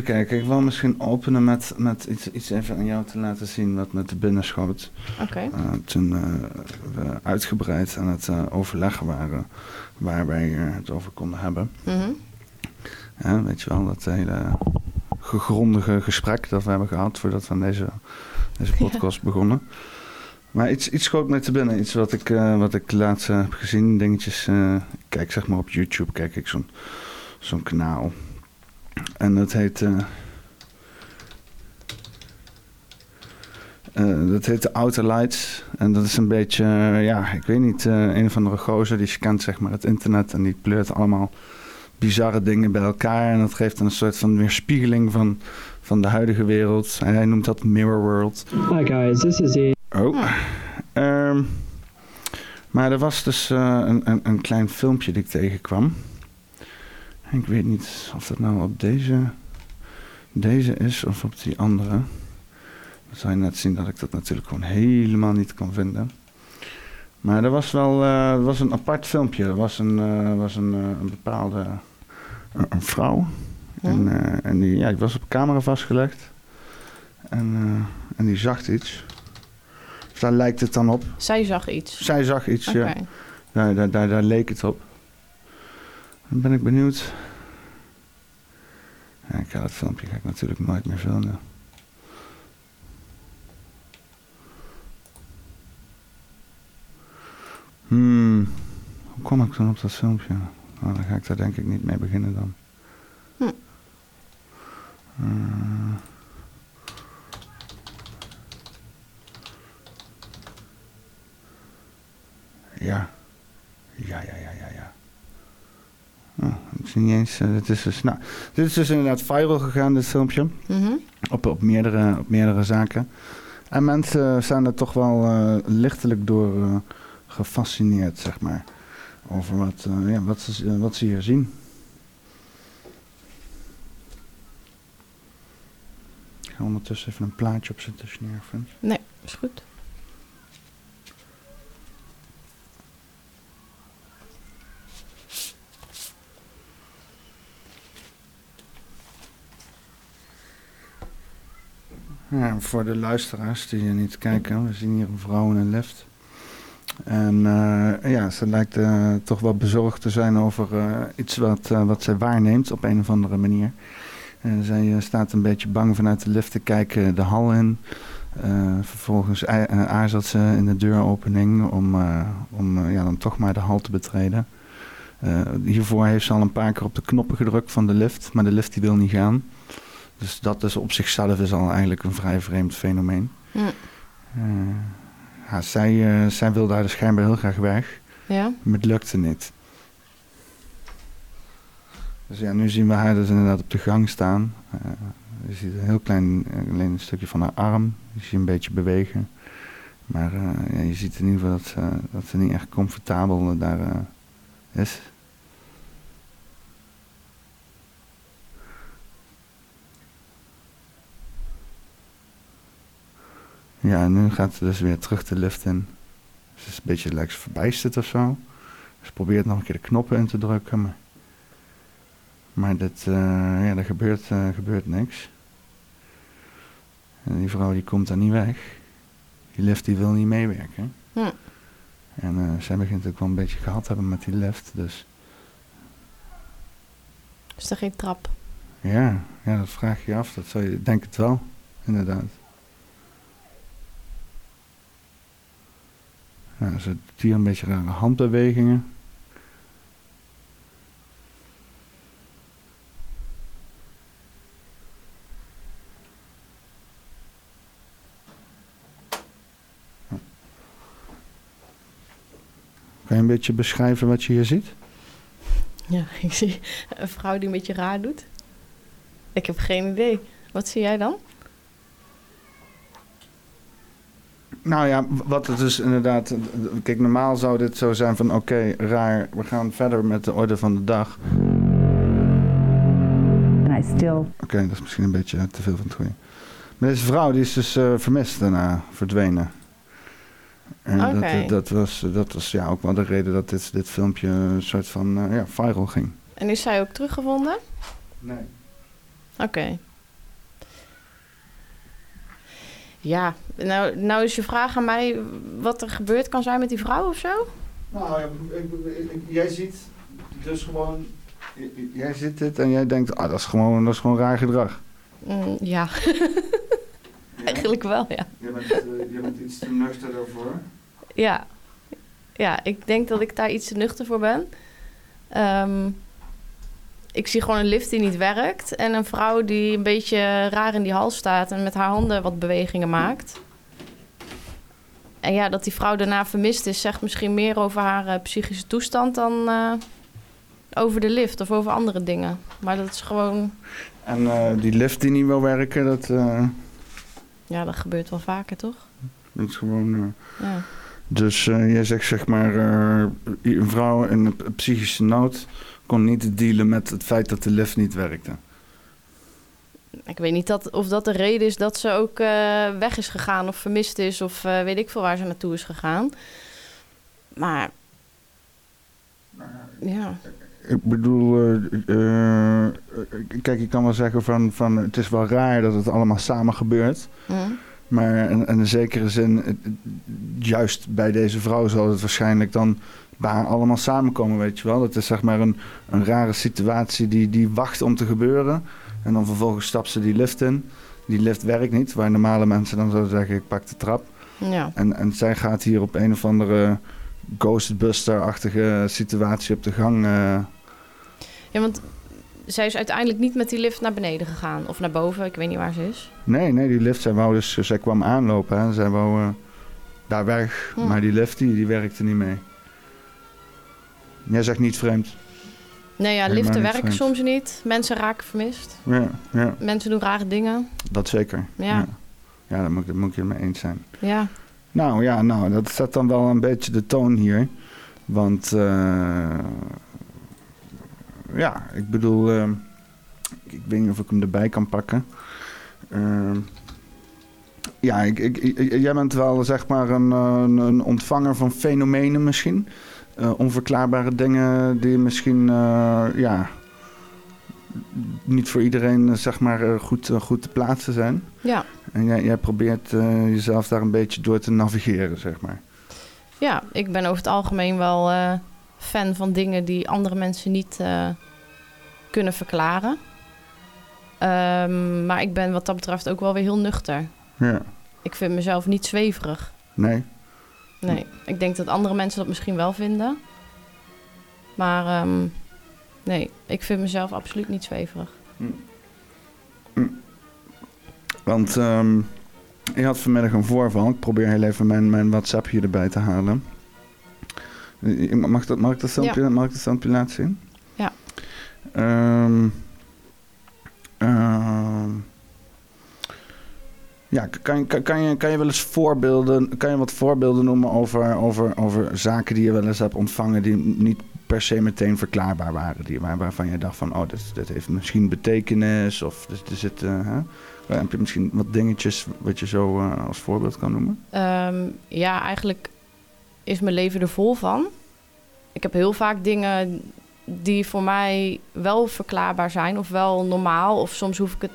even kijken. Ik wil misschien openen met, met iets, iets even aan jou te laten zien wat me te binnen schoot. Oké. Eh, toen eh, we uitgebreid aan het eh, overleggen waren waar wij het over konden hebben. Mhm. Ja, weet je wel, dat hele gegrondige gesprek dat we hebben gehad voordat we aan deze, deze Ja. podcast begonnen. Maar iets, iets schoot mij te binnen. Iets wat ik, wat ik laatst heb gezien. Dingetjes. ik kijk zeg maar op YouTube. Kijk ik zo'n zo'n kanaal. En dat heet... eh, eh, dat heet de Outer Lights. En dat is een beetje, eh, ja, ik weet niet, een of andere gozer die scant zeg maar het internet en die pleurt allemaal bizarre dingen bij elkaar. En dat geeft een soort van weerspiegeling van, van de huidige wereld. En hij noemt dat Mirror World. Hi guys, this is Ian. Oh. Ehm, maar er was dus een, een, een klein filmpje die ik tegenkwam. Ik weet niet of dat nou op deze, deze is of op die andere. Dan zou je net zien dat ik dat natuurlijk gewoon helemaal niet kan vinden. Maar er was wel er was een apart filmpje. Er was een, eh, was een, eh, een bepaalde een, vrouw. En, en die, ja, die was op camera vastgelegd. En, en die zag iets. Dus daar lijkt het dan op. Zij zag iets. Zij zag iets, ja. Daar, daar, daar, daar leek het op. Dan ben ik benieuwd. Ja, ik ga dat filmpje ga ik natuurlijk nooit meer vinden. Hmm. Hoe kom ik dan op dat filmpje? Nou, dan ga ik daar denk ik niet mee beginnen dan. Hm. Eh. Ja. Ja, ja, ja, ja, ja. Oh, ik zie niet eens. eh, dit, is dus, nou, dit is dus inderdaad viral gegaan, dit filmpje. Mhm. Op, op, meerdere, op meerdere zaken. En mensen zijn er toch wel eh, lichtelijk door eh, gefascineerd, zeg maar. Over wat, ja, wat, ze, wat ze hier zien. Ik ga ondertussen even een plaatje opzetten als je het niet erg vindt. Nee, is goed. Voor de luisteraars die hier niet kijken, we zien hier een vrouw in een lift. En eh, ja, ze lijkt eh, toch wel bezorgd te zijn over eh, iets wat, wat zij waarneemt op een of andere manier. En zij staat een beetje bang vanuit de lift te kijken de hal in. Vervolgens aarzelt ze in de deuropening om, om ja, dan toch maar de hal te betreden. Hiervoor heeft ze al een paar keer op de knoppen gedrukt van de lift, maar de lift die wil niet gaan. Dus dat is op zichzelf is al eigenlijk een vrij vreemd fenomeen. Hm. Eh, ja, zij, eh, zij wil daar dus schijnbaar heel graag weg, Ja? maar het lukte niet. Dus ja, nu zien we haar dus inderdaad op de gang staan. Eh, je ziet een heel klein, alleen een stukje van haar arm. Je ziet een beetje bewegen. Maar ja, je ziet in ieder geval dat ze, dat ze niet echt comfortabel daar is. Ja, en nu gaat ze dus weer terug de lift in. Ze is een beetje lijkt verbijsterd of zo. Ze probeert nog een keer de knoppen in te drukken, maar... Maar dit, eh, ja, er gebeurt, eh, gebeurt niks. En die vrouw die komt daar niet weg. Die lift die wil niet meewerken. Hm. En eh, zij begint ook wel een beetje gehad te hebben met die lift. Dus Is er geen trap? ja, ja, dat vraag je af. Dat zou je, ik denk het wel, inderdaad. Ze doet hier een beetje rare handbewegingen. Kan je een beetje beschrijven wat je hier ziet? Ja, ik zie een vrouw die een beetje raar doet. Ik heb geen idee. Wat zie jij dan? Nou ja, wat het dus inderdaad... Kijk, normaal zou dit zo zijn van... Oké, raar, we gaan verder met de orde van de dag. And I still Oké, dat is misschien een beetje te veel van het goede. Maar deze vrouw die is dus eh, vermist daarna, verdwenen. En Oké. dat, dat was, dat was ja, ook wel de reden dat dit, dit filmpje een soort van eh, ja, viral ging. En is zij ook teruggevonden? Nee. Oké. Ja, nou, nou is je vraag aan mij wat er gebeurd kan zijn met die vrouw of zo? Nou, jij ziet dus gewoon... Jij ziet dit en jij denkt, ah, dat is gewoon, dat is gewoon raar gedrag. Mm, ja. Eigenlijk wel, ja. Je bent, uh, bent iets te nuchter daarvoor. Ja. Ja, ik denk dat ik daar iets te nuchter voor ben. Ehm, ik zie gewoon een lift die niet werkt. En een vrouw die een beetje raar in die hal staat en met haar handen wat bewegingen maakt. En ja, dat die vrouw daarna vermist is, zegt misschien meer over haar uh, psychische toestand dan uh, over de lift of over andere dingen. Maar dat is gewoon. En uh, die lift die niet wil werken, dat. Ja, dat gebeurt wel vaker, toch? Dat is gewoon. ja. Dus jij zegt zeg maar, een vrouw in een psychische nood kon niet dealen met het feit dat de lift niet werkte. Ik weet niet dat, of dat de reden is dat ze ook uh, weg is gegaan of vermist is of uh, weet ik veel waar ze naartoe is gegaan. Maar ja. Ik bedoel, uh, kijk, je kan wel zeggen van, van het is wel raar dat het allemaal samen gebeurt. Mm. Maar in, in, een zekere zin, juist bij deze vrouw zal het waarschijnlijk dan waar allemaal samenkomen, weet je wel. Dat is zeg maar een, een rare situatie die, die wacht om te gebeuren. En dan vervolgens stapt ze die lift in. Die lift werkt niet, waar normale mensen dan zouden zeggen: ik pak de trap. Ja. En, en zij gaat hier op een of andere Ghostbuster-achtige situatie op de gang. Uh... Ja, want zij is uiteindelijk niet met die lift naar beneden gegaan. Of naar boven, ik weet niet waar ze is. Nee, nee, die lift, zij wou dus, zij kwam aanlopen. Hè. Zij wou uh, daar weg, hm. maar die lift die, die werkte niet mee. Jij zegt niet vreemd. Nee, ja, liften werken soms niet. Mensen raken vermist. Ja, ja. Mensen doen rare dingen. Dat zeker. Ja. Ja, ja daar, moet, daar moet je het mee eens zijn. Ja. Nou ja, nou, dat zet dan wel een beetje de toon hier. Want uh, ja, ik bedoel, uh, ik weet niet of ik hem erbij kan pakken. Uh, ja, ik, ik, jij bent wel zeg maar een, een ontvanger van fenomenen misschien. Uh, onverklaarbare dingen die misschien uh, ja, niet voor iedereen uh, zeg maar, goed, goed te plaatsen zijn. Ja. En jij, jij probeert jezelf daar een beetje door te navigeren, zeg maar. Ja, ik ben over het algemeen wel fan van dingen die andere mensen niet kunnen verklaren. Um, maar ik ben wat dat betreft ook wel weer heel nuchter. Ja. Ik vind mezelf niet zweverig. Nee. Nee, ik denk dat andere mensen dat misschien wel vinden. Maar um, nee, ik vind mezelf absoluut niet zweverig. Mm. Mm. Want um, ik had vanmiddag een voorval. Ik probeer heel even mijn, mijn WhatsApp hier erbij te halen. Mag, dat, mag, ik, dat filmpje, ja. mag ik dat filmpje laten zien? Ja. Um, ja, kan, kan, kan, je, kan je wel eens voorbeelden, kan je wat voorbeelden noemen over, over, over zaken die je wel eens hebt ontvangen die niet per se meteen verklaarbaar waren? Die, waar, waarvan je dacht van, oh, dit, dit heeft misschien betekenis of er zit, hè? heb je misschien wat dingetjes wat je zo uh, als voorbeeld kan noemen? Um, ja, eigenlijk is mijn leven er vol van. Ik heb heel vaak dingen die voor mij wel verklaarbaar zijn of wel normaal. Of soms hoef ik het,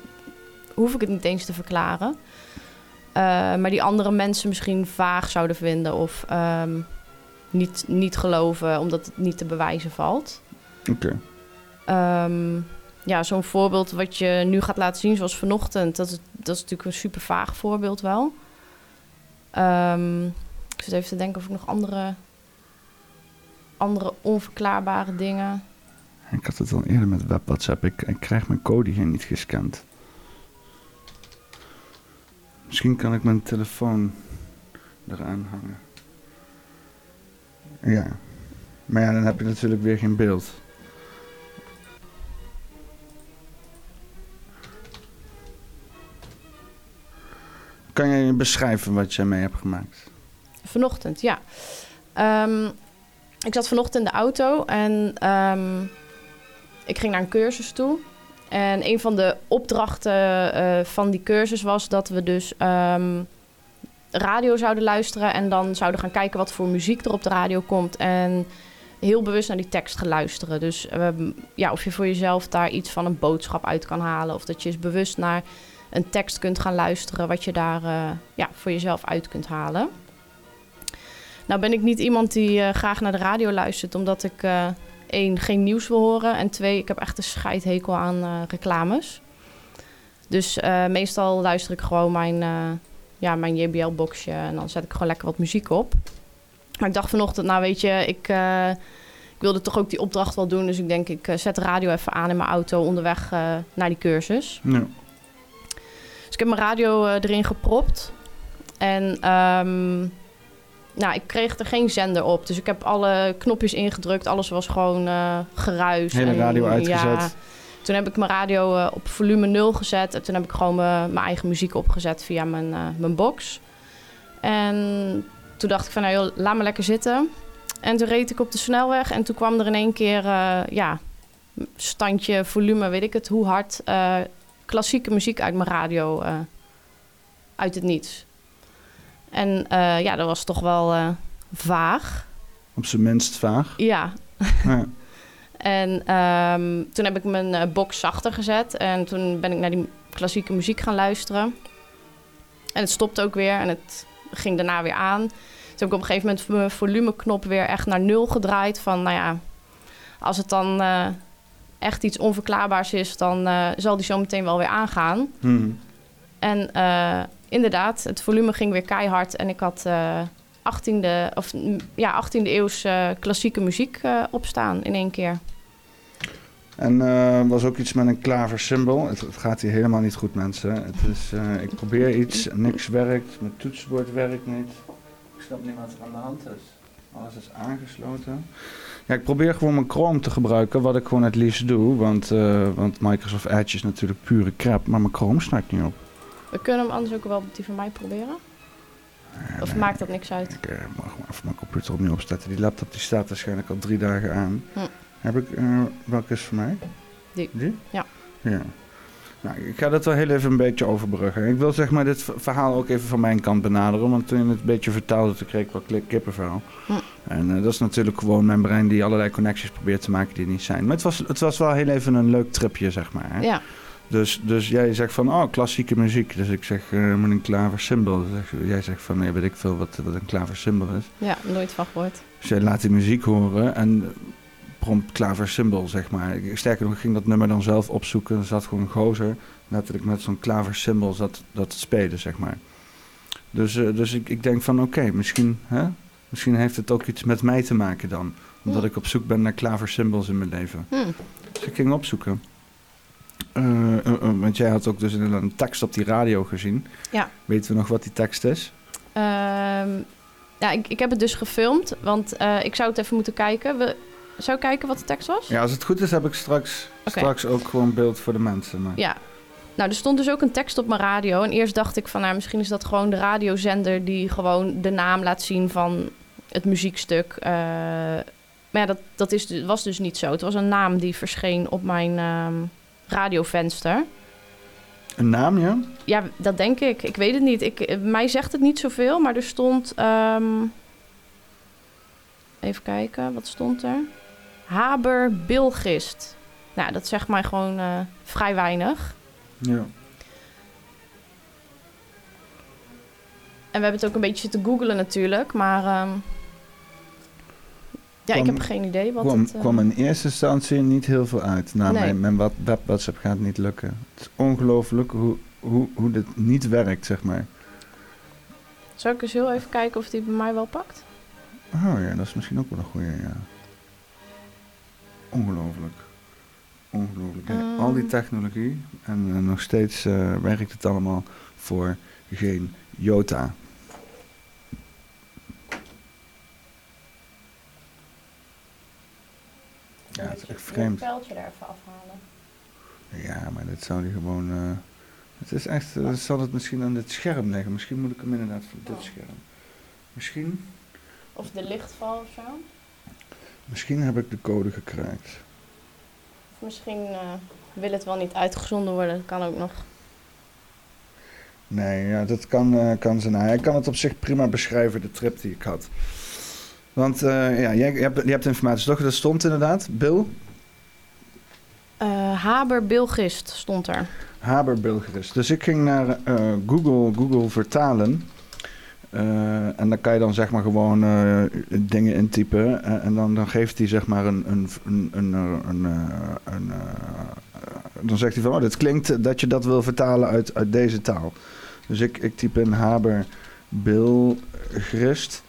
hoef ik het niet eens te verklaren. Uh, maar die andere mensen misschien vaag zouden vinden of um, niet, niet geloven omdat het niet te bewijzen valt. Oké. Okay. Um, ja, zo'n voorbeeld wat je nu gaat laten zien, zoals vanochtend, dat is, dat is natuurlijk een super vaag voorbeeld wel. Um, ik zit even te denken of ik nog andere, andere onverklaarbare dingen. Ik had het al eerder met WhatsApp. Ik, ik krijg mijn code hier niet gescand. Misschien kan ik mijn telefoon eraan hangen. Ja. Maar ja, dan heb je natuurlijk weer geen beeld. Kan je beschrijven wat je mee hebt gemaakt? Vanochtend, ja. Um, ik zat vanochtend in de auto en um, ik ging naar een cursus toe. En een van de opdrachten uh, van die cursus was dat we dus um, radio zouden luisteren en dan zouden gaan kijken wat voor muziek er op de radio komt. En heel bewust naar die tekst gaan luisteren. Dus ehm, ja, of je voor jezelf daar iets van een boodschap uit kan halen. Of dat je eens bewust naar een tekst kunt gaan luisteren, wat je daar eh, ja, voor jezelf uit kunt halen. Nou ben ik niet iemand die eh, graag naar de radio luistert, omdat ik één, geen nieuws wil horen. En twee, ik heb echt een scheidhekel aan reclames. Dus meestal luister ik gewoon mijn, ja, mijn JBL-boxje en dan zet ik gewoon lekker wat muziek op. Maar ik dacht vanochtend, nou weet je, ik, ik wilde toch ook die opdracht wel doen. Dus ik denk, ik zet de radio even aan in mijn auto onderweg naar die cursus. Ja. Dus ik heb mijn radio erin gepropt. En um, nou, ik kreeg er geen zender op. Dus ik heb alle knopjes ingedrukt. Alles was gewoon uh, geruis. Hele en, radio uitgezet. Ja, toen heb ik mijn radio uh, op volume 0 gezet. En toen heb ik gewoon mijn eigen muziek opgezet via mijn, mijn box. En toen dacht ik van, nou joh, laat me lekker zitten. En toen reed ik op de snelweg. En toen kwam er in één keer, ja, standje, volume, weet ik het, hoe hard klassieke muziek uit mijn radio uit het niets. En uh, ja, dat was toch wel uh, vaag. Op zijn minst vaag? Ja. ja. en um, toen heb ik mijn box zachter gezet. En toen ben ik naar die klassieke muziek gaan luisteren. En het stopte ook weer. En het ging daarna weer aan. Toen heb ik op een gegeven moment mijn volumeknop weer echt naar nul gedraaid. Van nou ja, als het dan echt iets onverklaarbaars is, dan uh, zal die zo meteen wel weer aangaan. Hmm. En uh, inderdaad, het volume ging weer keihard en ik had uh, 18e, of, ja, 18e eeuws klassieke muziek opstaan in één keer. En was ook iets met een klaversymbol. Het, het, gaat hier helemaal niet goed, mensen. Het is, ik probeer iets, niks werkt, mijn toetsenbord werkt niet. Ik snap niet wat er aan de hand is. Alles is aangesloten. Ja, ik probeer gewoon mijn Chrome te gebruiken, wat ik gewoon het liefst doe. Want, uh, want Microsoft Edge is natuurlijk pure crap, maar mijn Chrome start niet op. We kunnen hem anders ook wel op die van mij proberen. of maakt dat niks uit? Ik uh, mag maar even mijn computer opnieuw opstarten. Die laptop die staat waarschijnlijk al drie dagen aan. Hm. Heb ik, uh, welke is voor mij? Die. Die? Ja. Ja. Nou, ik ga dat wel heel even een beetje overbruggen. Ik wil zeg maar dit verhaal ook even van mijn kant benaderen. Want toen je het een beetje vertelde, toen kreeg ik wel kippenvel. Hm. En uh, dat is natuurlijk gewoon mijn brein die allerlei connecties probeert te maken die niet zijn. Maar het was, het was wel heel even een leuk tripje, zeg maar. Hè? Ja. Dus, dus jij zegt van, oh, klassieke muziek. Dus ik zeg, uh, met een klaversymbol. Dus jij zegt van, nee, weet ik veel wat, wat een klaversymbol is. Ja, nooit van gehoord. Dus jij laat die muziek horen en prompt klaversymbol, zeg maar. Sterker nog, ik ging dat nummer dan zelf opzoeken. Er zat gewoon een gozer, letterlijk met zo'n klaversymbol zat dat spelen, zeg maar. Dus, uh, dus ik, ik denk van, oké, misschien, hè, misschien heeft het ook iets met mij te maken dan. Omdat hm. ik op zoek ben naar klaversymbols in mijn leven. Hm. Dus ik ging opzoeken. Uh, uh, want jij had ook dus een, een, tekst op die radio gezien. Ja. Weten we nog wat die tekst is? Ehm, ja, ik, ik heb het dus gefilmd, want ik zou het even moeten kijken. We, zou kijken wat de tekst was? Ja, als het goed is heb ik straks, straks ook gewoon beeld voor de mensen. Maar... Ja. Nou, er stond dus ook een tekst op mijn radio. En eerst dacht ik van, nou, misschien is dat gewoon de radiozender... die gewoon de naam laat zien van het muziekstuk. Uh, maar ja, dat, dat is, was dus niet zo. Het was een naam die verscheen op mijn uh, radiovenster. Een naam, ja? Ja, dat denk ik. Ik weet het niet. Ik, mij zegt het niet zoveel, maar er stond... Um, even kijken, wat stond er? Haber Bilgist. Nou, dat zegt mij gewoon uh, vrij weinig. Ja. En we hebben het ook een beetje te googlen natuurlijk, maar um, ja, ik heb geen idee wat kwam, het... Uh, kwam in eerste instantie niet heel veel uit. Nou, nee. mijn, mijn web WhatsApp gaat niet lukken. Het is ongelooflijk hoe, hoe, hoe dit niet werkt, zeg maar. Zal ik eens heel even kijken of die bij mij wel pakt? Oh ja, dat is misschien ook wel een goede, ja. Ongelooflijk. Ongelooflijk. Um. Al die technologie en uh, nog steeds uh, werkt het allemaal voor geen jota. Ja, het is echt vreemd. Een pijltje er even afhalen. Ja, maar dit zou die gewoon... Uh, het is echt... Uh, zal het misschien aan dit scherm leggen. Misschien moet ik hem inderdaad van dit oh. scherm. Misschien... Of de lichtval of zo? Misschien heb ik de code gekraakt. Of misschien uh, wil het wel niet uitgezonden worden. Dat kan ook nog. Nee, ja, dat kan, kan zijn. Hij kan het op zich prima beschrijven, de trip die ik had. Want uh, ja, jij, je, hebt, je hebt informatie toch? Dat stond inderdaad. Bill? Uh, Haber Bilgist stond er. Haber Bilgist. Dus ik ging naar uh, Google, Google vertalen. En dan kan je dan zeg maar gewoon dingen intypen. En, en dan, dan geeft hij zeg maar een. een, een, een, een, een dan zegt hij van: Oh, dit klinkt dat je dat wil vertalen uit, uit deze taal. Dus ik, ik typ in Haber Bilgrist.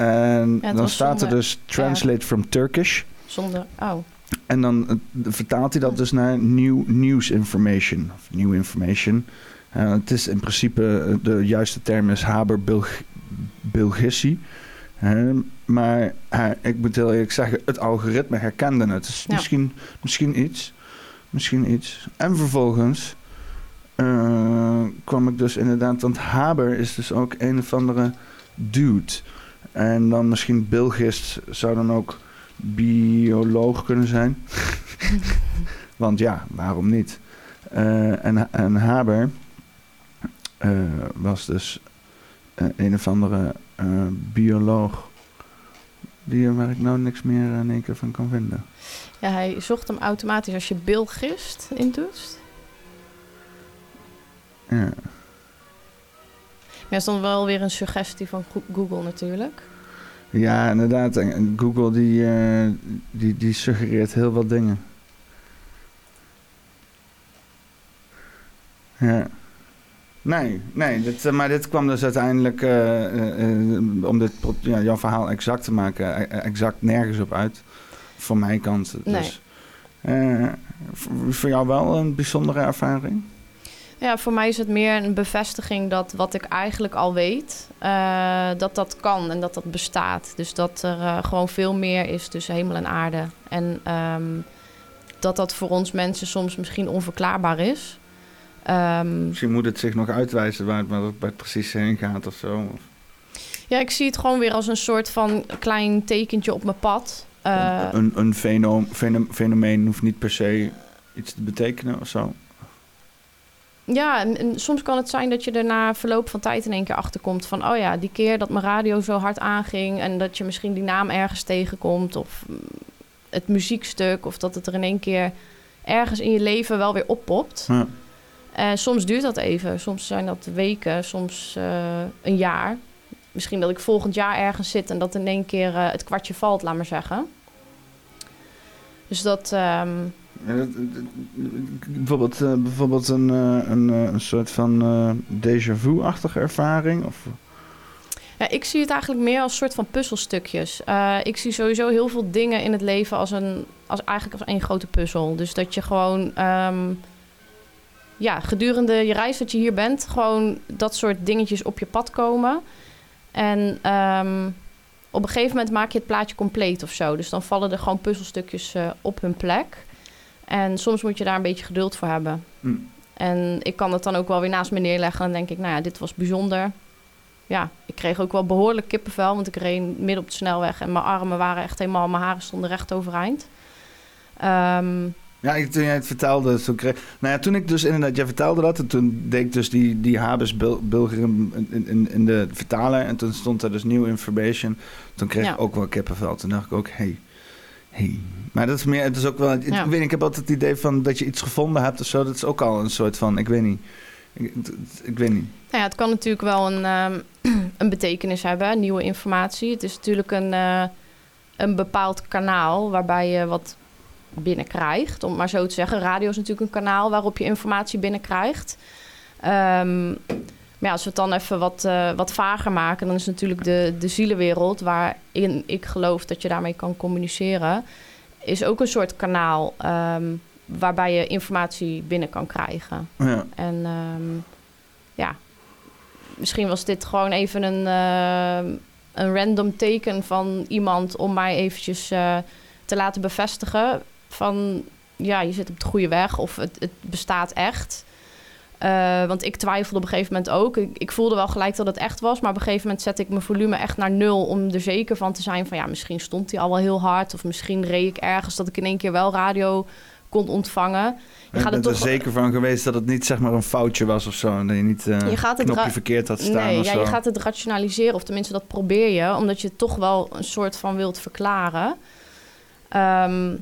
En ja, dan staat zonder, er dus Translate from Turkish. Zonder. Oh. En dan vertaalt hij dat dus naar New News Information. Of New Information. Uh, het is in principe, de juiste term is Haber Bilgissi. Uh, maar uh, ik moet heel eerlijk zeggen, het algoritme herkende het. Dus ja. misschien, misschien iets. Misschien iets. En vervolgens kwam ik dus inderdaad... Want Haber is dus ook een of andere dude. En dan misschien Bilgist zou dan ook bioloog kunnen zijn. Want ja, waarom niet? en, en Haber uh, was dus uh, een of andere bioloog. Die, waar ik nou niks meer in één keer van kan vinden. Ja, hij zocht hem automatisch als je bilgist intoetst. Ja. Maar is dan wel weer een suggestie van Google natuurlijk. Ja, inderdaad. En Google die, die, die suggereert heel wat dingen. Ja. Nee, nee dit, eh, maar dit kwam dus uiteindelijk, uh, om dit, ja, jouw verhaal exact te maken, exact nergens op uit. Van mijn kant. Dus, nee. voor jou wel een bijzondere ervaring? Ja, voor mij is het meer een bevestiging dat wat ik eigenlijk al weet, dat dat kan en dat dat bestaat. Dus dat er gewoon veel meer is tussen hemel en aarde. En um, dat dat voor ons mensen soms misschien onverklaarbaar is. Um, Misschien moet het zich nog uitwijzen waar het, waar het precies heen gaat of zo. Ja, ik zie het gewoon weer als een soort van klein tekentje op mijn pad. Uh, een een fenomeen, fenomeen hoeft niet per se iets te betekenen of zo. Ja, en, en, soms kan het zijn dat je er na verloop van tijd in één keer achterkomt van... oh ja, die keer dat mijn radio zo hard aanging... en dat je misschien die naam ergens tegenkomt of mm, het muziekstuk... of dat het er in één keer ergens in je leven wel weer oppopt. Ja. Uh, soms duurt dat even. Soms zijn dat weken, soms uh, een jaar. Misschien dat ik volgend jaar ergens zit en dat in één keer uh, het kwartje valt, laat maar zeggen. Dus dat. Um... Bijvoorbeeld, bijvoorbeeld een, een, een soort van déjà vu-achtige ervaring? Of? Ja, ik zie het eigenlijk meer als soort van puzzelstukjes. ik zie sowieso heel veel dingen in het leven als, een, als eigenlijk als één grote puzzel. Dus dat je gewoon. Um, ja, gedurende je reis dat je hier bent, gewoon dat soort dingetjes op je pad komen. En ehm, op een gegeven moment maak je het plaatje compleet of zo. Dus dan vallen er gewoon puzzelstukjes op hun plek. En soms moet je daar een beetje geduld voor hebben. Hm. En ik kan het dan ook wel weer naast me neerleggen. En denk ik, nou ja, dit was bijzonder. Ja, ik kreeg ook wel behoorlijk kippenvel. Want ik reed midden op de snelweg. En mijn armen waren echt helemaal... Mijn haren stonden recht overeind. Um, ja, ik, toen jij het vertelde, toen kreeg... Nou ja, toen ik dus inderdaad... Jij vertelde dat en toen deed ik dus die, die Habes Bulger in, in, in, de vertaler. En toen stond er dus nieuw information. Toen kreeg ik ook wel kippenvel. Toen dacht ik ook, hey, hey. Maar dat is meer... Het is ook wel... Ik, weet ik heb altijd het idee van dat je iets gevonden hebt of zo. Dat is ook al een soort van... Ik weet niet. Ik, ik weet niet. Nou ja, het kan natuurlijk wel een, um, een betekenis hebben, nieuwe informatie. Het is natuurlijk een, uh, een bepaald kanaal waarbij je wat binnenkrijgt. Om maar zo te zeggen. Radio is natuurlijk een kanaal waarop je informatie binnenkrijgt. Um, maar ja, als we het dan even wat, uh, wat vager maken, dan is natuurlijk de, de zielenwereld, waarin ik geloof dat je daarmee kan communiceren, is ook een soort kanaal um, waarbij je informatie binnen kan krijgen. Ja. En um, ja, misschien was dit gewoon even een, uh, een random teken van iemand om mij eventjes uh, te laten bevestigen van ja, je zit op de goede weg of het, het bestaat echt. Uh, want ik twijfelde op een gegeven moment ook. Ik, ik, voelde wel gelijk dat het echt was. Maar op een gegeven moment zette ik mijn volume echt naar nul. Om er zeker van te zijn van ja, misschien stond hij al wel heel hard. Of misschien reed ik ergens dat ik in één keer wel radio kon ontvangen. Je gaat er toch zeker van geweest dat het niet zeg maar een foutje was of zo. En dat je niet eh Je gaat het knopje verkeerd had staan Nee, of ja, zo. je gaat het rationaliseren, of tenminste dat probeer je, omdat je het toch wel een soort van wilt verklaren. Ehm,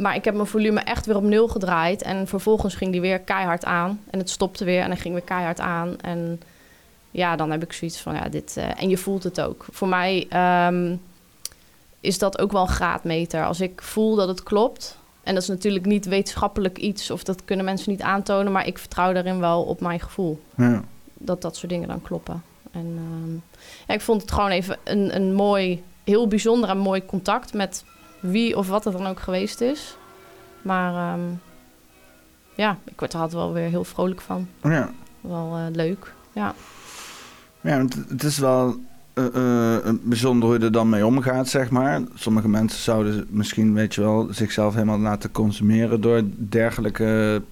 maar ik heb mijn volume echt weer op nul gedraaid en vervolgens ging die weer keihard aan. En het stopte weer en dan ging weer keihard aan. En ja, dan heb ik zoiets van, ja, dit... eh, en je voelt het ook. Voor mij ehm, is dat ook wel een graadmeter. Als ik voel dat het klopt, en dat is natuurlijk niet wetenschappelijk iets... of dat kunnen mensen niet aantonen, maar ik vertrouw daarin wel op mijn gevoel Ja. dat dat soort dingen dan kloppen. En ehm, ja, ik vond het gewoon even een, een mooi, heel bijzonder en mooi contact met wie of wat het dan ook geweest is. Maar ehm, ja, ik word er altijd wel weer heel vrolijk van. Ja. Wel eh, leuk. Ja. Ja, want het is wel eh, bijzonder hoe je er dan mee omgaat, zeg maar. Sommige mensen zouden misschien, weet je wel, zichzelf helemaal laten consumeren door dergelijke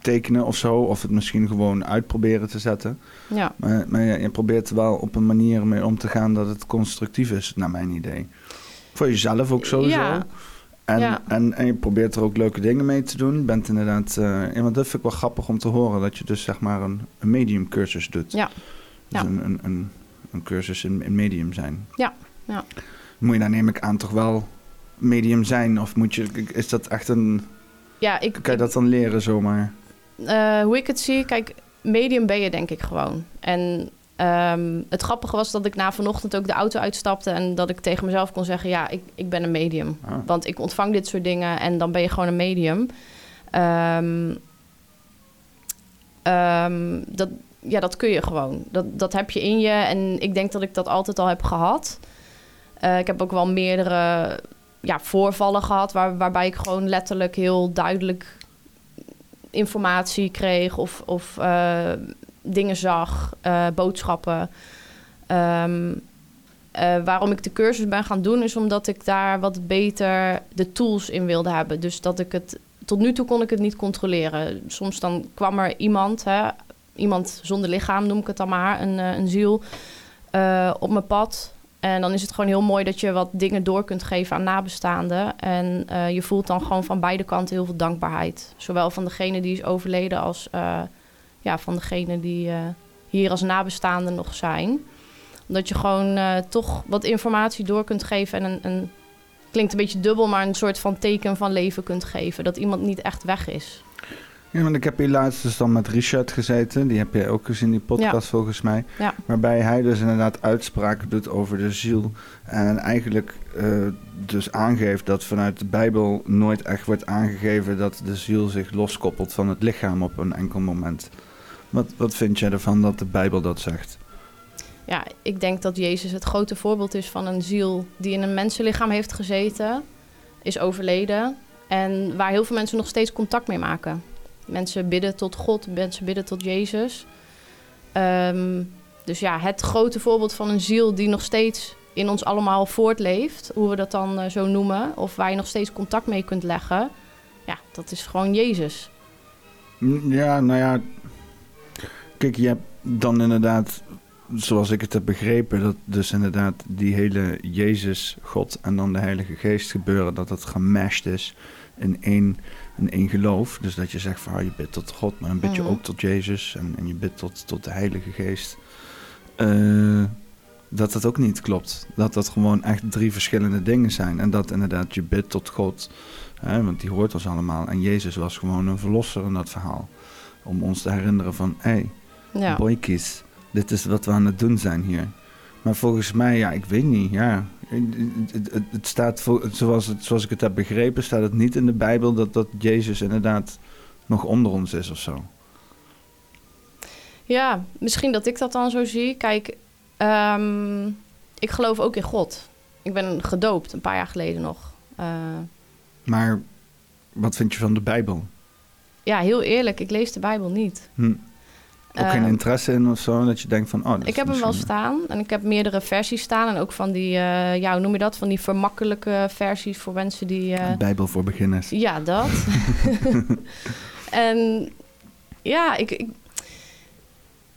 tekenen of zo. Of het misschien gewoon uitproberen te zetten. ja. Maar, maar je, je probeert er wel op een manier mee om te gaan dat het constructief is, naar mijn idee. Voor jezelf ook sowieso. Ja. En, Ja. en, en je probeert er ook leuke dingen mee te doen. Je bent inderdaad, ja, want dat vind ik wel grappig om te horen, dat je dus zeg maar een, een medium cursus doet. Ja. Dus Ja. een, een, een, een cursus in, in medium zijn. Ja. Ja. Moet je daar neem ik aan toch wel medium zijn? Of moet je, is dat echt een, Ja, ik, kan je dat dan leren zomaar? Eh, hoe ik het zie, kijk, medium ben je denk ik gewoon. En ehm, het grappige was dat ik na vanochtend ook de auto uitstapte en dat ik tegen mezelf kon zeggen: ja, ik, ik ben een medium. Ah. Want ik ontvang dit soort dingen en dan ben je gewoon een medium. Ehm, ehm, dat, ja, dat kun je gewoon. Dat, dat heb je in je en ik denk dat ik dat altijd al heb gehad. Eh, ik heb ook wel meerdere ja, voorvallen gehad waar, waarbij ik gewoon letterlijk heel duidelijk informatie kreeg of, of eh, dingen zag, eh, boodschappen. Ehm, eh, waarom ik de cursus ben gaan doen, is omdat ik daar wat beter de tools in wilde hebben. Dus dat ik het. Tot nu toe kon ik het niet controleren. Soms dan kwam er iemand, hè, iemand zonder lichaam, noem ik het dan maar, een, eh, een ziel, op mijn pad. En dan is het gewoon heel mooi dat je wat dingen door kunt geven aan nabestaanden. En je voelt dan gewoon van beide kanten heel veel dankbaarheid. Zowel van degene die is overleden als ja, van degene die eh, hier als nabestaanden nog zijn. Omdat je gewoon eh, toch wat informatie door kunt geven en een, een klinkt een beetje dubbel, maar een soort van teken van leven kunt geven. Dat iemand niet echt weg is. Ja, want ik heb hier laatst dus dan met Richard gezeten. Die heb jij ook gezien, die podcast volgens mij. Ja. Waarbij hij dus inderdaad uitspraken doet over de ziel. En eigenlijk eh, dus aangeeft dat vanuit de Bijbel nooit echt wordt aangegeven dat de ziel zich loskoppelt van het lichaam op een enkel moment. Wat, wat vind jij ervan dat de Bijbel dat zegt? Ja, ik denk dat Jezus het grote voorbeeld is van een ziel die in een mensenlichaam heeft gezeten, is overleden en waar heel veel mensen nog steeds contact mee maken. Mensen bidden tot God, mensen bidden tot Jezus. Ehm, dus ja, het grote voorbeeld van een ziel die nog steeds in ons allemaal voortleeft, hoe we dat dan eh, zo noemen, of waar je nog steeds contact mee kunt leggen, ja, dat is gewoon Jezus. Mm, Ja, nou ja. Kijk, je hebt dan inderdaad, zoals ik het heb begrepen, dat dus inderdaad die hele Jezus, God en dan de Heilige Geest gebeuren, dat dat gemashed is in één, in één geloof. Dus dat je zegt van, ah, je bidt tot God, maar dan bid je Mhm. ook tot Jezus en, en je bidt tot, tot de Heilige Geest. Eh, dat dat ook niet klopt. Dat dat gewoon echt drie verschillende dingen zijn. En dat inderdaad je bidt tot God, hè, want die hoort ons allemaal. En Jezus was gewoon een verlosser in dat verhaal. Om ons te herinneren van, hé, hey, Ja. boykies, dit is wat we aan het doen zijn hier. Maar volgens mij, ja, ik weet niet, ja. Het, het- het- het staat, vol- zoals, het, zoals ik het heb begrepen, staat het niet in de Bijbel dat, dat Jezus inderdaad nog onder ons is of zo. Ja, misschien dat ik dat dan zo zie. Kijk, ehm, ik geloof ook in God. Ik ben gedoopt een paar jaar geleden nog. Eh, Maar wat vind je van de Bijbel? ja, heel eerlijk, ik lees de Bijbel niet. Hm. Ook geen Ehm, interesse in of zo, dat je denkt van, oh, ik heb hem wel staan en ik heb meerdere versies staan. En ook van die, eh, ja, hoe noem je dat? Van die vermakkelijke versies voor mensen die... eh, Bijbel voor beginners. Ja, dat. en ja, ik, ik,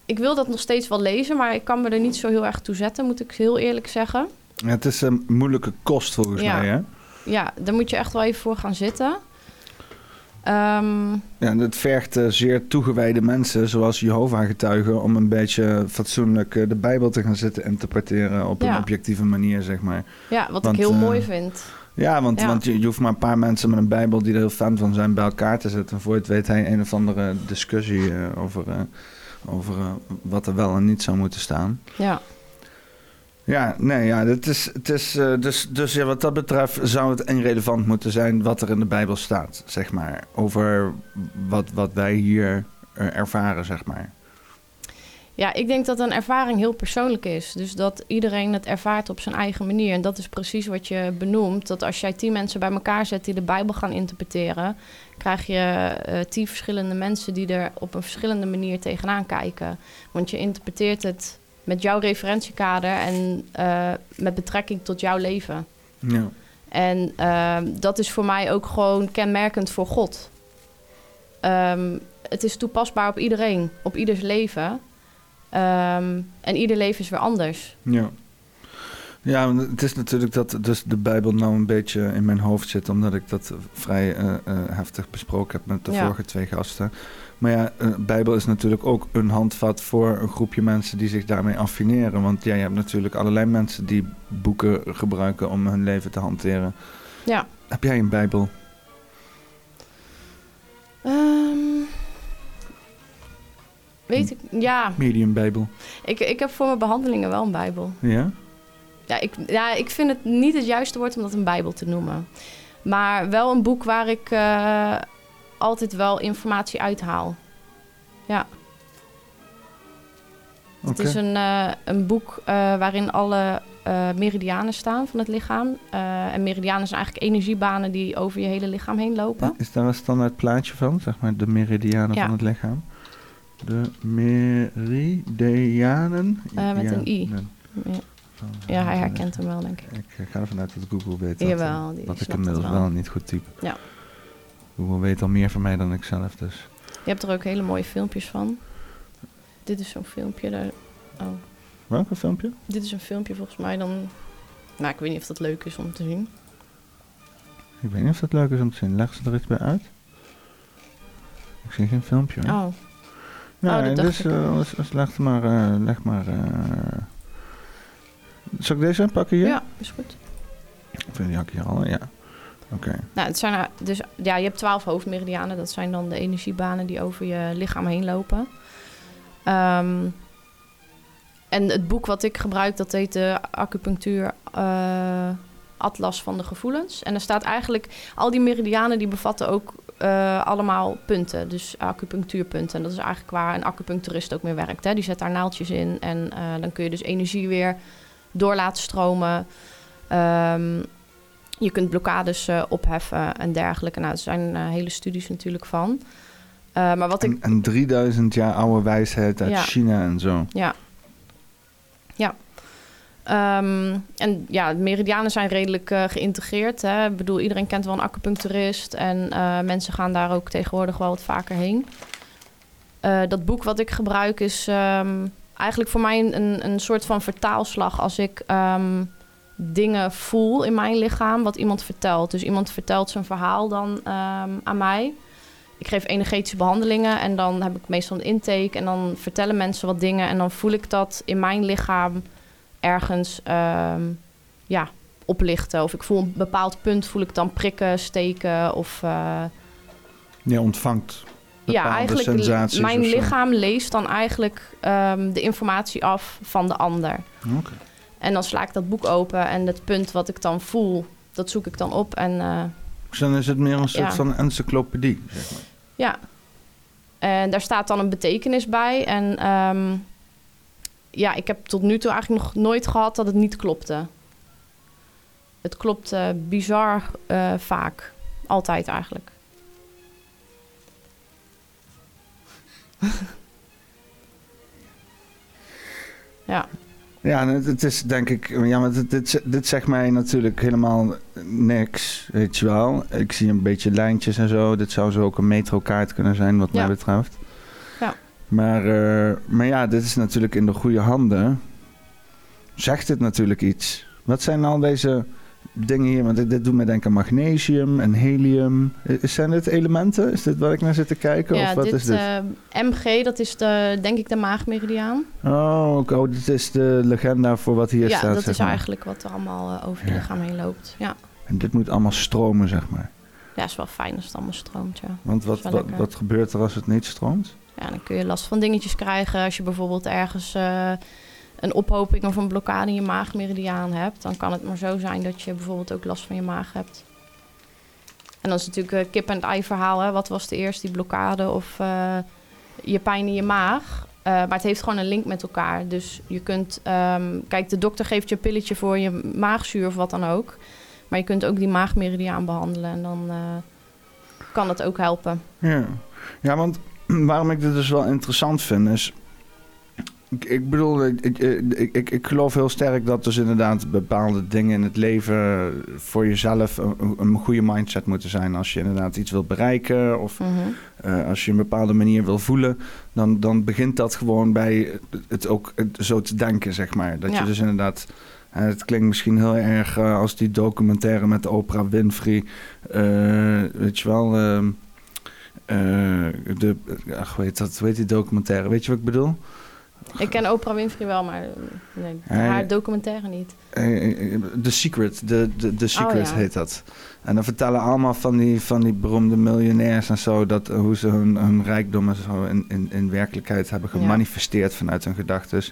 ik wil dat nog steeds wel lezen, maar ik kan me er niet zo heel erg toe zetten, moet ik heel eerlijk zeggen. Ja, het is een moeilijke kost volgens Ja. mij, hè? Ja, daar moet je echt wel even voor gaan zitten. Ehm, Ja, en het vergt eh, zeer toegewijde mensen, zoals Jehovah-getuigen, om een beetje fatsoenlijk eh, de Bijbel te gaan zitten interpreteren op Ja. een objectieve manier, zeg maar. ja, wat Want, ik heel eh, mooi vind. Ja, want, Ja. want je, je hoeft maar een paar mensen met een Bijbel die er heel fan van zijn bij elkaar te zetten. En voor je het weet hij een of andere discussie over, over wat er wel en niet zou moeten staan. Ja. Ja, nee, ja, het is, het is, eh, dus, dus ja, wat dat betreft zou het irrelevant moeten zijn wat er in de Bijbel staat, zeg maar. Over wat, wat wij hier eh, ervaren, zeg maar. Ja, ik denk dat een ervaring heel persoonlijk is. Dus dat iedereen het ervaart op zijn eigen manier. En dat is precies wat je benoemt. Dat als jij tien mensen bij elkaar zet die de Bijbel gaan interpreteren, krijg je eh, tien verschillende mensen die er op een verschillende manier tegenaan kijken. Want je interpreteert het met jouw referentiekader en eh, met betrekking tot jouw leven. Ja. En ehm, dat is voor mij ook gewoon kenmerkend voor God. Ehm, het is toepasbaar op iedereen, op ieders leven. Ehm, en ieder leven is weer anders. Ja. Ja, het is natuurlijk dat dus de Bijbel nou een beetje in mijn hoofd zit, omdat ik dat vrij eh, eh, heftig besproken heb met de Ja. vorige twee gasten. Maar ja, eh, Bijbel is natuurlijk ook een handvat voor een groepje mensen die zich daarmee affineren. Want ja, je hebt natuurlijk allerlei mensen die boeken gebruiken om hun leven te hanteren. Ja. Heb jij een Bijbel? Ehm, weet ik, ja. Medium Bijbel? Ik, ik heb voor mijn behandelingen wel een Bijbel. Ja? Ja ik, ja, ik vind het niet het juiste woord om dat een Bijbel te noemen. Maar wel een boek waar ik eh, altijd wel informatie uithaal. Ja. Het is een, eh, een boek eh, waarin alle eh, meridianen staan van het lichaam. En meridianen zijn eigenlijk energiebanen die over je hele lichaam heen lopen. Is daar een standaard plaatje van, zeg maar, de meridianen Ja. van het lichaam? De meridianen? Met een I. Ja, ja, hij herkent hem wel, denk ik. Ik ga ervan uit dat Google weet dat, Jawel, die dat ik snapt het inmiddels wel. wel niet goed type. Ja. Google weet al meer van mij dan ik zelf, dus. Je hebt er ook hele mooie filmpjes van. Dit is zo'n filmpje. Daar... Oh, Welke filmpje? dit is een filmpje volgens mij dan... Nou, ik weet niet of dat leuk is om te zien. Ik weet niet of dat leuk is om te zien. Leg ze er iets bij uit? Ik zie geen filmpje. hoor. Oh, nou, oh, dus, ik eh, dus- dus leg maar, leg maar. eh. Zal ik deze pakken hier? ja, is goed. Of die had ik hier al? Ja. Oké. Nou, het zijn dus ja, je hebt twaalf hoofdmeridianen. Dat zijn dan de energiebanen die over je lichaam heen lopen. Ehm, en het boek wat ik gebruik, dat heet de acupunctuur eh, Atlas van de Gevoelens. En er staat eigenlijk, al die meridianen die bevatten ook eh, allemaal punten. Dus acupunctuurpunten. En dat is eigenlijk waar een acupuncturist ook mee werkt. Hè. Die zet daar naaldjes in en eh, dan kun je dus energie weer door laten stromen. Ehm, je kunt blokkades eh, opheffen en dergelijke. Nou, er zijn eh, hele studies natuurlijk van. Eh, maar wat ik... En, en 3000 jaar oude wijsheid uit Ja. China en zo. Ja. Ja. Ehm, en ja, meridianen zijn redelijk geïntegreerd. Hè. Ik bedoel, iedereen kent wel een acupuncturist. En mensen gaan daar ook tegenwoordig wel wat vaker heen. Dat boek wat ik gebruik is ehm, eigenlijk voor mij een, een soort van vertaalslag. Als ik ehm, dingen voel in mijn lichaam, wat iemand vertelt. Dus iemand vertelt zijn verhaal dan ehm, aan mij. Ik geef energetische behandelingen en dan heb ik meestal een intake. En dan vertellen mensen wat dingen. En dan voel ik dat in mijn lichaam ergens ehm, ja, oplichten. Of ik voel een bepaald punt, voel ik dan prikken, steken. Of uh, Je ontvangt ja, eigenlijk mijn lichaam leest dan eigenlijk um, de informatie af van de ander. Oké. En dan sla ik dat boek open en het punt wat ik dan voel, dat zoek ik dan op. En uh, dus dan is het meer een soort ja. van encyclopedie, zeg maar. Ja. En daar staat dan een betekenis bij. En um, ja, ik heb tot nu toe eigenlijk nog nooit gehad dat het niet klopte. Het klopt uh, bizar uh, vaak. Altijd eigenlijk. ja. Ja, het is denk ik... Ja, maar dit, dit, dit zegt mij natuurlijk helemaal niks, weet je wel. Ik zie een beetje lijntjes en zo. Dit zou zo ook een metrokaart kunnen zijn, wat Ja. mij betreft. Ja. Maar, uh, maar ja, dit is natuurlijk in de goede handen. Zegt het natuurlijk iets. Wat zijn al deze dingen hier, want dit, dit doet me denken aan magnesium en helium. Zijn dit elementen? Is dit wat ik naar zit te kijken? ja, of wat dit, is dit? MG, dat is de, denk ik de maagmeridiaan. Oh, oh, dit is de legenda voor wat hier ja, staat. dat zeg is maar. eigenlijk wat er allemaal eh, over je Ja. lichaam heen loopt. Ja. En dit moet allemaal stromen, zeg maar. ja, is wel fijn als het allemaal stroomt, ja. Want wat, wat, lekker. wat gebeurt er als het niet stroomt? Ja, dan kun je last van dingetjes krijgen. Als je bijvoorbeeld ergens eh, een ophoping of een blokkade in je maagmeridiaan hebt, dan kan het maar zo zijn dat je bijvoorbeeld ook last van je maag hebt. En dan is natuurlijk een kip en ei verhaal. Hè? Wat was de eerst, die blokkade of eh, je pijn in je maag? Eh, maar het heeft gewoon een link met elkaar. Dus je kunt, ehm, kijk, de dokter geeft je een pilletje voor je maagzuur of wat dan ook. Maar je kunt ook die maagmeridiaan behandelen en dan eh, kan het ook helpen. Ja. ja, want waarom ik dit dus wel interessant vind is... Ik, ik bedoel, ik, ik, ik, ik, geloof heel sterk dat dus inderdaad bepaalde dingen in het leven voor jezelf een, een goede mindset moeten zijn. Als je inderdaad iets wilt bereiken of Mhm. eh, als je een bepaalde manier wil voelen, dan, dan begint dat gewoon bij het ook het zo te denken, zeg maar. Dat Ja. je dus inderdaad. eh, het klinkt misschien heel erg eh, als die documentaire met Oprah Winfrey. weet je wel. ehm, eh, de, ach, weet dat, heet die documentaire? Weet je wat ik bedoel? Ik ken Oprah Winfrey wel, maar eh, nee, haar documentaire niet. Eh, eh, The Secret, The, the, the Secret ja. heet dat. En dan vertellen allemaal van die, van die beroemde miljonairs en zo... Dat, hoe ze hun, hun rijkdom en zo in, in, in werkelijkheid hebben gemanifesteerd vanuit hun gedachten.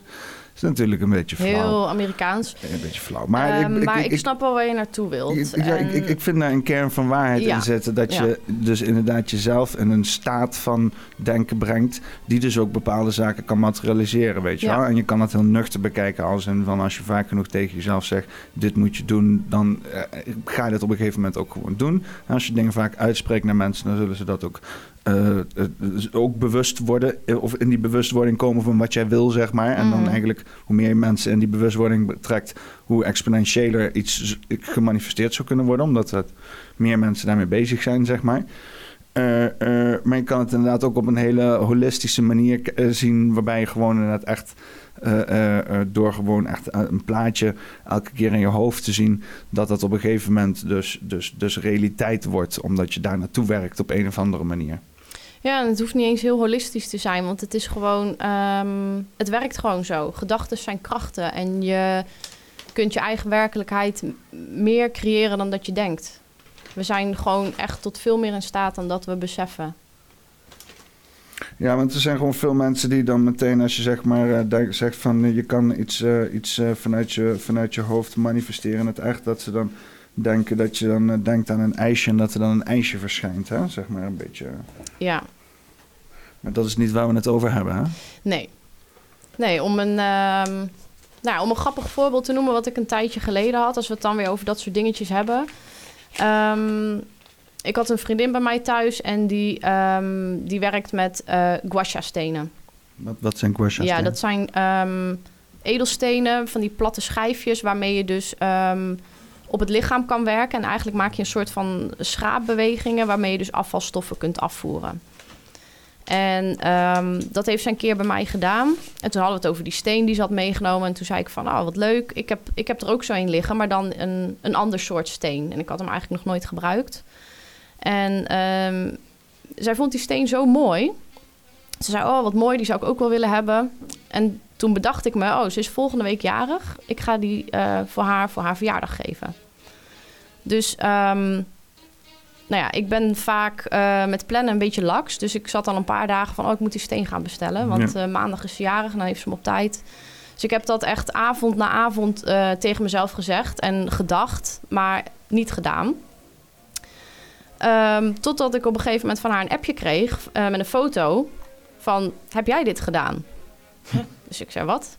Is natuurlijk een beetje flauw. Heel Amerikaans. Een beetje flauw. Maar, ik, maar ik, ik, ik, snap wel waar je naartoe wilt. ik, ja, ik, En- ik, ik vind daar een kern van waarheid Ja. in zitten. Dat Ja. je dus inderdaad jezelf in een staat van denken brengt. Die dus ook bepaalde zaken kan materialiseren, weet je Ja. wel. En je kan dat heel nuchter bekijken als in van als je vaak genoeg tegen jezelf zegt. Dit moet je doen, dan eh, ga je dat op een gegeven moment ook gewoon doen. En als je dingen vaak uitspreekt naar mensen, dan zullen ze dat ook, ook bewust worden. eh, Of in die bewustwording komen van wat jij wil, zeg maar. En dan Mhm. eigenlijk hoe meer je mensen in die bewustwording betrekt, hoe exponentiëler iets gemanifesteerd zou kunnen worden. Omdat het meer mensen daarmee bezig zijn, zeg maar. Eh, eh, maar je kan het inderdaad ook op een hele holistische manier eh, zien, waarbij je gewoon inderdaad echt eh, eh, eh, door gewoon echt eh, een plaatje elke keer in je hoofd te zien, dat dat op een gegeven moment dus, dus, dus realiteit wordt, omdat je daar naartoe werkt op een of andere manier. Ja, en het hoeft niet eens heel holistisch te zijn, want het is gewoon, ehm, het werkt gewoon zo. Gedachten zijn krachten en je kunt je eigen werkelijkheid meer creëren dan dat je denkt. We zijn gewoon echt tot veel meer in staat dan dat we beseffen. Ja, want er zijn gewoon veel mensen die dan meteen, als je zeg maar eh, zegt van eh, je kan iets, eh, iets vanuit, je, vanuit je hoofd manifesteren, het echt dat ze dan denken dat je dan denkt aan een ijsje en dat er dan een ijsje verschijnt, hè? zeg maar een beetje. Ja, Maar dat is niet waar we het over hebben, hè? nee. Nee, om een, ehm, nou, om een grappig voorbeeld te noemen wat ik een tijdje geleden had, als we het dan weer over dat soort dingetjes hebben. Ehm, ik had een vriendin bij mij thuis en die, ehm, die werkt met eh guasha stenen. Wat, wat zijn guasha Ja, dat zijn edelstenen, van die platte schijfjes waarmee je dus op het lichaam kan werken. En eigenlijk maak je een soort van schraapbewegingen waarmee je dus afvalstoffen kunt afvoeren. En ehm, dat heeft ze een keer bij mij gedaan. En toen hadden we het over die steen die ze had meegenomen. En toen zei ik van, oh wat leuk. Ik heb, ik heb er ook zo een liggen, maar dan een, een ander soort steen. En ik had hem eigenlijk nog nooit gebruikt. En ehm, zij vond die steen zo mooi. Ze zei, oh wat mooi, die zou ik ook wel willen hebben. En toen bedacht ik me, oh ze is volgende week jarig. Ik ga die eh, voor haar voor haar verjaardag geven. Dus ehm, nou ja, ik ben vaak eh, met plannen een beetje laks. Dus ik zat al een paar dagen van, oh, ik moet die steen gaan bestellen. Want eh, maandag is ze jarig en dan heeft ze hem op tijd. Dus ik heb dat echt avond na avond tegen mezelf gezegd en gedacht, maar niet gedaan. Ehm, totdat ik op een gegeven moment van haar een appje kreeg met een foto van, heb jij dit gedaan? dus ik zei, wat?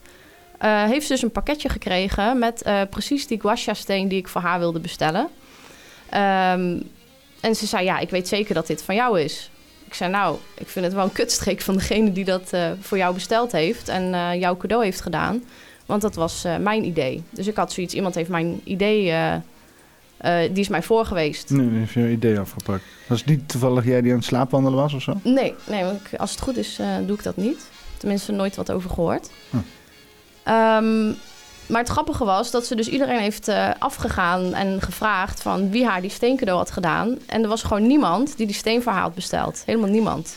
Eh, heeft ze dus een pakketje gekregen met eh, precies die guasha-steen die ik voor haar wilde bestellen. Ehm, en ze zei, ja, ik weet zeker dat dit van jou is. Ik zei, nou, ik vind het wel een kutstreek van degene die dat eh, voor jou besteld heeft en jouw cadeau heeft gedaan. Want dat was mijn idee. Dus ik had zoiets, iemand heeft mijn idee, die is mij voor geweest. Nee, heeft je idee afgepakt. Was het niet toevallig jij die aan het slaapwandelen was of zo? Nee, nee want als het goed is, doe ik dat niet. Tenminste, nooit wat over gehoord. Hm. Ehm, maar het grappige was dat ze dus iedereen heeft eh, afgegaan en gevraagd van wie haar die steen cadeau had gedaan. En er was gewoon niemand die die steen voor haar had besteld. Helemaal niemand.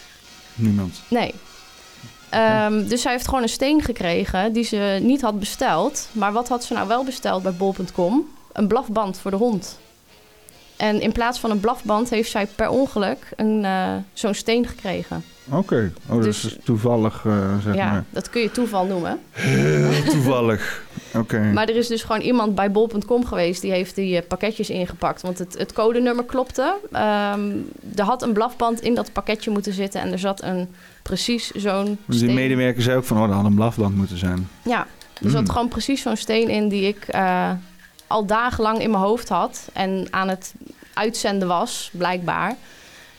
Niemand. Nee. Ehm, dus zij heeft gewoon een steen gekregen die ze niet had besteld. Maar wat had ze nou wel besteld bij bol.com? Een blafband voor de hond. En in plaats van een blafband heeft zij per ongeluk een, eh, zo'n steen gekregen. Oké. Oh, Dus- dat is toevallig, eh, zeg ja, maar. dat kun je toeval noemen. Heel toevallig. Oké. Maar er is dus gewoon iemand bij bol.com geweest die heeft die eh, pakketjes ingepakt. Want het, het codenummer klopte. Ehm, er had een blafband in dat pakketje moeten zitten. En er zat een precies zo'n Dus die medewerker zei ook van, oh, dat had een blafband moeten zijn. Ja, er zat Mm. gewoon precies zo'n steen in die ik eh, al dagenlang in mijn hoofd had. En aan het uitzenden was, blijkbaar.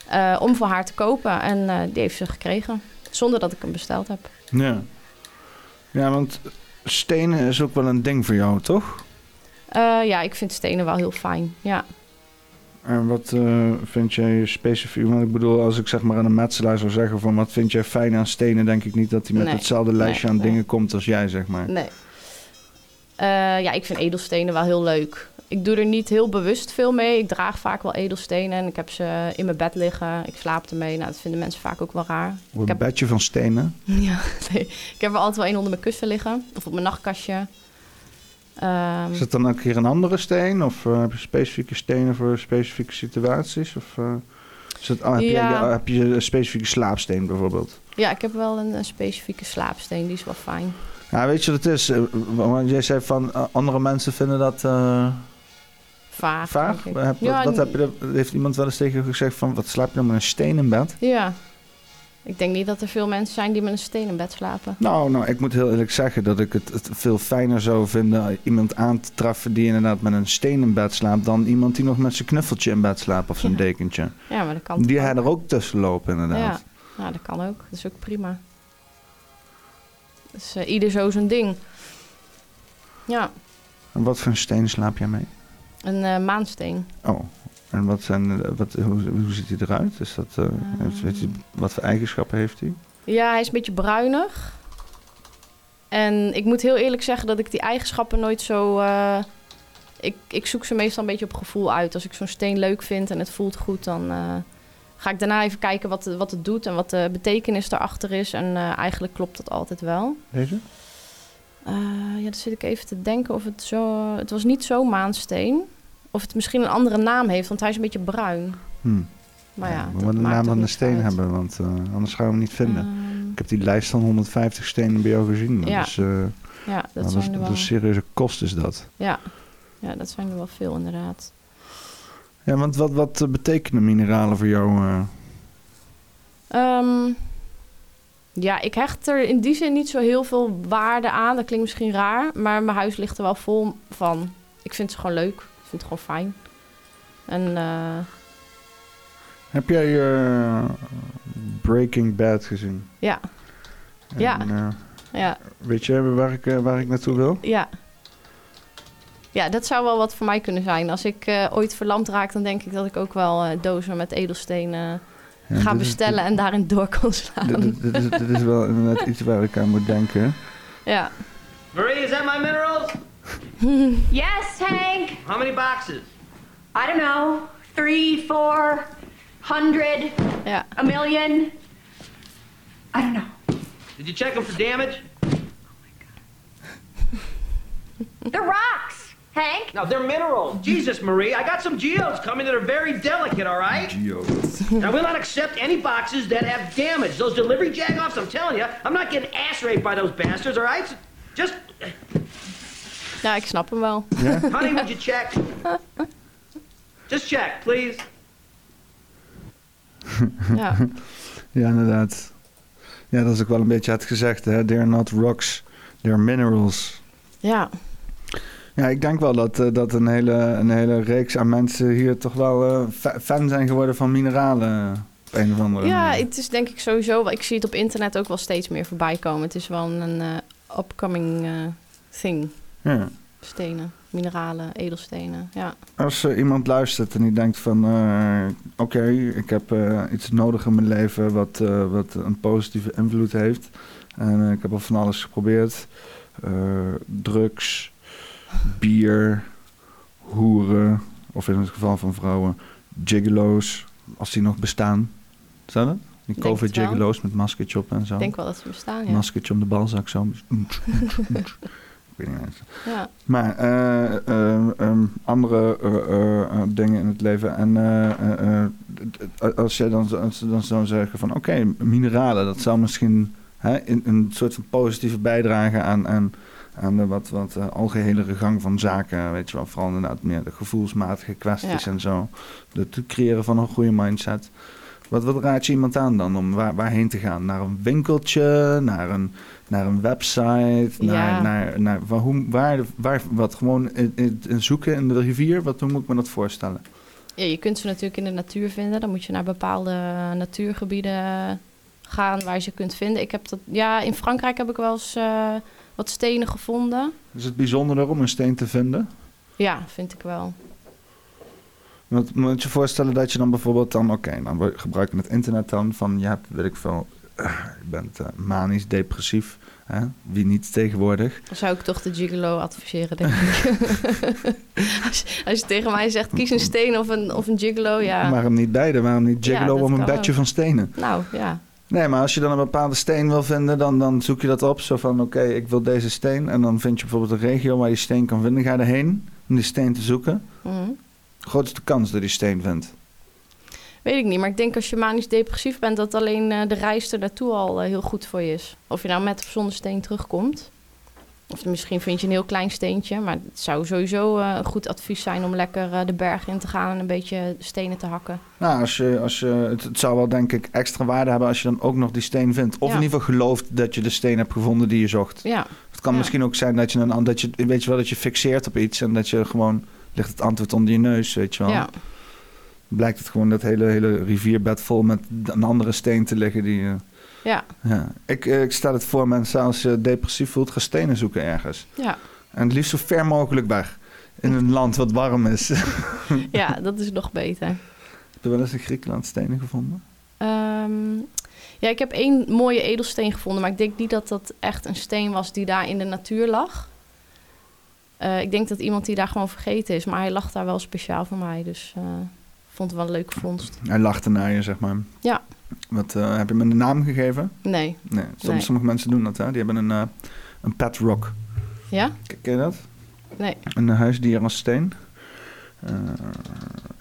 eh, om voor haar te kopen. En eh, die heeft ze gekregen. Zonder dat ik hem besteld heb. Ja. Ja, want stenen is ook wel een ding voor jou, toch? Eh, ja, ik vind stenen wel heel fijn. Ja. En wat vind jij specifiek? Want ik bedoel, als ik zeg maar aan een metselaar zou zeggen van wat vind jij fijn aan stenen, denk ik niet dat hij met Nee. hetzelfde lijstje Nee, aan nee. dingen komt als jij, zeg maar. Nee. Eh, ja, ik vind edelstenen wel heel leuk. Ik doe er niet heel bewust veel mee. Ik draag vaak wel edelstenen en ik heb ze in mijn bed liggen. Ik slaap ermee. Nou, dat vinden mensen vaak ook wel raar. Een heb- bedje van stenen. Ja, nee. ik heb er altijd wel één onder mijn kussen liggen. Of op mijn nachtkastje. Ehm, Is het dan ook keer een andere steen? Of eh, heb je specifieke stenen voor specifieke situaties? Of eh, is het, heb, Ja. je, heb je een specifieke slaapsteen bijvoorbeeld? ja, ik heb wel een, een specifieke slaapsteen. Die is wel fijn. Ja, weet je wat het is? Eh, Want jij zei van eh, andere mensen vinden dat eh, Vaag. vaag. Heb, Ja, wat heb je, heeft iemand wel eens tegen je gezegd van wat slaap je dan met een steen in bed? Ja. Ik denk niet dat er veel mensen zijn die met een steen in bed slapen. Nou, nou, ik moet heel eerlijk zeggen dat ik het, het veel fijner zou vinden iemand aan te treffen die inderdaad met een steen in bed slaapt dan iemand die nog met zijn knuffeltje in bed slaapt of zijn Ja. dekentje. Ja, maar dat kan Die hij er ook tussen lopen inderdaad. Ja. ja, dat kan ook. Dat is ook prima. Dus eh, ieder zo zijn ding. Ja, En wat voor een steen slaap jij mee? een eh, maansteen. Oh, en wat zijn, eh, wat, hoe, hoe ziet hij eruit? Is dat, eh, heeft- weet je, wat voor eigenschappen heeft hij? Ja, hij is een beetje bruinig. En ik moet heel eerlijk zeggen dat ik die eigenschappen nooit zo... ik, ik zoek ze meestal een beetje op gevoel uit. Als ik zo'n steen leuk vind en het voelt goed, dan ga ik daarna even kijken wat, wat het doet en wat de betekenis daarachter is. En eh, eigenlijk klopt dat altijd wel. Deze? Eh, ja, dan zit ik even te denken of het zo... Het was niet zo maansteen. Of het misschien een andere naam heeft, want hij is een beetje bruin. Hm. Maar ja, we moeten de naam van de steen uit. hebben, want eh, anders gaan we hem niet vinden. Ehm, ik heb die lijst van 150 stenen bij jou gezien. Dat Ja, is, eh, ja, dat is, zijn er dat wel... is serieuze kost is dat. Ja. ja, dat zijn er wel veel inderdaad. Ja, want wat, wat eh, betekenen mineralen voor jou? eh? Ehm, ja, ik hecht er in die zin niet zo heel veel waarde aan. Dat klinkt misschien raar, maar mijn huis ligt er wel vol van. Ik vind ze gewoon leuk. Ik vind het gewoon fijn. En eh, Heb jij eh, Breaking Bad gezien? ja, En, Ja. ja, weet je waar ik, waar ik naartoe wil? ja. Ja, dat zou wel wat voor mij kunnen zijn. Als ik eh, ooit verlamd raak, dan denk ik dat ik ook wel eh, dozen met edelstenen Ja, ga is- bestellen en daarin door kan slaan. Dit, is, dit is wel inderdaad iets waar ik aan moet denken. Ja. Marie, is that my minerals? Yes, Hank. How many boxes? I don't know. Three, four, hundred, ja. a million. I don't know. Did you check them for damage? The rocks, Hank. No, they're minerals. Jesus, Marie, I got some geodes coming that are very delicate, all right? I will not accept any boxes that have damage. Those delivery jagoffs, I'm telling you, I'm not getting ass raped by those bastards, all right? Just, ja, ik snap hem wel. honey, would you check? Just check, please. Ja. Ja, inderdaad. Ja, dat is ook wel een beetje het gezegd, hè. They're not rocks, they're minerals. ja. Ja, ik denk wel dat, eh, dat een, hele, een hele reeks aan mensen hier toch wel eh, fa- fan zijn geworden van mineralen. Op een of andere Ja, manier. het is denk ik sowieso... Ik zie het op internet ook wel steeds meer voorbij komen. Het is wel een eh, upcoming thing. Ja. Stenen, mineralen, edelstenen. Ja. Als iemand luistert en die denkt van... oké, ik heb iets nodig in mijn leven wat, wat een positieve invloed heeft. En ik heb al van alles geprobeerd. Drugs, bier, hoeren, of in het geval van vrouwen, gigolo's, als die nog bestaan. Zou dat? Die Denk het covid wel. gigolo's met maskertje op en zo. Ik denk wel dat ze bestaan, ja. Maskertje om de balzak zo. Ik weet niet eens. ja. Maar eh, eh, ehm, andere eh, dingen in het leven. En als je dan, dan zou zeggen van oké, mineralen, dat zou misschien hè, in, een soort van positieve bijdrage aan, aan, aan de wat, wat eh, algehelere gang van zaken. Weet je wel, vooral inderdaad meer de gevoelsmatige kwesties Ja. en zo. Het creëren van een goede mindset. Wat, wat raad je iemand aan dan om waar, waarheen te gaan? Naar een winkeltje, naar een, naar een website, naar, Ja. naar, naar waar, hoe, waar, waar, wat gewoon in, in, in zoeken in de rivier? Wat, hoe moet ik me dat voorstellen? Ja, je kunt ze natuurlijk in de natuur vinden. Dan moet je naar bepaalde natuurgebieden gaan waar je ze kunt vinden. Ik heb dat, ja, in Frankrijk heb ik wel eens eh, wat stenen gevonden. Is het bijzonder om een steen te vinden? Ja, vind ik wel. Want moet je voorstellen dat je dan bijvoorbeeld dan, oké, dan we- gebruiken het internet dan van, je hebt, weet ik veel, eh, je bent eh, manisch, depressief, hè? wie niet tegenwoordig. Dan zou ik toch de gigolo adviseren, denk ik. als, je, als je tegen mij zegt, kies een steen of een, of een gigolo, ja. Waarom niet beide? Waarom niet Ja, gigolo dat om een bedje ook. van stenen? Nou, ja. Nee, maar als je dan een bepaalde steen wil vinden, dan, dan zoek je dat op. Zo van, oké, ik wil deze steen. En dan vind je bijvoorbeeld een regio waar je steen kan vinden. Ga je erheen om die steen te zoeken. Mhm. Grootste kans dat je die steen vindt. Weet ik niet, maar ik denk als je manisch depressief bent... dat alleen eh, de reis er naartoe al eh, heel goed voor je is. Of je nou met of zonder steen terugkomt. Of misschien vind je een heel klein steentje. Maar het zou sowieso eh, een goed advies zijn om lekker eh, de berg in te gaan... en een beetje stenen te hakken. Nou, als je, als je, het, het zou wel denk ik extra waarde hebben als je dan ook nog die steen vindt. Of Ja. in ieder geval gelooft dat je de steen hebt gevonden die je zocht. Ja, Het kan Ja. misschien ook zijn dat je, een, dat je, weet je wel, dat je fixeert op iets. En dat je gewoon, ligt het antwoord onder je neus, weet je wel. ja. Blijkt het gewoon dat hele, hele rivierbed vol met een andere steen te liggen die... eh, ja, Ja, ik, ik stel het voor mensen als je depressief voelt, ga stenen zoeken ergens. ja. En het liefst zo ver mogelijk weg. In een land wat warm is. Heb ja, dat is nog beter. je wel eens in Griekenland stenen gevonden? Ehm, ja, ik heb één mooie edelsteen gevonden, maar ik denk niet dat dat echt een steen was die daar in de natuur lag. Eh, ik denk dat iemand die daar gewoon vergeten is, maar hij lag daar wel speciaal voor mij, dus eh, vond het wel een leuke vondst. Hij lachte naar je, zeg maar. Ja. Wat, eh, heb je hem een naam gegeven? Nee, Nee, soms, Nee. sommige mensen doen dat, hè. Die hebben een, eh, een pet rock. ja? Ken je dat? Nee. Een huisdier als steen. Eh,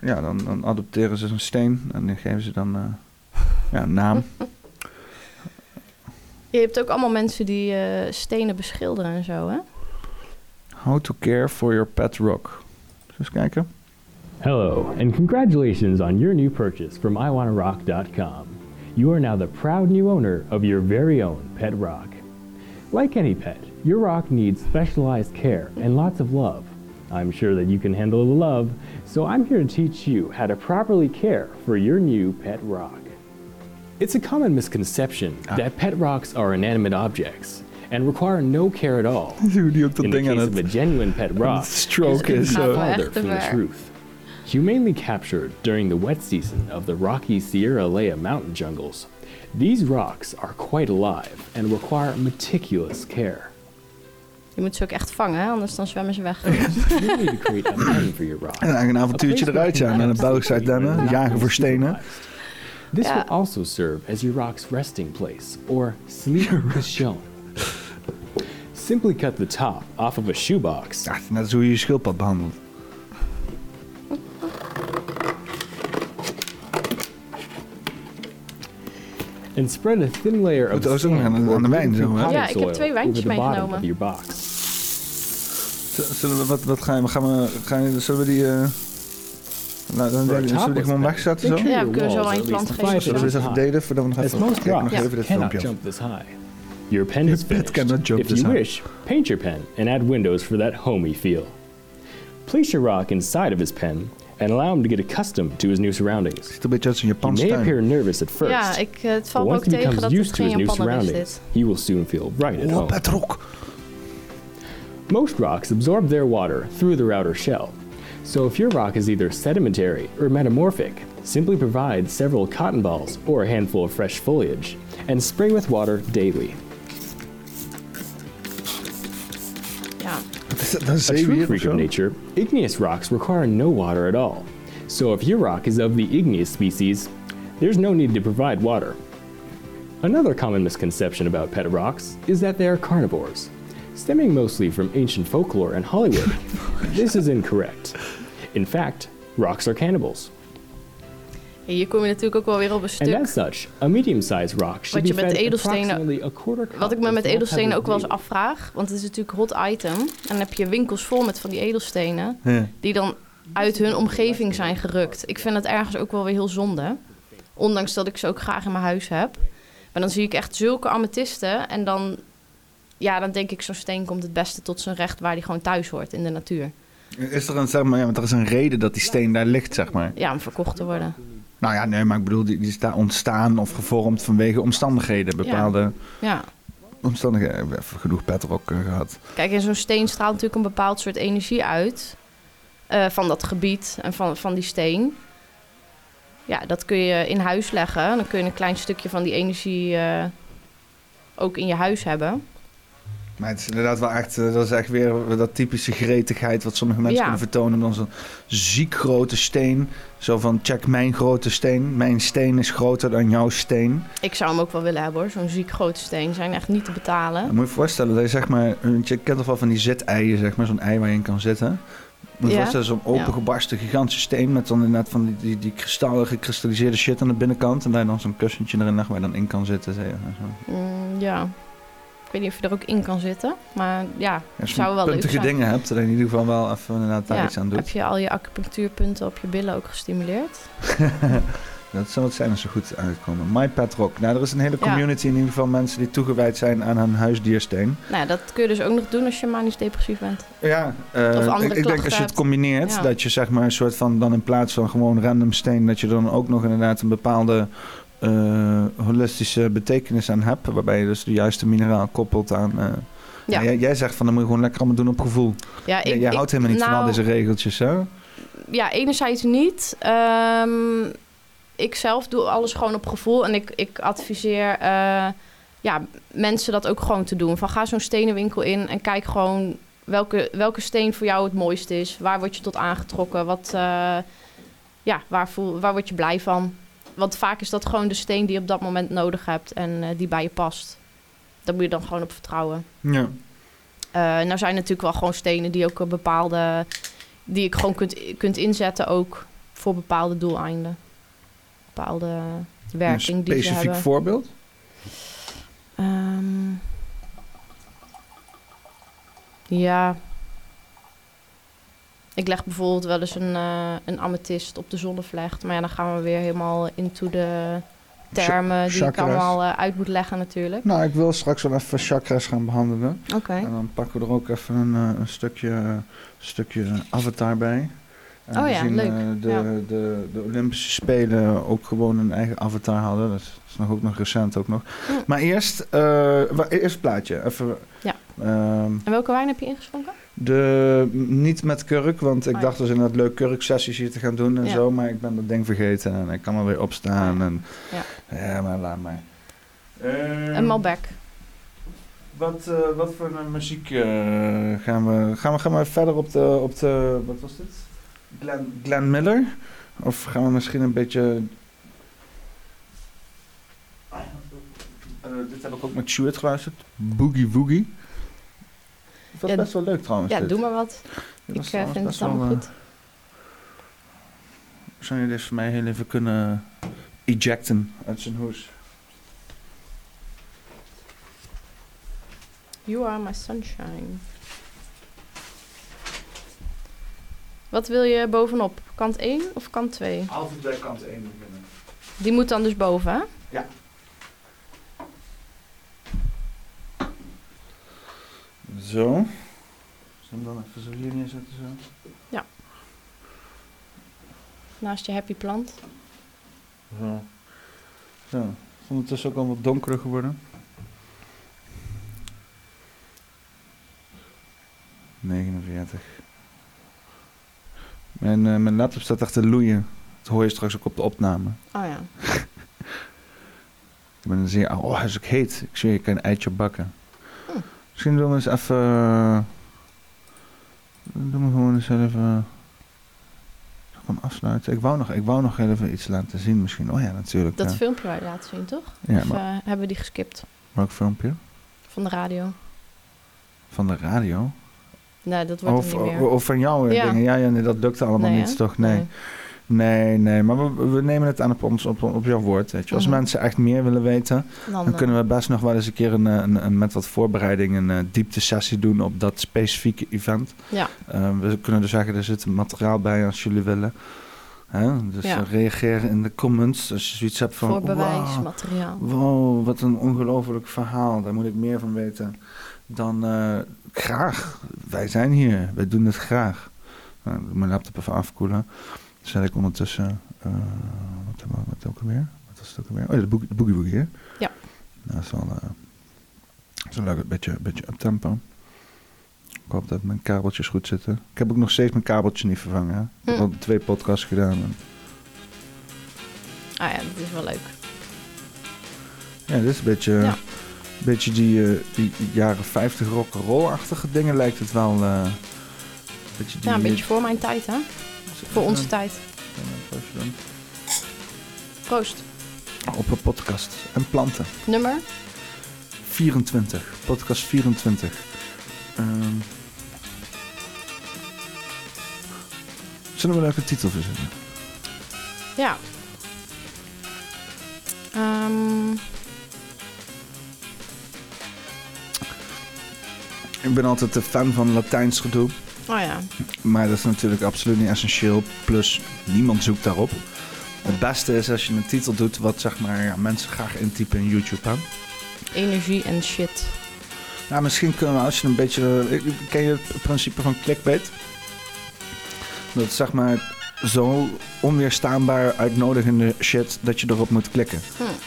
ja, dan, dan adopteren ze een steen en die geven ze dan eh, ja, een naam. Je hebt ook allemaal mensen die eh, stenen beschilderen en zo, hè? How to care for your pet rock. Zullen we eens kijken? Hello, and congratulations on your new purchase from iwannarock.com. You are now the proud new owner of your very own pet rock. Like any pet, your rock needs specialized care and lots of love. I'm sure that you can handle the love, so I'm here to teach you how to properly care for your new pet rock. It's a common misconception ah. that pet rocks are inanimate objects and require no care at all. Hoe die ook dat In the case of a genuine pet rock, stroke is. is Nou, farther from the truth. Humanely captured during the wet season of the rocky Sierra Leone mountain jungles, these rocks are quite alive and require meticulous care. Je moet ze ook echt vangen, hè? anders dan zwemmen ze weg. You need to create a pen for your rock. En eigenlijk een avontuurtje A place eruit, ja. where Naar de you can Belgische absolutely Ardennen, relax jagen voor stenen. This Ja. will also serve as your rock's resting place or sleep position. Simply cut the top off of a shoebox Ja, net als hoe je je schildpad behandelt. And spread a thin layer of Goed, oh, zo aan de- sand or aan de wijn zo, hè? potting Ja, ik heb soil twee over wijntjes the bottom meegenomen. of your box. Z- Zullen we, wat, wat gaan we, gaan we, gaan we, zullen we die, eh nou, dan For a zullen we die gewoon pet, wegzetten zo? sure Ja, we kunnen zo walls aan are plant geven. five Zullen we eens inches even delen voordat we nog As even most kijken nog rocks even dit cannot filmpje. jump this high. Your pen is pet finished. cannot jump if this you high. wish, paint your pen and add windows for that homey feel. Place your rock inside of his pen and allow him to get accustomed to his new surroundings. Ziet er een beetje uit als een He may appear nervous at first, Ja, ik, het but valt me ook once he tegen becomes dat het used to his new Japaner surroundings, he will soon feel right at home. petrok! Most rocks absorb their water through their outer shell. So if your rock is either sedimentary or metamorphic, simply provide several cotton balls or a handful of fresh foliage and spray with water daily. A true freak of nature, igneous rocks require no water at all. So if your rock is of the igneous species, there's no need to provide water. Another common misconception about pet rocks is that they are carnivores. Stemming mostly from ancient folklore and Hollywood, this is incorrect. In fact, rocks are cannibals. Hier kom je natuurlijk ook wel weer op een stuk. as such, a medium-sized rock should Wat je met fed edelstenen- approximately a quarter cup Wat ik me met edelstenen ook wel eens afvraag, want het is natuurlijk hot item. En dan heb je winkels vol met van die edelstenen, Ja. die dan uit hun omgeving zijn gerukt. Ik vind het ergens ook wel weer heel zonde. Ondanks dat ik ze ook graag in mijn huis heb. Maar dan zie ik echt zulke amethysten en dan, ja, dan denk ik zo'n steen komt het beste tot zijn recht waar die gewoon thuis hoort in de natuur. Is er een, zeg maar, ja, want er is een reden dat die steen daar ligt, zeg maar. Ja, om verkocht te worden. Nou ja, nee, maar ik bedoel, die, die is daar ontstaan of gevormd vanwege omstandigheden. Bepaalde Ja. omstandigheden. We hebben genoeg petrok eh, gehad. Kijk, en zo'n steen straalt natuurlijk een bepaald soort energie uit. eh, van dat gebied en van, van die steen. Ja, dat kun je in huis leggen. Dan kun je een klein stukje van die energie eh, ook in je huis hebben. Maar het is inderdaad wel echt, eh, dat is echt weer dat typische gretigheid wat sommige mensen Ja. kunnen vertonen. Dan zo'n ziek grote steen. Zo van, check mijn grote steen. Mijn steen is groter dan jouw steen. Ik zou hem ook wel willen hebben hoor. Zo'n ziek grote steen. Zijn echt niet te betalen. Dan moet je je voorstellen dat je zeg maar, je kent toch wel van die zit-eieren, zeg maar, zo'n ei waar je in kan zitten. Moet je Ja. voorstellen, zo'n opengebarsten gigantische steen met dan inderdaad van die, die, die kristallen, gekristalliseerde shit aan de binnenkant. En daar dan zo'n kussentje erin leg waar je dan in kan zitten. Zeg. Mm, ja. Ik weet niet of je er ook in kan zitten. Maar ja, Als je zou wel leuk puntige zijn. dingen hebt, dan in ieder geval wel even inderdaad daar Ja. iets aan Heb doet. je al je acupunctuurpunten op je billen ook gestimuleerd? Dat zou het zijn als ze goed uitkomen. My Pet Rock. Nou, er is een hele community in ieder geval mensen die toegewijd zijn aan hun huisdiersteen. Nou, dat kun je dus ook nog doen als je manisch depressief bent. Ja, andere ik, ik denk als je het combineert, dat je zeg maar een soort van dan in plaats van gewoon random steen, dat je dan ook nog inderdaad een bepaalde eh, holistische betekenis aan hebt. Waarbij je dus de juiste mineraal koppelt aan. eh, Ja. ja, jij, jij zegt van dan moet je gewoon lekker allemaal doen op gevoel. Ja, Jij- jij houdt helemaal niet van al nou, deze regeltjes, zo? Ja, enerzijds niet. Ehm, ik zelf doe alles gewoon op gevoel. En ik, ik adviseer eh, ja, mensen dat ook gewoon te doen. Van ga zo'n stenenwinkel in en kijk gewoon welke, welke steen voor jou het mooiste is. Waar word je tot aangetrokken? Wat, ja, waar, voel, waar word je blij van? Want vaak is dat gewoon de steen die je op dat moment nodig hebt en eh, die bij je past. Daar moet je dan gewoon op vertrouwen. Ja. Nou zijn natuurlijk wel gewoon stenen die ook een bepaalde... die ik gewoon kunt, kunt inzetten ook voor bepaalde doeleinden. Bepaalde werking een die ze specifiek hebben. voorbeeld? Ehm, ja. Ik leg bijvoorbeeld wel eens een, eh, een amethyst op de zonnevlecht. Maar ja, dan gaan we weer helemaal into de termen die ik allemaal eh, uit moet leggen natuurlijk. Nou, ik wil straks wel even chakras gaan behandelen. Oké. En dan pakken we er ook even een, eh, een stukje, stukje avatar bij. En Oh ja, gezien, leuk. de, Ja. de, de Olympische Spelen ook gewoon een eigen avatar hadden. Dat is nog ook nog recent ook nog. Hm. Maar eerst, wa- eerst plaatje. Even, Ja. Ehm, En welke wijn heb je ingeschonken? de, niet met kurk, want ik Oh ja. dacht dus inderdaad leuk kurksessies hier te gaan doen en Ja. zo. Maar ik ben dat ding vergeten en ik kan maar weer opstaan. En, Ja. ja, maar laat maar. Ehm, Een Malbec. wat, eh, wat voor een muziek eh, gaan, we, gaan we? Gaan we verder op de, op de wat was dit? Glenn, Glenn Miller? Of gaan we misschien een beetje... Eh, dit heb ik ook met Stuart geluisterd. Boogie Woogie. Het Ja, best wel leuk trouwens. Ja, dit. doe maar wat. Dit Ik eh, trouwens vind het allemaal wel, goed. eh, Zou je dit voor mij heel even kunnen ejecten uit zijn hoes? You are my sunshine. Wat wil je bovenop? Kant 1 of kant 2? Altijd bij kant 1 beginnen. Die moet dan dus boven, hè? Zo. Zullen we hem dan even zo hier neerzetten? Zo? Naast je happy plant. Zo. Zo. Het is ondertussen ook al wat donkerder geworden. 49. Mijn, eh, mijn laptop staat echt te loeien. Dat hoor je straks ook op de opname. Oh ja. Ik ben zeer... Oh, hij is ook heet. Ik zie je kan een eitje bakken. Misschien doen we eens even... eh, doen we gewoon eens even... Ik kan afsluiten. Ik wou, nog, ik wou nog even iets laten zien misschien. Oh ja, natuurlijk. Dat ja. filmpje waar je laten zien, toch? Ja, of maar- eh, hebben we die geskipt Welk filmpje? van de radio? Van de radio? Nee, dat wordt Of, niet meer. of, van jou eh, Ja. dingen? Ja, ja, nee, dat lukte allemaal Nee, niet, hè? toch? Nee. Nee, nee, maar we, we nemen het aan op, ons, op, op jouw woord. Weet je. Als Mhm. mensen echt meer willen weten, Dan, dan kunnen we best nog wel eens een keer een, eh, een, een- met wat voorbereiding een eh, diepte-sessie doen op dat specifieke event. Ja, Eh, we kunnen dus zeggen, er zit materiaal bij als jullie willen. Hè? Dus Ja. reageer in de comments als je zoiets hebt van... voor "Wauw, bewijsmateriaal. Wow, wat een ongelooflijk verhaal. Daar moet ik meer van weten. Dan graag. Wij zijn hier. Wij doen het graag. Nou, mijn laptop even afkoelen. Zet ik ondertussen... eh, wat we wat ook alweer? Wat was het ook alweer? Oh ja, de, boogie, de boogie hè? Ja. Nou, dat is wel... eh, dat is wel leuk. Een beetje, beetje up tempo. Ik hoop dat mijn kabeltjes goed zitten. Ik heb ook nog steeds mijn kabeltje niet vervangen. Hè? Ik heb Hm. al twee podcasts gedaan. en- Ah ja, dat is wel leuk. Ja, dit is een beetje, Ja. een beetje die, eh, die jaren 50 rock'n'roll-achtige dingen lijkt het wel. een beetje die, Ja, een beetje voor mijn tijd, hè? Voor onze tijd. Proost. Op een podcast. En planten. Nummer? 24. Podcast 24. Ehm, zullen we er ook een titel verzinnen? Ja. Ehm, Ik ben altijd een fan van Latijns gedoe. Oh ja. Maar dat is natuurlijk absoluut niet essentieel. Plus, niemand zoekt daarop. Het beste is als je een titel doet wat zeg maar, ja, mensen graag intypen in YouTube. Hè? Energie en shit. Nou, misschien kunnen we als je een beetje... eh, Ken je het principe van clickbait? Dat zeg maar zo onweerstaanbaar uitnodigende shit dat je erop moet klikken.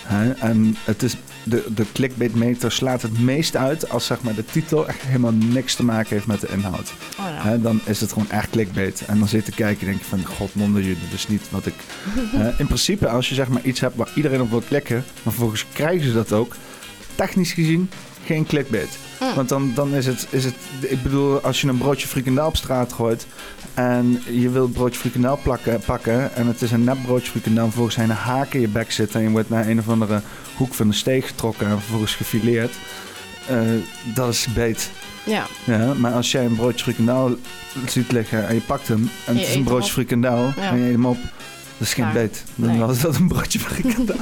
Hm. En het is, de, de clickbait meter slaat het meest uit als zeg maar, de titel echt helemaal niks te maken heeft met de inhoud. Oh ja. Dan is het gewoon echt clickbait. En dan zit je te kijken en denk je van, god wonder je, dit is niet wat ik... In principe, als je zeg maar iets hebt waar iedereen op wil klikken, maar vervolgens krijgen ze dat ook, technisch gezien geen clickbait. Hm. Want dan, dan is, het, is het, ik bedoel, als je een broodje frikandel op straat gooit en je wilt broodje frikandel plakken, pakken en het is een nep broodje frikandel, en vervolgens zijn een haak in je bek zit en je wordt naar een of andere hoek van de steeg getrokken en vervolgens gefileerd. eh, dat is beet. Ja. Ja, maar als jij een broodje frikandel ziet liggen en je pakt hem en je het is een broodje frikandel Ja. en je eet hem op, dat is geen beet. Dan Nee. was dat een broodje frikandel.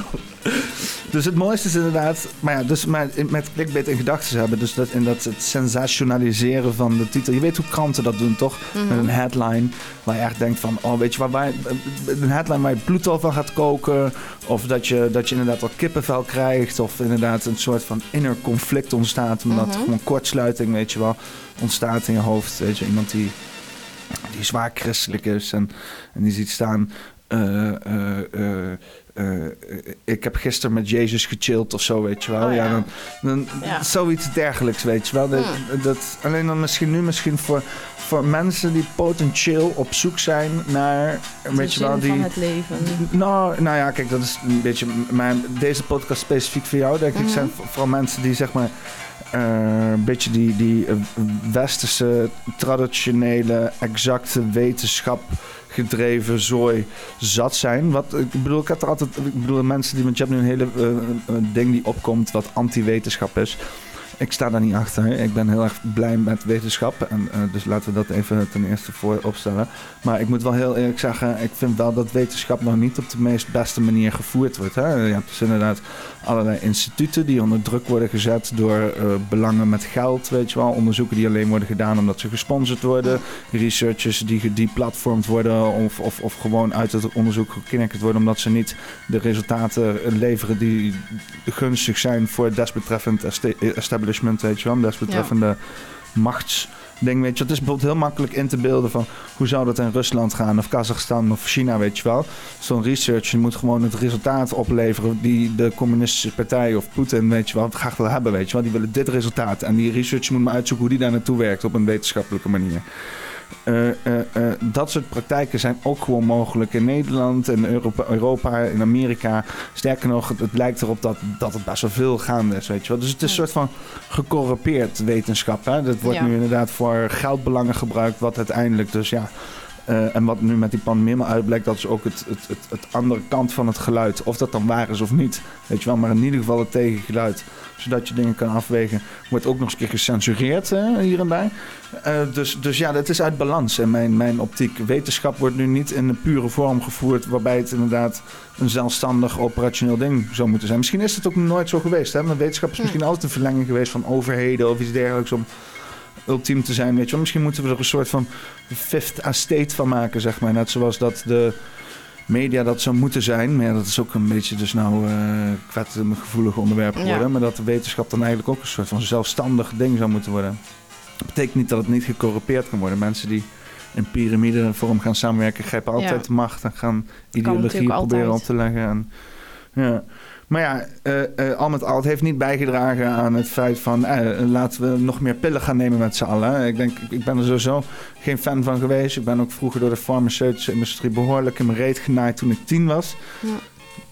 dus het mooiste is inderdaad, maar ja, dus met, met clickbait in gedachten hebben, dus dat, in dat het sensationaliseren van de titel. Je weet hoe kranten dat doen, toch? Mhm. Met een headline waar je echt denkt van, oh weet je waar, waar een headline waar je bloed al van gaat koken. Of dat je, dat je inderdaad al kippenvel krijgt. Of inderdaad een soort van inner conflict ontstaat. Omdat gewoon kortsluiting, weet je wel, ontstaat in je hoofd. Weet je, iemand die, die zwaar christelijk is en, en die ziet staan... eh, eh, eh, ik heb gisteren met Jezus gechilled of zo, weet je wel. Oh, ja. ja. dan, dan Ja. zoiets dergelijks, weet je wel. Dat, Hmm. dat, alleen dan misschien nu misschien voor, voor mensen die potentieel op zoek zijn naar, De weet je wel, die... van het leven. Nou, nou ja, kijk, dat is een beetje. Maar deze podcast specifiek voor jou, denk ik, Mhm. zijn voor- vooral mensen die zeg maar. een beetje die, die westerse, traditionele, exacte wetenschap gedreven zooi zat zijn. Wat, ik bedoel, ik heb er altijd. Ik bedoel, mensen die. Je hebt nu een hele eh, ding die opkomt wat anti-wetenschap is. Ik sta daar niet achter. Ik ben heel erg blij met wetenschap. En, eh, dus laten we dat even ten eerste voor opstellen. Maar ik moet wel heel eerlijk zeggen, ik vind wel dat wetenschap nog niet op de meest beste manier gevoerd wordt. Hè? Je hebt dus inderdaad allerlei instituten die onder druk worden gezet door eh, belangen met geld, weet je wel. Onderzoeken die alleen worden gedaan omdat ze gesponsord worden. Researchers die gedeplatformd worden of, of, of gewoon uit het onderzoek geknikkerd worden omdat ze niet de resultaten leveren die gunstig zijn voor het desbetreffend esta- establishment, weet je wel. Desbetreffende machtsding, weet je. Het is bijvoorbeeld heel makkelijk in te beelden van hoe zou dat in Rusland gaan of Kazachstan of China, weet je wel. Zo'n researcher moet gewoon het resultaat opleveren die de communistische partij of Poetin, weet je wel, graag wil hebben, weet je wel. Die willen dit resultaat en die researcher moet maar uitzoeken hoe die daar naartoe werkt op een wetenschappelijke manier. Eh, dat soort praktijken zijn ook gewoon mogelijk in Nederland, in Europa, Europa in Amerika. Sterker nog, het, het lijkt erop dat, dat het best wel veel gaande is, weet je wel. Dus het is een soort van gecorrumpeerd wetenschap. Hè? Dat wordt Ja. nu inderdaad voor geldbelangen gebruikt, wat uiteindelijk dus ja... eh, en wat nu met die pandemie helemaal uitblijkt, dat is ook het, het, het, het andere kant van het geluid. Of dat dan waar is of niet. Weet je wel, maar in ieder geval het tegengeluid. Zodat je dingen kan afwegen. Wordt ook nog eens een keer gecensureerd hè, hier en daar. Eh, dus, dus ja, dat is uit balans in mijn, mijn optiek. Wetenschap wordt nu niet in een pure vorm gevoerd... waarbij het inderdaad een zelfstandig operationeel ding zou moeten zijn. Misschien is het ook nooit zo geweest. Hè? Maar wetenschap is misschien altijd een verlenging geweest van overheden... of iets dergelijks om ultiem te zijn. Weet je wel. Misschien moeten we er een soort van fifth estate van maken, zeg maar. Net zoals dat de media dat zou moeten zijn. Maar ja, dat is ook een beetje dus nou een gevoelig onderwerp geworden. Ja. Maar dat de wetenschap dan eigenlijk ook een soort van zelfstandig ding zou moeten worden. Dat betekent niet dat het niet gecorrumpeerd kan worden. Mensen die in piramidevorm gaan samenwerken, grijpen altijd Ja. de macht en gaan ideologie proberen altijd. op te leggen. En, ja. Maar ja, eh, eh, al met al, het heeft niet bijgedragen aan het feit van eh, laten we nog meer pillen gaan nemen met z'n allen. Ik denk, ik- ben er sowieso geen fan van geweest. Ik ben ook vroeger door de farmaceutische industrie behoorlijk in mijn reet genaaid toen ik tien was. Ja.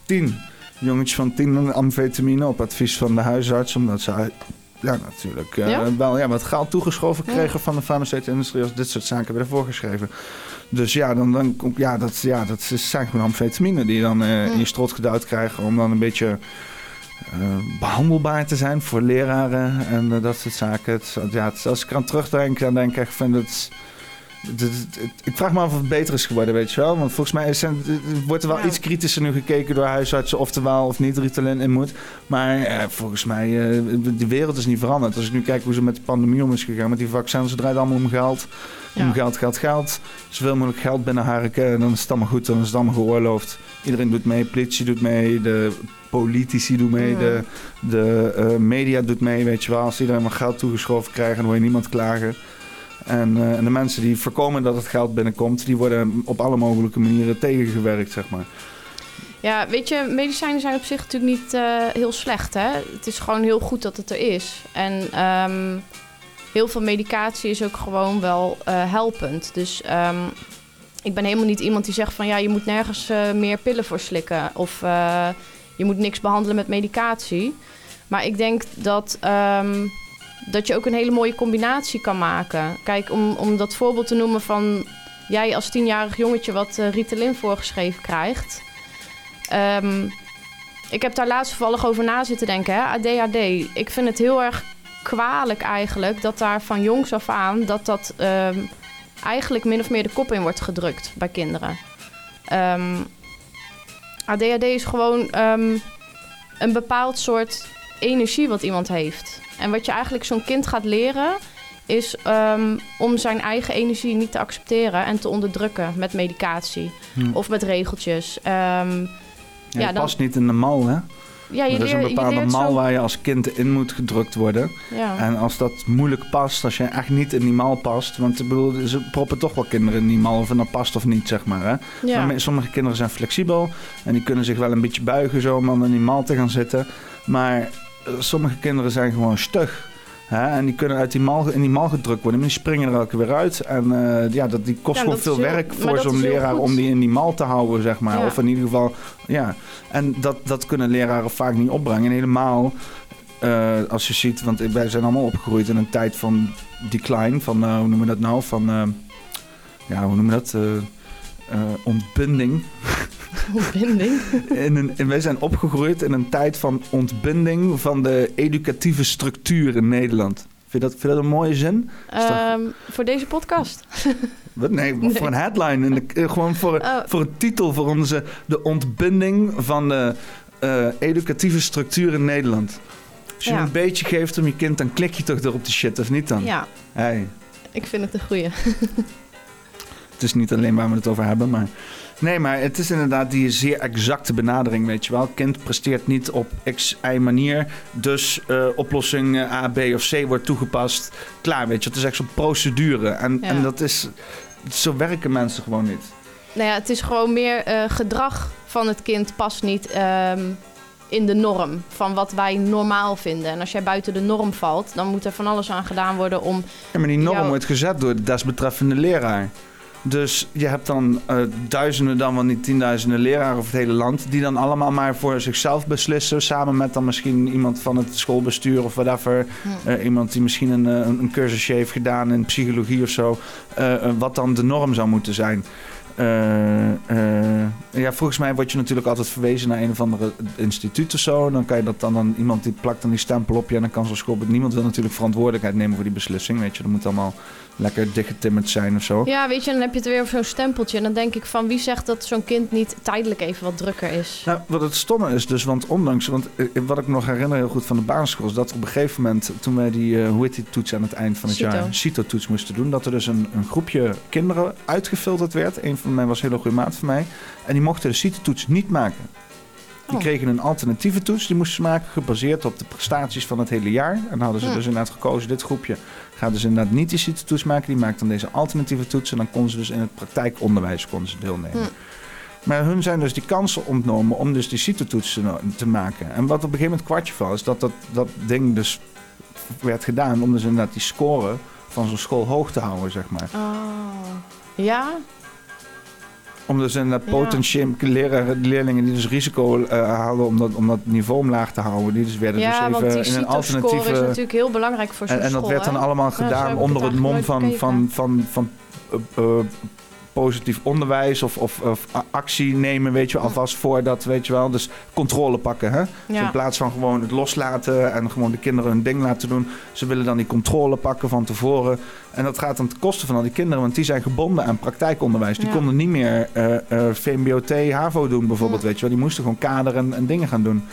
Tien. Jongetjes van tien amfetamine op advies van de huisarts, omdat ze ja, natuurlijk Ja? wel ja, wat geld toegeschoven Ja. kregen van de farmaceutische industrie als dit soort zaken werden voorgeschreven. Dus ja, dan, dan, ja, dat, ja, dat zijn gewoon amfetamine die je dan eh, in je strot geduwd krijgen om dan een beetje eh, behandelbaar te zijn voor leraren en eh, dat soort zaken. Het, ja, het- als ik eraan terugdenk, dan denk ik echt van het, ik vraag me af of het beter is geworden, weet je wel. Want volgens mij is, wordt er wel Ja. iets kritischer nu gekeken door huisartsen of er wel of niet Ritalin in moet. Maar eh, volgens mij, eh, de wereld is niet veranderd. Als ik nu kijk hoe ze met de pandemie om is gegaan, met die vaccins, ze draait allemaal om geld. Om geld, geld, geld. Zoveel mogelijk geld binnenharken en dan is het allemaal goed, dan is het allemaal geoorloofd. Iedereen doet mee, politie doet mee, de politici doen mee, de, de eh, media doet mee, weet je wel. Als iedereen maar geld toegeschoven krijgt, dan hoor je niemand klagen. En, eh, en de mensen die voorkomen dat het geld binnenkomt, die worden op alle mogelijke manieren tegengewerkt, zeg maar. Ja, weet je, medicijnen zijn op zich natuurlijk niet eh, heel slecht. Hè? Het is gewoon heel goed dat het er is. En ehm, heel veel medicatie is ook gewoon wel eh, helpend. Dus ehm, ik ben helemaal niet iemand die zegt van ja, je moet nergens eh, meer pillen voor slikken. Of eh, je moet niks behandelen met medicatie. Maar ik denk dat, ehm, dat je ook een hele mooie combinatie kan maken. Kijk, om, om dat voorbeeld te noemen van jij als tienjarig jongetje wat Ritalin voorgeschreven krijgt. Ehm, ik heb daar laatst toevallig over na zitten denken, hè? ADHD. Ik vind het heel erg kwalijk eigenlijk dat daar van jongs af aan... dat dat ehm, eigenlijk min of meer de kop in wordt gedrukt bij kinderen. Ehm, ADHD is gewoon ehm, een bepaald soort energie wat iemand heeft. En wat je eigenlijk zo'n kind gaat leren... is om zijn eigen energie niet te accepteren en te onderdrukken met medicatie Hm. of met regeltjes. Ja, Ja, het dan- past niet in de mal, hè? Ja, je er is een bepaalde mal waar je als kind in moet gedrukt worden. Ja. En als dat moeilijk past, als je echt niet in die mal past... Want ik bedoel, ze proppen toch wel kinderen in die mal of het nou past of niet, zeg maar. Hè? ja. Maar sommige kinderen zijn flexibel en die kunnen zich wel een beetje buigen zo om in die mal te gaan zitten. Maar eh, sommige kinderen zijn gewoon stug. Hè? En die kunnen uit die mal, in die mal gedrukt worden, maar die springen er elke keer weer uit. En eh, ja, dat, die kost Ja, gewoon veel heel- werk voor zo'n leraar om die in die mal te houden, zeg maar. Ja. Of in ieder geval, ja. En dat, dat kunnen leraren vaak niet opbrengen. En helemaal eh, als je ziet, want wij zijn allemaal opgegroeid in een tijd van decline, van, eh, hoe noemen we dat nou? Van, ja, hoe noemen we dat? Eh, ontbinding. Ontbinding. In een, en wij zijn opgegroeid in een tijd van ontbinding van de educatieve structuur in Nederland. Vind je dat, vind je dat een mooie zin? Ehm, voor deze podcast. Wat? Nee, Nee. voor een headline. In de, eh, gewoon voor, Oh. voor een titel voor onze de ontbinding van de eh, educatieve structuur in Nederland. Als je Ja. een beetje geeft om je kind, dan klik je toch door op de shit, of niet dan? Ja, Hey, ik vind het een goeie. het is niet alleen waar we het over hebben, maar... Nee, maar het is inderdaad die zeer exacte benadering, weet je wel. Kind presteert niet op x, y manier, dus eh, oplossing eh, A, B of C wordt toegepast. Klaar, weet je. Het is echt zo'n procedure. En, Ja. en dat is... Zo werken mensen gewoon niet. Nou ja, het is gewoon meer eh, gedrag van het kind past niet ehm, in de norm van wat wij normaal vinden. En als jij buiten de norm valt, dan moet er van alles aan gedaan worden om. Ja, maar die norm Jou- wordt gezet door de desbetreffende leraar. Dus je hebt dan eh, duizenden, dan wel niet tienduizenden leraren over het hele land... die dan allemaal maar voor zichzelf beslissen... samen met dan misschien iemand van het schoolbestuur of whatever. Eh, iemand die misschien een, eh, een, een cursusje heeft gedaan in psychologie of zo... wat dan de norm zou moeten zijn. Ja, volgens mij word je natuurlijk altijd verwezen naar een of andere instituut of zo. Dan kan je dat dan, dan iemand die plakt dan die stempel op je en dan kan zo'n school. Niemand wil natuurlijk verantwoordelijkheid nemen voor die beslissing. Weet je, dat moet allemaal lekker dichtgetimmerd zijn of zo. Ja, weet je, dan heb je het weer over zo'n stempeltje. En dan denk ik van wie zegt dat zo'n kind niet tijdelijk even wat drukker is? Nou, wat het stomme is dus, want ondanks, want eh, wat ik nog herinner heel goed van de basisschool, is dat op een gegeven moment, toen wij die, eh, hoe heet die toets aan het eind van het CITO. jaar, CITO-toets moesten doen, dat er dus een, een groepje kinderen uitgefilterd werd. Een van mij was een hele goede maat van mij. En die mochten de CITO-toets niet maken. Die Oh. kregen een alternatieve toets, die moesten ze maken, gebaseerd op de prestaties van het hele jaar. En dan hadden ze dus inderdaad gekozen, dit groepje gaat dus inderdaad niet die CITO-toets maken, die maakt dan deze alternatieve toets. En dan konden ze dus in het praktijkonderwijs konden ze deelnemen. Maar hun zijn dus die kansen ontnomen om dus die CITO-toets te, te maken. En wat op een gegeven moment kwartje valt, is dat, dat dat ding dus werd gedaan om dus inderdaad die score van zo'n school hoog te houden, zeg maar. Oh. Ja? Om dus potentieel leraar, leerlingen die dus risico eh, hadden om dat, om dat niveau omlaag te houden, die dus werden Ja, dus want even die in een CITO-score is alternatieve... natuurlijk heel belangrijk voor zo'n En, en dat school, werd dan allemaal gedaan onder het het mom van, van, van, van, eh, eh, positief onderwijs of, of, of actie nemen, weet je wel, alvast voordat, weet je wel. Dus controle pakken, hè. Dus in plaats van gewoon het loslaten en gewoon de kinderen hun ding laten doen. Ze willen dan die controle pakken van tevoren. En dat gaat dan ten koste van al die kinderen, want die zijn gebonden aan praktijkonderwijs. Die Ja. konden niet meer eh eh, VMBOT, HAVO doen bijvoorbeeld, Ja. weet je wel. Die moesten gewoon kaderen en dingen gaan doen.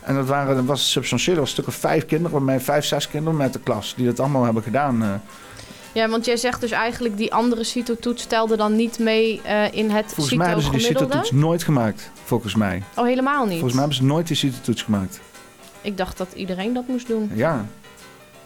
En dat, waren, dat was substantieel. Dat was een stuk of vijf kinderen, bij mij vijf, zes kinderen met de klas, die dat allemaal hebben gedaan. eh. Ja, want jij zegt dus eigenlijk die andere CITO-toets telde dan niet mee in het Volgens mij hebben ze die? CITO-toets nooit gemaakt, volgens mij. Oh, helemaal niet? Volgens mij hebben ze nooit die CITO-toets gemaakt. Ik dacht dat iedereen dat moest doen. Ja.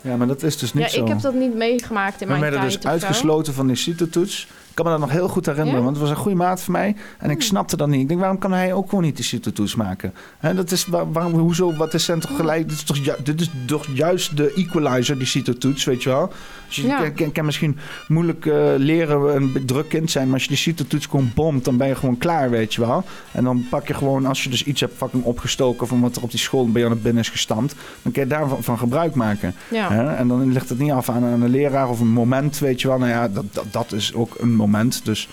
Ja, maar dat is dus niet ja, zo. ik heb dat niet meegemaakt in We mijn werden tijd dus of zo. uitgesloten van die CITO-toets. Ik kan me dat nog heel goed herinneren, Ja? want het was een goede maat van mij. En ik Hmm. snapte dat niet. Ik denk, waarom kan hij ook gewoon niet die CITO-toets maken? Hè, dat is, waar- waarom, hoezo, wat is zijn toch gelijk? Dit is toch, ju- dit is toch juist de equalizer, die CITO-toets, weet je wel? Als je Ja. kan, kan, kan misschien moeilijk eh, leren, een druk kind zijn, maar als je die CITO-toets gewoon bomt, dan ben je gewoon klaar, weet je wel? En dan pak je gewoon, als je dus iets hebt fucking opgestoken van wat er op die school bij jou naar binnen is gestampt, dan kun je daarvan van gebruik maken. Ja. Hè? En dan ligt het niet af aan, aan een leraar of een moment, weet je wel. Nou ja, dat, dat, dat is ook een moment. Dus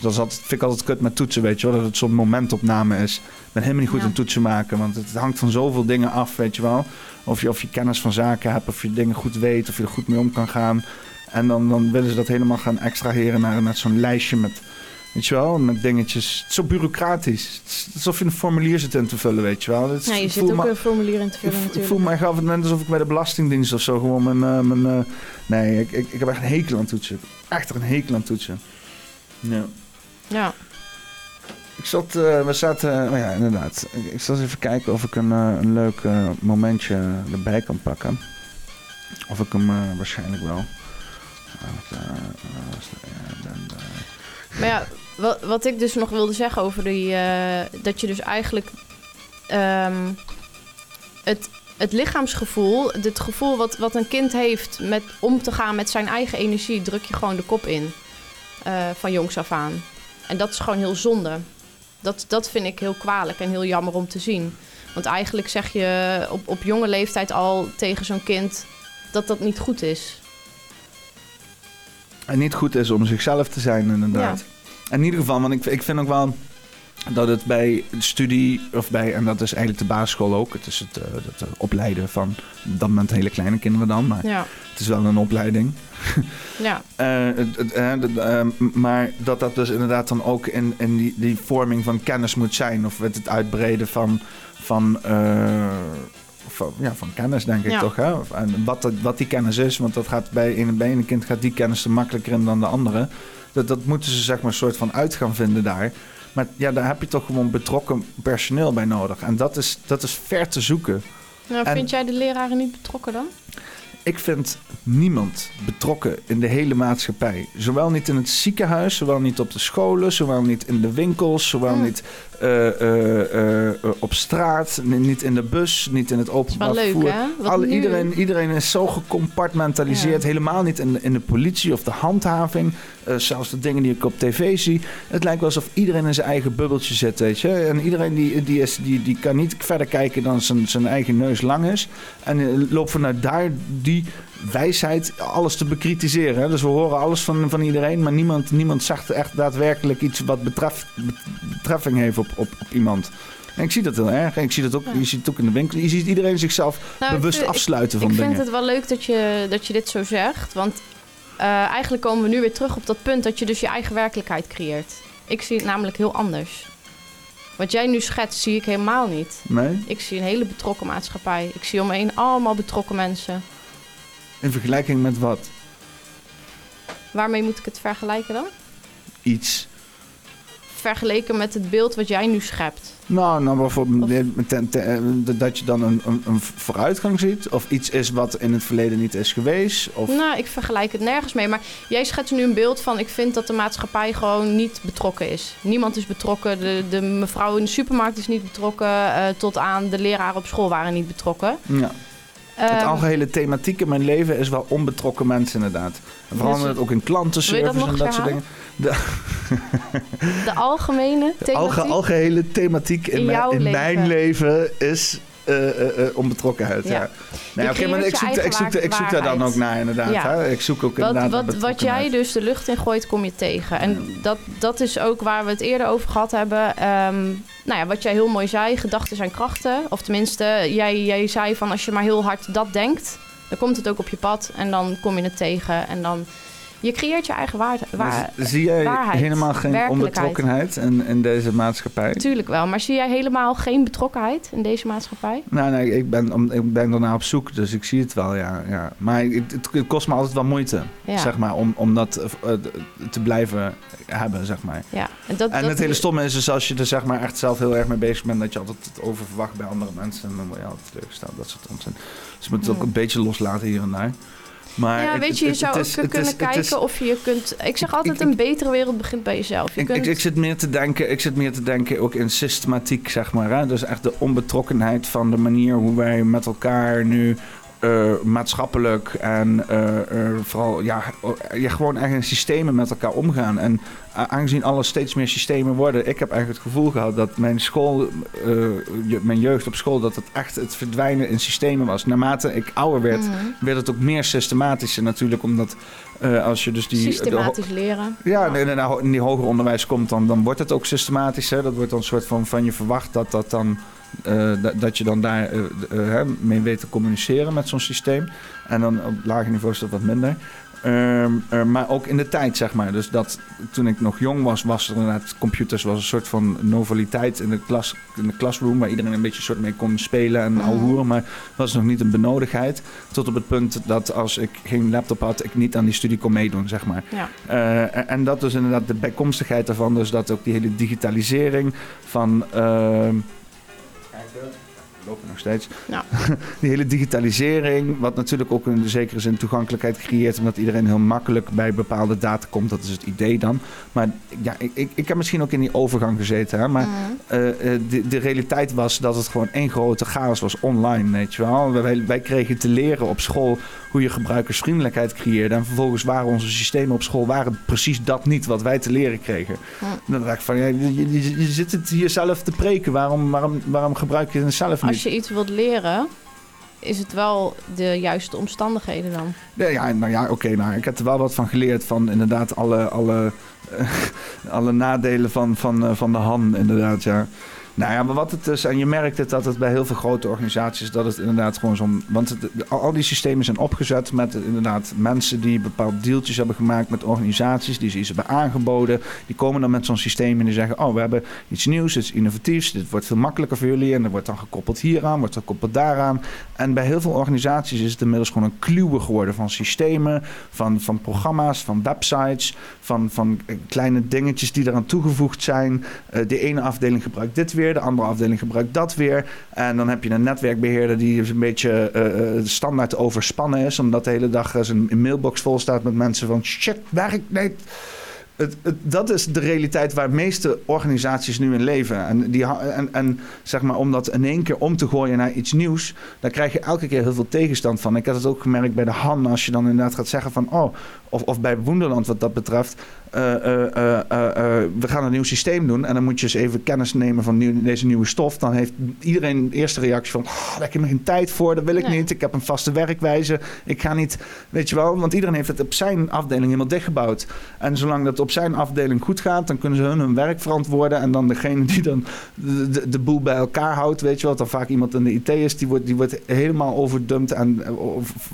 dat is altijd, vind ik altijd kut met toetsen, weet je wel. Dat het zo'n momentopname is. Ik ben helemaal niet goed Ja. in toetsen maken, want het hangt van zoveel dingen af, weet je wel. Of je, of je kennis van zaken hebt, of je dingen goed weet, of je er goed mee om kan gaan. En dan, dan willen ze dat helemaal gaan extraheren naar, naar zo'n lijstje met, weet je wel, met dingetjes. Het is zo bureaucratisch. Het is alsof je een formulier zit in te vullen, weet je wel. Het is- Ja, je ik zit ook me- een formulier in te ik, vullen ik natuurlijk. voel me echt af en toe alsof ik bij de Belastingdienst of zo gewoon mijn... eh, mijn eh, nee, ik, ik, ik heb echt een hekel aan toetsen. Echt een hekel aan toetsen. Ja. Ja. Ik zat, eh, we zaten, oh ja, inderdaad. Ik, eens even kijken of ik een, eh, een leuk eh, momentje erbij kan pakken. Of ik hem eh, waarschijnlijk wel. Maar ja, wat, wat ik dus nog wilde zeggen over die... eh, dat je dus eigenlijk... ehm, het, het lichaamsgevoel, het gevoel wat, wat een kind heeft met om te gaan met zijn eigen energie, druk je gewoon de kop in. Eh, van jongs af aan. En dat is gewoon heel zonde. Dat, dat vind ik heel kwalijk en heel jammer om te zien. Want eigenlijk zeg je op, op jonge leeftijd al tegen zo'n kind dat dat niet goed is. En niet goed is om zichzelf te zijn, inderdaad. In ieder geval, want ik, ik vind ook wel dat het bij de studie, of bij, en dat is eigenlijk de basisschool ook, het is het, eh, het eh, opleiden van, dat met hele kleine kinderen dan, maar Ja, het is wel een opleiding. ja, Eh, eh, eh, maar dat dat dus inderdaad dan ook in, in die, die vorming van kennis moet zijn, of met het uitbreden van, van, van, ja, van kennis, denk ik Ja. toch. Hè? En wat, wat die kennis is, want dat gaat bij een, bij een kind gaat die kennis er makkelijker in dan de andere. Dat, dat moeten ze zeg maar een soort van uit gaan vinden daar. Maar ja, daar heb je toch gewoon betrokken personeel bij nodig. En dat is, dat is ver te zoeken. Nou, En- vind jij de leraren niet betrokken dan? Ik vind niemand betrokken in de hele maatschappij. Zowel niet in het ziekenhuis, zowel niet op de scholen, zowel niet in de winkels, zowel Hmm. niet eh, eh, eh, op straat, ni- niet in de bus, niet in het openbaar wel leuk, vervoer. Alle, nu- iedereen, iedereen is zo gecompartmentaliseerd. Ja. Helemaal niet in de, in de politie of de handhaving. Zelfs de dingen die ik op tv zie. Het lijkt wel alsof iedereen in zijn eigen bubbeltje zit, weet je. En iedereen die, die, is, die, die kan niet verder kijken dan zijn, zijn eigen neus lang is. En loopt vanuit daar die wijsheid alles te bekritiseren. Hè. Dus we horen alles van, van iedereen, maar niemand, niemand zegt echt daadwerkelijk iets wat betreffing heeft op, op, op iemand. En ik zie dat heel erg. En ik zie dat ook, Ja. je ziet het ook in de winkel. Je ziet iedereen zichzelf Nou, ik bewust afsluiten van ik dingen. vind het wel leuk dat je, dat je dit zo zegt. Want eh, eigenlijk komen we nu weer terug op dat punt dat je dus je eigen werkelijkheid creëert. Ik zie het namelijk heel anders. Wat jij nu schetst, zie ik helemaal niet. Nee? Ik zie een hele betrokken maatschappij. Ik zie om me heen allemaal betrokken mensen. In vergelijking met wat? Waarmee moet ik het vergelijken dan? Iets. Vergeleken met het beeld wat jij nu schept. Nou, nou bijvoorbeeld eh, ten- ten- eh, dat je dan een, een, een vooruitgang ziet. Of iets is wat in het verleden niet is geweest. Of, Nou, ik vergelijk het nergens mee. Maar jij schetst nu een beeld van... ik vind dat de maatschappij gewoon niet betrokken is. Niemand is betrokken. De, de mevrouw in de supermarkt is niet betrokken. eh, tot aan de leraren op school waren niet betrokken. ja. Het Ehm, algehele thematiek in mijn leven is wel onbetrokken mensen inderdaad. En vooral Dus- ook in klantenservice dat en dat soort dingen. de algemene De thematiek. alge, algehele thematiek in, In mijn, in leven. mijn leven is eh, eh, eh, onbetrokkenheid. Ja. Oké, maar ik zoek, ik, zoek, ik zoek daar dan ook naar inderdaad. Ja. Hè? Ik zoek ook Wat, inderdaad wat, wat jij dus de lucht in gooit, kom je tegen. En dat, dat is ook waar we het eerder over gehad hebben. Ehm, nou ja, wat jij heel mooi zei, gedachten zijn krachten. Of tenminste, jij, jij zei van als je maar heel hard dat denkt... dan komt het ook op je pad en dan kom je het tegen. En dan, je creëert je eigen waar, waar, Dus zie jij waarheid, helemaal geen onbetrokkenheid in, in deze maatschappij? Natuurlijk wel, maar zie jij helemaal geen betrokkenheid in deze maatschappij? Nou, nee, ik ben, om, ik ben daarna op zoek, dus ik zie het wel, ja. ja. Maar het, kost me altijd wel moeite, Ja. zeg maar, om, om dat eh, te blijven hebben, zeg maar. Ja, en dat, En dat, het hele stomme is dus als je er zeg maar echt zelf heel erg mee bezig bent, dat je altijd het over verwacht bij andere mensen. En dan word je altijd teleurgesteld, dat soort onzin. Dus je moet het ook Hmm. een beetje loslaten hier en daar. Maar ja, weet je, je het- zou het ook is- kunnen is- kijken is- of je kunt... Ik zeg altijd, ik- een betere wereld begint bij jezelf. Je Ik, kunt, ik, ik zit meer te denken, ik zit meer te denken ook in systematiek, zeg maar. Hè? Dus echt de onbetrokkenheid van de manier hoe wij met elkaar nu eh, maatschappelijk en eh, eh, vooral ja, ja, gewoon eigen systemen met elkaar omgaan. En aangezien alles steeds meer systemen worden, ik heb eigenlijk het gevoel gehad dat mijn school, je- mijn jeugd op school, dat het echt het verdwijnen in systemen was. Naarmate ik ouder werd, Mhm. werd het ook meer systematisch. En natuurlijk omdat als je dus die... de Systematisch leren. ja, nee, nee, nou, in die hoger onderwijs komt, dan, dan wordt het ook systematisch. Hè? Dat wordt dan een soort van van je verwacht dat dat dan. Eh, dat, je dan daar eh, eh, mee weet te communiceren met zo'n systeem. En dan op lager niveau is dat wat minder. Ehm, eh, maar ook in de tijd, zeg maar. Dus dat toen ik nog jong was, was er inderdaad computers was een soort van novaliteit in de, klas, in de classroom, waar iedereen een beetje soort mee kon spelen en Mhm. ouwehoeren, maar was nog niet een benodigdheid. Tot op het punt dat als ik geen laptop had, ik niet aan die studie kon meedoen, zeg maar. Ja. En- en dat is inderdaad de bijkomstigheid daarvan. Dus dat ook die hele digitalisering van. Ehm Kijk, we lopen nog steeds. Ja. die hele digitalisering, wat natuurlijk ook in zekere zin toegankelijkheid creëert, omdat iedereen heel makkelijk bij bepaalde data komt. Dat is het idee dan. Maar ja, ik, ik, ik heb misschien ook in die overgang gezeten. Hè? Maar Mhm. eh, eh, de, de realiteit was dat het gewoon één grote chaos was online, weet je wel. Wij, wij kregen te leren op school hoe je gebruikersvriendelijkheid creëerde. En vervolgens waren onze systemen op school waren precies dat niet wat wij te leren kregen. Ja. Dan dacht ik van, ja, je, je, je zit het hier zelf te preken. Waarom, waarom, waarom gebruik je het zelf niet? Als je iets wilt leren, is het wel de juiste omstandigheden dan. Ja, nou ja, oké. nou, ik heb er wel wat van geleerd van inderdaad alle, alle, alle nadelen van, van, eh, van de Han, inderdaad, ja. Nou ja, maar wat het is, en je merkt het dat het bij heel veel grote organisaties, dat het inderdaad gewoon zo'n. Want al die systemen zijn opgezet met inderdaad mensen die bepaalde deeltjes hebben gemaakt met organisaties, die ze iets hebben aangeboden. Die komen dan met zo'n systeem en die zeggen: Oh, we hebben iets nieuws, iets innovatiefs, dit wordt veel makkelijker voor jullie. En dat wordt dan gekoppeld hieraan, wordt gekoppeld daaraan. En bij heel veel organisaties is het inmiddels gewoon een kluwe geworden van systemen, van, van programma's, van websites, van, van eh, kleine dingetjes die eraan toegevoegd zijn. Eh, de ene afdeling gebruikt dit weer, De andere afdeling gebruikt dat weer. En dan heb je een netwerkbeheerder die een beetje eh, eh, standaard overspannen is. Omdat de hele dag zijn mailbox vol staat met mensen van shit, werk, nee. Het, dat is de realiteit waar meeste organisaties nu in leven. En, die, en, en zeg maar, om dat in één keer om te gooien naar iets nieuws, daar krijg je elke keer heel veel tegenstand van. Ik had het ook gemerkt bij de Han, als je dan inderdaad gaat zeggen van, oh, of, of bij Woenderland wat dat betreft, eh, eh, eh, we gaan een nieuw systeem doen en dan moet je eens even kennis nemen van nieuw- deze nieuwe stof. Dan heeft iedereen de eerste reactie van, oh, daar heb ik geen tijd voor, dat wil ik Nee. niet. Ik heb een vaste werkwijze, ik ga niet, weet je wel, want iedereen heeft het op zijn afdeling helemaal dichtgebouwd. En zolang dat op zijn afdeling goed gaat, dan kunnen ze hun, hun werk verantwoorden. En dan degene die dan de, de, de boel bij elkaar houdt, weet je wel, wat dan vaak iemand in de IT is, die wordt, die wordt helemaal overdumpt en,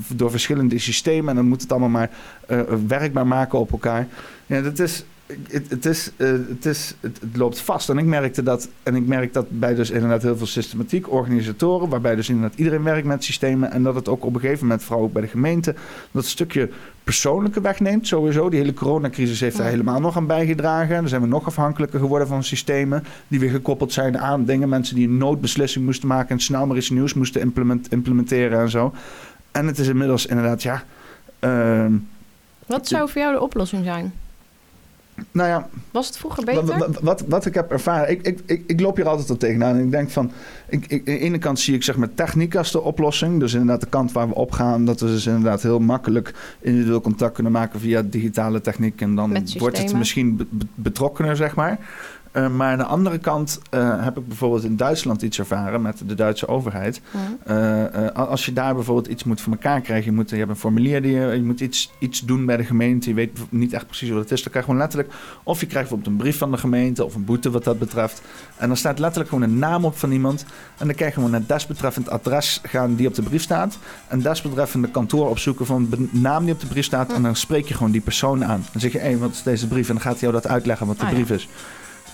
door verschillende systemen. En dan moet het allemaal maar eh, werkbaar maken op elkaar. Ja, dat is. Het, het, is, eh, het, is, het, het loopt vast. En ik merkte dat, en ik merk dat bij dus inderdaad heel veel systematiek, organisatoren, waarbij dus inderdaad iedereen werkt met systemen. En dat het ook op een gegeven moment, vooral ook bij de gemeente, dat stukje persoonlijke wegneemt. Sowieso. Die hele coronacrisis heeft daar helemaal nog aan bijgedragen. Dan zijn we nog afhankelijker geworden van systemen die weer gekoppeld zijn aan dingen. Mensen die een noodbeslissing moesten maken en snel maar iets nieuws moesten implement- implementeren en zo. En het is inmiddels inderdaad, ja. ehm, Wat zou voor jou de oplossing zijn? nou ja, Was het vroeger beter? wat, wat, wat ik heb ervaren, ik, ik, ik, ik loop hier altijd al tegenaan. En ik denk van, ik, ik, aan de ene kant zie ik zeg maar techniek als de oplossing. Dus inderdaad de kant waar we op gaan. Dat we dus inderdaad heel makkelijk individueel contact kunnen maken via digitale techniek. En dan wordt het misschien be- be- betrokkener, zeg maar. Eh, maar aan de andere kant eh, heb ik bijvoorbeeld in Duitsland iets ervaren met de Duitse overheid. Hm. Eh, als je daar bijvoorbeeld iets moet voor elkaar krijgen, je, moet, je hebt een formulier, die je, je moet iets, iets doen bij de gemeente, je weet niet echt precies wat het is, dan krijg je gewoon letterlijk, of je krijgt bijvoorbeeld een brief van de gemeente of een boete wat dat betreft. En dan staat letterlijk gewoon een naam op van iemand. En dan krijg je gewoon naar desbetreffend adres gaan die op de brief staat. En desbetreffende kantoor opzoeken van de naam die op de brief staat. En dan spreek je gewoon die persoon aan. Dan zeg je, hé, hey, wat is deze brief? En dan gaat hij jou dat uitleggen wat de Ah, ja. brief is.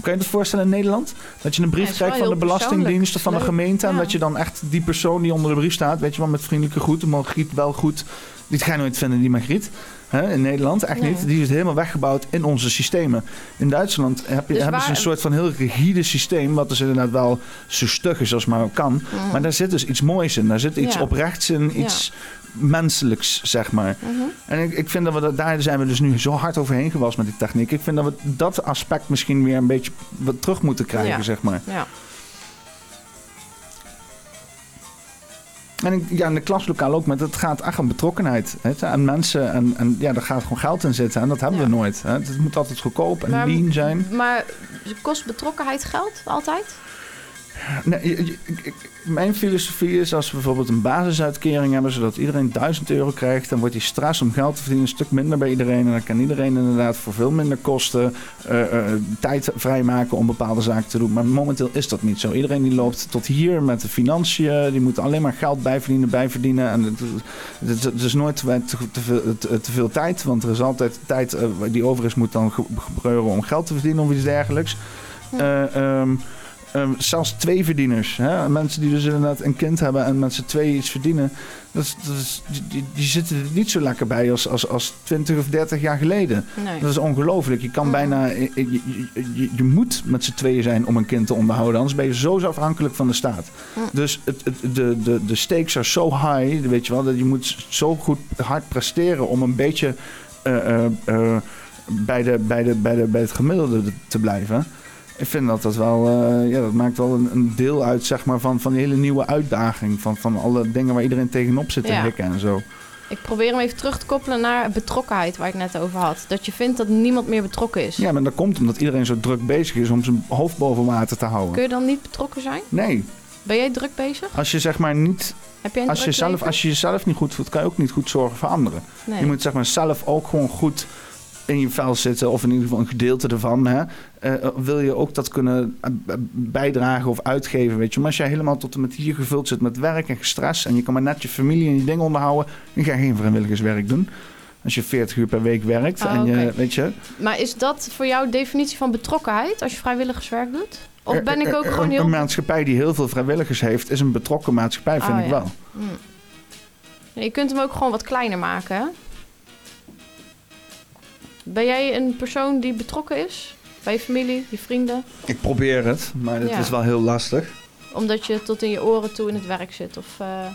Kan je dat voorstellen in Nederland? Dat je een brief Ja, krijgt van de Belastingdienst of van de gemeente. En dat je dan echt die persoon die onder de brief staat, weet je wel, met vriendelijke groeten, Margriet wel goed. Die ga je nooit vinden, die Margriet. Hè, in Nederland, echt Nee. niet. Die is helemaal weggebouwd in onze systemen. In Duitsland heb je, Dus hebben ze een soort van heel rigide systeem. Wat dus inderdaad wel zo stug is als maar kan. Maar daar zit dus iets moois in. Daar zit iets. Ja. oprechts in. Iets menselijks, zeg maar. Mhm. En ik, ik vind dat we dat, daar zijn we dus nu zo hard overheen gewas met die techniek. Ik vind dat we dat aspect misschien weer een beetje wat terug moeten krijgen, Ja. zeg maar. Ja. En ja, in de klaslokaal ook, maar het gaat echt om betrokkenheid. Hè, en mensen, en, en ja, daar gaat gewoon geld in zitten. En dat hebben Ja. we nooit. Hè. Het moet altijd goedkoop en Maar- lean zijn. Maar kost betrokkenheid geld altijd? Nee, mijn filosofie is als we bijvoorbeeld een basisuitkering hebben, zodat iedereen 1000 euro krijgt, dan wordt die stress om geld te verdienen een stuk minder bij iedereen. En dan kan iedereen inderdaad voor veel minder kosten eh, eh, tijd vrijmaken om bepaalde zaken te doen. Maar momenteel is dat niet zo. Iedereen die loopt tot hier met de financiën, die moet alleen maar geld bijverdienen, bijverdienen. En het, het, het is nooit te, te, veel, te, te veel tijd, want er is altijd tijd eh, die over is, moet dan ge- gebeuren om geld te verdienen of iets dergelijks. Eh, ehm, zelfs twee verdieners. Hè? Mensen die dus inderdaad een kind hebben en met z'n twee iets verdienen. Dat dat is, die, die, zitten er niet zo lekker bij als, als, als 20 of 30 jaar geleden. Nee. Dat is ongelooflijk. Je kan bijna. Je, je, je, je moet met z'n tweeën zijn om een kind te onderhouden. Anders ben je zo afhankelijk van de staat. Mhm. Dus het, het, de, de, de stakes are so high. Weet je wel, dat je moet zo goed hard presteren om een beetje eh, eh, eh, bij, de, bij, de, bij, de, bij het gemiddelde te blijven. Ik vind dat dat wel, eh, ja, dat maakt wel een, een deel uit zeg maar, van, van die hele nieuwe uitdaging. Van, van alle dingen waar iedereen tegenop zit te Ja. hikken en zo. Ik probeer hem even terug te koppelen naar betrokkenheid, waar ik net over had. Dat je vindt dat niemand meer betrokken is. Ja, maar dat komt omdat iedereen zo druk bezig is om zijn hoofd boven water te houden. Kun je dan niet betrokken zijn? Nee, Ben jij druk bezig? als je zeg maar niet, Heb jij als je, zelf, als je jezelf niet goed voelt, kan je ook niet goed zorgen voor anderen. Nee. Je moet zeg maar zelf ook gewoon goed in je vel zitten, of in ieder geval een gedeelte ervan. Hè? Eh, wil je ook dat kunnen eh, bijdragen of uitgeven, weet je. Maar als jij helemaal tot en met hier gevuld zit met werk en stress... en je kan maar net je familie en je dingen onderhouden... dan ga je geen vrijwilligerswerk doen. Als je 40 uur per week werkt Oh, en je, weet je... Maar is dat voor jou definitie van betrokkenheid als je vrijwilligerswerk doet? Of ben ik Eh, ook eh, gewoon een, heel... Een maatschappij die heel veel vrijwilligers heeft... is een betrokken maatschappij, vind Oh, ik ja. wel. Hm. Je kunt hem ook gewoon wat kleiner maken? Ben jij een persoon die betrokken is? Bij je familie, je vrienden? Ik probeer het, maar het Ja. is wel heel lastig. Omdat je tot in je oren toe in het werk zit? Of eh,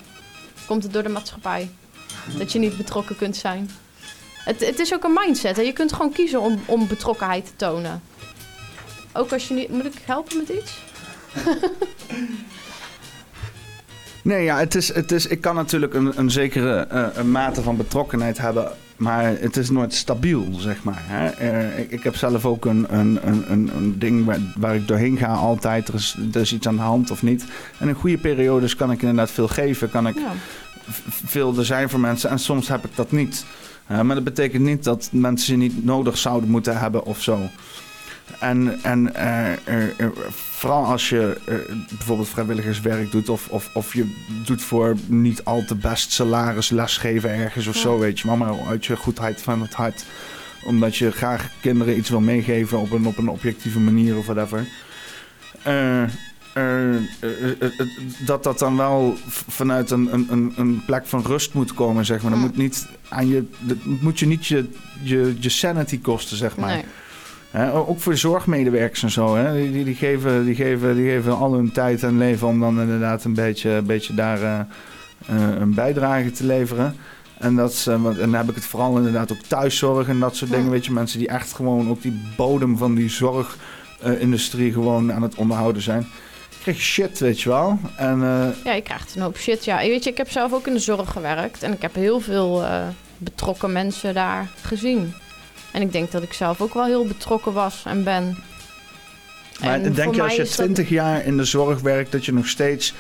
komt het door de maatschappij? Dat je niet betrokken kunt zijn? Het, het is ook een mindset. Hè? Je kunt gewoon kiezen om, om betrokkenheid te tonen. Ook als je niet... Moet ik helpen met iets? Nee, ja, het is, het is, ik kan natuurlijk een, een zekere eh, een mate van betrokkenheid hebben, maar het is nooit stabiel, zeg maar. Hè? Eh, ik, ik heb zelf ook een, een, een, een, ding waar, waar ik doorheen ga altijd. Er is, er is iets aan de hand of niet. En in goede periodes kan ik inderdaad veel geven, kan ik Ja. veel er zijn voor mensen en soms heb ik dat niet. Eh, maar dat betekent niet dat mensen je niet nodig zouden moeten hebben of zo. En, en eh, vooral als je eh, bijvoorbeeld vrijwilligerswerk doet of, of, of je doet voor niet al te best salaris lesgeven ergens of Ja. zo, weet je, maar, maar uit je goedheid van het hart. Omdat je graag kinderen iets wil meegeven op een, op een objectieve manier of whatever. Eh, eh, dat dat dan wel vanuit een, een, een, plek van rust moet komen, zeg maar. Dat moet, niet aan je, dat moet je niet je, je, je sanity kosten, zeg maar. Nee. Ook voor zorgmedewerkers en zo. Hè? Die, die, die geven, die, geven, die geven al hun tijd en leven om dan inderdaad een beetje, een beetje daar eh, eh, een bijdrage te leveren. En, dat is, eh, en dan heb ik het vooral inderdaad ook thuiszorg en dat soort Ja. dingen. Weet je, mensen die echt gewoon ook die bodem van die zorgindustrie gewoon aan het onderhouden zijn. Krijg je shit, weet je wel. En eh, Ja, je krijgt een hoop shit. Ja, weet je, ik heb zelf ook in de zorg gewerkt. En ik heb heel veel eh, betrokken mensen daar gezien. En ik denk dat ik zelf ook wel heel betrokken was en ben. Maar En denk je als je is dat- 20 jaar in de zorg werkt, dat je nog steeds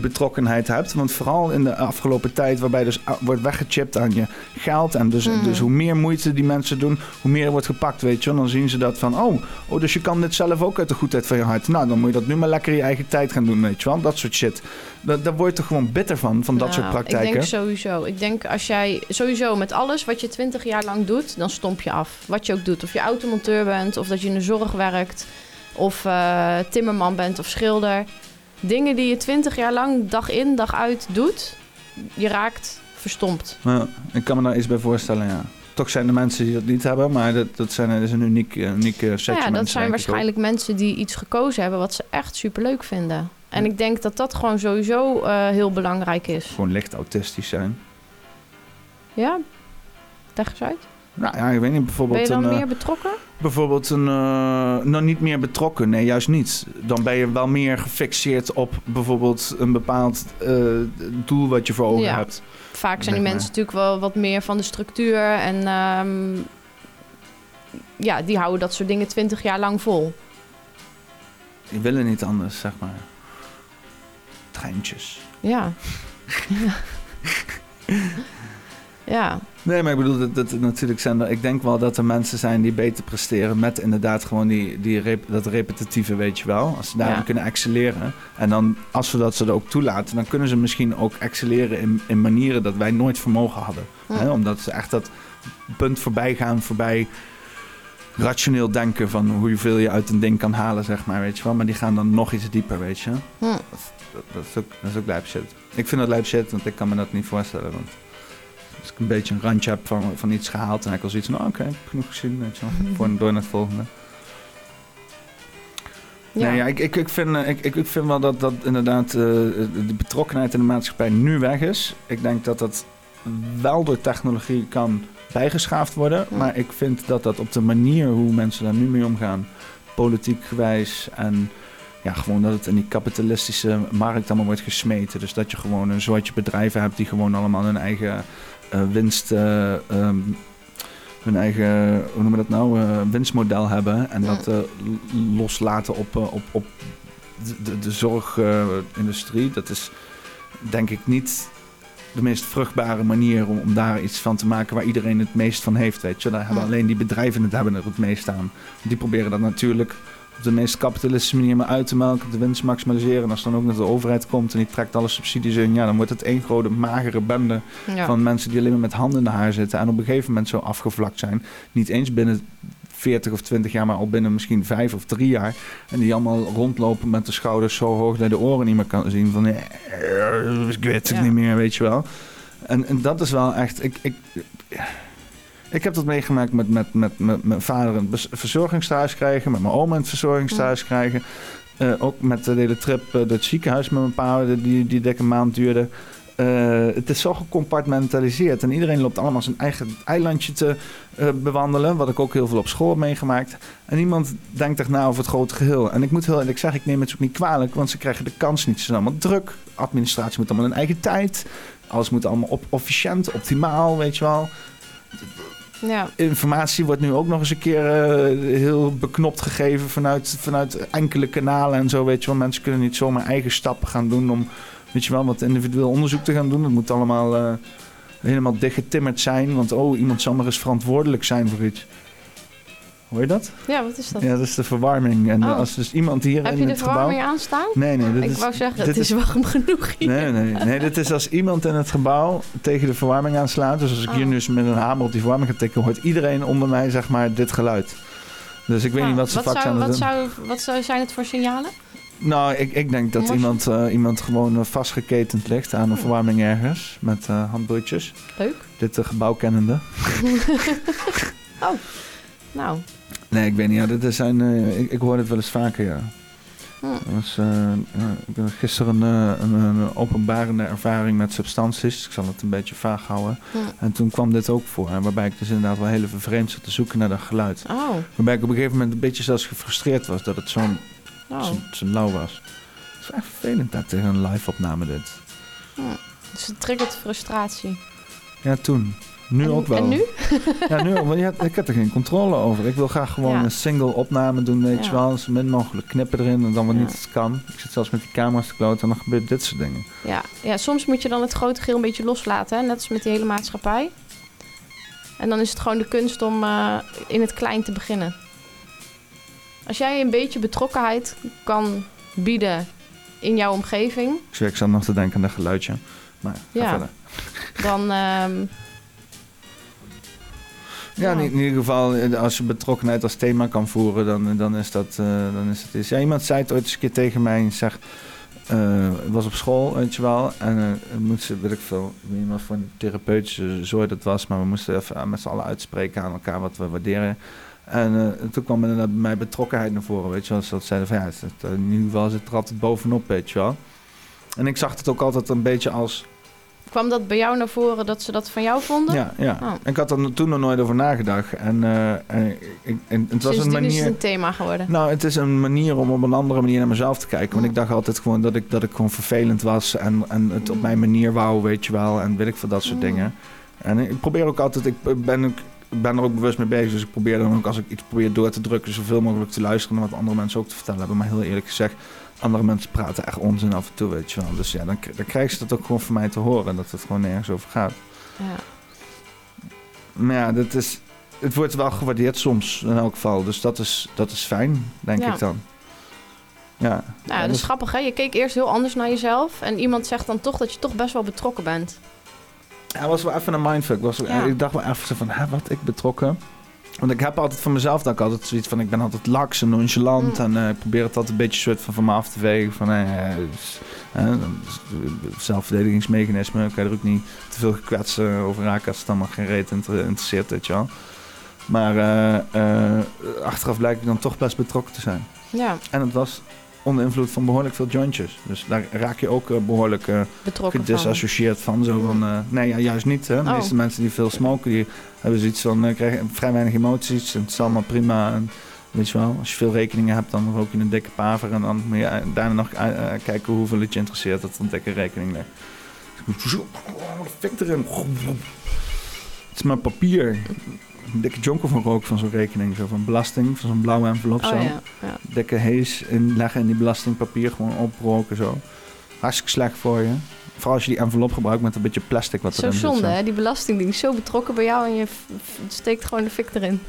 die betrokkenheid hebt? Want vooral in de afgelopen tijd, waarbij dus a- wordt weggechipt aan je geld. En dus, Mhm. dus hoe meer moeite die mensen doen, hoe meer er wordt gepakt, weet je. wel. Dan zien ze dat van, oh, oh, dus je kan dit zelf ook uit de goedheid van je hart. Nou, dan moet je dat nu maar lekker in je eigen tijd gaan doen, weet je wel. Dat soort shit. Da- daar word je toch gewoon bitter van, van dat Nou, soort praktijken. Ik denk sowieso. Ik denk als jij sowieso met alles wat je 20 jaar lang doet, dan stomp je af. Wat je ook doet. Of je automonteur bent, of dat je in de zorg werkt, of eh, timmerman bent of schilder. Dingen die je 20 jaar lang dag in, dag uit doet, je raakt verstompt. Ja, ik kan me daar iets bij voorstellen, ja. Toch zijn er mensen die dat niet hebben, maar dat, dat, zijn, dat is een uniek, uniek eh, setje Nou ja, dat zijn waarschijnlijk mensen die iets gekozen hebben wat ze echt superleuk vinden. En ik denk dat dat gewoon sowieso eh, heel belangrijk is. Gewoon licht autistisch zijn. Ja? Leg eens uit. Nou ja, ik weet niet, Ben bijvoorbeeld je dan een... eh, meer betrokken? Bijvoorbeeld een... eh, nou, niet meer betrokken. Nee, juist niet. Dan ben je wel meer gefixeerd op bijvoorbeeld een bepaald eh, doel wat je voor ogen Ja. hebt. Vaak zijn die maar. mensen natuurlijk wel wat meer van de structuur. En ehm, ja, die houden dat soort dingen twintig jaar lang vol. Die willen niet anders, zeg maar. Treintjes. Ja. ja. Nee, maar ik bedoel, dat, dat, natuurlijk zijn er... Ik denk wel dat er mensen zijn die beter presteren met inderdaad gewoon die, die rep- dat repetitieve, weet je wel. Als ze daarin Ja. kunnen excelleren. En dan, als we dat ze er ook toelaten, dan kunnen ze misschien ook excelleren in, in manieren dat wij nooit vermogen hadden. Hm. Hè? Omdat ze echt dat punt voorbij gaan, voorbij rationeel denken van hoeveel je uit een ding kan halen, zeg maar, weet je wel. Maar die gaan dan nog iets dieper, weet je. Hm. Dat is ook, dat is ook lijp shit. Ik vind dat lijp shit, want ik kan me dat niet voorstellen. Want als ik een beetje een randje heb van, van iets gehaald, heb ik al zoiets van, oh, oké, genoeg gezien, weet je wel. Voor, door naar het volgende. Ja. Nee, ja, ik, ik, ik, vind, eh, ik, ik, vind wel dat, dat inderdaad eh, de betrokkenheid in de maatschappij nu weg is. Ik denk dat dat wel door technologie kan bijgeschaafd worden. Ja. Maar ik vind dat dat op de manier hoe mensen daar nu mee omgaan, politiek gewijs en ja, gewoon dat het in die kapitalistische markt allemaal wordt gesmeten. Dus dat je gewoon een soortje bedrijven hebt die gewoon allemaal hun eigen winst... eh, ehm, hun eigen, hoe noemen we dat nou, eh, winstmodel hebben. En dat eh, loslaten op, eh, op, op de, de, zorgindustrie. dat is denk ik niet de meest vruchtbare manier om, om daar iets van te maken waar iedereen het meest van heeft. Weet je? Daar hebben alleen die bedrijven het hebben er het meest aan. Die proberen dat natuurlijk op de meest kapitalistische manier maar uit te melken, de winst maximaliseren. En als dan ook nog de overheid komt en die trekt alle subsidies in, ja, dan wordt het één grote magere bende Ja. van mensen die alleen maar met handen in de haar zitten en op een gegeven moment zo afgevlakt zijn. Niet eens binnen 40 of 20 jaar, maar al binnen misschien 5 of 3 jaar. En die allemaal rondlopen met de schouders zo hoog dat je de oren niet meer kan zien. Van, ik weet het Ja. niet meer, weet je wel. En, en dat is wel echt... Ik, ik, Ik heb dat meegemaakt met, met, met, met mijn vader een verzorgingstehuis krijgen, met mijn oma een verzorgingstehuis krijgen. Eh, ook met de hele trip uh, door het ziekenhuis met mijn pa, die, die dikke maand duurde. Uh, het is zo gecompartmentaliseerd en iedereen loopt allemaal zijn eigen eilandje te uh, bewandelen, wat ik ook heel veel op school heb meegemaakt. En niemand denkt echt na over het grote geheel. En ik moet heel eerlijk zeggen, ik neem het ook niet kwalijk, want ze krijgen de kans niet. Ze zijn allemaal druk, administratie moet allemaal hun eigen tijd, alles moet allemaal op, efficiënt, optimaal, weet je wel. Ja. Informatie wordt nu ook nog eens een keer uh, heel beknopt gegeven vanuit, vanuit enkele kanalen en zo, weet je wel. Mensen kunnen niet zomaar eigen stappen gaan doen om weet je wel, wat individueel onderzoek te gaan doen. Het moet allemaal uh, helemaal dichtgetimmerd zijn. Want oh, iemand zal maar eens verantwoordelijk zijn voor iets. Hoor je dat? Ja, wat is dat? Ja, dat is de verwarming. En Oh. als dus iemand hier Heb in je de het gebouw... verwarming aanstaan? Nee, nee. Dit Ik is, wou zeggen, dit het is warm genoeg hier. Nee, nee, nee. Dit is als iemand in het gebouw tegen de verwarming aanslaat. Dus als ik hier Oh. nu eens met een hamer op die verwarming ga tikken... hoort iedereen onder mij, zeg maar, dit geluid. Dus ik weet Nou, niet wat ze zou, aan het wat, doen. zou, wat zou, zijn het voor signalen? Nou, ik, ik denk dat iemand, eh, iemand gewoon eh, vastgeketend ligt aan een verwarming ergens. Met handboeitjes. Leuk. Dit uh, gebouw kennende. Nou, Nee, ik weet niet. Ja, is zijn, eh, ik, ik hoor het wel eens vaker, ja. Hm. Dat was, eh, ja, ik had gisteren een, een, een openbarende ervaring met substanties. Ik zal het een beetje vaag houden. Hm. En toen kwam dit ook voor. hè, Waarbij ik dus inderdaad wel heel even vreemd zat te zoeken naar dat geluid. oh, Waarbij ik op een gegeven moment een beetje zelfs gefrustreerd was dat het zo'n oh. zo, zo lauw was. Het is echt vervelend dat tegen een live opname dit. Dus het triggert frustratie. Ja, toen. Nu en, ook wel. En nu? Ja, nu ook. Want ja, ik heb er geen controle over. Ik wil graag gewoon Ja. een single opname doen, weet je wel. Zo min mogelijk knippen erin en dan wat niet kan. Ik zit zelfs met die camera's te kloten en dan gebeurt dit soort dingen. Ja. ja, soms moet je dan het grote geheel een beetje loslaten. Hè? Net als met die hele maatschappij. En dan is het gewoon de kunst om eh, in het klein te beginnen. Als jij een beetje betrokkenheid kan bieden in jouw omgeving... Ik, zat nog te denken aan dat geluidje. Maar Ja. verder. dan... ehm, Ja, Ja. in, in ieder geval, eh, als je betrokkenheid als thema kan voeren, dan, dan is dat eh, dan is het iets. Ja, iemand zei het ooit eens een keer tegen mij en zegt, eh, het was op school, weet je wel, en eh het moest ze, weet ik veel, ik weet niet wat voor een therapeutische zooi dat was, maar we moesten even met z'n allen uitspreken aan elkaar wat we waarderen. En eh, toen kwam inderdaad bij mij betrokkenheid naar voren, weet je wel. Dus dat zeiden van ja, het, het- in ieder geval zit er altijd bovenop, weet je wel. En ik zag het ook altijd een beetje als kwam dat bij jou naar voren dat ze dat van jou vonden? ja, ja. Oh. Ik had er toen nog nooit over nagedacht. En, eh, en het was een Sindsdien is het manier. een thema geworden. Nou, het is een manier om op een andere manier naar mezelf te kijken. Want ik dacht altijd gewoon dat ik, dat ik gewoon vervelend was. En, en het op mijn manier wou, weet je wel. En weet ik veel dat soort Mm. dingen. En ik probeer ook altijd, ik ben, ik ben er ook bewust mee bezig. Dus ik probeer dan ook als ik iets probeer door te drukken, zoveel mogelijk te luisteren naar wat andere mensen ook te vertellen hebben. Maar heel eerlijk gezegd, andere mensen praten echt onzin af en toe, weet je wel. Dus ja, dan, dan krijg je dat ook gewoon van mij te horen. Dat het gewoon nergens over gaat. Ja. Maar ja, dat is, het wordt wel gewaardeerd soms in elk geval. Dus dat is, dat is fijn, denk Ja. ik dan. Ja. Nou, Ja, dat is dus- grappig, hè? Je keek eerst heel anders naar jezelf. En iemand zegt dan toch dat je toch best wel betrokken bent. Hij was wel even een mindfuck. Was, Ja. Ik dacht wel even van, hè, wat, ik betrokken? Want ik heb altijd van mezelf dat ik altijd zoiets van, ik ben altijd laks en nonchalant. Mm. En eh, ik probeer het altijd een beetje soort van van me af te vegen. Van, eh, eh, het zelfverdedigingsmechanisme. kan je er ook niet te veel gekwetst eh, over raken als het allemaal geen reet inter- interesseert, weet je wel. Maar eh, eh, achteraf blijkt ik dan toch best betrokken te zijn. Ja, En het was onder invloed van behoorlijk veel jointjes. Dus daar raak je ook eh, behoorlijk eh, betrokken van. gedisassocieerd van. Zo van eh, nee, ja, juist niet. Hè. De Oh. meeste mensen die veel smoken, die hebben zoiets van, krijgen vrij weinig emoties. En het is allemaal prima. En, weet je wel, als je veel rekeningen hebt, dan rook je een dikke paver. En dan moet je daarna nog kijken hoeveel het je interesseert dat een dikke rekening. Zo, fik erin. Het is maar papier. Een dikke jonker van rook van zo'n rekening. Zo van belasting, van zo'n blauwe envelop. Oh zo ja, ja. dikke hees inleggen in die belastingpapier, gewoon oproken zo. Hartstikke slecht voor je. Vooral als je die envelop gebruikt met een beetje plastic wat Zo erin zit. zonde, zo. hè? Die belastingdienst zo betrokken bij jou en je steekt gewoon de fik erin.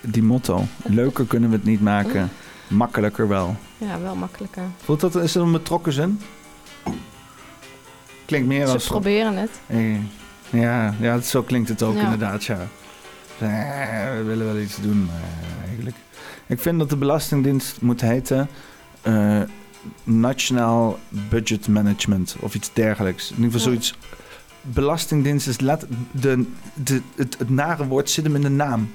Die motto. Leuker kunnen we het niet maken. Makkelijker wel. Ja, wel makkelijker. Voelt dat, is dat een betrokken zin? Klinkt meer Ze als... proberen het. Ja, ja, zo klinkt het ook Ja. inderdaad, ja. Eh, we willen wel iets doen, maar eigenlijk... Ik vind dat de Belastingdienst moet heten... eh, Nationaal Budget Management of iets dergelijks. In ieder geval zoiets belastingdienst is let, de, de, het, het nare woord zit hem in de naam.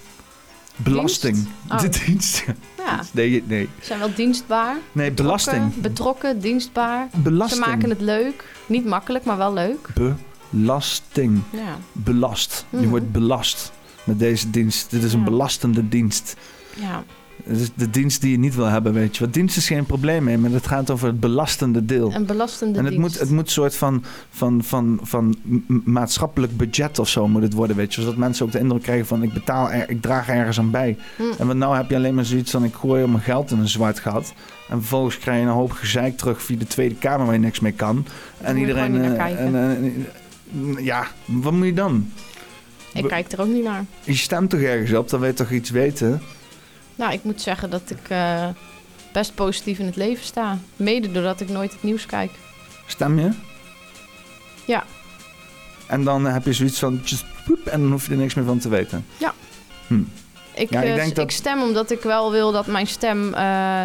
Belasting. Dienst? Oh. De dienst. Ja, Nee, nee. ze zijn wel dienstbaar. Nee, betrokken, belasting. Betrokken, dienstbaar. Belasting. Ze maken het leuk. Niet makkelijk, maar wel leuk. Belasting. Ja. Belast. Je Mhm. wordt belast met deze dienst. Dit is een belastende dienst. ja. Het is de dienst die je niet wil hebben, weet je. Want dienst is geen probleem mee, maar het gaat over het belastende deel. Een belastende En het dienst. moet, het moet een soort van, van, van, van maatschappelijk budget of zo moet het worden, weet je. Zodat mensen ook de indruk krijgen van ik betaal, er, ik draag ergens aan bij. Hm. En want nou heb je alleen maar zoiets van ik gooi al mijn geld in een zwart gat. En vervolgens krijg je een hoop gezeik terug via de Tweede Kamer waar je niks mee kan. En iedereen... eh, en, eh, ja, wat moet je dan? Ik kijk er ook niet naar. Je stemt toch ergens op, dan wil je toch iets weten? Nou, ik moet zeggen dat ik eh, best positief in het leven sta. Mede doordat ik nooit het nieuws kijk. Stem je? Ja. En dan heb je zoiets van... Just, poep, en dan hoef je er niks meer van te weten. Ik, Ja, ik eh, dat- ik stem omdat ik wel wil dat mijn stem eh,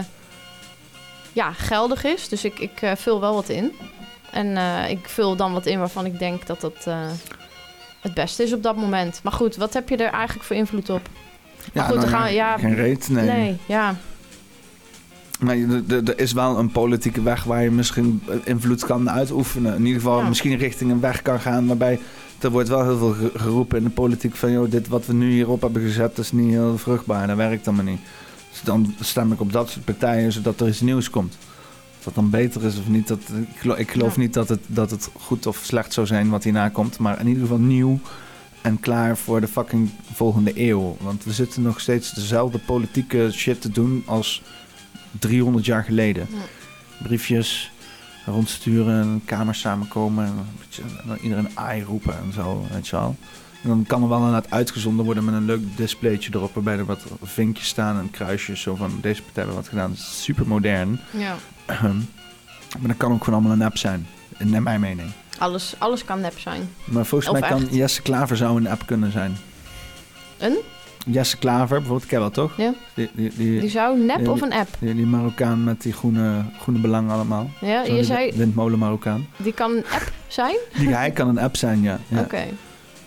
ja, geldig is. Dus ik, ik vul wel wat in. En ik vul dan wat in waarvan ik denk dat dat het beste is op dat moment. Maar goed, wat heb je er eigenlijk voor invloed op? Ja, goed, dan gaan we- ja, geen reet, nee. nee ja. Maar er- is wel een politieke weg waar je misschien invloed kan uitoefenen. In ieder geval Ja. misschien richting een weg kan gaan waarbij... Er wordt wel heel veel ge- geroepen in de politiek van... Joh, dit wat we nu hierop hebben gezet is niet heel vruchtbaar. Dat werkt dan maar niet. Dus dan stem ik op dat soort partijen zodat er iets nieuws komt. Dat dan beter is of niet. Dat, ik geloof, ik geloof Ja. niet dat het, dat het goed of slecht zou zijn wat hierna komt. Maar in ieder geval nieuw en klaar voor de fucking volgende eeuw. Want we zitten nog steeds dezelfde politieke shit te doen als 300 jaar geleden. Ja. Briefjes rondsturen, en kamers samenkomen en, een beetje, iedereen ai roepen en zo, weet je wel. En dan kan er wel inderdaad uitgezonden worden met een leuk displaytje erop, waarbij er wat vinkjes staan en kruisjes, zo van deze partij hebben wat gedaan. Super modern. ja. Maar dat kan ook gewoon allemaal een app zijn, in mijn mening. Alles, alles kan nep zijn. Maar volgens Of mij kan echt? Jesse Klaver zou een app kunnen zijn. Een? Jesse Klaver, bijvoorbeeld, ken wel toch? Ja. Die, die, die, Die zou nep of een app? die, die Marokkaan met die groene, groene belang allemaal. Ja, Zo je zei, Windmolen Marokkaan. die kan een app zijn? Die, hij kan een app zijn, ja. ja. Oké.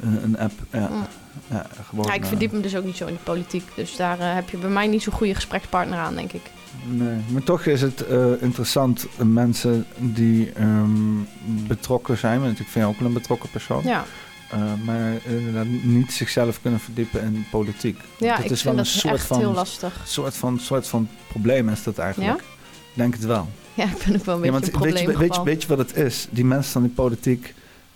Een, een app, ja. Mm. ja gewoon, Ja, ik eh, verdiep me dus ook niet zo in de politiek. Dus daar eh, heb je bij mij niet zo'n goede gesprekspartner aan, denk ik. Nee, maar toch is het eh, interessant, eh, mensen die ehm, betrokken zijn, want ik vind jou ook wel een betrokken persoon, Ja, eh, maar inderdaad niet zichzelf kunnen verdiepen in politiek. ja het ik is wel vind een dat soort echt van, heel lastig. soort van, soort van probleem is dat eigenlijk. Ja? Ik denk het wel. Ja, ik ben ook wel een Ja, beetje want een weet, je, weet, je, weet je wat het is? Die mensen van die politiek,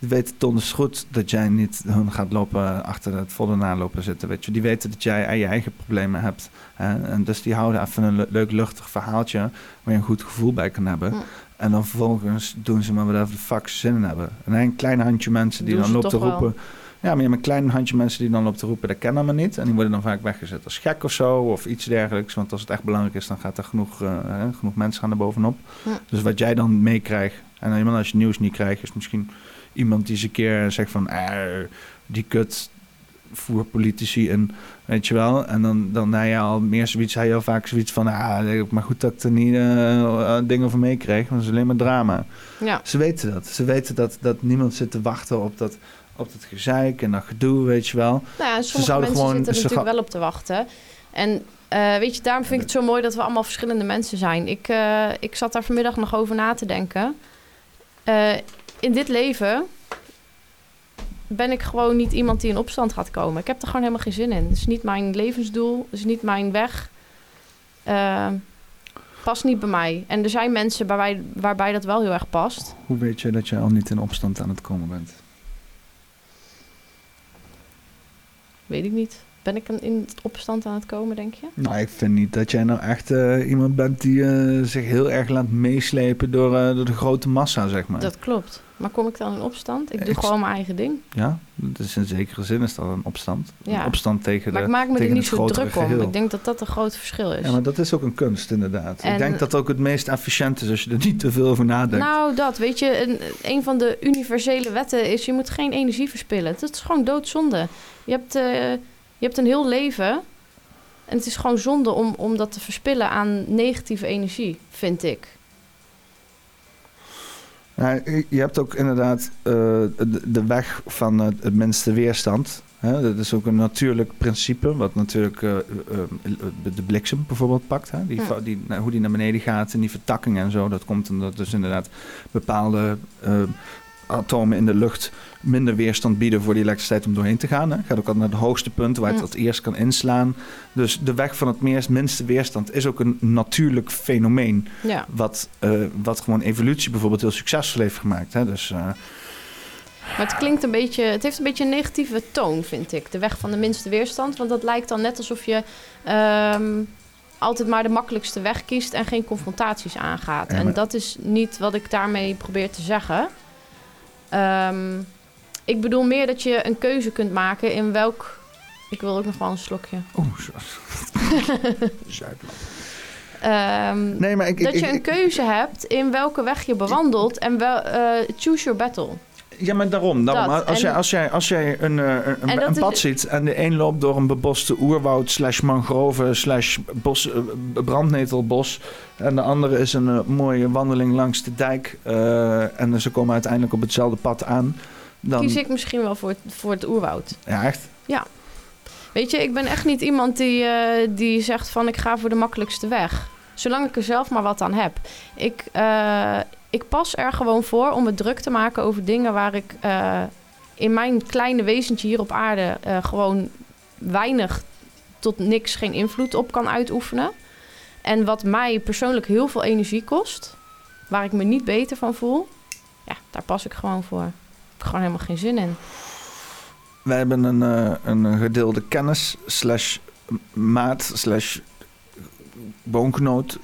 weten donders goed dat jij niet hun gaat lopen achter het volle nalopen zitten. Weet je. Die weten dat jij aan je eigen problemen hebt. Hè? En dus die houden even een le- leuk luchtig verhaaltje waar je een goed gevoel bij kan hebben. En dan vervolgens doen ze maar wat de fuck ze zin in hebben. En een klein handje mensen die Doen dan loopt te wel. roepen. Ja, maar je hebt een klein handje mensen die dan loopt te roepen, dat kennen we niet. En die worden dan vaak weggezet als gek of zo, of iets dergelijks. Want als het echt belangrijk is, dan gaat er genoeg, eh, genoeg mensen gaan er bovenop. Ja. Dus wat jij dan meekrijgt, en helemaal als je nieuws niet krijgt, is misschien iemand die eens een keer zegt van, eh, die kut voer politici in, weet je wel. En dan, dan nou ja, al meer zoiets, hij al vaak zoiets van, ah, maar goed dat ik er niet eh, eh, dingen over meekreeg, want het is alleen maar drama. Ja, Ze weten dat. Ze weten dat, dat niemand zit te wachten op dat, op dat gezeik en dat gedoe, weet je wel. nou ja, sommige zouden mensen gewoon- zitten er ze natuurlijk wel op te wachten. En eh, weet je, daarom vind ik het zo mooi dat we allemaal verschillende mensen zijn. Ik, ik zat daar vanmiddag nog over na te denken. In dit leven ben ik gewoon niet iemand die in opstand gaat komen. Ik heb er gewoon helemaal geen zin in. Het is niet mijn levensdoel. Het is niet mijn weg. Eh, past niet bij mij. En er zijn mensen waarbij, waarbij dat wel heel erg past. Hoe weet je dat je al niet in opstand aan het komen bent? Weet ik niet. Ben ik in opstand aan het komen, denk je? Nou, ik vind niet dat jij nou echt eh, iemand bent die eh, zich heel erg laat meeslepen door, door de grote massa, zeg maar. Dat klopt. Maar kom ik dan in opstand? Ik doe Ik- gewoon mijn eigen ding. Ja, dus in zekere zin is dat een opstand. Ja. Een opstand tegen Maar de... ik maak me er niet zo druk om. geheel. Ik denk dat dat een groot verschil is. Ja, maar dat is ook een kunst, inderdaad. En- Ik denk dat ook het meest efficiënt is als je er niet te veel over nadenkt. Nou, dat. Weet je, een, een van de universele wetten is... je moet geen energie verspillen. Dat is gewoon doodzonde. Je hebt, eh, je hebt een heel leven... en het is gewoon zonde om, om dat te verspillen aan negatieve energie, vind ik. Nou, je hebt ook inderdaad eh, de, de weg van het, het minste weerstand. Hè? Dat is ook een natuurlijk principe, wat natuurlijk eh, eh, de bliksem bijvoorbeeld pakt. Hè? Die, die, nou, hoe die naar beneden gaat en die vertakking en zo. Dat komt omdat dus inderdaad bepaalde atomen in de lucht minder weerstand bieden voor die elektriciteit om doorheen te gaan. Hè? Gaat ook altijd naar het hoogste punt waar het het eerst kan inslaan. Dus de weg van het meest, minste weerstand is ook een natuurlijk fenomeen. Ja. Wat, eh, wat gewoon evolutie bijvoorbeeld heel succesvol heeft gemaakt. Hè? Dus eh, Maar het klinkt een beetje, het heeft een beetje een negatieve toon, vind ik. De weg van de minste weerstand. Want dat lijkt dan net alsof je ehm, altijd maar de makkelijkste weg kiest en geen confrontaties aangaat. Ja, maar- En dat is niet wat ik daarmee probeer te zeggen. Ehm, ik bedoel meer dat je een keuze kunt maken in welk. Ik wil ook nog wel een slokje. Oeh, zo. Zuidland. Ehm, Nee, maar ik, ik, dat je een keuze hebt in welke weg je bewandelt en wel, eh, choose your battle. Ja, maar daarom. daarom. Dat, Als, jij, als jij, als jij een, eh, een, een is- pad ziet en de een loopt door een beboste oerwoud slash mangrove slash bos, eh, brandnetelbos en de andere is een eh, mooie wandeling langs de dijk en ze komen uiteindelijk op hetzelfde pad aan, dan... Kies ik misschien wel voor het, voor het oerwoud. Ja, echt? Weet je, ik ben echt niet iemand die, die zegt van ik ga voor de makkelijkste weg. Zolang ik er zelf maar wat aan heb. Ik, eh, ik pas er gewoon voor om me druk te maken over dingen waar ik eh, in mijn kleine wezentje hier op aarde eh, gewoon weinig tot niks geen invloed op kan uitoefenen. En wat mij persoonlijk heel veel energie kost, waar ik me niet beter van voel, ja, daar pas ik gewoon voor. Ik heb gewoon helemaal geen zin in. Wij hebben een, een gedeelde kennis slash maat slash boonknoot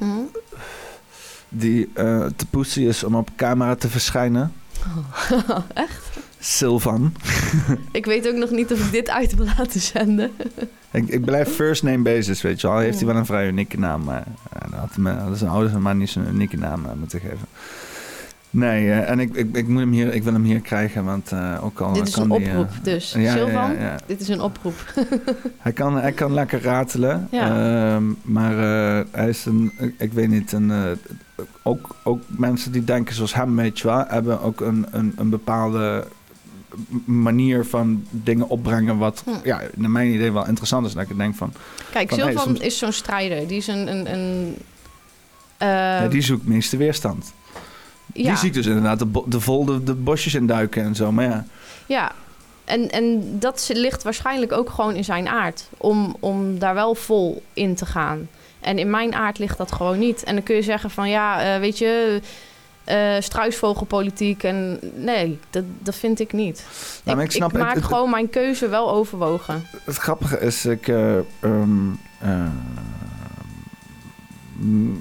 die eh, te pussy is om op camera te verschijnen. Echt? Silvan. Ik weet ook nog niet of ik dit uit wil laten zenden. Ik, ik blijf first name basis, weet je wel. Heeft hij wel een vrij unieke naam, maar uh, dat had me, dat zijn ouders maar niet zo'n unieke naam eh, moeten geven. Nee, eh, en ik, ik, ik, moet hem hier, ik wil hem hier krijgen, want eh, ook al dit is kan een die, eh, oproep, dus. ja, Silvan, ja, ja. dit is een oproep. Hij kan, hij kan lekker ratelen, ehm, maar hij is een, ik, weet niet, een, ook, ook mensen die denken zoals hem, weet je wel, hebben ook een, een, een bepaalde manier van dingen opbrengen wat, Hm. ja, naar mijn idee wel interessant is. Dat ik denk van, Kijk, Van, hey, Silvan soms- is zo'n strijder. Die is een... een, een ja, die zoekt meeste weerstand. Ja, Die ziet dus inderdaad de, de vol de, bosjes induiken en zo, maar ja. ja. En, en dat ligt waarschijnlijk ook gewoon in zijn aard. Om, om daar wel vol in te gaan. En in mijn aard ligt dat gewoon niet. En dan kun je zeggen van ja, eh, weet je... eh struisvogelpolitiek en nee, dat, dat vind ik niet. Maar ik, ik snap ik maak het- gewoon mijn keuze wel overwogen. Het grappige is, ik, eh, ehm,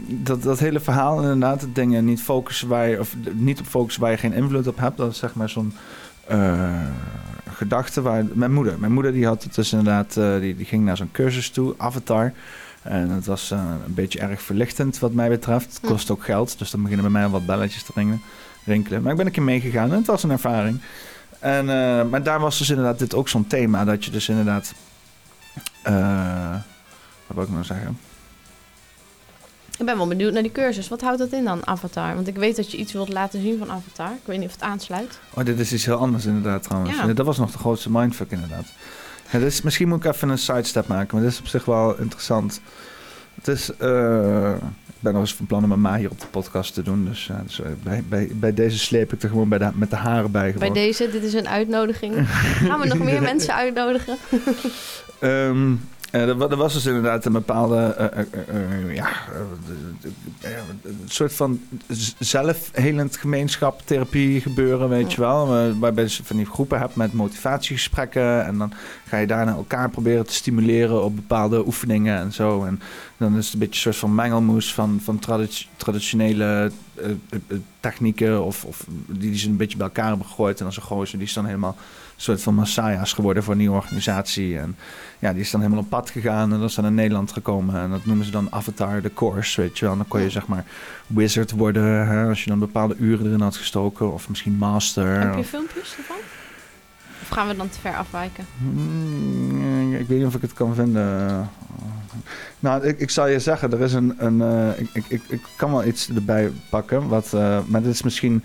dat, dat hele verhaal inderdaad, het dingen niet focussen waar je, of niet op focussen waar je geen invloed op hebt, dat is zeg maar zo'n eh, gedachte waar mijn moeder, mijn moeder die had het dus inderdaad, eh, die, die ging naar zo'n cursus toe, Avatar. En het was eh, een beetje erg verlichtend wat mij betreft. Het Hm. kost ook geld, dus dan beginnen bij mij wat belletjes te ringen, rinkelen. Maar ik ben een keer meegegaan en het was een ervaring. En, eh, maar daar was dus inderdaad dit ook zo'n thema, dat je dus inderdaad... eh, wat wil ik nou zeggen? Ik ben wel benieuwd naar die cursus. Wat houdt dat in dan, Avatar? Want ik weet dat je iets wilt laten zien van Avatar. Ik weet niet of het aansluit. Oh, dit is iets heel anders inderdaad trouwens. Ja. Dat was nog de grootste mindfuck inderdaad. Ja, is, misschien moet ik even een sidestep maken, maar dit is op zich wel interessant. Het is... eh, ik ben nog eens van plan om mijn ma hier op de podcast te doen. Dus, ja, dus eh, bij, bij, bij deze sleep ik er gewoon bij de, met de haren bij. Bij deze, dit is een uitnodiging. Gaan we nog meer mensen uitnodigen? Ehm, eh, er, wa- er was dus inderdaad een bepaalde, eh, eh, eh, eh, ja, eh, eh, een soort van zelfhelend gemeenschap, therapie gebeuren, weet je wel. Eh, waarbij je van die groepen hebt met motivatiegesprekken en dan ga je daarna elkaar proberen te stimuleren op bepaalde oefeningen en zo. En dan is het een beetje een soort van mengelmoes van, van tradi- traditionele eh, eh, eh, technieken of, of die, die ze een beetje bij elkaar hebben gegooid. En dan zo'n gozer, die is dan helemaal soort van messiahs geworden voor een nieuwe organisatie. En ja, die is dan helemaal op pad gegaan en dat is dan in Nederland gekomen. En dat noemen ze dan Avatar the Course, weet je wel. En dan kon je zeg maar wizard worden hè, als je dan bepaalde uren erin had gestoken. Of misschien master. Heb je of- filmpjes ervan? Of gaan we dan te ver afwijken? Hmm, ik weet niet of ik het kan vinden. Nou, ik, ik zal je zeggen, er is een. een eh, ik, ik, ik, ik kan wel iets erbij pakken. Wat, eh, maar dit is misschien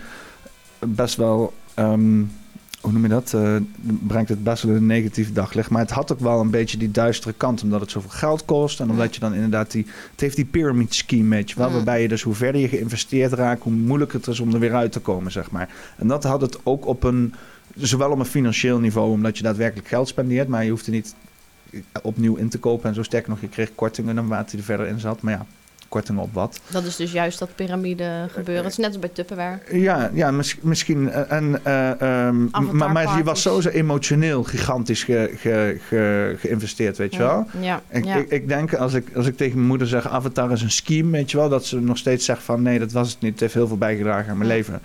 best wel. ehm, hoe noem je dat? Eh, brengt het best wel een negatief daglicht. Maar het had ook wel een beetje die duistere kant. Omdat het zoveel geld kost. En omdat je dan inderdaad die. Het heeft die pyramid scheme, weet je. Mm. Waarbij je dus hoe verder je geïnvesteerd raakt. hoe moeilijker het is om er weer uit te komen, zeg maar. En dat had het ook op een. Zowel op een financieel niveau, omdat je daadwerkelijk geld spendeert. Maar je hoeft er niet opnieuw in te kopen. En zo sterker nog, je kreeg kortingen naarmate je er verder in zat. Maar ja, kortingen op wat. Dat is dus juist dat piramide gebeuren. Het is net als bij Tupperware. Ja, ja mis- misschien. eh, En, eh, ehm, maar, maar die was parties. sowieso emotioneel gigantisch ge, ge, ge- geïnvesteerd, weet je wel. Ja, Ik, ja. ik, ik denk, als ik, als ik tegen mijn moeder zeg, Avatar is een scheme, weet je wel, dat ze nog steeds zegt van nee, dat was het niet. Het heeft heel veel bijgedragen aan mijn leven.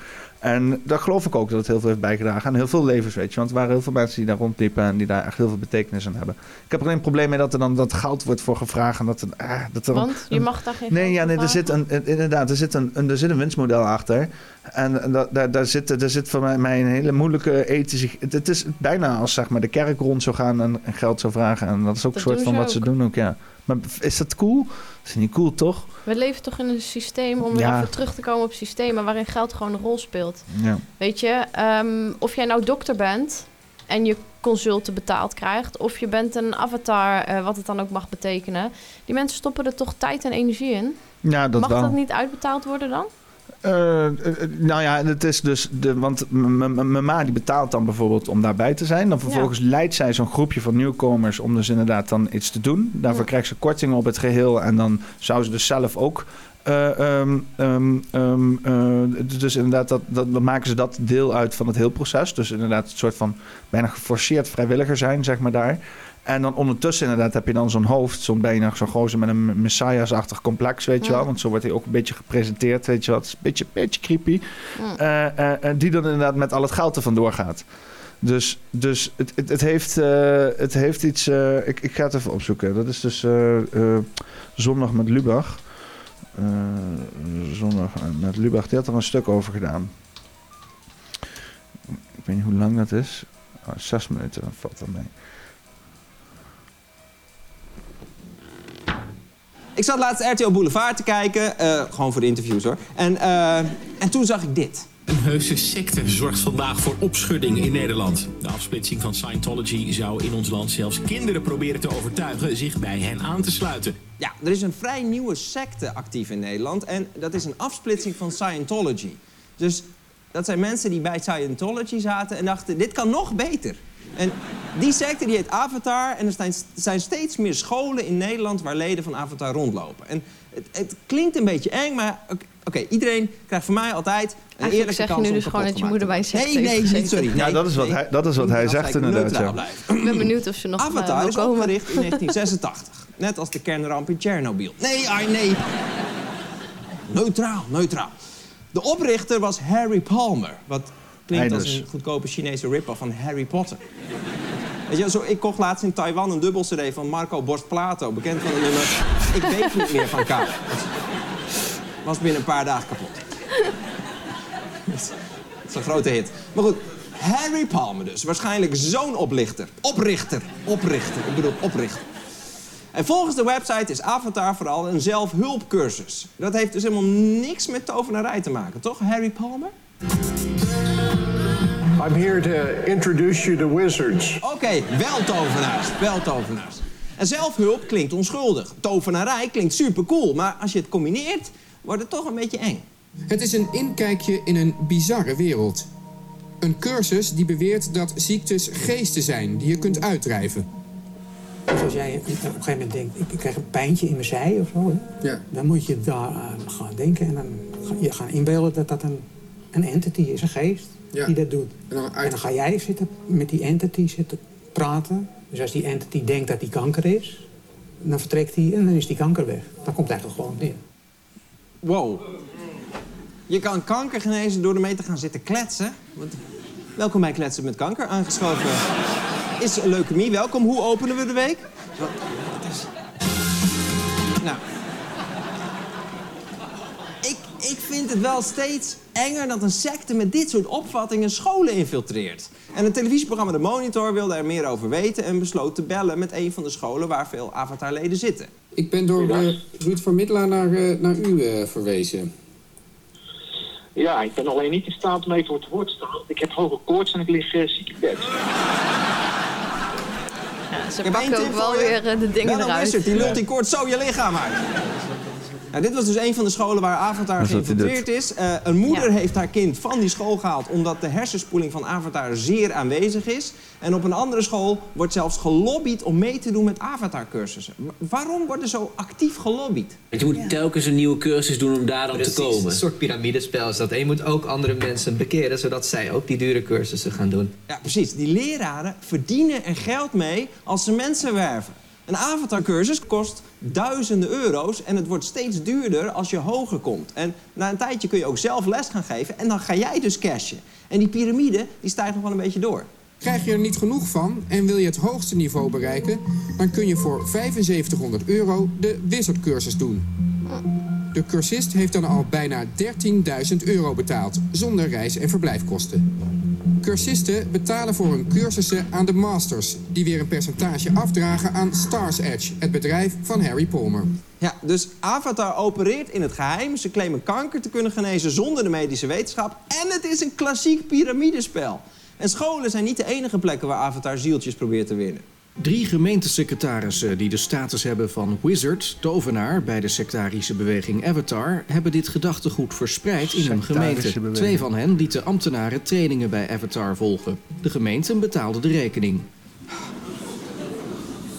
En dat geloof ik ook dat het heel veel heeft bijgedragen aan heel veel levens, weet je. Want er waren heel veel mensen die daar rondliepen en die daar echt heel veel betekenis aan hebben. Ik heb er alleen een probleem mee dat er dan dat geld wordt voor gevraagd en dat er, ah, dat er Want je mag daar geen Nee, ja, nee er zit een, inderdaad, er zit een, een, er zit een winstmodel achter. En, daar, daar, zit, daar zit voor mij, mij een hele moeilijke ethische... Het, het is bijna als zeg maar, de kerk rond zou gaan en, en geld zou vragen. En dat is ook Dat een soort van wat ze doen ook, ja. Maar is dat cool? Dat is niet cool, toch? We leven toch in een systeem, om Ja. weer even terug te komen op systemen waarin geld gewoon een rol speelt. Ja. Weet je, ehm, of jij nou dokter bent en je consulten betaald krijgt, of je bent een avatar, eh, wat het dan ook mag betekenen. Die mensen stoppen er toch tijd en energie in. Ja, dat mag wel. dat niet uitbetaald worden dan? Eh, eh, nou ja, het is dus de, want mijn ma die betaalt dan bijvoorbeeld om daarbij te zijn. Dan vervolgens leidt zij zo'n groepje van nieuwkomers om dus inderdaad dan iets te doen. Daarvoor Ja. krijgt ze korting op het geheel en dan zou ze dus zelf ook. eh, ehm, ehm, ehm, eh, dus inderdaad, dat, dat, dan maken ze dat deel uit van het heel proces. Dus inderdaad, een soort van bijna geforceerd vrijwilliger zijn, zeg maar daar. En dan ondertussen inderdaad heb je dan zo'n hoofd, zo'n bijna zo'n gozer met een messiahsachtig complex, weet je wel. Want zo wordt hij ook een beetje gepresenteerd, weet je wel. Het is een beetje, beetje creepy. Eh, die dan inderdaad met al het geld er vandoor gaat. Dus, dus het, het, het, heeft, het heeft iets... ik, ik ga het even opzoeken. Dat is dus zondag met Lubach. Zondag met Lubach. Die had er een stuk over gedaan. Ik weet niet hoe lang dat is. Oh, zes minuten, dat valt dan mee. Ik zat laatst RTL Boulevard te kijken, eh, gewoon voor de interviews hoor. En, eh, en toen zag ik dit. Een heuse secte zorgt vandaag voor opschudding in Nederland. De afsplitsing van Scientology zou in ons land zelfs kinderen proberen te overtuigen zich bij hen aan te sluiten. Ja, er is een vrij nieuwe secte actief in Nederland en dat is een afsplitsing van Scientology. Dus dat zijn mensen die bij Scientology zaten en dachten, dit kan nog beter. En die secte die heet Avatar en er zijn, steeds meer scholen in Nederland waar leden van Avatar rondlopen. En het, het klinkt een beetje eng, maar oké, iedereen krijgt van mij altijd een Eigenlijk eerlijke zeg je nu dus gewoon dat je moeder bij secte Nee, nee, gezeten. sorry. Ja, Nee, dat is wat nee. hij- dat is wat hij zegt inderdaad, ja. Ik ben benieuwd of ze nog eh, Avatar wil is komen. opgericht in 1986. Net als de kernramp in Tsjernobyl. Nee, ai, nee. Neutraal, neutraal. De oprichter was Harry Palmer. Wat klinkt als een goedkope Chinese rip-off van Harry Potter. Weet je, zo, ik kocht laatst in Taiwan een dubbel-cd van Marco Borst Plato. Bekend van het nummer Ik weet niet meer van K. Was binnen een paar dagen kapot. Dat is een grote hit. Maar goed, Harry Palmer dus. Waarschijnlijk zo'n oplichter. Oprichter. Oprichter. Ik bedoel, oprichter. En volgens de website is Avatar vooral een zelfhulpcursus. Dat heeft dus helemaal niks met tovenarij te maken, toch, Harry Palmer? I'm here to introduce you to wizards. Oké, wel tovenaars. Wel tovenaars. En zelfhulp klinkt onschuldig. Tovenarij klinkt supercool. Maar als je het combineert, wordt het toch een beetje eng. Het is een inkijkje in een bizarre wereld. Een cursus die beweert dat ziektes geesten zijn die je kunt uitdrijven. Dus als jij op een gegeven moment denkt, ik, ik krijg een pijntje in mijn zij of zo, hè, Ja. dan moet je daar aan gaan denken en dan ga je gaan inbeelden dat dat een, een entity is, een geest, Ja. die dat doet. En dan En uit... dan ga jij zitten met die entity zitten praten. Dus als die entity denkt dat die kanker is, dan vertrekt die en dan is die kanker weg. Dan komt het eigenlijk gewoon neer. Wow. Je kan kanker genezen door ermee te gaan zitten kletsen. Want, welkom bij Kletsen met Kanker. Aangeschoven is leukemie. Welkom. Hoe openen we de week? Ik, vind het wel steeds enger dat een secte met dit soort opvattingen scholen infiltreert. En het televisieprogramma De Monitor wilde er meer over weten... en besloot te bellen met een van de scholen waar veel avatarleden zitten. Ik ben door eh, Ruud van Middelaar naar, eh, naar u eh, verwezen. Ja, ik ben alleen niet in staat om even het woord te staan. Ik heb hoge koorts en ik lig uh, ziek in bed. Ja, ze pakken ook wel weer de dingen Bel eruit. die lult die koorts zo je lichaam uit. Nou, dit was dus een van de scholen waar Avatar geïnfiltreerd is. Eh, een moeder heeft haar kind van die school gehaald... omdat de hersenspoeling van Avatar zeer aanwezig is. En op een andere school wordt zelfs gelobbyd om mee te doen met Avatar-cursussen. Waarom wordt er zo actief gelobbyd? Want je moet telkens een nieuwe cursus doen om daar dan Precies, te komen. Een soort piramidespel is dat. En je moet ook andere mensen bekeren, zodat zij ook die dure cursussen gaan doen. Ja, precies. Die leraren verdienen er geld mee als ze mensen werven. Een avatarcursus kost duizenden euro's en het wordt steeds duurder als je hoger komt. En na een tijdje kun je ook zelf les gaan geven en dan ga jij dus cashen. En die piramide die stijgt nog wel een beetje door. Krijg je er niet genoeg van en wil je het hoogste niveau bereiken... dan kun je voor 7500 euro de wizardcursus doen. De cursist heeft dan al bijna 13.000 euro betaald... zonder reis- en verblijfkosten. Cursisten betalen voor hun cursussen aan de masters... die weer een percentage afdragen aan Stars Edge... het bedrijf van Harry Palmer. Ja, dus Avatar opereert in het geheim. Ze claimen kanker te kunnen genezen zonder de medische wetenschap. En het is een klassiek piramidespel. En scholen zijn niet de enige plekken waar Avatar zieltjes probeert te winnen. Drie gemeentesecretarissen die de status hebben van wizard, tovenaar bij de sectarische beweging Avatar, hebben dit gedachtegoed verspreid in hun gemeente. beweging. Twee van hen lieten ambtenaren trainingen bij Avatar volgen. De gemeenten betaalden de rekening.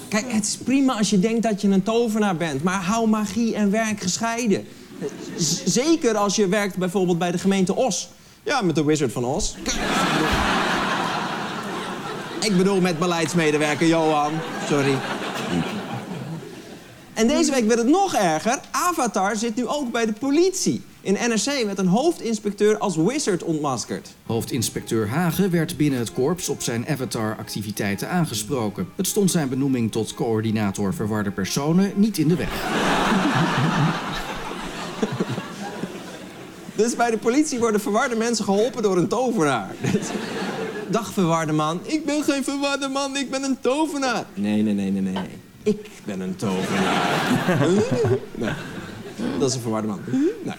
Kijk, het is prima als je denkt dat je een tovenaar bent, maar hou magie en werk gescheiden. Z- zeker als je werkt bijvoorbeeld bij de gemeente Os. Ja, met de Wizard van Os. Ik bedoel met beleidsmedewerker Johan. Sorry. En deze week werd het nog erger. Avatar zit nu ook bij de politie. In NRC werd een hoofdinspecteur als wizard ontmaskerd. Hoofdinspecteur Hagen werd binnen het korps op zijn Avatar-activiteiten aangesproken. Het stond zijn benoeming tot coördinator verwarde personen niet in de weg. Dus bij de politie worden verwarde mensen geholpen door een tovenaar. Dag verwarde man. Ik ben geen verwarde man, ik ben een tovenaar. Nee, nee, nee, nee, nee. Ik ben een tovenaar. nee. Dat is een verwarde man. Nee.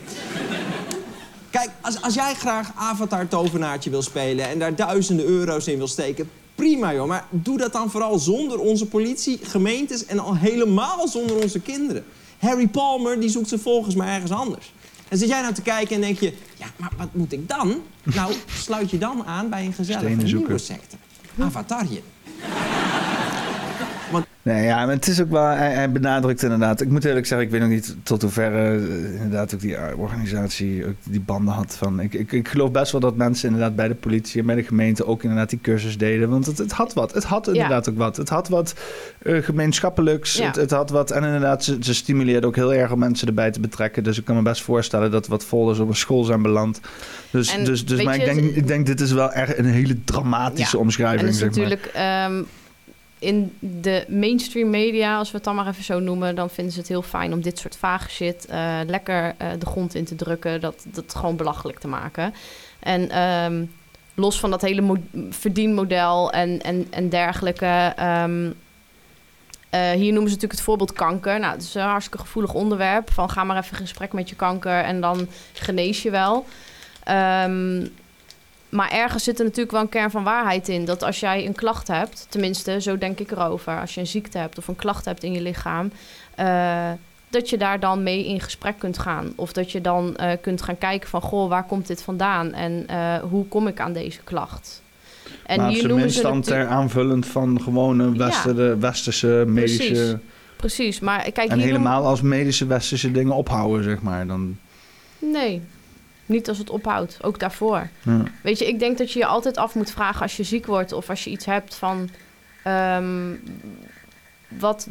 Kijk, als, als jij graag Avatar tovenaartje wil spelen en daar duizenden euro's in wil steken, prima joh. Maar doe dat dan vooral zonder onze politie, gemeentes en al helemaal zonder onze kinderen. Harry Palmer die zoekt zijn volgers maar ergens anders. En zit jij nou te kijken en denk je, ja, maar wat moet ik dan? Nou, sluit je dan aan bij een gezellige nieuwe secte. Avatarje. Nee, ja, maar het is ook wel, hij, hij benadrukt inderdaad. Ik moet eerlijk zeggen, ik weet nog niet tot hoeverre eh, inderdaad ook die eh, organisatie ook die banden had van. Ik, ik, ik geloof best wel dat mensen inderdaad bij de politie en bij de gemeente ook inderdaad die cursus deden. Want het, het had wat. Het had inderdaad ook wat. Het had wat eh, gemeenschappelijks. Ja. Het, het had wat. En inderdaad, ze, ze stimuleerden ook heel erg om mensen erbij te betrekken. Dus ik kan me best voorstellen dat wat folders op een school zijn beland. Dus, En dus, dus maar je, ik denk, ik denk dit is wel echt een hele dramatische Ja. omschrijving. En is zeg maar. natuurlijk ehm, in de mainstream media, als we het dan maar even zo noemen, dan vinden ze het heel fijn om dit soort vage shit eh, lekker eh, de grond in te drukken, dat, dat gewoon belachelijk te maken. En ehm, los van dat hele mo- verdienmodel en, en, en dergelijke. ehm, eh, hier noemen ze natuurlijk het voorbeeld kanker. Nou, het is een hartstikke gevoelig onderwerp. Van ga maar even in gesprek met je kanker en dan genees je wel. Ehm, maar ergens zit er natuurlijk wel een kern van waarheid in. Dat als jij een klacht hebt, tenminste, zo denk ik erover. Als je een ziekte hebt of een klacht hebt in je lichaam. eh, dat je daar dan mee in gesprek kunt gaan. Of dat je dan eh, kunt gaan kijken van... goh, waar komt dit vandaan? En eh, hoe kom ik aan deze klacht? En maar hier noemen ze dan ter aanvullend van gewone westerse medische... Precies. Precies, maar kijk, en noemen- helemaal als medische westerse dingen ophouden, zeg maar. Dan, Nee, niet als het ophoudt. Ook daarvoor. ja. Weet je, ik denk dat je je altijd af moet vragen als je ziek wordt of als je iets hebt van ehm, wat,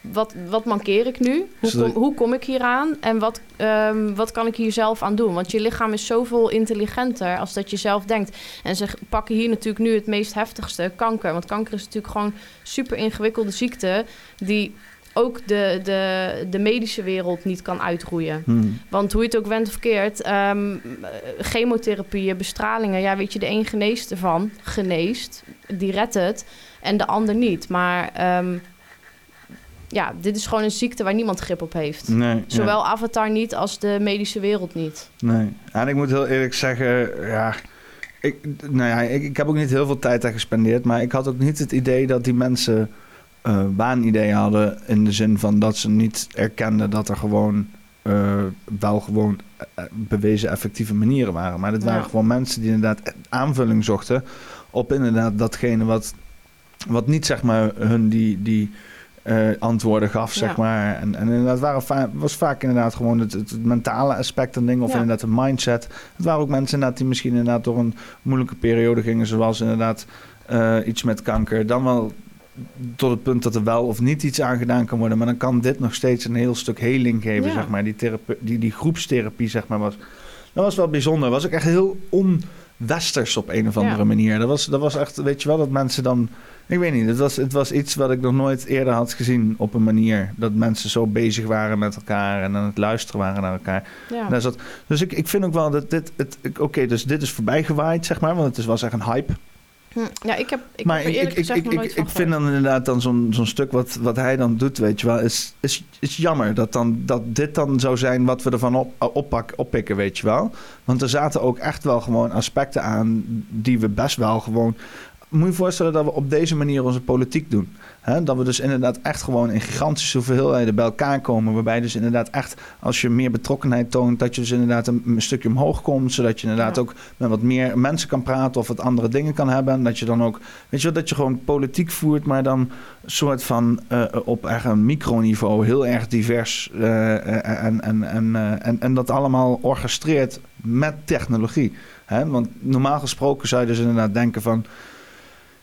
wat, wat mankeer ik nu? Hoe kom, hoe kom ik hier aan? En wat, ehm, wat kan ik hier zelf aan doen? Want je lichaam is zoveel intelligenter als dat je zelf denkt. En ze pakken hier natuurlijk nu het meest heftigste, kanker. Want kanker is natuurlijk gewoon super ingewikkelde ziekte die ook de, de, de medische wereld niet kan uitroeien. Hmm. Want hoe je het ook went of keert, ehm, chemotherapieën, bestralingen, ja, weet je, de een geneest ervan, geneest, die redt het, en de ander niet. Maar ehm, ja, dit is gewoon een ziekte waar niemand grip op heeft. Nee. Zowel Avatar niet als de medische wereld niet. Nee. En ik moet heel eerlijk zeggen, ja, ik, nou ja, ik, ik heb ook niet heel veel tijd daar gespendeerd, maar ik had ook niet het idee dat die mensen eh waanideeën hadden in de zin van dat ze niet erkenden dat er gewoon eh, wel gewoon eh, bewezen effectieve manieren waren. Maar dat waren Ja. gewoon mensen die inderdaad aanvulling zochten op inderdaad datgene wat, wat niet zeg maar hun die, die eh, antwoorden gaf, zeg Ja. maar. En, en inderdaad waren va- was vaak inderdaad gewoon het, mentale aspect en ding, of Ja. inderdaad een mindset. Het waren ook mensen inderdaad die misschien inderdaad door een moeilijke periode gingen, zoals inderdaad iets met kanker. Dan wel tot het punt dat er wel of niet iets aan gedaan kan worden. Maar dan kan dit nog steeds een heel stuk heling geven, Ja. zeg maar. Die, die, die groepstherapie, zeg maar, was... Dat was wel bijzonder. was ook echt heel onwesters op een of andere Ja. manier. Dat was, dat was echt, weet je wel, dat mensen dan... Ik weet niet, het was, het was iets wat ik nog nooit eerder had gezien op een manier. Dat mensen zo bezig waren met elkaar en aan het luisteren waren naar elkaar. Ja. Daar zat, dus ik, ik vind ook wel dat dit... Oké, dus dit is voorbij gewaaid, zeg maar. Want het is, was echt een hype. Hm, Ja, ik heb, ik maar heb ik, ik, ik, gezegd ik, ik, vind dan inderdaad dan zo'n zo'n stuk wat, wat hij dan doet, weet je wel, is, is, is jammer dat, dan, dat dit dan zou zijn wat we ervan op, oppak, oppikken, weet je wel. Want er zaten ook echt wel gewoon aspecten aan die we best wel gewoon... Moet je voorstellen dat we op deze manier onze politiek doen. Dat we dus inderdaad echt gewoon in gigantische hoeveelheden bij elkaar komen. Waarbij dus inderdaad echt, als je meer betrokkenheid toont, dat je dus inderdaad een, een stukje omhoog komt. Zodat je inderdaad ook met wat meer mensen kan praten of wat andere dingen kan hebben. En dat je dan ook, weet je wel, dat je gewoon politiek voert, maar dan een soort van eh, op echt een microniveau heel erg divers. eh, en, en, en, eh, en, en dat allemaal orchestreert met technologie. Want normaal gesproken zou je dus inderdaad denken van.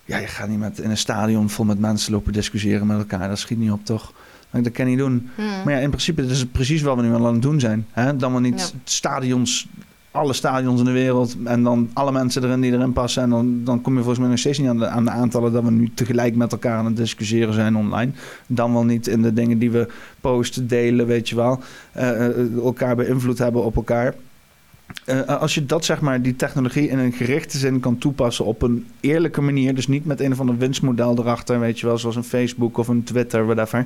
Ja, je gaat niet met, in een stadion vol met mensen lopen discussiëren met elkaar. Dat schiet niet op, toch? Dat kan je niet doen. Hmm. Maar ja, in principe is het precies wat we nu aan het doen zijn. Hè? Dan maar niet Ja. stadions, alle stadions in de wereld... en dan alle mensen erin die erin passen... en dan, dan kom je volgens mij nog steeds niet aan de, aan de aantallen... dat we nu tegelijk met elkaar aan het discussiëren zijn online. Dan wel niet in de dingen die we posten, delen, weet je wel. eh, eh, elkaar beïnvloed hebben op elkaar... Eh, als je dat zeg maar, die technologie in een gerichte zin kan toepassen op een eerlijke manier, dus niet met een of ander winstmodel erachter, weet je wel, zoals een Facebook of een Twitter, whatever,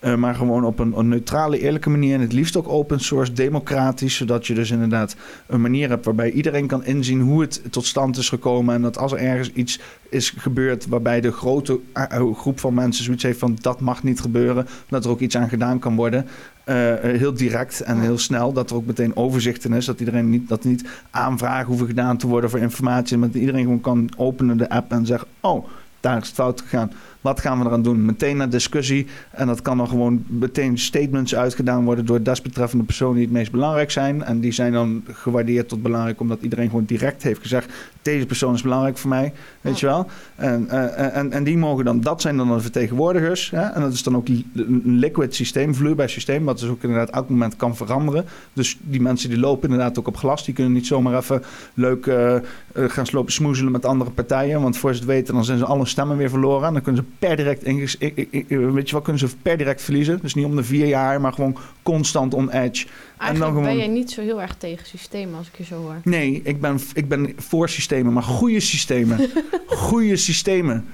eh, maar gewoon op een, een neutrale, eerlijke manier en het liefst ook open source, democratisch, zodat je dus inderdaad een manier hebt waarbij iedereen kan inzien hoe het tot stand is gekomen en dat als er ergens iets is gebeurd waarbij de grote eh, groep van mensen zoiets heeft van dat mag niet gebeuren, dat er ook iets aan gedaan kan worden. Eh, eh, heel direct en heel snel. Dat er ook meteen overzicht in is. Dat iedereen niet, dat niet aanvragen hoeven gedaan te worden voor informatie. Maar dat iedereen gewoon kan openen de app en zeggen: Oh, daar is het fout gegaan. Wat gaan we eraan doen? Meteen naar discussie. En dat kan dan gewoon meteen statements uitgedaan worden door desbetreffende personen die het meest belangrijk zijn. En die zijn dan gewaardeerd tot belangrijk omdat iedereen gewoon direct heeft gezegd: deze persoon is belangrijk voor mij. Weet je wel? En, eh, en, en die mogen dan, dat zijn dan de vertegenwoordigers. Hè? En dat is dan ook een liquid systeem, vloeibaar systeem, wat dus ook inderdaad elk moment kan veranderen. Dus die mensen die lopen inderdaad ook op glas, die kunnen niet zomaar even leuk eh, eh, gaan slopen smoezelen met andere partijen. Want voor ze het weten, dan zijn ze alle stemmen weer verloren. En dan kunnen ze per direct, weet je wel, kunnen ze per direct verliezen. Dus niet om de vier jaar, maar gewoon constant on edge. Eigenlijk gewoon... ben jij niet zo heel erg tegen systemen als ik je zo hoor. Nee, ik ben, ik ben voor systemen, maar goede systemen. goede systemen.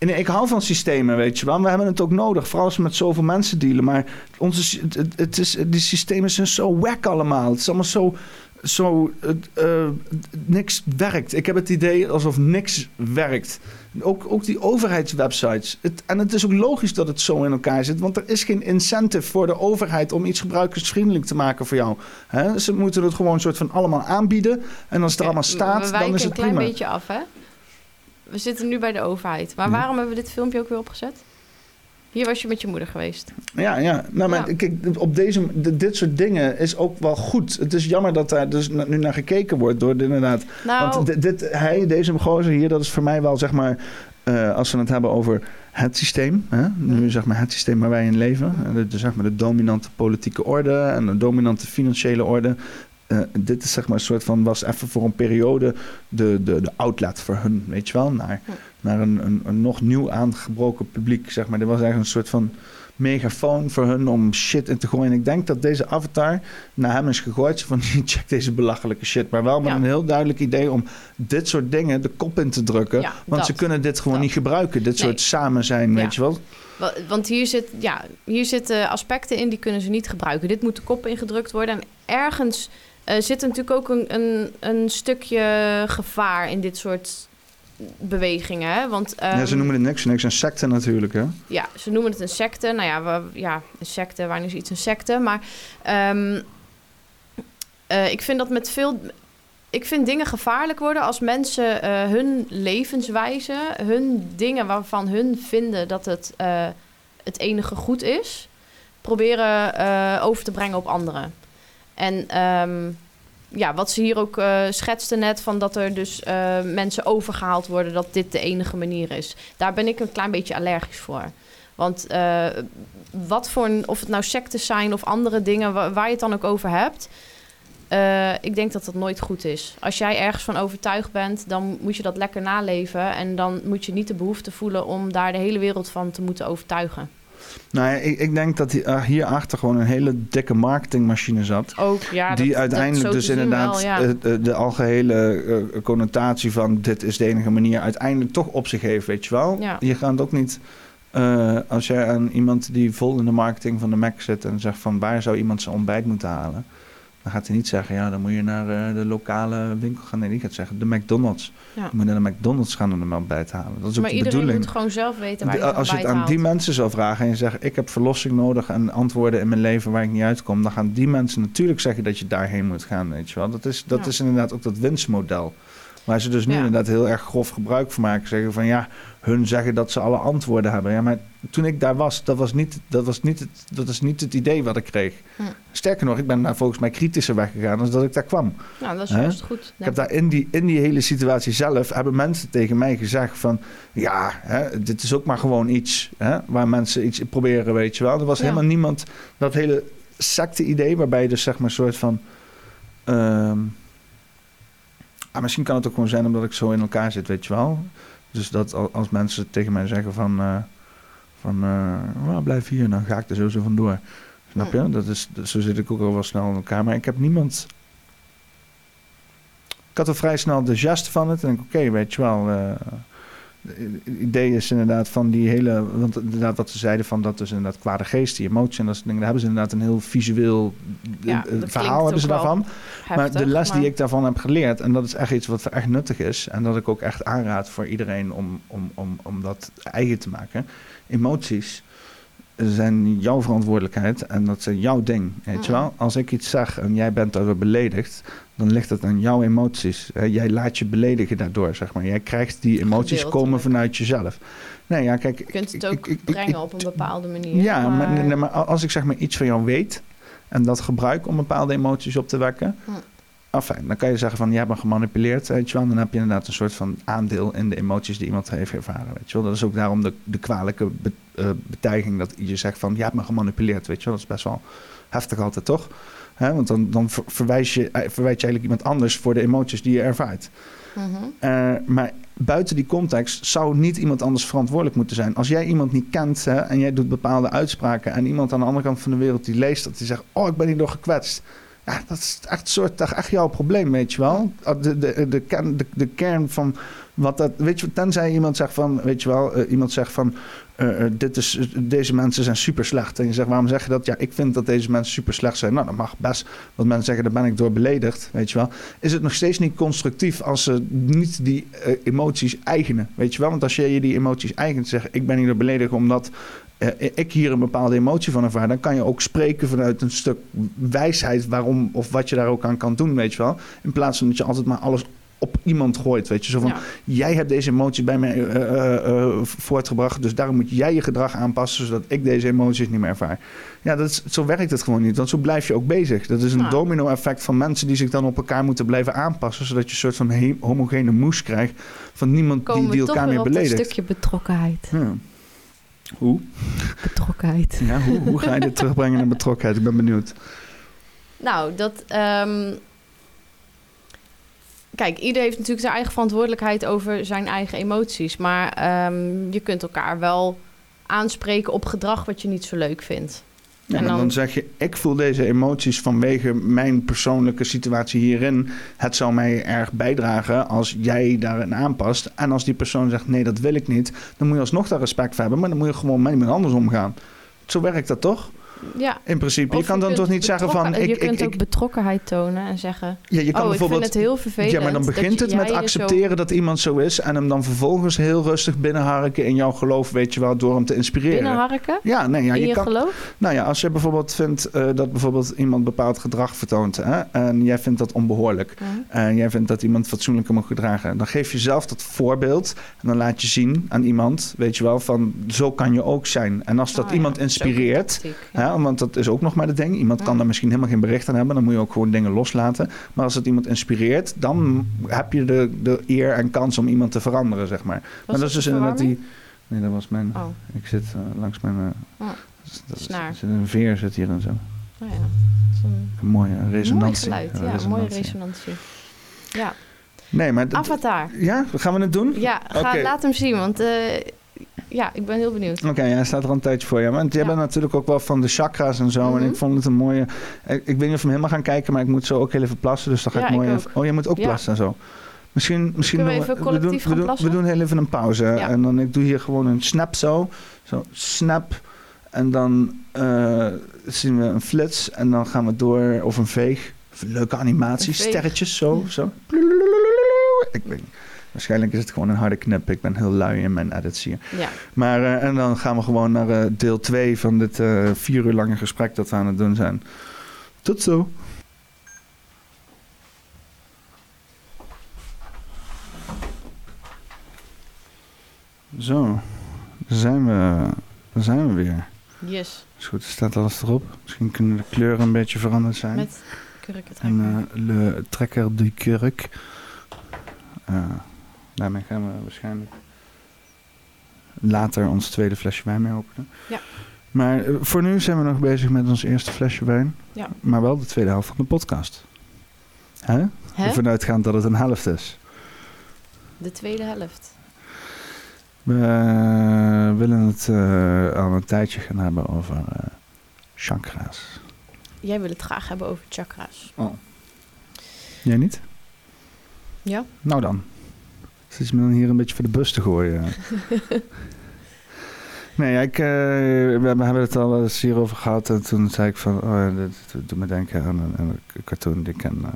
En ik hou van systemen, weet je wel. We hebben het ook nodig, vooral als we met zoveel mensen dealen. Maar onze, het, is, die systemen zijn zo wack allemaal. Het is allemaal zo... zo eh, niks werkt. Ik heb het idee alsof niks werkt. Ook, ook die overheidswebsites. Het, en het is ook logisch dat het zo in elkaar zit. Want er is geen incentive voor de overheid om iets gebruikersvriendelijk te maken voor jou. Hè? Ze moeten het gewoon een soort van allemaal aanbieden. En als het er allemaal staat, we dan is het een klein prima. beetje af, hè? We zitten nu bij de overheid. Maar Ja. waarom hebben we dit filmpje ook weer opgezet? Hier was je met je moeder geweest. Ja, ja. Nou, maar Ja. kijk, op deze, dit soort dingen is ook wel goed. Het is jammer dat daar dus nu naar gekeken wordt door de, inderdaad. Nou- Want dit, dit, hij, deze gozer hier, dat is voor mij wel zeg maar. eh, als we het hebben over het systeem, hè? nu zeg maar het systeem waar wij in leven, de, de, zeg maar de dominante politieke orde en de dominante financiële orde. eh, dit is zeg maar een soort van, was even voor een periode de, de, de outlet voor hun, weet je wel, naar, naar een, een, een nog nieuw aangebroken publiek, zeg maar. Dit was eigenlijk een soort van megafoon voor hun om shit in te gooien. En ik denk dat deze avatar naar hem is gegooid. Van check deze belachelijke shit. Maar wel met Ja. een heel duidelijk idee om dit soort dingen de kop in te drukken. Ja, want dat. ze kunnen dit gewoon niet gebruiken. Dit Nee. soort samen zijn, Ja. weet je wel. Wa- Want hier, zit, ja, hier zitten aspecten in die kunnen ze niet gebruiken. Dit moet de kop ingedrukt worden. En ergens eh, zit natuurlijk ook een, een, een stukje gevaar in dit soort bewegingen. Want, ja, ze ehm, noemen het niks, niks een secte natuurlijk, hè? ja, ze noemen het een secte. Nou ja, we, ja een secte, wanneer is iets een secte? Maar ehm, eh, ik vind dat met veel... Ik vind dingen gevaarlijk worden als mensen eh, hun levenswijze... hun dingen waarvan hun vinden dat het eh, het enige goed is... proberen over te brengen op anderen. En ehm, ja, wat ze hier ook eh schetste net... van dat er dus eh, mensen overgehaald worden... dat dit de enige manier is. Daar ben ik een klein beetje allergisch voor. Want eh, wat voor of het nou sectes zijn of andere dingen wa- waar je het dan ook over hebt. ik denk dat dat nooit goed is. Als jij ergens van overtuigd bent, dan moet je dat lekker naleven. En dan moet je niet de behoefte voelen om daar de hele wereld van te moeten overtuigen. Nou ja, ik, ik denk dat hier- uh, hierachter gewoon een hele dikke marketingmachine zat. Ook, ja, die dat- uiteindelijk dat dus inderdaad wel, ja. eh, de, algehele eh, connotatie van dit is de enige manier uiteindelijk toch op zich heeft, weet je wel. Ja. Je gaat ook niet, eh, als jij aan iemand die vol in de marketing van de Mac zit en zegt van waar zou iemand zijn ontbijt moeten halen, dan gaat hij niet zeggen ja dan moet je naar eh, de lokale winkel gaan. Nee, die gaat zeggen de McDonald's. Ja. Je moet naar de McDonald's gaan om een ontbijt te halen. Dat is ook maar iedereen bedoeling. moet gewoon zelf weten waar De- je als je het aan die mensen zou vragen en je zegt: Ik heb verlossing nodig en antwoorden in mijn leven waar ik niet uitkom, dan gaan die mensen natuurlijk zeggen dat je daarheen moet gaan. Weet je wel? Dat, is, dat Ja. is inderdaad ook dat winstmodel. Waar ze dus nu Ja. inderdaad heel erg grof gebruik van maken. Zeggen van ja, hun zeggen dat ze alle antwoorden hebben. Ja, maar toen ik daar was, dat was niet, dat was niet, het, dat is niet het idee wat ik kreeg. Hm. Sterker nog, ik ben daar volgens mij kritischer weggegaan dan dat ik daar kwam. Nou, dat is juist goed. Ik heb daar in die, in die hele situatie zelf hebben mensen tegen mij gezegd van ja, hè, dit is ook maar gewoon iets hè, waar mensen iets proberen, weet je wel. Er was Ja. helemaal niemand dat hele secte idee waarbij je dus zeg maar een soort van ehm, ah, misschien kan het ook gewoon zijn omdat ik zo in elkaar zit, weet je wel. Dus dat al- als mensen tegen mij zeggen van, eh, van eh, "Nou, blijf hier, dan ga ik er sowieso vandoor. Snap je? Dat is, zo zit ik ook al wel snel in elkaar. Maar ik heb niemand ik had al vrij snel de gest van het. En ik, oké, weet je wel. eh, het idee is inderdaad van die hele. Want inderdaad, wat ze zeiden van dat is inderdaad kwade geest, die emotie en dat soort dingen. Daar hebben ze inderdaad een heel visueel Ja, eh, verhaal hebben ze daarvan. maar de les die ik daarvan heb geleerd, en dat is echt iets wat echt nuttig is. En dat ik ook echt aanraad voor iedereen om, om, om, om dat eigen te maken. Emoties zijn jouw verantwoordelijkheid en dat zijn jouw ding. Weet je Mm. wel? Als ik iets zeg en jij bent daardoor beledigd, dan ligt het aan jouw emoties. Jij laat je beledigen daardoor, zeg maar. Jij krijgt die emoties komen vanuit jezelf. Nee, ja, kijk. Je kunt het ook ik- ik- brengen ik- op een bepaalde manier. ja, maar, nee, maar als ik zeg maar iets van jou weet en dat gebruik om bepaalde emoties op te wekken. Hm. Afijn, dan kan je zeggen van je hebt me gemanipuleerd, weet je wel. Dan heb je inderdaad een soort van aandeel in de emoties die iemand heeft ervaren, weet je wel. Dat is ook daarom de, de kwalijke be- eh, dat je zegt van je hebt me gemanipuleerd, weet je wel. Dat is best wel heftig altijd, toch? Want dan, dan ver- verwijs je, eh, verwijt je eigenlijk iemand anders voor de emoties die je ervaart. Mhm. Eh, maar buiten die context zou niet iemand anders verantwoordelijk moeten zijn. Als jij iemand niet kent hè, en jij doet bepaalde uitspraken en iemand aan de andere kant van de wereld die leest dat die zegt: Oh, ik ben hierdoor gekwetst. Ja, dat is echt, soort, echt jouw probleem, weet je wel. De, de, de, kern, de, de kern van wat dat. Weet je, tenzij iemand zegt van: Weet je wel, eh, iemand zegt van. eh, eh, dit is, deze mensen zijn super slecht. En je zegt, waarom zeg je dat? Ja, ik vind dat deze mensen super slecht zijn. Nou, dat mag best. Want mensen zeggen, daar ben ik door beledigd. Weet je wel. Is het nog steeds niet constructief als ze niet die emoties eigenen? Weet je wel. Want als je je die emoties eigent, zeg ik ben hier door beledigd omdat ik hier een bepaalde emotie van ervaar. Dan kan je ook spreken vanuit een stuk wijsheid waarom of wat je daar ook aan kan doen. Weet je wel. In plaats van dat je altijd maar alles op iemand gooit. Weet je, zo van Ja. jij hebt deze emotie bij mij eh, eh, eh, voortgebracht, dus daarom moet jij je gedrag aanpassen zodat ik deze emoties niet meer ervaar. Ja, dat is, zo werkt het gewoon niet, want zo blijf je ook bezig. Dat is een domino-effect van mensen die zich dan op elkaar moeten blijven aanpassen, zodat je een soort van homogene moes krijgt van niemand die, Komen die we toch elkaar weer meer op dat beledigt. stukje betrokkenheid. Ja. Hoe? Betrokkenheid. Ja, hoe, hoe ga je dit terugbrengen naar betrokkenheid? Ik ben benieuwd. Nou, dat. ehm, Kijk, ieder heeft natuurlijk zijn eigen verantwoordelijkheid over zijn eigen emoties. Maar ehm, je kunt elkaar wel aanspreken op gedrag wat je niet zo leuk vindt. Ja, en dan, zeg je, ik voel deze emoties vanwege mijn persoonlijke situatie hierin. Het zou mij erg bijdragen als jij daarin aanpast. En als die persoon zegt, nee, dat wil ik niet. Dan moet je alsnog daar respect voor hebben. Maar dan moet je gewoon met iemand anders omgaan. Zo werkt dat toch? Ja. In principe. Of je kan dan toch niet zeggen van... Ik, je kunt ik, ook betrokkenheid tonen en zeggen... ja, je kan oh, bijvoorbeeld, ik vind het heel vervelend. Ja, maar dan begint je- het met je accepteren zo dat iemand zo is. En hem dan vervolgens heel rustig binnenharken in jouw geloof, weet je wel, door hem te inspireren. Binnenharken? Ja, nee, ja, in je, je kan, geloof? Nou ja, als je bijvoorbeeld vindt eh, dat bijvoorbeeld iemand bepaald gedrag vertoont hè, en jij vindt dat onbehoorlijk en jij vindt dat iemand fatsoenlijker moet gedragen, dan geef je zelf dat voorbeeld en dan laat je zien aan iemand, weet je wel, van zo kan je ook zijn. En als dat Oh ja, iemand inspireert, want dat is ook nog maar de ding, iemand kan daar misschien helemaal geen bericht aan hebben, dan moet je ook gewoon dingen loslaten. Maar als het iemand inspireert, dan heb je de, de eer en kans om iemand te veranderen, zeg maar. maar dat is dus de inderdaad die. Nee, dat was mijn. Oh. Ik zit eh, langs mijn. Oh, dat snaar. zit een veer zit hier en zo. Oh ja. Een Een mooie resonantie. mooi geluid. Ja, een mooie resonantie. Ja. Nee, maar... Avatar. Ja, gaan we het doen? Ja, ga, laat hem zien, want eh, ja, ik ben heel benieuwd. Oké, ja, hij staat er al een tijdje voor je. Want jij bent natuurlijk ook wel van de chakras en zo. En Mhm. ik vond het een mooie... Ik, ik weet niet of we hem helemaal gaan kijken, maar ik moet zo ook heel even plassen. Dus dan ga Ja, ik mooi ik even... Oh, jij moet ook Ja. plassen en zo. Misschien, misschien we doen even we, doen, collectief we, doen, plassen? we doen heel even een pauze. Ja. En dan ik doe hier gewoon een snap zo. Zo, snap. En dan eh, zien we een flits. En dan gaan we door. Of een veeg. Of een leuke animatie. Een. Sterretjes zo. zo. Ik weet niet. Waarschijnlijk is het gewoon een harde knip. Ik ben heel lui in mijn edits hier. Ja. Maar eh, en dan gaan we gewoon naar eh, deel 2 van dit eh, vier uur lange gesprek dat we aan het doen zijn. Tot zo. Zo, daar zijn we, daar zijn we weer. Yes. Is goed, er staat alles erop. Misschien kunnen de kleuren een beetje veranderd zijn. Met kurken En eh, le trekker du kurk. Eh, daarmee gaan we waarschijnlijk later ons tweede flesje wijn mee openen. Ja. Maar eh, voor nu zijn we nog bezig met ons eerste flesje wijn. Ja. Maar wel de tweede helft van de podcast. Hè? Hè? Ervan uitgaand dat het een helft is. De tweede helft. We eh, willen het eh, al een tijdje gaan hebben over chakra's. Jij wil het graag hebben over chakra's. Oh. Jij niet? Ja? Nou dan. Zit je me dan hier een beetje voor de bus te gooien? nee, ik, eh, we, hebben het al eens hierover gehad. En toen zei ik van, oh, ja, dit, dit doet me denken aan een, aan een cartoon die ik ken. eh,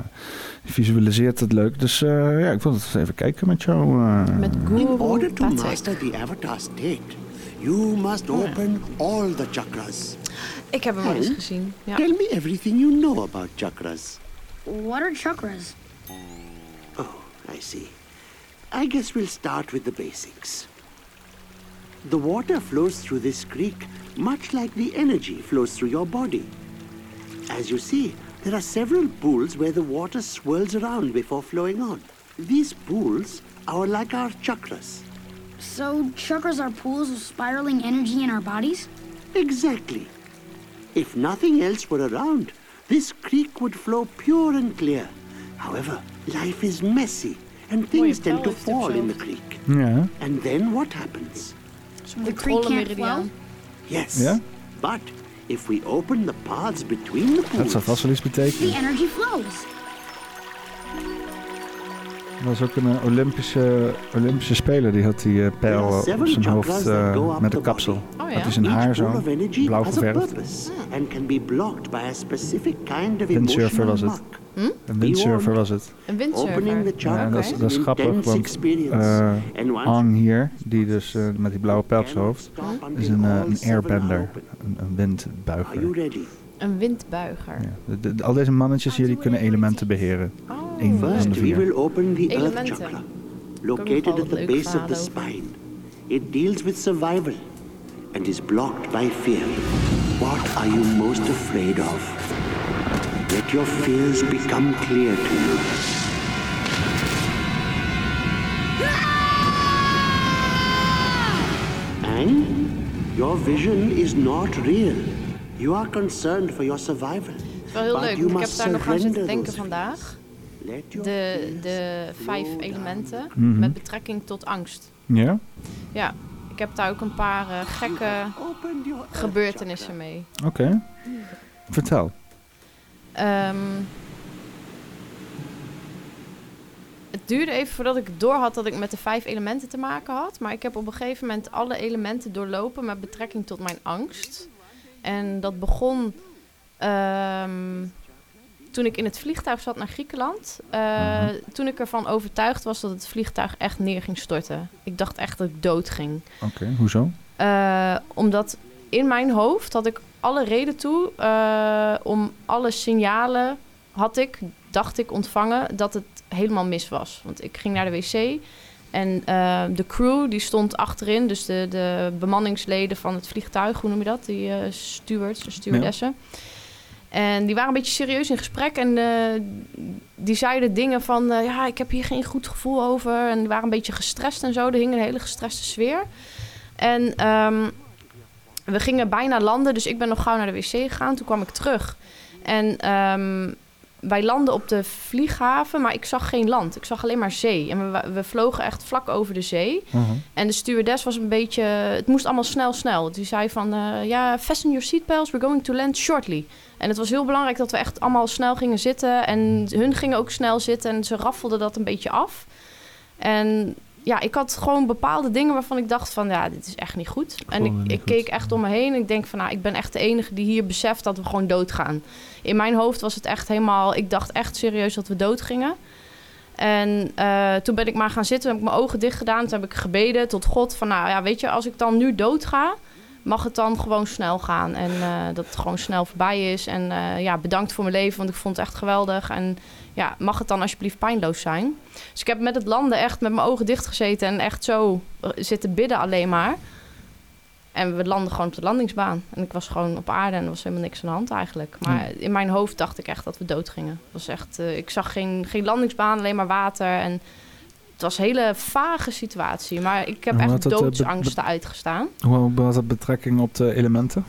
visualiseert het leuk. Dus eh, ja, ik wil het even kijken met jou. eh. Met In Guru order to Patrick. master the avatar state, you must open all the chakras. Ik heb hem al eens And gezien. Ja. Tell me everything you know about chakras. What are chakras? Oh, I see. I guess we'll start with the basics. The water flows through this creek much like the energy flows through your body. As you see, there are several pools where the water swirls around before flowing on. These pools are like our chakras. So chakras are pools of spiraling energy in our bodies? Exactly. If nothing else were around, this creek would flow pure and clear. However, life is messy and things tend to fall in the creek. Ja. And then what happens? The creek can't flow? Yes. Ja? But if we open the paths between the Dat pools, zou vast wel iets betekenen. The energy flows. Er was ook een eh, Olympische, Olympische speler die had die eh, pijl eh, op zijn hoofd met een kapsel. Oh ja? Hij zijn each haar zo blauw geverfd. Windsurfer was het. muck. Een windsurfer was het. Een windsurfer. Ja, dat, is, dat is is grappig, want eh Ang hier, die dus met die blauwe pijl op zijn hoofd, is een, een airbender, een, een windbuiger. Een windbuiger. Ja, de- de- de- al deze mannetjes hier die kunnen elementen beheren. Van First, we will open the earth chakra, located at the base of the spine. It deals with survival and is blocked by fear. What are you most afraid of? Let your fears become clear to you. And your vision is not real. You are concerned for your survival. Het is wel heel But leuk, you ik heb must daar nog aan zitten surrender denken those vandaag. De, de vijf elementen Mhm. met betrekking tot angst. Ja? Ja, ik heb daar ook een paar eh, gekke gebeurtenissen mee. Oké. Vertel. Ehm, het duurde even voordat ik door had dat ik met de vijf elementen te maken had. Maar ik heb op een gegeven moment alle elementen doorlopen met betrekking tot mijn angst. En dat begon ehm, toen ik in het vliegtuig zat naar Griekenland. Eh, Toen ik ervan overtuigd was dat het vliegtuig echt neer ging storten. Ik dacht echt dat ik dood ging. Oké, hoezo? Eh, omdat in mijn hoofd had ik alle reden toe eh, om alle signalen had ik, dacht ik, ontvangen dat het helemaal mis was. Want ik ging naar de wc en de crew die stond achterin, dus de, de bemanningsleden van het vliegtuig, hoe noem je dat? Die stewards, de stewardessen. En die waren een beetje serieus in gesprek en eh, die zeiden dingen van, eh, ja, ik heb hier geen goed gevoel over. En die waren een beetje gestrest en zo. Er hing een hele gestreste sfeer. En ehm, we gingen bijna landen, dus ik ben nog gauw naar de wc gegaan. Toen kwam ik terug. En ehm, wij landden op de vlieghaven, maar ik zag geen land. Ik zag alleen maar zee. En we, we vlogen echt vlak over de zee. En de stewardess was een beetje... Het moest allemaal snel, snel. Die zei van... eh, ja, fasten your seatbelts. We're going to land shortly. En het was heel belangrijk dat we echt allemaal snel gingen zitten. En hun gingen ook snel zitten. En ze raffelden dat een beetje af. En ja, ik had gewoon bepaalde dingen waarvan ik dacht van... Ja, dit is echt niet goed. en ik, ik keek echt om me heen. En ik denk van... Nou, ik ben echt de enige die hier beseft dat we gewoon doodgaan. In mijn hoofd was het echt helemaal... Ik dacht echt serieus dat we dood gingen. En eh, toen ben ik maar gaan zitten, heb ik mijn ogen dicht gedaan. Toen heb ik gebeden tot God van, nou ja, weet je, als ik dan nu dood ga, mag het dan gewoon snel gaan. En eh, dat het gewoon snel voorbij is. En eh, ja, bedankt voor mijn leven, want ik vond het echt geweldig. En ja, mag het dan alsjeblieft pijnloos zijn? Dus ik heb met het landen echt met mijn ogen dicht gezeten en echt zo eh, zitten bidden alleen maar. En we landden gewoon op de landingsbaan. En ik was gewoon op aarde en er was helemaal niks aan de hand eigenlijk. Maar in mijn hoofd dacht ik echt dat we dood gingen. Het was echt, eh, ik zag geen, geen landingsbaan, alleen maar water. En het was een hele vage situatie. Maar ik heb echt eh, doodsangsten uitgestaan. Hoe had het betrekking op de elementen?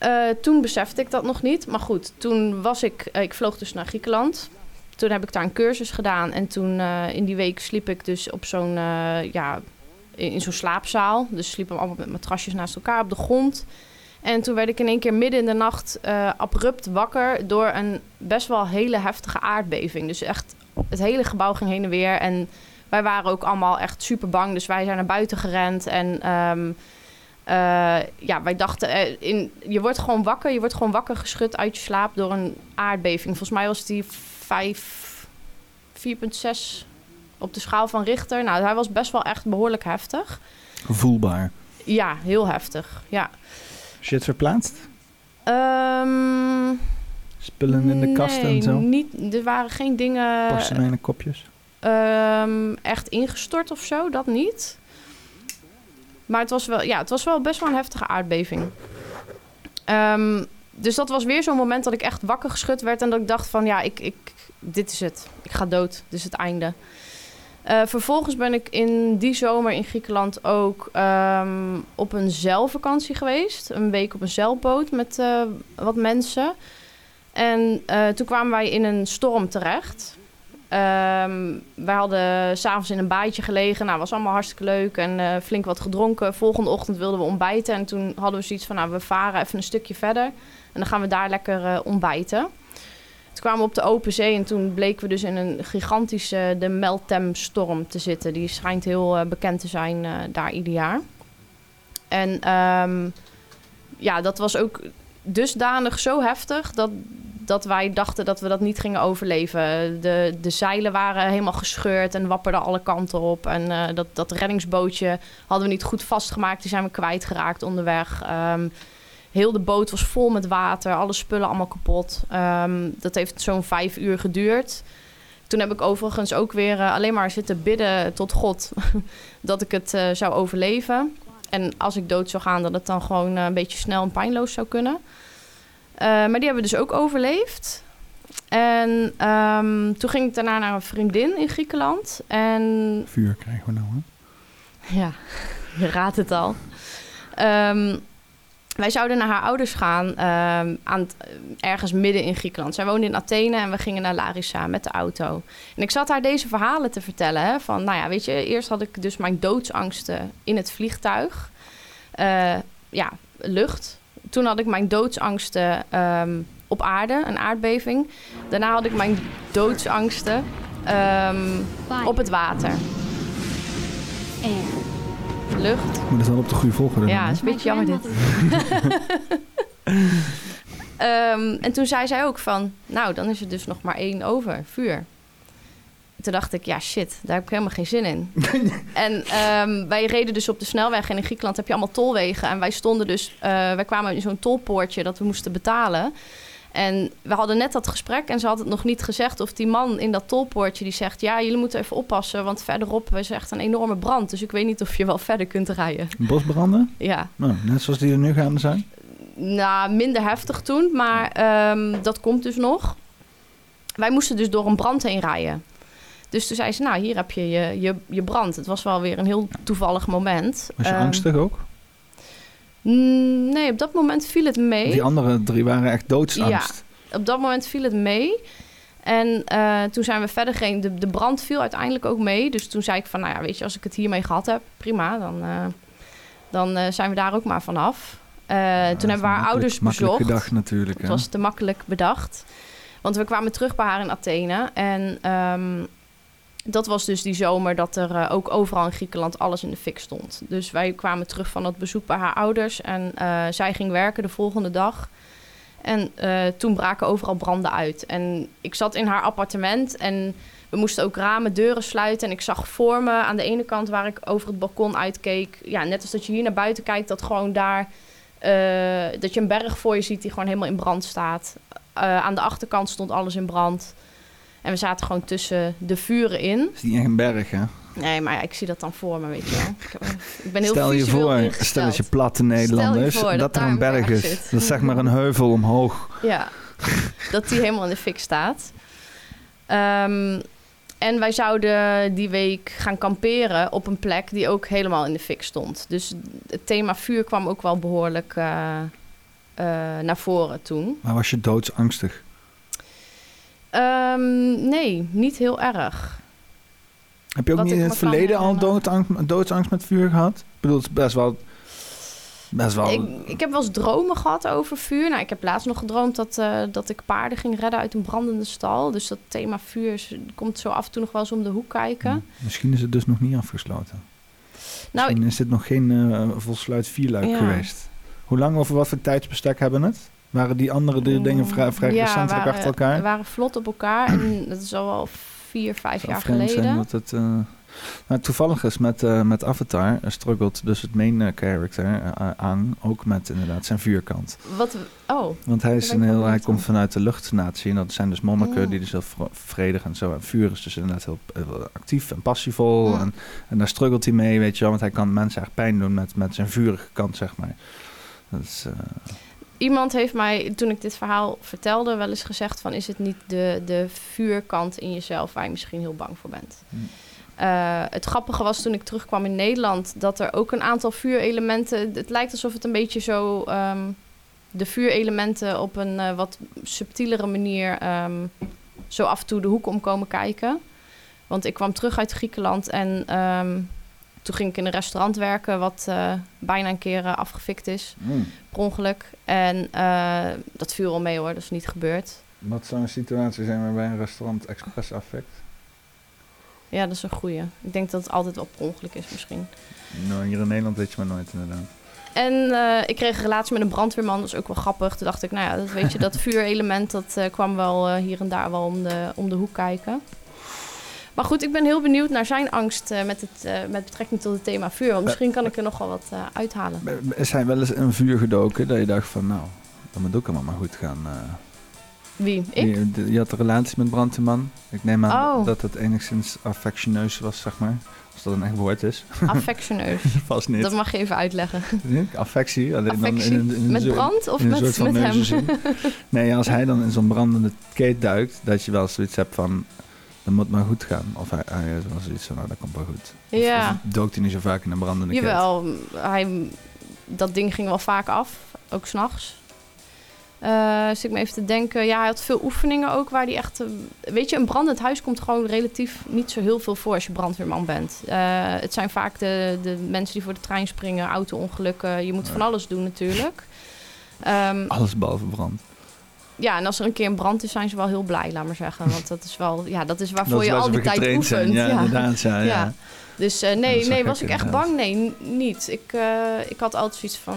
Eh, toen besefte ik dat nog niet. Maar goed, toen was ik... eh, ik vloog dus naar Griekenland. Toen heb ik daar een cursus gedaan. En toen eh, in die week sliep ik dus op zo'n... ja, in, zo'n slaapzaal. Dus sliepen we allemaal met matrasjes naast elkaar op de grond. En toen werd ik in één keer midden in de nacht abrupt wakker... door een best wel hele heftige aardbeving. Dus echt, het hele gebouw ging heen en weer. En wij waren ook allemaal echt super bang. Dus wij zijn naar buiten gerend. En... ehm, eh, ja, wij dachten, eh, in, je wordt gewoon wakker. Je wordt gewoon wakker geschud uit je slaap door een aardbeving. Volgens mij was die 5, 4,6 op de schaal van Richter. Nou, hij was best wel echt behoorlijk heftig. Voelbaar. Ja, heel heftig. Ja. Shit verplaatst? Ehm, Spullen in de kast nee, en zo? Niet, er waren geen dingen Porseleinen kopjes? ehm, echt ingestort of zo, dat niet. Maar het was wel, ja, het was wel best wel een heftige aardbeving. Ehm, dus dat was weer zo'n moment dat ik echt wakker geschud werd en dat ik dacht van ja, ik, ik, dit is het. Ik ga dood. Dit is het einde. Eh, vervolgens ben ik in die zomer in Griekenland ook ehm, op een zeilvakantie geweest. Een week op een zeilboot met eh, wat mensen. En eh, toen kwamen wij in een storm terecht. Ehm, wij hadden s'avonds in een baaitje gelegen. Nou, was allemaal hartstikke leuk en eh, flink wat gedronken. Volgende ochtend wilden we ontbijten. En toen hadden we zoiets van, nou, we varen even een stukje verder. En dan gaan we daar lekker eh, ontbijten. Toen kwamen we op de open zee en toen bleken we dus in een gigantische, de Meltem-storm te zitten. Die schijnt heel eh, bekend te zijn eh, daar ieder jaar. En ehm, ja, dat was ook dusdanig zo heftig dat, dat wij dachten dat we dat niet gingen overleven. De, de zeilen waren helemaal gescheurd en wapperden alle kanten op. En eh, dat, dat reddingsbootje hadden we niet goed vastgemaakt. Die zijn we kwijtgeraakt onderweg. Ehm, heel de boot was vol met water. Alle spullen allemaal kapot. Ehm, dat heeft zo'n vijf uur geduurd. Toen heb ik overigens ook weer eh, alleen maar zitten bidden tot God dat ik het eh, zou overleven. En als ik dood zou gaan, dat het dan gewoon een beetje snel en pijnloos zou kunnen. Eh, maar die hebben we dus ook overleefd. En ehm, toen ging ik daarna naar een vriendin in Griekenland. En Vuur krijgen we nou, hè? ja, je raadt het al. Ehm, Wij zouden naar haar ouders gaan ehm, aan ergens midden in Griekenland. Zij woonde in Athene en we gingen naar Larissa met de auto. En ik zat haar deze verhalen te vertellen. Hè, van, nou ja, weet je, eerst had ik dus mijn doodsangsten in het vliegtuig. Eh, ja, lucht. Toen had ik mijn doodsangsten ehm, op aarde, een aardbeving. Daarna had ik mijn doodsangsten ehm, op het water. Lucht. Moet het wel op de goede volgorde Ja, is een beetje jammer dit. Ehm, en toen zei zij ook van, nou, dan is er dus nog maar één over, vuur. Toen dacht ik, ja shit, daar heb ik helemaal geen zin in. en ehm, wij reden dus op de snelweg en in Griekenland heb je allemaal tolwegen. En wij stonden dus, eh, wij kwamen in zo'n tolpoortje dat we moesten betalen. En we hadden net dat gesprek en ze had het nog niet gezegd. Of die man in dat tolpoortje die zegt... ja, jullie moeten even oppassen, want verderop is echt een enorme brand. Dus ik weet niet of je wel verder kunt rijden. Bosbranden? Ja, Nou, net zoals die er nu gaande zijn. nou, minder heftig toen, maar ehm, dat komt dus nog. Wij moesten dus door een brand heen rijden. Dus toen zei ze, nou, hier heb je je, je, je brand. Het was wel weer een heel toevallig moment. Was je Ehm, angstig ook? mm, Nee, op dat moment viel het mee. Die andere drie waren echt doodsangst. Ja, op dat moment viel het mee. En eh, toen zijn we verder gegaan. De, de brand viel uiteindelijk ook mee. Dus toen zei ik van, nou ja, weet je, als ik het hiermee gehad heb, prima. Dan, eh, dan eh, zijn we daar ook maar vanaf. Eh toen hebben we haar ouders Makkelijk bezocht. gedacht natuurlijk. Het was te makkelijk bedacht. Want we kwamen terug bij haar in Athene. En ehm, dat was dus die zomer dat er eh, ook overal in Griekenland alles in de fik stond. Dus wij kwamen terug van dat bezoek bij haar ouders. En eh, zij ging werken de volgende dag. En eh, toen braken overal branden uit. En ik zat in haar appartement en we moesten ook ramen, deuren sluiten. En ik zag voor me aan de ene kant waar ik over het balkon uitkeek. Ja, net als dat je hier naar buiten kijkt, dat gewoon daar... dat je een berg voor je ziet die gewoon helemaal in brand staat. Aan de achterkant stond alles in brand. En we zaten gewoon tussen de vuren in. Het is niet echt een berg, hè? Nee, maar ja, ik zie dat dan voor me, weet je wel. Ik, ben heel Stel je voor, ingesteld. stel dat je platte Nederlanders, voor dat dat er een berg is. zit. Dat is zeg maar een heuvel omhoog. Ja, dat die helemaal in de fik staat. Ehm, en wij zouden die week gaan kamperen op een plek die ook helemaal in de fik stond. Dus het thema vuur kwam ook wel behoorlijk eh, eh, naar voren toen. Maar was je doodsangstig? Ehm, nee, niet heel erg. Heb je ook Wat niet in het verleden al doodsangst, doodsangst met vuur gehad? Ik bedoel, het is best wel... Best wel... Ik, ik heb wel eens dromen gehad over vuur. Nou, ik heb laatst nog gedroomd dat, eh, dat ik paarden ging redden uit een brandende stal. Dus dat thema vuur is- komt zo af en toe nog wel eens om de hoek kijken. Misschien is het dus nog niet afgesloten. Nou, Misschien is dit nog geen eh volsluit vierluik Ja. geweest. Hoe lang over wat voor tijdsbestek hebben het? Waren die andere drie dingen vrij, vrij ja, recentelijk waren, achter elkaar? waren vlot op elkaar. En dat is al wel vier, vijf jaar geleden. Zijn dat het, eh, nou, toevallig is met, eh, met Avatar uh, struggelt dus het main eh, character eh, aan, ook met inderdaad zijn vuurkant. Wat, oh. Want hij, is een heel, hij komt vanuit de luchtnatie en dat zijn dus monniken Oh. die dus heel vredig en zo. En vuur is dus inderdaad heel, heel actief en passievol Ja. en, en daar struggelt hij mee, weet je wel. Want hij kan mensen echt pijn doen met, met zijn vurige kant, zeg maar. Dat is, eh, Iemand heeft mij, toen ik dit verhaal vertelde, wel eens gezegd van... is het niet de, de vuurkant in jezelf waar je misschien heel bang voor bent? Hmm. Eh, het grappige was toen ik terugkwam in Nederland... dat er ook een aantal vuurelementen... Het lijkt alsof het een beetje zo... ehm, de vuurelementen op een eh, wat subtielere manier... ehm, zo af en toe de hoek om komen kijken. Want ik kwam terug uit Griekenland en... ehm, toen ging ik in een restaurant werken, wat eh, bijna een keer eh, afgefikt is, Mm. per ongeluk. En eh, dat viel al mee hoor, dat is niet gebeurd. wat zou een situatie zijn waarbij een restaurant expres affect? Ja, dat is een goeie. Ik denk dat het altijd wel per ongeluk is misschien. Nou, hier in Nederland weet je maar nooit inderdaad. En ik kreeg een relatie met een brandweerman, dat is ook wel grappig. Toen dacht ik, nou ja, dat weet je, dat vuurelement, dat kwam wel hier en daar wel om de, om de hoek kijken. Maar goed, ik ben heel benieuwd naar zijn angst eh, met, het, eh, met betrekking tot het thema vuur. Want misschien kan ik er nog wel wat eh, uithalen. Is hij wel eens in een vuur gedoken dat je dacht van nou, dat moet ook allemaal maar goed gaan. Wie? Ik? Je, had een relatie met brandweerman. Ik neem aan Oh. dat het enigszins affectioneus was, zeg maar. Als dat een echt woord is. Affectioneus. Vast niet. Dat mag je even uitleggen. Affectie. alleen dan in in een Met soort- brand of in met- met hem? Nee, als hij dan in zo'n brandende keet duikt, dat je wel zoiets hebt van, dat moet maar goed gaan. Of hij, wel zoiets van, nou, dat komt wel goed. Of- Ja. Of dookt hij niet zo vaak in een brandende. Jawel, hij, dat ding ging wel vaak af. ook s'nachts. Eh zit ik me even te denken. Ja, hij had veel oefeningen ook waar hij echt... eh, weet je, een brandend huis komt gewoon relatief niet zo heel veel voor als je brandweerman bent. Eh, het zijn vaak de, de mensen die voor de trein springen, auto-ongelukken. Je moet van alles doen natuurlijk. Ehm, Alles behalve brand. Ja, en als er een keer een brand is, zijn ze wel heel blij, laat maar zeggen. Want dat is wel, ja, dat is waarvoor Dat je al die tijd zijn. oefent. Ja, inderdaad, ja, ja. Dus eh, nee, nee, was ik echt inderdaad. bang? Nee, niet. Ik, eh, ik had altijd zoiets van...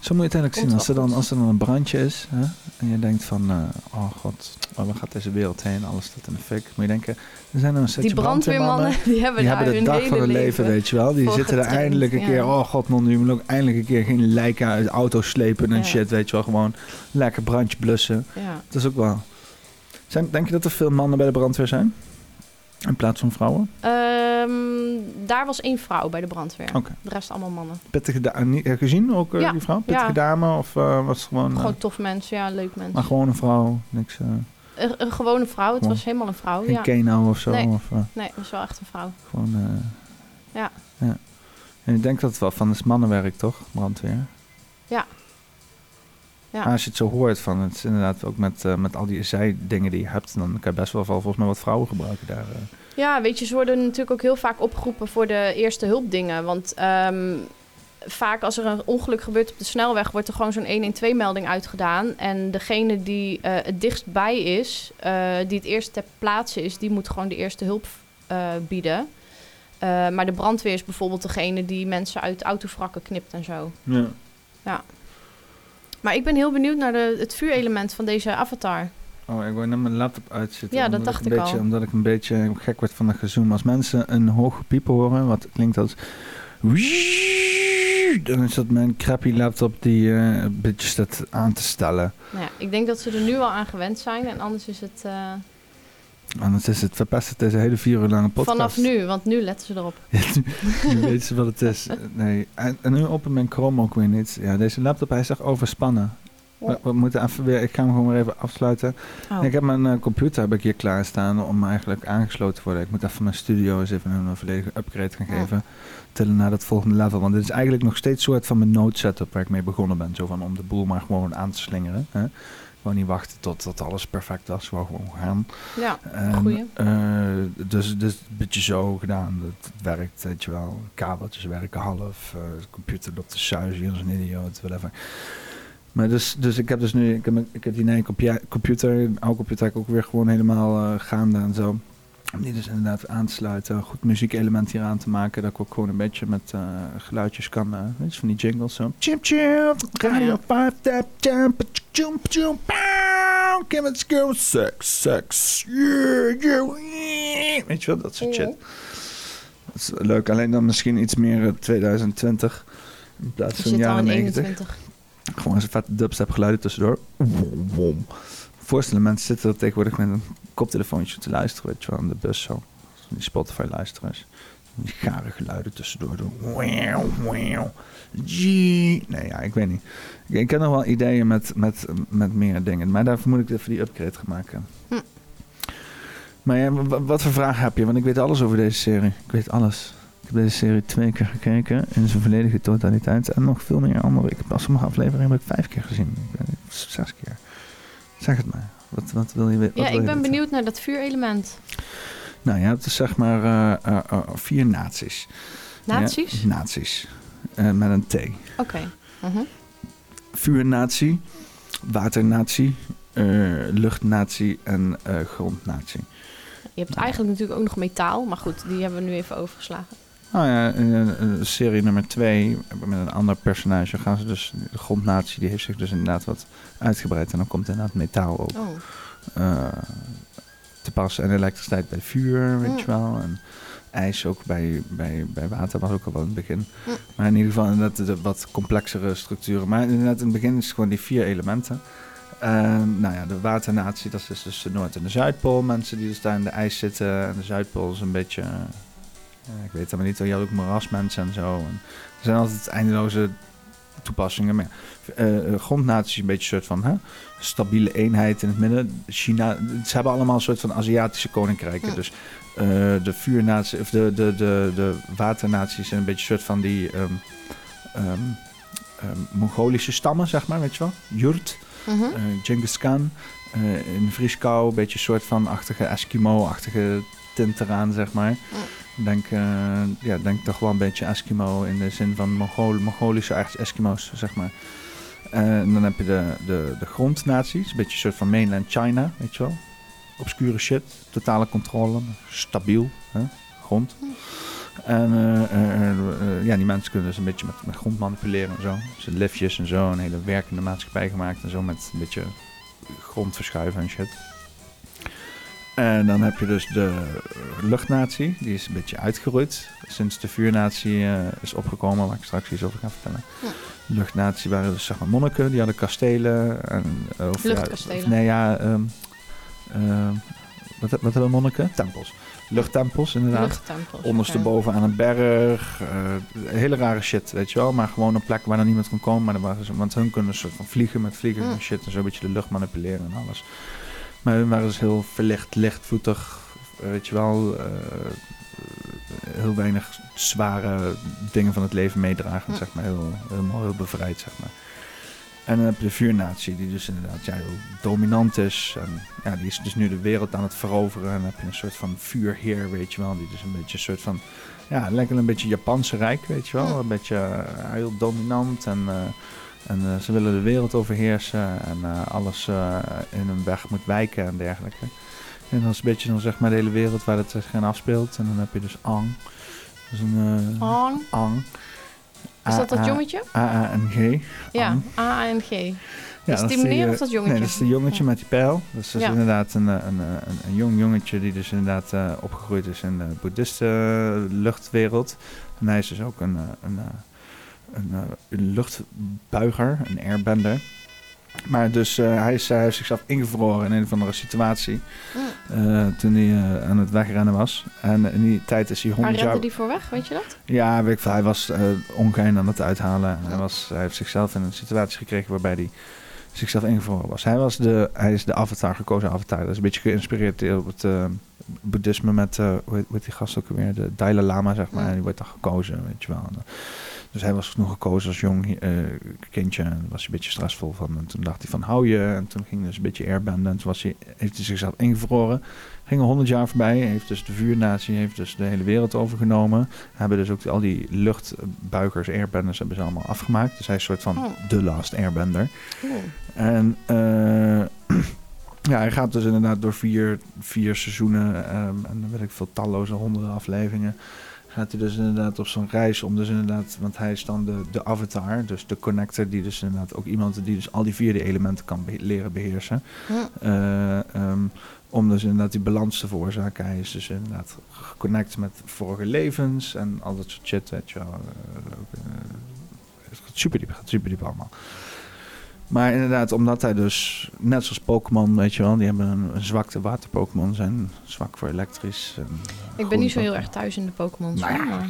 Zo moet je het eigenlijk zien. Als er, dan, als er dan een brandje is hè, en je denkt van, eh, oh god, waar gaat deze wereld heen? Alles staat in de fik. Moet je denken, er zijn er een setje Die brandweermannen, die hebben daar de hun dag van hun leven, leven weet je wel. Die zitten er eindelijk een ja. keer, oh god man, nu moet ook eindelijk een keer geen lijken uit de auto slepen en Ja. shit, weet je wel. Gewoon lekker brandje blussen. Ja. Dat is ook wel... Zijn, denk je dat er veel mannen bij de brandweer zijn? In plaats van vrouwen? Ehm, daar was één vrouw bij de brandweer. De rest allemaal mannen. Pittige dame, gezien ook eh, Ja, die vrouw? Pittige ja. dame of eh, was het gewoon... eh, Gewoon tof mens, ja, leuk mens. maar gewoon een vrouw, niks... eh, Een, een gewone vrouw, het Gewoon was helemaal een vrouw. geen ja. Keno of zo, Nee, of, eh? nee, het was wel echt een vrouw. Gewoon, eh, Ja. ja. En ik denk dat het wel van is mannenwerk, toch? Brandweer. Ja. Ja. Maar als je het zo hoort, van het is inderdaad ook met, eh, met al die zijdingen die je hebt, dan kan je best wel volgens mij wat vrouwen gebruiken daar. eh. Ja, weet je, ze worden natuurlijk ook heel vaak opgeroepen voor de eerste hulpdingen. Want ehm, vaak als er een ongeluk gebeurt op de snelweg, wordt er gewoon zo'n 112-melding uitgedaan. En degene die eh, het dichtstbij is, eh, die het eerst ter plaatse is, die moet gewoon de eerste hulp eh, bieden. Eh, maar de brandweer is bijvoorbeeld degene die mensen uit autovrakken knipt en zo. Ja. Ja. Maar ik ben heel benieuwd naar de, het vuurelement van deze avatar. Oh, ik wil net mijn laptop uitzetten. Ja, dat dacht een ik beetje, al. Omdat ik een beetje gek word van dat gezoom. Als mensen een hoge piepen horen, wat klinkt als... Dan is dat mijn crappy laptop die een beetje staat aan te stellen. Nou ja, ik denk dat ze er nu al aan gewend zijn en anders is het Anders is het verpest het deze hele vier uur lange podcast. vanaf nu, want nu letten ze erop. Ja, nu, nu weten ze wat het is. Nee. En, en nu open mijn Chrome ook weer niet. Ja, deze laptop, hij is echt overspannen. We, we moeten even weer, ik ga hem gewoon weer even afsluiten. Oh. Ik heb mijn eh, computer heb ik hier klaarstaan om eigenlijk aangesloten te worden. Ik moet even mijn studio eens even een volledige upgrade gaan Ja. geven. Tillen naar dat volgende level. Want dit is eigenlijk nog steeds soort van mijn node setup waar ik mee begonnen ben. Zo van om de boel maar gewoon aan te slingeren. Hè? Gewoon niet wachten tot, tot alles perfect was. Gewoon gewoon gaan. Ja, En, goeie. eh, dus, dus een beetje zo gedaan. Het werkt, weet je wel. Kabeltjes werken half. eh, de computer loopt te suizen als een idioot. Whatever. Maar dus, dus ik heb dus nu, ik heb, ik heb die nieuwe computer, oude computer heb ik ook weer gewoon helemaal eh, gaande en zo. Om die dus inderdaad aan te sluiten, goed muziekelement hier aan te maken, dat ik ook gewoon een beetje met eh, geluidjes kan, eh, weet je, van die jingles zo. Chim chim, radio 5, tap, jump, jump, jump, pow, give it go, sex, sex, yeah, yeah, yeah. Weet je wel, dat soort shit. Dat is leuk, alleen dan misschien iets meer eh, 2020 in plaats van jaren in 90. 21. Gewoon zo'n vette dubstep geluiden tussendoor. Wom, wom. Voorstellen, mensen zitten er tegenwoordig met een koptelefoontje te luisteren, weet je wel, in de bus zo. Die Spotify luisteraars. Die gare geluiden tussendoor doen. Nee, ja, ik weet niet. Ik, ik heb nog wel ideeën met, met, met meer dingen. Maar daarvoor moet ik even die upgrade gaan maken. Hm. Maar ja, wa- wat voor vragen heb je? Want ik weet alles over deze serie. Ik weet alles. Ik heb deze serie twee keer gekeken in zijn volledige totaliteit. En nog veel meer andere. Ik heb al sommige afleveringen heb ik vijf keer gezien. Ik weet zes keer. Zeg het maar. Wat, wat wil je weten? Ja, ik ben benieuwd naar dat vuurelement. Nou, je hebt dus zeg maar eh, eh, eh, vier naties. Naties? Ja, naties. Eh, met een T. Oké. Mhm. Vuurnatie, waternatie, luchtnatie en grondnatie. Je hebt eigenlijk natuurlijk ook nog metaal, maar goed, die hebben we nu even overgeslagen. Nou ja, in serie nummer twee, met een ander personage, gaan ze dus, de grondnatie, die heeft zich dus inderdaad wat uitgebreid. En dan komt inderdaad metaal ook Oh. eh, te passen. En elektriciteit bij vuur, weet Mm. je wel. En ijs ook bij, bij, bij water was ook al wel in het begin. Mm. Maar in ieder geval inderdaad de wat complexere structuren. Maar inderdaad in het begin is het gewoon die vier elementen. En, nou ja, de waternatie, dat is dus de Noord- en de Zuidpool. Mensen die dus daar in de ijs zitten. En de Zuidpool is een beetje... eh, ja, ik weet het maar niet. Je had ook moerasmensen en zo. En er zijn altijd eindeloze toepassingen. Maar ja, eh, eh, grondnatie is een beetje een soort van hè, stabiele eenheid in het midden. China, ze hebben allemaal een soort van Aziatische koninkrijken. Ja. Dus eh, de vuurnatie, of de, de, de, de waternaties zijn een beetje een soort van die... ehm, ehm, Mongolische stammen, zeg maar, weet je wel. Jurt, Mhm. eh Genghis Khan. eh, in Vrieskou, een beetje een soort van achtige Eskimo-achtige tint eraan, zeg maar. Denk, eh, ja, denk toch wel een beetje Eskimo in de zin van Mongool, Mongolische Eskimo's, zeg maar. Eh, en dan heb je de, de, de grondnaties, een beetje een soort van mainland China, weet je wel. Obscure shit, totale controle, stabiel, hè? grond. En eh, eh, ja, die mensen kunnen dus een beetje met, met grond manipuleren en zo. Ze liftjes en zo, een hele werkende maatschappij gemaakt en zo met een beetje grond verschuiven en shit. En dan heb je dus de luchtnatie, die is een beetje uitgeroeid. Sinds de vuurnatie eh, is opgekomen, waar ik straks iets over ga vertellen. De luchtnatie waren dus zeg maar monniken, die hadden kastelen. En, eh, of, ja, Luchtkastelen. of nee, ja, ehm, ehm, wat, wat hebben monniken? Tempels. Luchttempels, inderdaad. Luchttempels, Ondersteboven aan een berg. eh, hele rare shit, weet je wel. Maar gewoon een plek waar dan niemand kon komen. Maar dan waren ze, want hun kunnen van vliegen met vliegen en shit. En zo een beetje de lucht manipuleren en alles. Maar hun waren dus heel verlicht, lichtvoetig. Weet je wel. eh, heel weinig zware dingen van het leven meedragen. Zeg maar. Heel, helemaal heel bevrijd, zeg maar. En dan heb je de vuurnatie, die dus inderdaad ja, heel dominant is. En ja, die is dus nu de wereld aan het veroveren. En dan heb je een soort van vuurheer, weet je wel. Die dus een beetje een soort van... Ja, wel een beetje Japanse rijk, weet je wel. Een beetje eh, heel dominant. En, eh, en eh, ze willen de wereld overheersen. En eh, alles eh, in hun weg moet wijken en dergelijke. En dat is een beetje dan zeg maar de hele wereld waar het zich in afspeelt. En dan heb je dus Ang. Is een... Ang? Ang. Is dat dat A- A- jongetje? A-A-N-G. Ja, Ang. A-N-G. Ja, is het die meneer of dat jongetje? Nee, dat is de jongetje met die pijl. Dat is dus Ja. inderdaad een, een, een, een jong jongetje die dus inderdaad opgegroeid is in de boeddhiste luchtwereld. En hij is dus ook een, een, een, eh, een luchtbuiger, een airbender. Maar dus eh, hij, is, hij heeft zichzelf ingevroren in een of andere situatie. eh, toen hij aan het wegrennen was. En in die tijd is hij Waar 100 rende jaar... die voor weg, weet je dat? Ja, weet ik veel. Hij was ongein aan het uithalen. En hij, was, hij heeft zichzelf in een situatie gekregen waarbij hij zichzelf ingevroren was. Hij, was de, hij is de avatar, gekozen avatar. Dat is een beetje geïnspireerd op het boeddhisme met, hoe, heet, hoe heet die gast ook weer? De Dalai Lama, zeg maar. En die wordt dan gekozen, weet je wel. Dus hij was nog gekozen als jong eh, kindje. En was hij een beetje stressvol van. En toen dacht hij van, hou je. En toen ging hij dus een beetje airbenden. En toen was hij, heeft hij zichzelf ingevroren. Gingen honderd jaar voorbij. Heeft dus de vuurnatie heeft dus de hele wereld overgenomen. Hebben dus ook al die luchtbuigers, airbenders, hebben ze allemaal afgemaakt. Dus hij is een soort van Oh. de last airbender. En eh, ja, hij gaat dus inderdaad door vier, vier seizoenen ehm, en dan weet ik veel talloze honderden afleveringen. Gaat hij dus inderdaad op zo'n reis om dus inderdaad, want hij is dan de, de avatar, dus de connector, die dus inderdaad ook iemand die dus al die vier elementen kan leren beheersen. Ja. Eh, ehm, om dus inderdaad die balans te veroorzaken. Hij is dus inderdaad geconnect met vorige levens en al dat soort shit, weet je wel. Eh, eh, het gaat super diep, het gaat super diep allemaal. Maar inderdaad, omdat hij dus, net zoals Pokémon, weet je wel, die hebben een, een zwakte. Water-Pokémon zijn zwak voor elektrisch. En, eh, Ik ben niet zo heel erg thuis in de Pokémon. Nou ja,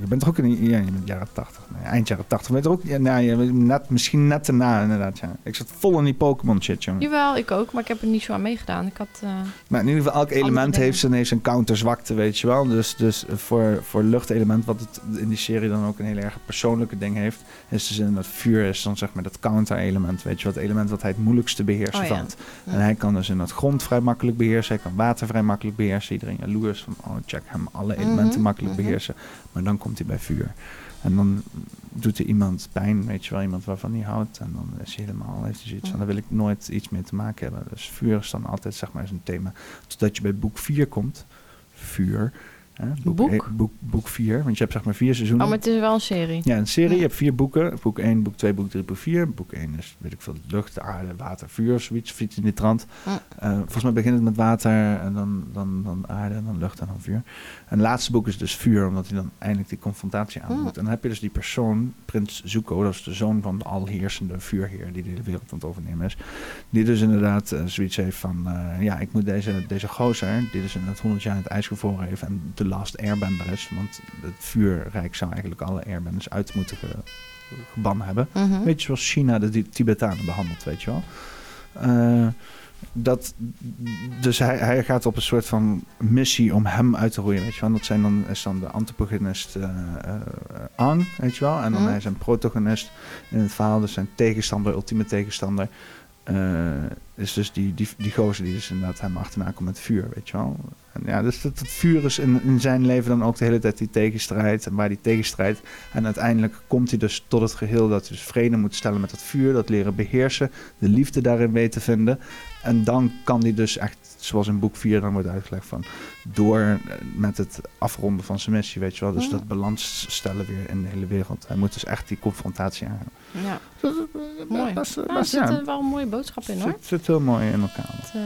je bent toch ook in ja, je bent jaren 80, nee, eind jaren 80. Weet je ook, ja, nou, je bent net, misschien net erna inderdaad, ja. Ik zat vol in die Pokémon shit, jongen. Jawel, ik ook, maar ik heb er niet zo aan meegedaan. Ik had... eh, Maar in ieder geval, elk element heeft zijn, heeft zijn counterzwakte, weet je wel. Dus, dus voor, voor luchtelement, wat het in die serie dan ook een heel erg persoonlijke ding heeft, is dus in dat vuur is dan zeg maar dat counter-element, weet je. Het element wat hij het moeilijkste beheersen Oh ja. vond. En hij kan dus in dat grond vrij makkelijk beheersen, hij kan water vrij makkelijk beheersen. Iedereen jaloers van, oh check hem, alle elementen Mhm, makkelijk mhm. beheersen. Maar dan komt hij bij vuur. En dan doet hij iemand pijn, weet je wel, iemand waarvan hij houdt. En dan is hij helemaal, heeft hij zoiets van, daar wil ik nooit iets mee te maken hebben. Dus vuur is dan altijd, zeg maar, zijn thema. Totdat je bij boek 4 komt. Vuur. Hè, boek, Boek? één- boek, boek 4. Want je hebt zeg maar vier seizoenen. Oh, maar het is wel een serie. Ja, een serie. Je hebt vier boeken. Boek 1, boek 2, boek 3, boek 4. Boek 1 is, weet ik veel, lucht, aarde, water, vuur, zoiets. Fiets in die trant. Ja. Eh, volgens mij begint het met water en dan, dan, dan aarde en dan lucht en dan vuur. En het laatste boek is dus vuur, omdat hij dan eindelijk die confrontatie aan Hmm. moet. En dan heb je dus die persoon, Prins Zuko, dat is de zoon van de alheersende vuurheer die de wereld aan het overnemen is. Die dus inderdaad eh, zoiets heeft van, eh, ja, ik moet deze, deze gozer, die dus inderdaad 100 jaar in het ijs gevroren heeft en de last airbender is, want het vuurrijk zou eigenlijk alle airbenders uit moeten ge, gebannen hebben. Mhm. Weet je, zoals China de Ti- Tibetanen behandelt, weet je wel. Eh, dat, dus hij, hij gaat op een soort van missie om hem uit te roeien, weet je wel. Dat zijn dan, is dan de antagonist eh eh, Ang, weet je wel. En dan Mhm. hij is een protagonist in het verhaal, dus zijn tegenstander, ultieme tegenstander. is dus die, die, die gozer die dus inderdaad hem achterna komt met vuur, weet je wel. En ja, dus dat, dat vuur is in, in zijn leven dan ook de hele tijd die tegenstrijd en waar die tegenstrijd. En uiteindelijk komt hij dus tot het geheel dat hij dus vrede moet stellen met dat vuur, dat leren beheersen, de liefde daarin weten vinden. En dan kan hij dus echt, zoals in boek 4 dan wordt uitgelegd van, door eh, met het afronden van zijn missie, weet je wel. Dus Ja. dat balans stellen weer in de hele wereld. Hij moet dus echt die confrontatie aangaan. Ja. Dat- Mooi. best- Nou, er zit ja. eh, wel een mooie boodschap in hoor. Het zit heel mooi in elkaar. Het, eh,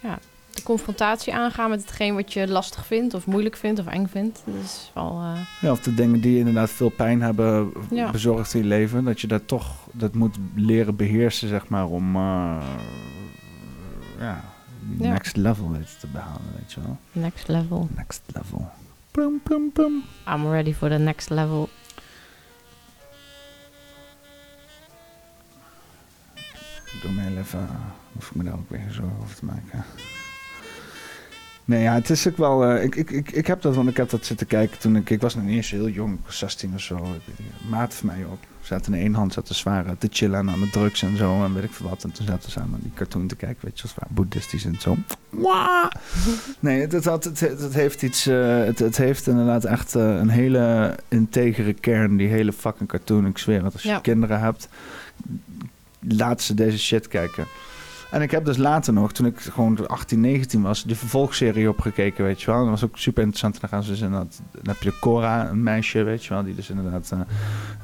ja, de confrontatie aangaan met hetgeen wat je lastig vindt of moeilijk vindt of eng vindt. Dat is wel... eh, Ja, of de dingen die inderdaad veel pijn hebben Ja. bezorgd in je leven, dat je dat toch dat moet leren beheersen, zeg maar, om eh, ja, die Ja. next level te behalen, weet je wel. next level. Next level. Pum, pum, pum. I'm ready for the next level. Doe me heel even, hoef ik me daar ook weer zorgen over te maken. Nee, ja, het is ook wel. eh, ik, ik, ik, ik heb dat, want ik heb dat zitten kijken toen ik. Ik was nog niet eens heel jong, ik was 16 of zo. Maat van mij op. Zaten in één hand, zaten zware te chillen en aan de drugs en zo. En weet ik veel wat. En toen zaten we samen die cartoon te kijken, weet je, als waar boeddhistisch en zo. Nee, het, het, had- het, het heeft iets. eh, het, het heeft inderdaad echt eh, een hele integere kern, die hele fucking cartoon. Ik zweer het, als je Ja. kinderen hebt, laat ze deze shit kijken. En ik heb dus later nog, toen ik gewoon 18, 19 was, de vervolgserie opgekeken, weet je wel. Dat was ook super interessant. En dan gaan ze dus inderdaad, dan heb je Cora, een meisje, weet je wel, die dus inderdaad eh,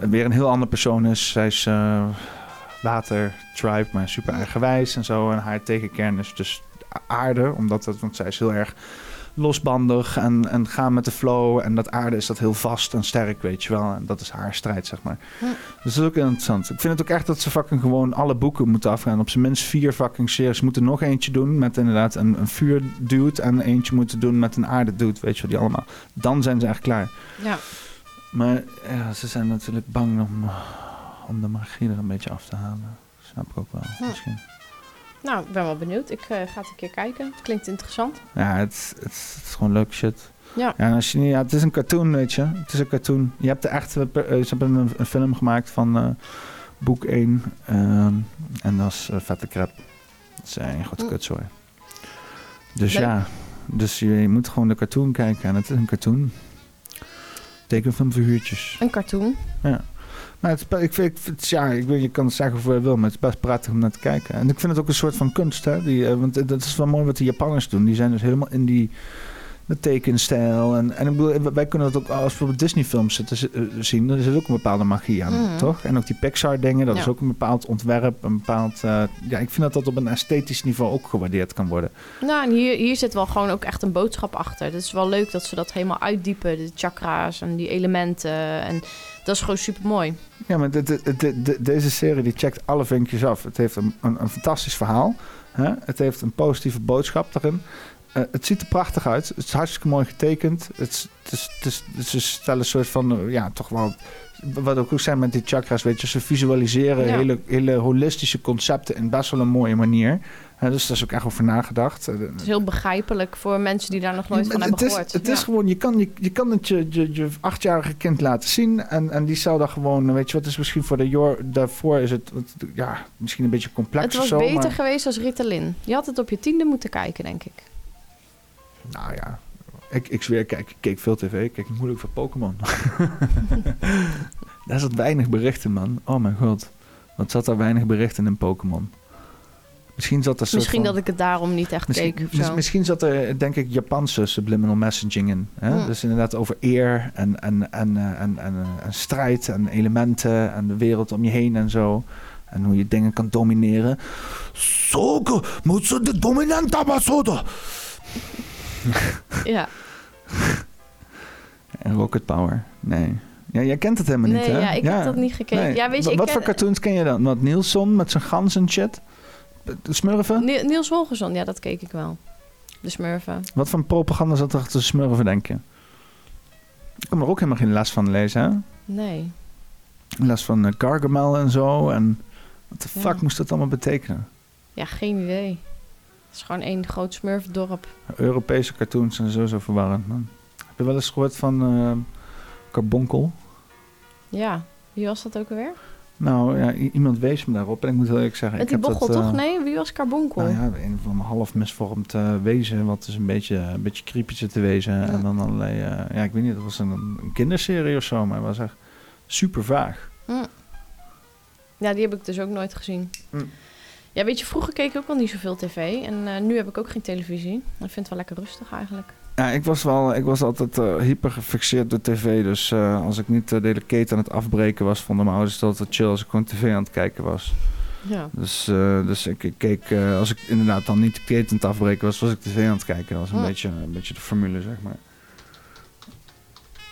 weer een heel ander persoon is. Zij is eh, water, tribe, maar super eigenwijs en zo. En haar tegenkern is dus aarde, omdat dat, want zij is heel erg losbandig en, en gaan met de flow. En dat aarde is dat heel vast en sterk, weet je wel. En dat is haar strijd, zeg maar. Hm. Dus dat is ook interessant. Ik vind het ook echt dat ze fucking gewoon alle boeken moeten afgaan. Op zijn minst vier fucking series. Ze moeten nog eentje doen met inderdaad een, een vuurdude. En eentje moeten doen met een aardedude, weet je wel, die allemaal. Dan zijn ze echt klaar. Ja. Maar ja, ze zijn natuurlijk bang om, om de magie er een beetje af te halen. Snap ik ook wel, Hm. misschien. Nou, ik ben wel benieuwd. Ik eh, ga het een keer kijken. Het klinkt interessant. Ja, het, het, het is gewoon leuk shit. Ja. Ja, en als je, niet- ja, het is een cartoon, weet je. Het is een cartoon. Je hebt er echt... eh, eh, Ze hebben een, een film gemaakt van eh, boek 1. ehm, en dat is eh, Vette Crap. Dat is een grote Mm. kutzooi. Dus Leuk. ja. Dus je, je moet gewoon de cartoon kijken. En het is een cartoon. Tekenfilmfiguurtjes. Een cartoon. Ja. Maar het, ik ik ja, ik je kan het zeggen hoeveel je wil, maar het is best prettig om naar te kijken. En ik vind het ook een soort van kunst, hè. Die, eh, want dat is wel mooi wat de Japanners doen. Die zijn dus helemaal in die de tekenstijl. En, en ik bedoel, wij kunnen dat ook als we op Disney-films zitten zi- eh, zien. Er zit ook een bepaalde magie aan, Mhm. toch? En ook die Pixar-dingen, dat Ja. is ook een bepaald ontwerp. Een bepaald, eh, ja, ik vind dat dat op een esthetisch niveau ook gewaardeerd kan worden. Nou, en hier, hier zit wel gewoon ook echt een boodschap achter. Het is wel leuk dat ze dat helemaal uitdiepen. De chakra's en die elementen. En dat is gewoon super mooi. Ja, maar deze serie die checkt alle vinkjes af. Het heeft een, een, een fantastisch verhaal. Hè? Het heeft een positieve boodschap daarin. Eh, het ziet er prachtig uit. Het is hartstikke mooi getekend. Het, is- het, is, het, is, het een soort van, eh, ja, toch wel... Wat ook goed zijn met die chakras, weet je. Ze visualiseren Ja. hele, hele holistische concepten in best wel een mooie manier. Dus daar is ook echt over nagedacht. Eh, Het is heel begrijpelijk voor mensen die daar nog nooit van hebben gehoord. Het Ja. is gewoon, je kan, je, je kan het je, je, je achtjarige kind laten zien. En, en die zou dan gewoon, weet je wat, is misschien voor de jor, daarvoor is het, ja, misschien een beetje complex Het was zo. beter maar, geweest als Ritalin. Je had het op je tiende moeten kijken, denk ik. Nou ja, ik, ik zweer, kijk, ik keek veel tv. Ik keek moeilijk voor Pokémon. Daar zat weinig berichten, man. Oh mijn god. Wat zat er weinig berichten in Pokémon? Misschien zat er Misschien van- dat ik het daarom niet echt Misschien, keek mis- zo. misschien zat er, denk ik, Japanse subliminal messaging in. Hè? Dus inderdaad over eer en, en, en, eh, en, en, eh, en strijd en elementen en de wereld om je heen en zo. En hoe je dingen kan domineren. Zoke moet ze de dominante masoda. Ja. En Rocket Power. Nee. Ja, jij kent het helemaal niet, Nee, hè? ja, ik heb dat niet gekeken. Ja, weet je, Wa- ik Wat ken- voor cartoons ken je dan? Wat Nielsen met zijn gans en shit? De Smurfen? Ni- Niels Holgersson, ja, dat keek ik wel. De Smurfen. Wat voor propaganda zat er achter de Smurfen, denk je? Ik kan er ook helemaal geen les van lezen, hè? Nee. Les van eh, Gargamel en zo. En wat de Ja. fuck moest dat allemaal betekenen? Ja, geen idee. Het is gewoon één groot smurfdorp. Europese cartoons zijn sowieso verwarrend, man. Heb je wel eens gehoord van eh, Carbonkel? Ja, wie was dat ook alweer? Nou, ja, iemand wees me daarop en ik moet heel eerlijk zeggen... Met ik die heb bochel, dat, toch? eh, Nee, wie was Carbonkel? Nou ja, een van een half misvormd eh, wezen, wat dus een beetje, een beetje creepy zit te wezen. En dan allerlei, eh, ja, ik weet niet, dat was een, een kinderserie of zo, maar het was echt super vaag. Hm. Ja, die heb ik dus ook nooit gezien. Hm. Ja, weet je, vroeger keek ik ook al niet zoveel tv. En eh, nu heb ik ook geen televisie. Ik vind het wel lekker rustig eigenlijk. Ja, ik was, wel, ik was altijd eh, hyper gefixeerd door tv, dus eh, als ik niet de hele keten aan het afbreken was, vonden mijn ouders het altijd chill als ik gewoon tv aan het kijken was. Ja. Dus, dus ik, ik keek, als ik inderdaad dan niet de keten aan het afbreken was, was ik tv aan het kijken. Dat was een, beetje, een beetje de formule, zeg maar.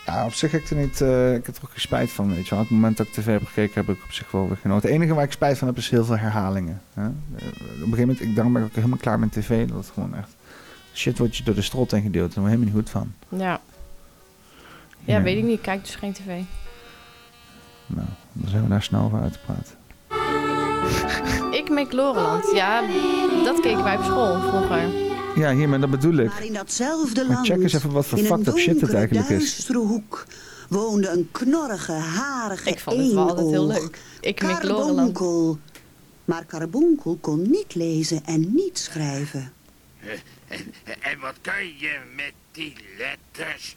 Ja, op zich heb ik er niet, eh, ik heb er ook geen spijt van, weet je wel. Op het moment dat ik tv heb gekeken, heb ik op zich wel weer genoten. Het enige waar ik spijt van heb, is heel veel herhalingen. Hè? Eh, Op een gegeven moment, ik, daarom ben ik ook helemaal klaar met tv. Dat het gewoon echt shit wordt je door de strot heen gedeeld. Daar ben ik helemaal niet goed van. Ja. Ja, Ja. weet ik niet. Ik kijk dus geen tv. Nou, dan zijn we daar snel over uit te praten. Ik McLaureland. Ja, dat keken wij op school vroeger. Ja, hier, maar dat bedoel ik. Maar in datzelfde Maar land, check eens even wat voor in fucked een up shit het eigenlijk is. duistere hoek, woonde een knorrige, harige Ik vond het wel altijd heel leuk. Ik. Carbonkel. Maar Carbonkel kon niet lezen en niet schrijven. En, en wat kan je met die letters?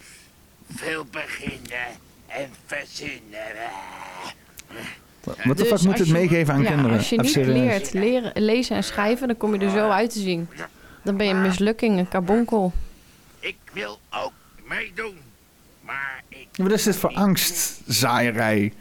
Veel beginnen en verzinnen. Wat de Dus fuck moet het meegeven aan ja, kinderen? Als je niet leert leren, lezen en schrijven, dan kom je er zo uit te zien. Dan ben je een mislukking, een carbonkel. Ik wil ook meedoen. Maar ik... Wat is dit voor angstzaaierij?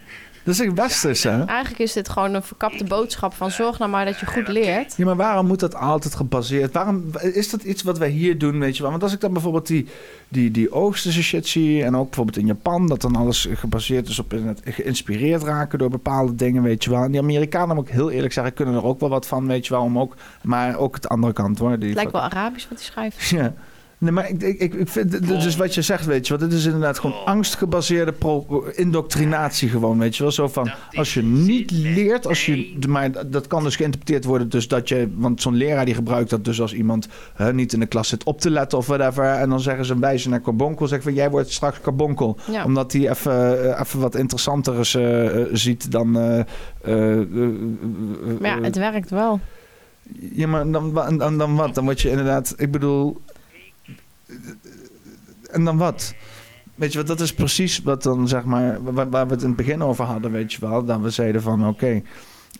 Dat is westers, hè? Eigenlijk is dit gewoon een verkapte boodschap van zorg nou maar dat je goed leert. Ja, maar waarom moet dat altijd gebaseerd? Waarom is dat iets wat wij hier doen, weet je wel? Want als ik dan bijvoorbeeld die, die, die Oosterse shit zie... en ook bijvoorbeeld in Japan... dat dan alles gebaseerd is op het geïnspireerd raken door bepaalde dingen, weet je wel. En die Amerikanen, moet ik heel eerlijk zeggen... kunnen er ook wel wat van, weet je wel. Om ook, maar ook het andere kant, hoor. Die Het lijkt wel Arabisch wat hij schrijft. Ja. Nee, maar ik, ik, ik ik vind, d- dus wat je zegt, weet je wel, dit is inderdaad gewoon angstgebaseerde pro- indoctrinatie gewoon, weet je wel. Zo van, als je niet leert, als je, maar dat kan dus geïnterpreteerd worden dus dat je, want zo'n leraar die gebruikt dat dus als iemand hè, niet in de klas zit op te letten of whatever. En dan zeggen ze wijzen naar carbonkel, zeggen van, jij wordt straks carbonkel. Ja. Omdat hij even, eh, even wat interessanter is, eh, eh, ziet dan... Maar ja, het werkt wel. ja, maar dan, dan, dan wat? Dan word je inderdaad, ik bedoel. En dan wat? Weet je wat, dat is precies wat dan zeg maar, waar, waar we het in het begin over hadden, weet je wel. Dat we zeiden van oké,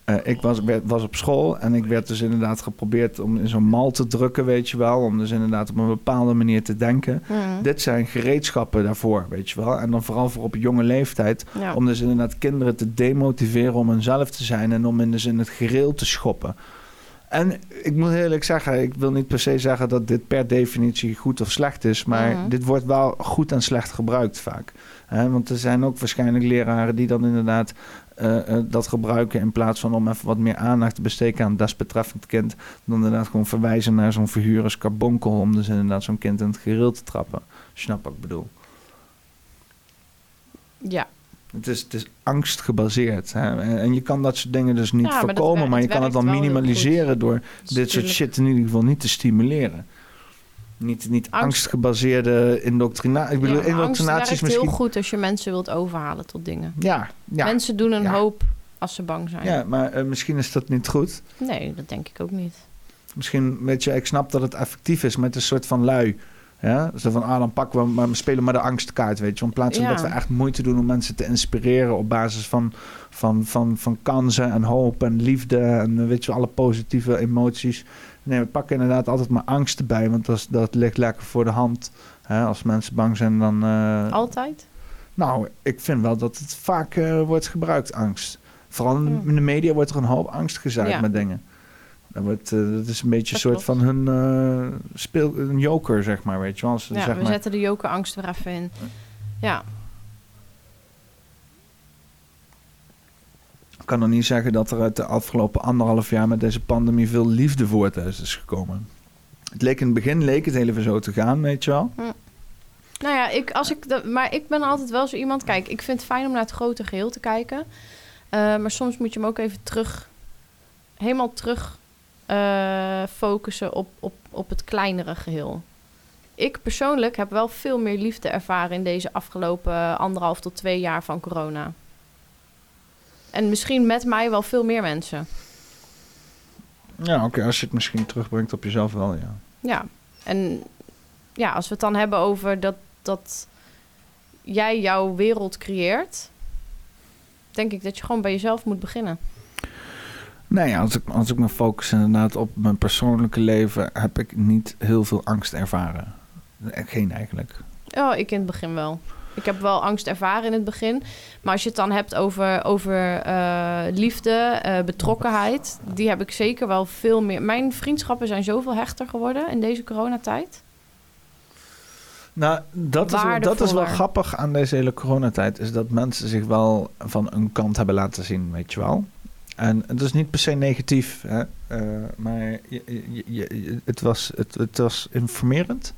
eh, ik was, was op school en ik werd dus inderdaad geprobeerd om in zo'n mal te drukken, weet je wel. Om dus inderdaad op een bepaalde manier te denken. Mhm. Dit zijn gereedschappen daarvoor, weet je wel. En dan vooral voor op jonge leeftijd. Ja. Om dus inderdaad kinderen te demotiveren om hunzelf te zijn en om in, dus in het gereel te schoppen. En ik moet eerlijk zeggen, ik wil niet per se zeggen dat dit per definitie goed of slecht is, maar Mhm. dit wordt wel goed en slecht gebruikt vaak. Want er zijn ook waarschijnlijk leraren die dan inderdaad eh, eh, dat gebruiken in plaats van om even wat meer aandacht te besteken aan desbetreffend kind, dan inderdaad gewoon verwijzen naar zo'n figuur als Carbonkel om dus inderdaad zo'n kind in het gereel te trappen. Snap wat ik bedoel? Ja. Het is, het is angstgebaseerd. Hè? En en je kan dat soort dingen dus niet Ja, voorkomen, maar je kan het dan minimaliseren door is dit soort shit in ieder geval niet te stimuleren. Niet, niet angstgebaseerde indoctrinatie. Ik bedoel, Ja, angst indoctrinatie is werkt heel misschien. goed als je mensen wilt overhalen tot dingen. Ja, ja. Mensen doen een Ja. hoop als ze bang zijn. Ja, maar eh, misschien is dat niet goed. Nee, dat denk ik ook niet. Misschien, weet je, ik snap dat het effectief is, maar het is een soort van lui. Ja? Zo van, ah, dan pakken we, maar we spelen maar de angstkaart, weet je. In plaats van Ja. dat we echt moeite doen om mensen te inspireren op basis van, van, van, van kansen en hoop en liefde en weet je, alle positieve emoties. Nee, we pakken inderdaad altijd maar angst erbij, want dat, dat ligt lekker voor de hand. Hè? Als mensen bang zijn, dan... eh, Altijd? nou, ik vind wel dat het vaak eh, wordt gebruikt, angst. Vooral in in de media wordt er een hoop angst gezaaid Ja. met dingen. Dat, wordt, eh, dat is een beetje een Dat soort van hun eh, speel, een joker, zeg maar, weet je wel. Ja, zeg we maar, zetten de jokerangst er even in. Ja, Ik kan nog niet zeggen dat er uit de afgelopen anderhalf jaar met deze pandemie veel liefde voor thuis is gekomen. Het leek in het begin leek het heel even zo te gaan, weet je wel. Nou ja, ik, als ik de, maar ik ben altijd wel zo iemand. Kijk, ik vind het fijn om naar het grote geheel te kijken. Eh, maar soms moet je hem ook even terug. Helemaal terug eh, focussen op, op, op het kleinere geheel. Ik persoonlijk heb wel veel meer liefde ervaren in deze afgelopen anderhalf tot twee jaar van corona. En misschien met mij wel veel meer mensen. Ja, oké, als je het misschien terugbrengt op jezelf wel, ja. Ja, en ja, als we het dan hebben over dat, dat jij jouw wereld creëert, denk ik dat je gewoon bij jezelf moet beginnen. Nee, ja, als ik, als ik me focus inderdaad op mijn persoonlijke leven, heb ik niet heel veel angst ervaren. Eh, Geen eigenlijk. Oh, ik in het begin wel. Ik heb wel angst ervaren in het begin. Maar als je het dan hebt over, over eh, liefde, eh, betrokkenheid, die heb ik zeker wel veel meer. Mijn vriendschappen zijn zoveel hechter geworden in deze coronatijd. Nou, dat is, wel- dat is wel grappig aan deze hele coronatijd. Is dat mensen zich wel van een kant hebben laten zien, weet je wel. En het is niet per se negatief, hè? eh, maar je, je- je- het, was, het, het was informerend.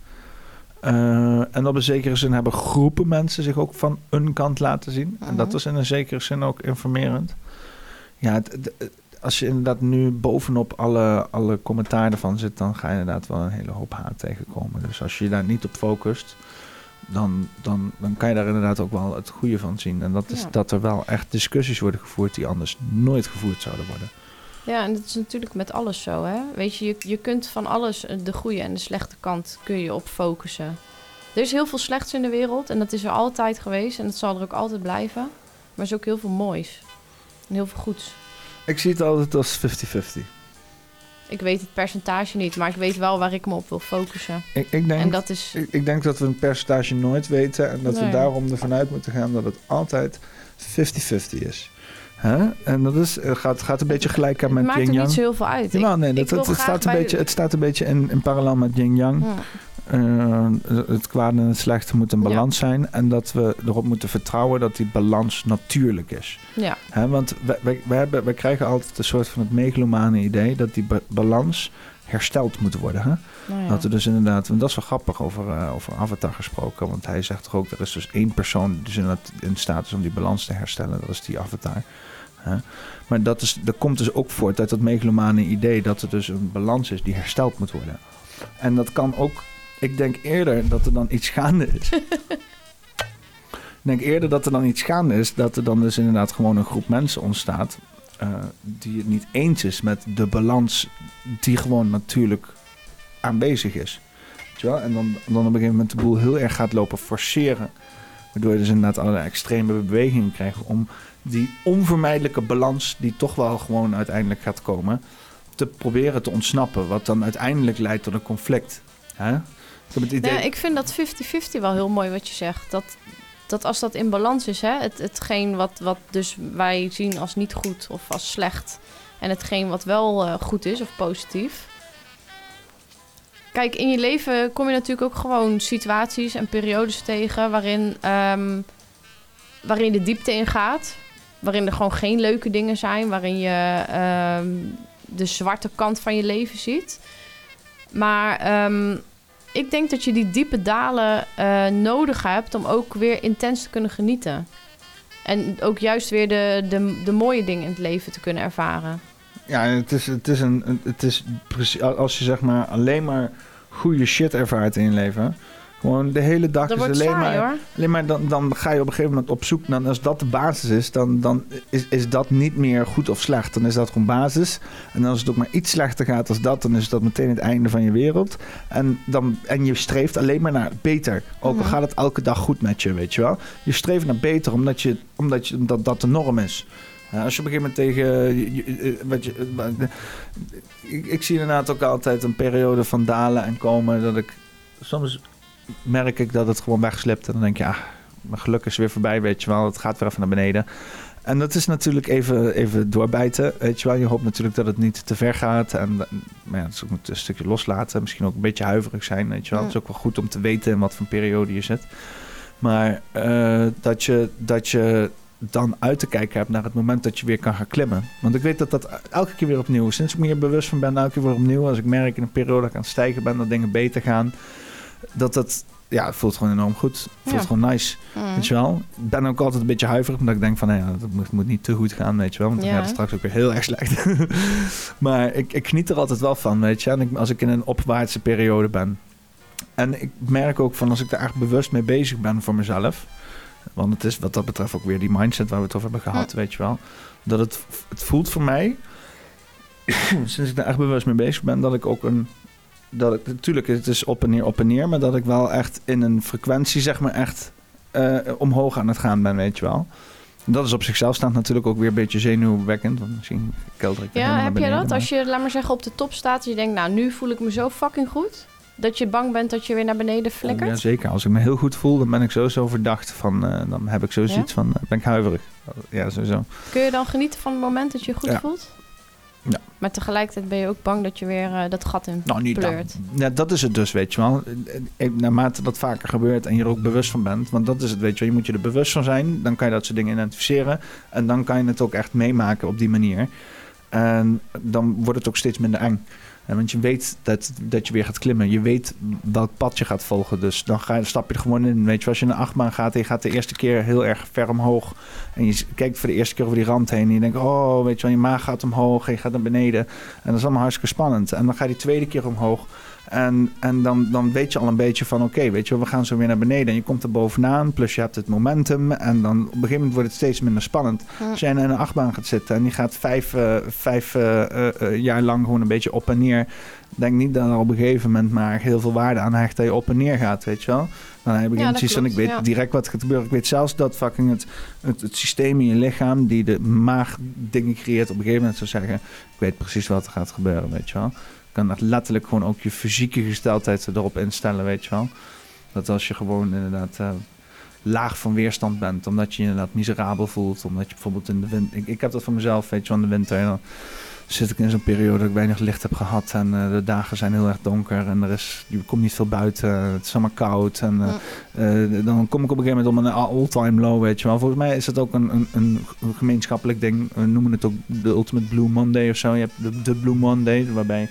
Eh, en op een zekere zin hebben groepen mensen zich ook van een kant laten zien. En dat Mhm. was in een zekere zin ook informerend. Ja, het, het- het- als je inderdaad nu bovenop alle, alle commentaar ervan zit, dan ga je inderdaad wel een hele hoop haat tegenkomen. Dus als je je daar niet op focust, dan, dan, dan kan je daar inderdaad ook wel het goede van zien. En dat is Ja. dat er wel echt discussies worden gevoerd die anders nooit gevoerd zouden worden. Ja, en dat is natuurlijk met alles zo, hè. Weet je, je, je kunt van alles, eh, de goede en de slechte kant, kun je op focussen. Er is heel veel slechts in de wereld en dat is er altijd geweest en dat zal er ook altijd blijven. Maar er is ook heel veel moois en heel veel goeds. Ik zie het altijd als 50-50. Ik weet het percentage niet, maar ik weet wel waar ik me op wil focussen. Ik, ik, denk, En dat is- ik, ik denk dat we een percentage nooit weten en dat we daarom ervan uit moeten gaan dat het altijd 50-50 is. Hè? En dat is, eh, gaat, gaat een beetje gelijk aan Het met maakt ook yin-yang. niet zo heel veel uit. Nee, dat, het, het, staat een beetje, het staat een beetje in, in parallel met yin-yang. Ja. Eh, het kwade en het slechte moet een balans zijn. En dat we erop moeten vertrouwen dat die balans natuurlijk is. Ja. Hè, want wij, wij, wij, hebben, wij krijgen altijd een soort van het megalomane idee dat die ba- balans hersteld moet worden. Hè? Nou ja. Dat we dus inderdaad, want dat is wel grappig over, eh, over Avatar gesproken. Want hij zegt toch ook, er is dus één persoon die dus inderdaad in staat is om die balans te herstellen. Dat is die Avatar. Hè? Maar dat, is, dat komt dus ook voort uit dat megalomane idee dat er dus een balans is die hersteld moet worden. En dat kan ook, ik denk eerder dat er dan iets gaande is. ik denk eerder dat er dan iets gaande is, dat er dan dus inderdaad gewoon een groep mensen ontstaat. eh, die het niet eens is met de balans die gewoon natuurlijk aanwezig is. En dan, dan op een gegeven moment de boel heel erg gaat lopen forceren. Waardoor je dus inderdaad allerlei extreme bewegingen krijgt om die onvermijdelijke balans die toch wel gewoon uiteindelijk gaat komen, te proberen te ontsnappen. Wat dan uiteindelijk leidt tot een conflict. Hè? Ik ik vind dat 50-50 wel heel mooi wat je zegt. Dat, dat als dat in balans is, hè, het, hetgeen wat, wat dus wij zien als niet goed of als slecht. En hetgeen wat wel eh, goed is of positief. Kijk, in je leven kom je natuurlijk ook gewoon situaties en periodes tegen waarin, ehm, waarin de diepte ingaat. Waarin er gewoon geen leuke dingen zijn. Waarin je ehm, de zwarte kant van je leven ziet. Maar ehm, ik denk dat je die diepe dalen eh, nodig hebt om ook weer intens te kunnen genieten. En ook juist weer de, de, de mooie dingen in het leven te kunnen ervaren. Ja, het is, het is een. Het is precies. Als je zeg maar alleen maar goede shit ervaart in je leven. Gewoon de hele dag Dat is wordt alleen saai, maar. hoor. Alleen maar dan, dan ga je op een gegeven moment op zoek naar. Als dat de basis is, dan, dan is, is dat niet meer goed of slecht. Dan is dat gewoon basis. En als het ook maar iets slechter gaat als dat, dan is dat meteen het einde van je wereld. En, dan, en je streeft alleen maar naar beter. Ook al Mhm. gaat het elke dag goed met je, weet je wel. Je streeft naar beter omdat, je, omdat, je, omdat dat de norm is. Als je op een gegeven moment tegen. wat je, ik, ik zie inderdaad ook altijd een periode van dalen en komen. Dat ik. Soms merk ik dat het gewoon wegslipt. En dan denk je, ja, mijn geluk is weer voorbij, weet je wel. Het gaat weer even naar beneden. En dat is natuurlijk even, even doorbijten, weet je wel. Je hoopt natuurlijk dat het niet te ver gaat. En, maar ja, het is ook een stukje loslaten. Misschien ook een beetje huiverig zijn, weet je wel. Het is ook wel goed om te weten in wat voor periode je zit. Maar eh, dat, je, dat je dan uit te kijken hebt naar het moment dat je weer kan gaan klimmen. Want ik weet dat dat elke keer weer opnieuw is. Sinds ik me hier bewust van ben, elke keer weer opnieuw. Als ik merk in een periode dat ik aan het stijgen ben, dat dingen beter gaan. Dat, dat, ja, het voelt gewoon enorm goed. Het voelt Ja. gewoon nice. Mm. Weet je wel? Ik ben ook altijd een beetje huiverig, omdat ik denk van, ja, dat moet, moet niet te goed gaan, weet je wel. Want dan Ja. gaat het straks ook weer heel erg slecht. maar ik, ik geniet er altijd wel van, weet je. En ik, als ik in een opwaartse periode ben. En ik merk ook van, als ik daar echt bewust mee bezig ben voor mezelf. Want het is wat dat betreft ook weer die mindset waar we het over hebben gehad, weet je wel. Dat het, het voelt voor mij, sinds ik daar echt bewust mee bezig ben, dat ik ook een dat ik natuurlijk het is op en neer op en neer maar dat ik wel echt in een frequentie zeg maar echt eh, omhoog aan het gaan ben weet je wel dat is op zichzelf staand natuurlijk ook weer een beetje zenuwwekkend want misschien kelder ik Ja, heb naar je beneden, dat? Als je, laat maar zeggen, op de top staat en je denkt, nou, nu voel ik me zo fucking goed. Dat je bang bent dat je weer naar beneden flikkert. ja zeker als ik me heel goed voel dan ben ik sowieso verdacht van eh, dan heb ik sowieso Ja? iets van eh, ben ik huiverig ja sowieso Kun je dan genieten van het moment dat je je goed Ja. voelt? Ja. Maar tegelijkertijd ben je ook bang dat je weer eh, dat gat in Nou, niet pleurt. dan. Ja, dat is het dus, weet je wel. Naarmate dat vaker gebeurt en je er ook bewust van bent. Want dat is het, weet je wel. Je moet je er bewust van zijn. Dan kan je dat soort dingen identificeren. En dan kan je het ook echt meemaken op die manier. En dan wordt het ook steeds minder eng. Want je weet dat, dat je weer gaat klimmen. Je weet welk pad je gaat volgen. Dus dan ga stap je er gewoon in. Weet je, als je in een achtbaan gaat en je gaat de eerste keer heel erg ver omhoog. En je kijkt voor de eerste keer over die rand heen. En je denkt, oh, weet je wel, je maag gaat omhoog en je gaat naar beneden. En dat is allemaal hartstikke spannend. En dan ga je die tweede keer omhoog. En, en dan, dan weet je al een beetje van, oké, weet je we gaan zo weer naar beneden. En je komt er bovenaan, plus je hebt het momentum. En dan op een gegeven moment wordt het steeds minder spannend. Als jij in een achtbaan gaat zitten en die gaat vijf, eh, vijf eh, eh, jaar lang gewoon een beetje op en neer. Denk niet dat er op een gegeven moment maar heel veel waarde aan hecht dat je op en neer gaat, weet je wel. Dan heb ik Ja, precies van, ik weet ja. direct wat gaat gebeuren. Ik weet zelfs dat fucking het, het, het systeem in je lichaam die de maag dingen creëert op een gegeven moment zou zeggen, ik weet precies wat er gaat gebeuren, weet je wel. Kan echt letterlijk gewoon ook je fysieke gesteldheid erop instellen, weet je wel. Dat als je gewoon inderdaad eh, laag van weerstand bent, omdat je je inderdaad miserabel voelt, omdat je bijvoorbeeld in de winter... Ik, ik heb dat van mezelf, weet je wel, in de winter. Dan zit ik in zo'n periode dat ik weinig licht heb gehad en eh, de dagen zijn heel erg donker en er is, je komt niet veel buiten, het is allemaal koud. En eh, dan kom ik op een gegeven moment om een all-time low, weet je wel. Volgens mij is het ook een, een, een gemeenschappelijk ding. We noemen het ook de Ultimate Blue Monday of zo. Je hebt de, de Blue Monday, waarbij...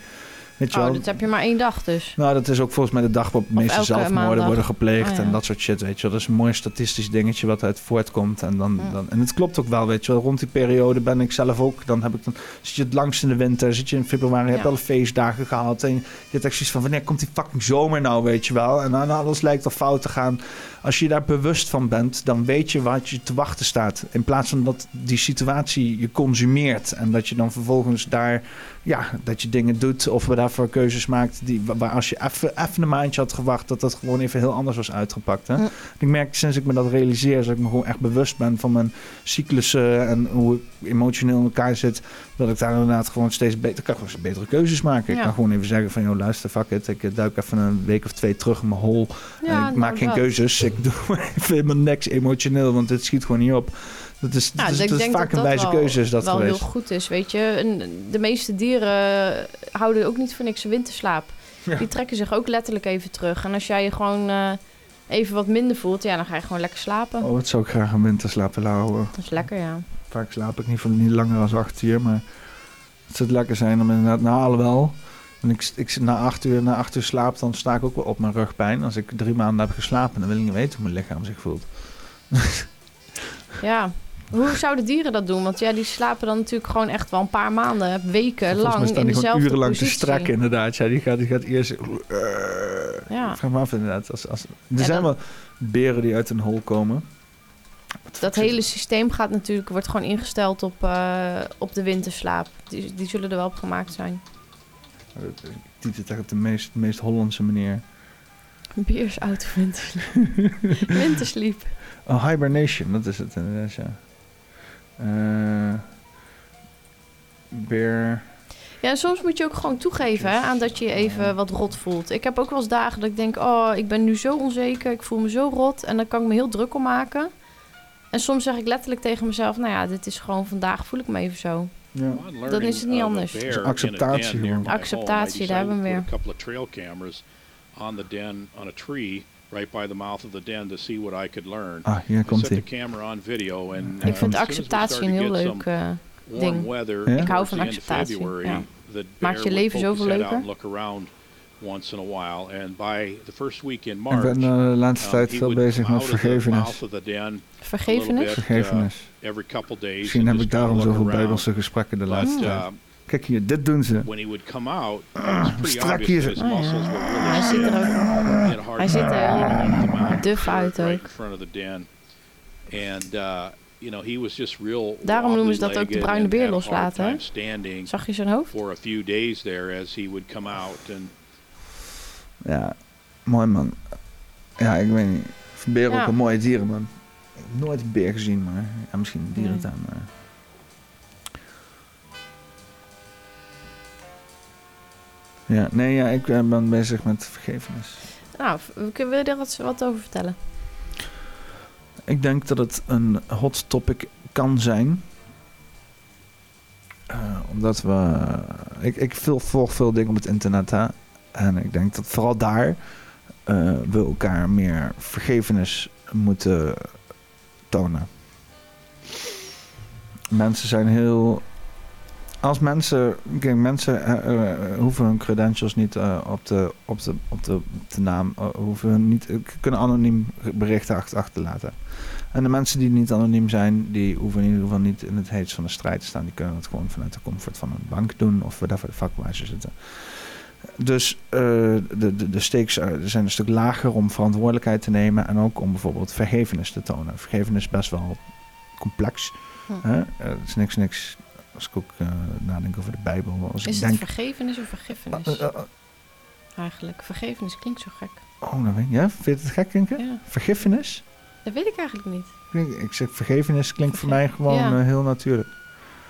Weet je Oh, wel, dat heb je maar één dag dus. nou, dat is ook volgens mij de dag waarop de meeste zelfmoorden maandag. worden gepleegd Oh, ja. en dat soort shit, weet je wel. Dat is een mooi statistisch dingetje wat uit voortkomt. En, dan, dan, en het klopt ook wel, weet je wel. Rond die periode ben ik zelf ook, dan heb ik dan, zit je het langst in de winter, zit je in februari, je hebt alle feestdagen gehad. En je hebt echt zoiets van, wanneer komt die fucking zomer nou, weet je wel. En dan alles lijkt al fout te gaan. Als je daar bewust van bent, dan weet je wat je te wachten staat. In plaats van dat die situatie je consumeert en dat je dan vervolgens daar, ja, dat je dingen doet of we daarvoor keuzes maakt die, wa- waar als je even, even een maandje had gewacht, dat dat gewoon even heel anders was uitgepakt. Hè? Ja. Ik merk sinds ik me dat realiseer, dat ik me gewoon echt bewust ben van mijn cyclussen en hoe ik emotioneel in elkaar zit, dat ik daar inderdaad gewoon steeds beter, kan gewoon betere keuzes maken. Ik kan gewoon even zeggen van, joh, luister, fuck it, ik eh, duik even een week of twee terug in mijn hol. Ja, en ik nou, maak geen dat. keuzes, ik doe even helemaal niks emotioneel, want het schiet gewoon niet op. Dat is, Ja, dat is, ik dat is denk vaak dat een wijze keuze is dat wel geweest. heel goed is, weet je. En de meeste dieren houden ook niet voor niks een winterslaap. Die trekken zich ook letterlijk even terug. En als jij je gewoon eh, even wat minder voelt, ja, dan ga je gewoon lekker slapen. Oh, wat zou ik graag een winterslaap willen houden. Dat is lekker, ja. Vaak slaap ik niet, van, niet langer dan acht uur, maar het zou lekker zijn om inderdaad, nou alhoewel, en ik, ik zit na acht uur, na acht uur slaap, dan sta ik ook wel op mijn rugpijn. Als ik drie maanden heb geslapen, dan wil ik niet weten hoe mijn lichaam zich voelt. Ja. Hoe zouden dieren dat doen? Want ja, die slapen dan natuurlijk gewoon echt wel een paar maanden, weken lang staan in die gewoon urenlang te positie. strekken inderdaad. Ja, die gaat, die gaat eerst... Ja. Ik vraag me af inderdaad. Als, als, er Ja, zijn dan- wel beren die uit een hol komen. Dat hele systeem gaat natuurlijk, wordt gewoon ingesteld op, eh, op de winterslaap. Die, die zullen er wel op gemaakt zijn. Die zit echt op de meest, meest Hollandse manier. Beers out wintersleep. wintersleep. Oh, hibernation, dat is het inderdaad, ja. Eh bear... Ja, soms moet je ook gewoon toegeven hè, aan dat je je even wat rot voelt. Ik heb ook wel eens dagen dat ik denk, oh, ik ben nu zo onzeker, ik voel me zo rot. En dan kan ik me heel druk om maken. En soms zeg ik letterlijk tegen mezelf, nou ja, dit is gewoon vandaag voel ik me even zo. Ja. Dan is het niet anders. Dus acceptatie gewoon. Acceptatie, daar hebben we weer. A couple of trail cameras on the den on a tree right by the mouth of the den to see what I could learn. Ah, hier komt set the ie. camera on video and Ik vind uh, as soon as we acceptatie een heel leuk eh, ding. weather Ik hou van acceptatie. February, Ja. Maakt je leven zoveel leuker. Once in a while. And by the first week in Ik March, ben eh, de laatste um, tijd he veel would bezig come met out of the vergevenis. Vergevenis? uh, Vergevenis. every couple days. Misschien heb ik daarom zoveel bijbelse gesprekken de laatste uh, tijd. Kijk hier, dit doen ze. when he would come out, Strak hier zo. Hij ziet er ook- hij time er duf uit ook. And uh, you know, he was just real Daarom noemen ze dat ook de bruine beer loslaten, Zag je zijn hoofd? for a few days there as he would come out and Ja, mooi man. Ja, ik weet niet. Ik vind beren Ja. ook een mooie dieren, man. Ik heb nooit een beer gezien, maar ja, misschien een dierentuin. Maar... Ja, nee, ja, ik eh, ben bezig met vergevenis. Nou, kunnen we er wat, wat over vertellen? Ik denk dat het een hot topic kan zijn. Eh, omdat we. Ik, ik veel, volg veel dingen op het internet. Hè? En ik denk dat vooral daar. eh, we elkaar meer vergevenis moeten tonen. Mensen zijn heel. Als mensen. Kijk, mensen eh, eh, hoeven hun credentials niet op, de, op, de, op, de, naam. hoeven niet, kunnen anoniem berichten achter, achterlaten. En de mensen die niet anoniem zijn, die hoeven in ieder geval niet in het heetst van de strijd te staan. Die kunnen het gewoon vanuit de comfort van een bank doen of voor de vakwijzer zitten. Dus eh, de, de, de stakes eh, zijn een stuk lager om verantwoordelijkheid te nemen en ook om bijvoorbeeld vergevenis te tonen. Vergevenis is best wel complex. Hm. Hè? Eh, het is niks, niks. Als ik ook eh, nadenk over de Bijbel. Als Is ik het denk, vergevenis of vergiffenis? Eh, eh, eh. Eigenlijk. Vergevenis klinkt zo gek. oh, dat weet je. Ja? Vind je het gek, denken? Ja. Vergiffenis? Dat weet ik eigenlijk niet. Ik, ik zeg vergevenis klinkt voor mij gewoon Ja. eh, heel natuurlijk.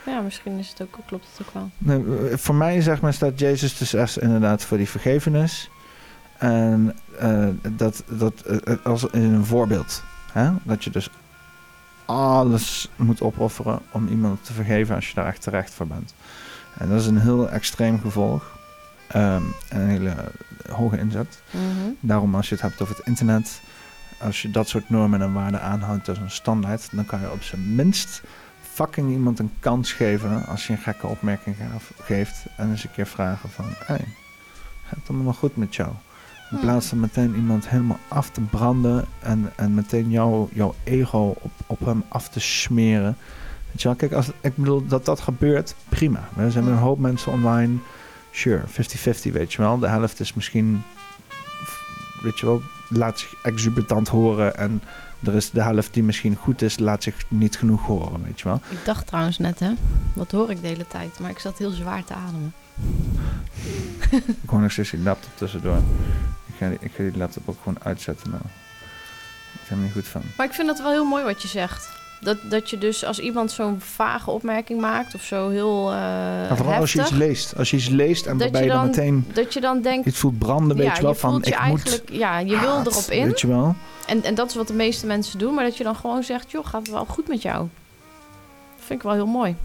Ja, misschien is het ook, klopt het ook wel. Nee, eh, voor mij zeg maar staat Jezus dus echt inderdaad voor die vergevenis. En eh, dat, dat eh, als in een voorbeeld. Hè? Dat je dus alles moet opofferen om iemand te vergeven als je daar echt terecht voor bent. En dat is een heel extreem gevolg. Ehm, en een hele hoge inzet. Mhm. Daarom als je het hebt over het internet. Als je dat soort normen en waarden aanhoudt als een standaard. Dan kan je op zijn minst fucking iemand een kans geven. Als je een gekke opmerking geeft. En eens een keer vragen van. Hey, gaat het allemaal goed met jou? In Hmm. plaats van meteen iemand helemaal af te branden. En, en meteen jou, jouw ego op, op hem af te smeren. Weet je wel, kijk, als, ik bedoel dat dat gebeurt, prima. Er zijn een hoop mensen online. Sure, 50-50, weet je wel. De helft is misschien, weet je wel, laat zich exuberant horen. En er is de helft die misschien goed is, laat zich niet genoeg horen, weet je wel. Ik dacht trouwens net, hè. Wat hoor ik de hele tijd? Maar ik zat heel zwaar te ademen. Ik hoor nog steeds die laptop tussendoor. Ik ga, die, ik ga die laptop ook gewoon uitzetten nou. Ik ben er niet goed van. Maar ik vind dat wel heel mooi wat je zegt. Dat, dat je dus als iemand zo'n vage opmerking maakt of zo heel eh Maar vooral als je iets heftig, leest. Als je iets leest en waarbij je je dan dan, meteen dat je dan denkt... iets voelt branden, weet ja, je wel. van, je ik eigenlijk, moet... Ja, je wil erop in. Weet je wel. En, en dat is wat de meeste mensen doen. Maar dat je dan gewoon zegt, joh, gaat het wel goed met jou? Dat vind ik wel heel mooi.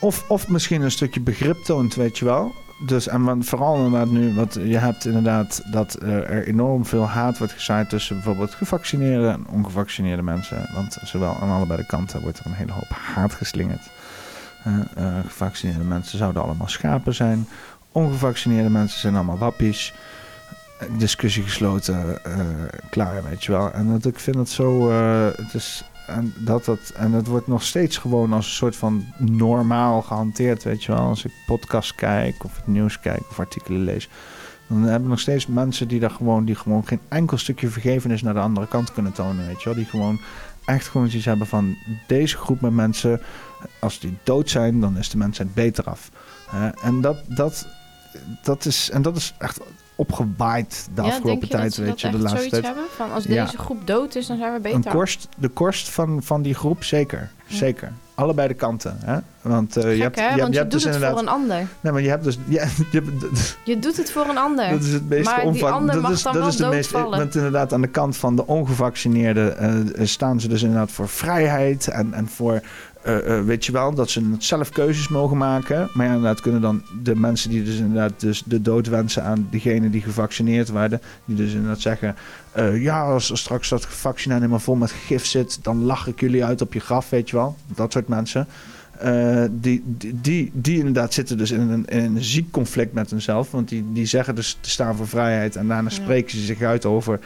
Of, of misschien een stukje begrip toont, weet je wel. Dus, en vooral inderdaad nu, wat je hebt inderdaad dat er enorm veel haat wordt gezaaid tussen bijvoorbeeld gevaccineerde en ongevaccineerde mensen. Want zowel aan allebei de kanten wordt er een hele hoop haat geslingerd. Eh, eh, gevaccineerde mensen zouden allemaal schapen zijn. Ongevaccineerde mensen zijn allemaal wappies. Discussie gesloten, eh, klaar, weet je wel. En dat, ik vind het zo, het is, en dat, dat, en het wordt nog steeds gewoon als een soort van normaal gehanteerd, weet je wel. Als ik podcast kijk of het nieuws kijk of artikelen lees. Dan hebben we nog steeds mensen die daar gewoon, die gewoon geen enkel stukje vergevenis naar de andere kant kunnen tonen, weet je wel. Die gewoon echt gewoon iets hebben van deze groep met mensen, als die dood zijn, dan is de mensheid beter af. En dat, dat, dat is, en dat is echt opgewaaid de ja, afgelopen je tijd, weet je, de laatste tijd. hebben? Van als Ja. deze groep dood is, dan zijn we beter Een korst, de korst van, van die groep, zeker. Zeker. Allebei de kanten. Hè? Want, eh, je hebt, hè? je Want je je hebt doet dus het inderdaad. voor een ander. Nee, maar je hebt dus. Ja, je hebt- Je doet het voor een ander. dat is het meest maar die omvang. ander dat mag is, dan dat wel is de meest. Want inderdaad, aan de kant van de ongevaccineerden eh, staan ze dus inderdaad voor vrijheid en, en voor. Eh, eh, weet je wel, dat ze zelf keuzes mogen maken. Maar ja, inderdaad kunnen dan de mensen die dus inderdaad dus de dood wensen aan diegenen die gevaccineerd werden. Die dus inderdaad zeggen, eh, ja, als er straks dat vaccin helemaal vol met gif zit, dan lach ik jullie uit op je graf, weet je wel. Dat soort mensen. Eh, die, die, die, die inderdaad zitten dus in een, in een ziek conflict met hunzelf. Want die, die zeggen dus te staan voor vrijheid. En daarna Ja. spreken ze zich uit over,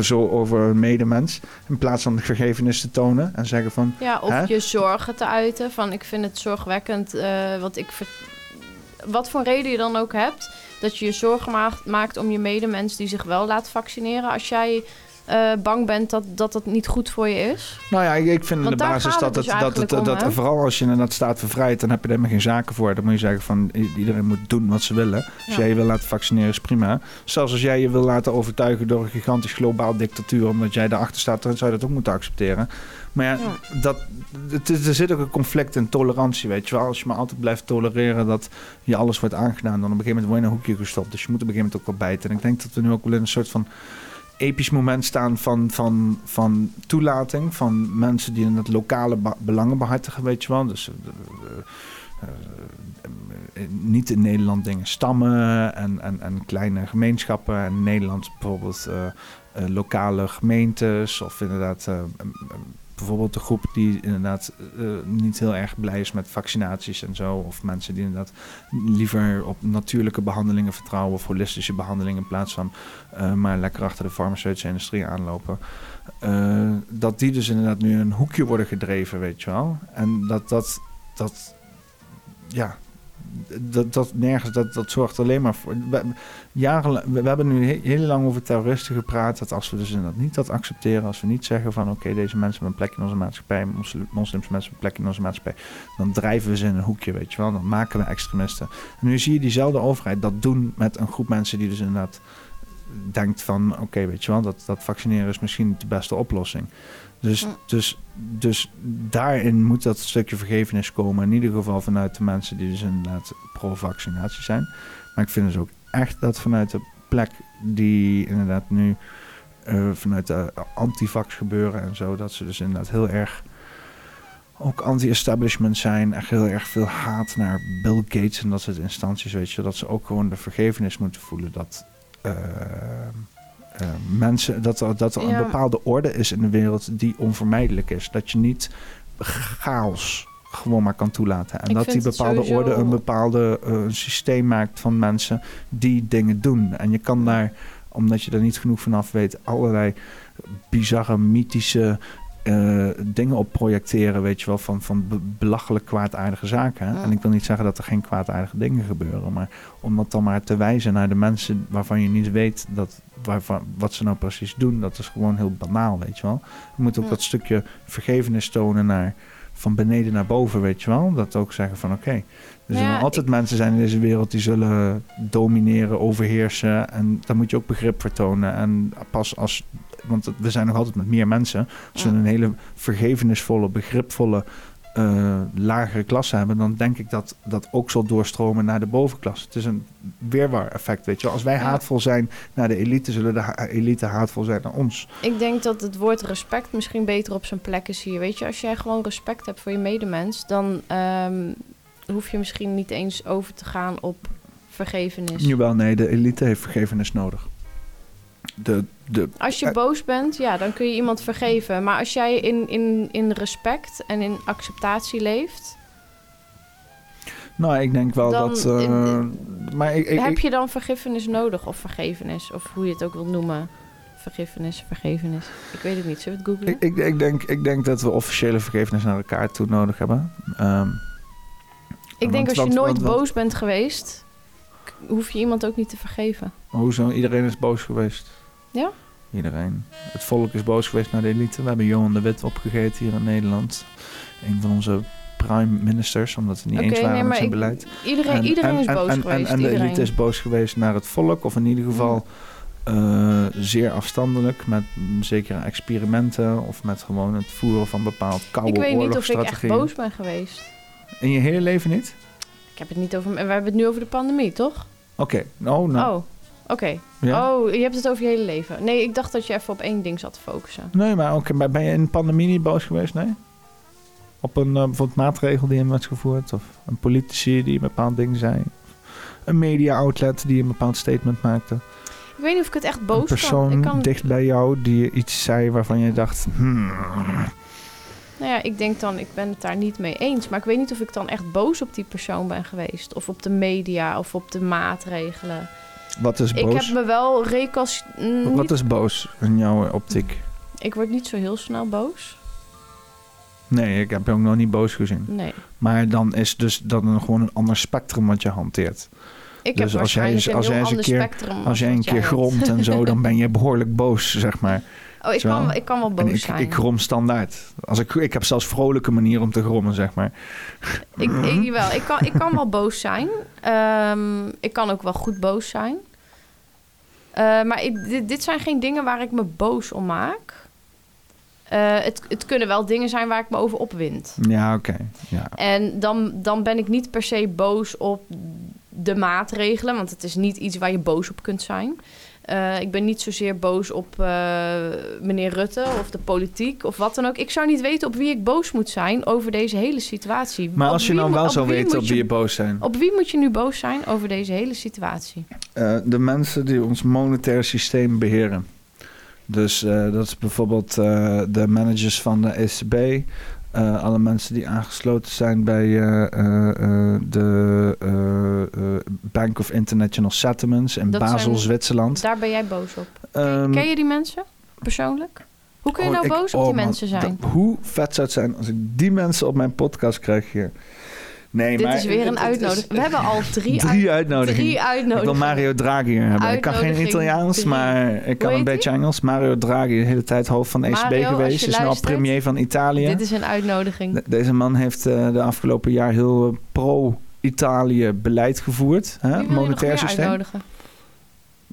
zo over een medemens. In plaats van vergevenis te tonen. En zeggen van... Ja, of hè? je zorgen te uiten. Van ik vind het zorgwekkend. eh, wat, ik ver- wat voor reden je dan ook hebt. Dat je je zorgen maakt, maakt om je medemens die zich wel laat vaccineren. Als jij eh, bang bent dat, dat het niet goed voor je is. Nou ja, ik, ik vind in de daar basis dat het het, dus dat het, om, dat, vooral als je inderdaad staat voor vrijheid, dan heb je er helemaal geen zaken voor. Dan moet je zeggen van iedereen moet doen wat ze willen. Als Ja. jij je wil laten vaccineren is prima. Zelfs als jij je wil laten overtuigen door een gigantisch globaal dictatuur, omdat jij daarachter staat, dan zou je dat ook moeten accepteren. Maar ja, Dat, het, is- er zit ook een conflict in tolerantie, weet je wel. Als je maar altijd blijft tolereren dat je alles wordt aangedaan, dan op een gegeven moment word je in een hoekje gestopt. Dus je moet op een gegeven moment ook wel bijten. En ik denk dat we nu ook wel in een soort van episch moment staan van, van, van toelating. Van mensen die in het lokale belangen behartigen, weet je wel. Dus eh, eh, eh, niet in Nederland dingen stammen en, en, en kleine gemeenschappen. En in Nederland bijvoorbeeld lokale gemeentes of inderdaad... Bijvoorbeeld de groep die inderdaad eh, niet heel erg blij is met vaccinaties en zo. Of mensen die inderdaad liever op natuurlijke behandelingen vertrouwen of holistische behandelingen in plaats van eh, maar lekker achter de farmaceutische industrie aanlopen. Eh, dat die dus inderdaad nu in een hoekje worden gedreven, weet je wel. En dat dat, dat ja, dat, dat nergens, dat, dat zorgt alleen maar voor. We, we, hebben nu he- heel lang over terroristen gepraat. Dat als we dus inderdaad niet dat accepteren, als we niet zeggen van oké, deze mensen hebben een plek in onze maatschappij, mosli- moslims mensen hebben een plek in onze maatschappij, dan drijven we ze in een hoekje, weet je wel. Dan maken we extremisten. En nu zie je diezelfde overheid dat doen met een groep mensen die dus inderdaad denkt van oké, weet je wel, dat, dat vaccineren is misschien de beste oplossing. Dus, dus, dus daarin moet dat stukje vergevenis komen. In ieder geval vanuit de mensen die dus inderdaad pro-vaccinatie zijn. Maar ik vind dus ook echt dat vanuit de plek die inderdaad nu eh, vanuit de antivax gebeuren en zo, dat ze dus inderdaad heel erg ook anti-establishment zijn. Echt heel erg veel haat naar Bill Gates en dat soort instanties, weet je. Dat ze ook gewoon de vergevenis moeten voelen dat eh, eh, mensen, dat er, dat er Ja. een bepaalde orde is in de wereld die onvermijdelijk is. Dat je niet chaos gewoon maar kan toelaten. En Ik dat die bepaalde sowieso- orde een bepaalde eh, systeem maakt van mensen die dingen doen. En je kan daar, omdat je er niet genoeg vanaf weet, allerlei bizarre, mythische eh, dingen op projecteren, weet je wel, van, van be- belachelijk kwaadaardige zaken. Ja. En ik wil niet zeggen dat er geen kwaadaardige dingen gebeuren, maar om dat dan maar te wijzen naar de mensen waarvan je niet weet dat, waarvan, wat ze nou precies doen, dat is gewoon heel banaal, weet je wel. Je moet ook Ja. dat stukje vergevenis tonen naar van beneden naar boven, weet je wel. Dat ook zeggen van oké, er Nou zullen ja, altijd mensen zijn in deze wereld die zullen domineren, overheersen. En daar moet je ook begrip voor tonen. En pas als, want we zijn nog altijd met meer mensen. Als we een hele vergevenisvolle, begripvolle, eh, lagere klasse hebben, dan denk ik dat dat ook zal doorstromen naar de bovenklasse. Het is een weerwaar effect, weet je. Als wij Ja. haatvol zijn naar de elite, zullen de ha- elite haatvol zijn naar ons. Ik denk dat het woord respect misschien beter op zijn plek is hier. Weet je, als jij gewoon respect hebt voor je medemens, dan ehm, hoef je misschien niet eens over te gaan op vergevenis. Jawel, nee, de elite heeft vergevenis nodig. De, de, Als je eh, boos bent, ja, dan kun je iemand vergeven. Maar als jij in, in, in respect en in acceptatie leeft, nou, ik denk wel Dan- dat... eh, maar ik, ik, heb je dan vergiffenis nodig of vergevenis? Of hoe je het ook wilt noemen. Vergiffenis, vergevenis. Ik weet het niet. Zullen we het googlen? Ik, ik, denk, ik denk dat we officiële vergevenis naar elkaar toe nodig hebben. Ehm, Ik denk als je nooit boos bent geweest, hoef je iemand ook niet te vergeven. Hoezo? Iedereen is boos geweest. Ja? Iedereen. Het volk is boos geweest naar de elite. We hebben Johan de Wit opgegeten hier in Nederland. Een van onze prime ministers, omdat we niet eens waren nee, met zijn ik- beleid. iedereen- iedereen is boos en, geweest, En, de iedereen. elite is boos geweest naar het volk, of in ieder geval eh, zeer afstandelijk met mm, zekere experimenten of met gewoon het voeren van bepaald koude ik weet niet of ik echt boos ben geweest. In je hele leven niet? Ik heb het niet over... We hebben het nu over de pandemie, toch? Oké, oh, nou. Oh, oké. Ja? Oh, je hebt het over je hele leven. Nee, ik dacht dat je even op één ding zat te focussen. Nee, maar oké, ben je in de pandemie niet boos geweest? Nee? Op een eh, bijvoorbeeld maatregel die in werd gevoerd? Of een politici die een bepaald ding zei? Een media outlet die een bepaald statement maakte? Ik weet niet of ik het echt boos een persoon kan. Ik kan dicht bij jou die iets zei waarvan je dacht... Hmm, Nou ja, ik denk dan, ik ben het daar niet mee eens. Maar ik weet niet of ik dan echt boos op die persoon ben geweest. Of op de media, of op de maatregelen. Wat is Ik boos? heb me wel recast... Wat is boos in jouw optiek? Ik word niet zo heel snel boos. Nee, ik heb je ook nog niet boos gezien. Nee. Maar dan is dus dan een, gewoon een ander spectrum wat je hanteert. Ik heb dus als jij, een als jij eens een ander keer, spectrum als als jij een keer gromt en zo, dan ben je behoorlijk boos, zeg maar. Oh, ik kan, ik kan wel boos ik, zijn. ik grom standaard. Als ik, ik heb zelfs vrolijke manier om te grommen, zeg maar. Ik, ik, wel, ik, kan, ik kan wel boos zijn. Ehm, ik kan ook wel goed boos zijn. Eh, maar ik- dit, dit zijn geen dingen waar ik me boos om maak. Eh, het, het kunnen wel dingen zijn waar ik me over opwind. Ja, oké. Ja. En dan, dan ben ik niet per se boos op de maatregelen, want het is niet iets waar je boos op kunt zijn. Eh, ik ben niet zozeer boos op eh, meneer Rutte of de politiek of wat dan ook. Ik zou niet weten op wie ik boos moet zijn over deze hele situatie. Maar Op als je nou wel zou weten op wie je boos zijn. Op wie moet je nu boos zijn over deze hele situatie? Eh, de mensen die ons monetair systeem beheren. Dus eh, dat is bijvoorbeeld eh, de managers van de ECB. Eh, alle mensen die aangesloten zijn bij eh, eh, de Bank of International Settlements in Dat Basel, zijn- Zwitserland. Daar ben jij boos op. Ehm, Ken je die mensen persoonlijk? Hoe kun je oh, nou ik- boos op oh die man, mensen zijn? hoe vet zou het zijn als ik die mensen op mijn podcast krijg hier. Nee, Dit maar is weer een uitnodiging. We hebben al drie, Drie uit- uitnodigingen. Drie Ik wil uitnodigingen. Mario Draghi hier hebben. Ik kan geen Italiaans, drie. maar ik kan een beetje Engels. Mario Draghi, de hele tijd hoofd van de ECB Mario, geweest. Is nu al premier van Italië. Dit is een uitnodiging. De- Deze man heeft eh, de afgelopen jaar heel eh, pro-Italië beleid gevoerd. Hè? Monetair systeem. uitnodigen?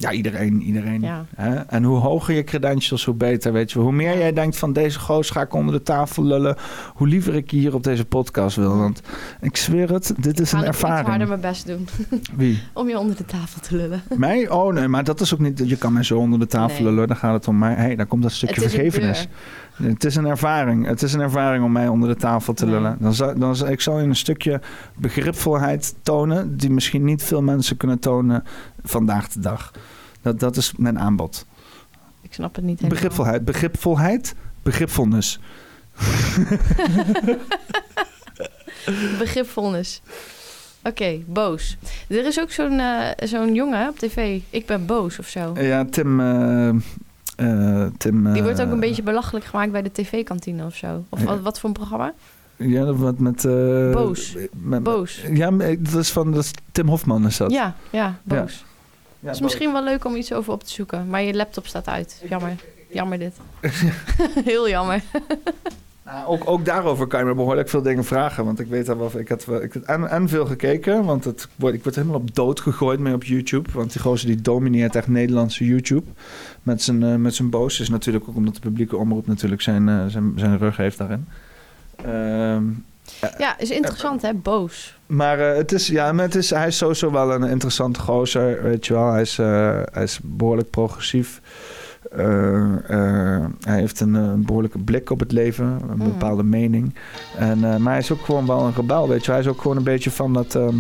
Ja, iedereen. iedereen. Ja. Hè? En hoe hoger je credentials, hoe beter. Weet je. Hoe meer jij denkt van deze goos ga ik onder de tafel lullen... hoe liever ik hier op deze podcast wil. Want ik zweer het, dit is Ga een ik iets harder ervaring. mijn best doen. Wie? Om je onder de tafel te lullen. Mij? Oh nee, maar dat is ook niet... Je kan mij zo onder de tafel Nee. lullen, daar gaat het om. Maar hey, daar komt dat stukje vergevenis. Het is een ervaring. Het is een ervaring om mij onder de tafel te lullen. Dan zal, dan zal, ik zal je een stukje begripvolheid tonen... die misschien niet veel mensen kunnen tonen vandaag de dag. Dat, dat is mijn aanbod. Ik snap het niet helemaal. Begripvolheid. Begripvolheid. Begripvolnis. Begripvolnis. Oké, boos. Er is ook zo'n eh, zo'n jongen op tv. Ik ben boos of zo. Ja, Tim... eh, eh, Tim Die wordt ook eh, een beetje belachelijk gemaakt bij de tv-kantine of zo. Of Ja. wat, voor een programma? Ja, dat wat met... eh, Boos. met- Boos. Ja, dat is van... Dat is Tim Hofman is dat. Ja, ja, boos. Ja. Het is boos. misschien wel leuk om iets over op te zoeken. Maar je laptop staat uit. Jammer. Jammer dit. Heel jammer. Nou, ook, ook daarover kan je me behoorlijk veel dingen vragen. Want ik weet daar wel... Ik had, ik had en, en veel gekeken. Want het, ik word helemaal op dood gegooid mee op YouTube. Want die gozer die domineert echt Nederlandse YouTube. Met zijn, eh, met zijn boos. Is natuurlijk ook omdat de publieke omroep natuurlijk zijn, eh, zijn, zijn rug heeft daarin. Ehm, Ja, is interessant hè, boos. Maar eh, het is, ja, maar het is, hij is sowieso wel een interessante gozer, weet je wel. Hij is, hij is behoorlijk progressief. Hij heeft een, eh, behoorlijke blik op het leven, een Mhm. bepaalde mening. En, maar hij is ook gewoon wel een rebel, weet je wel. Hij is ook gewoon een beetje van dat ehm,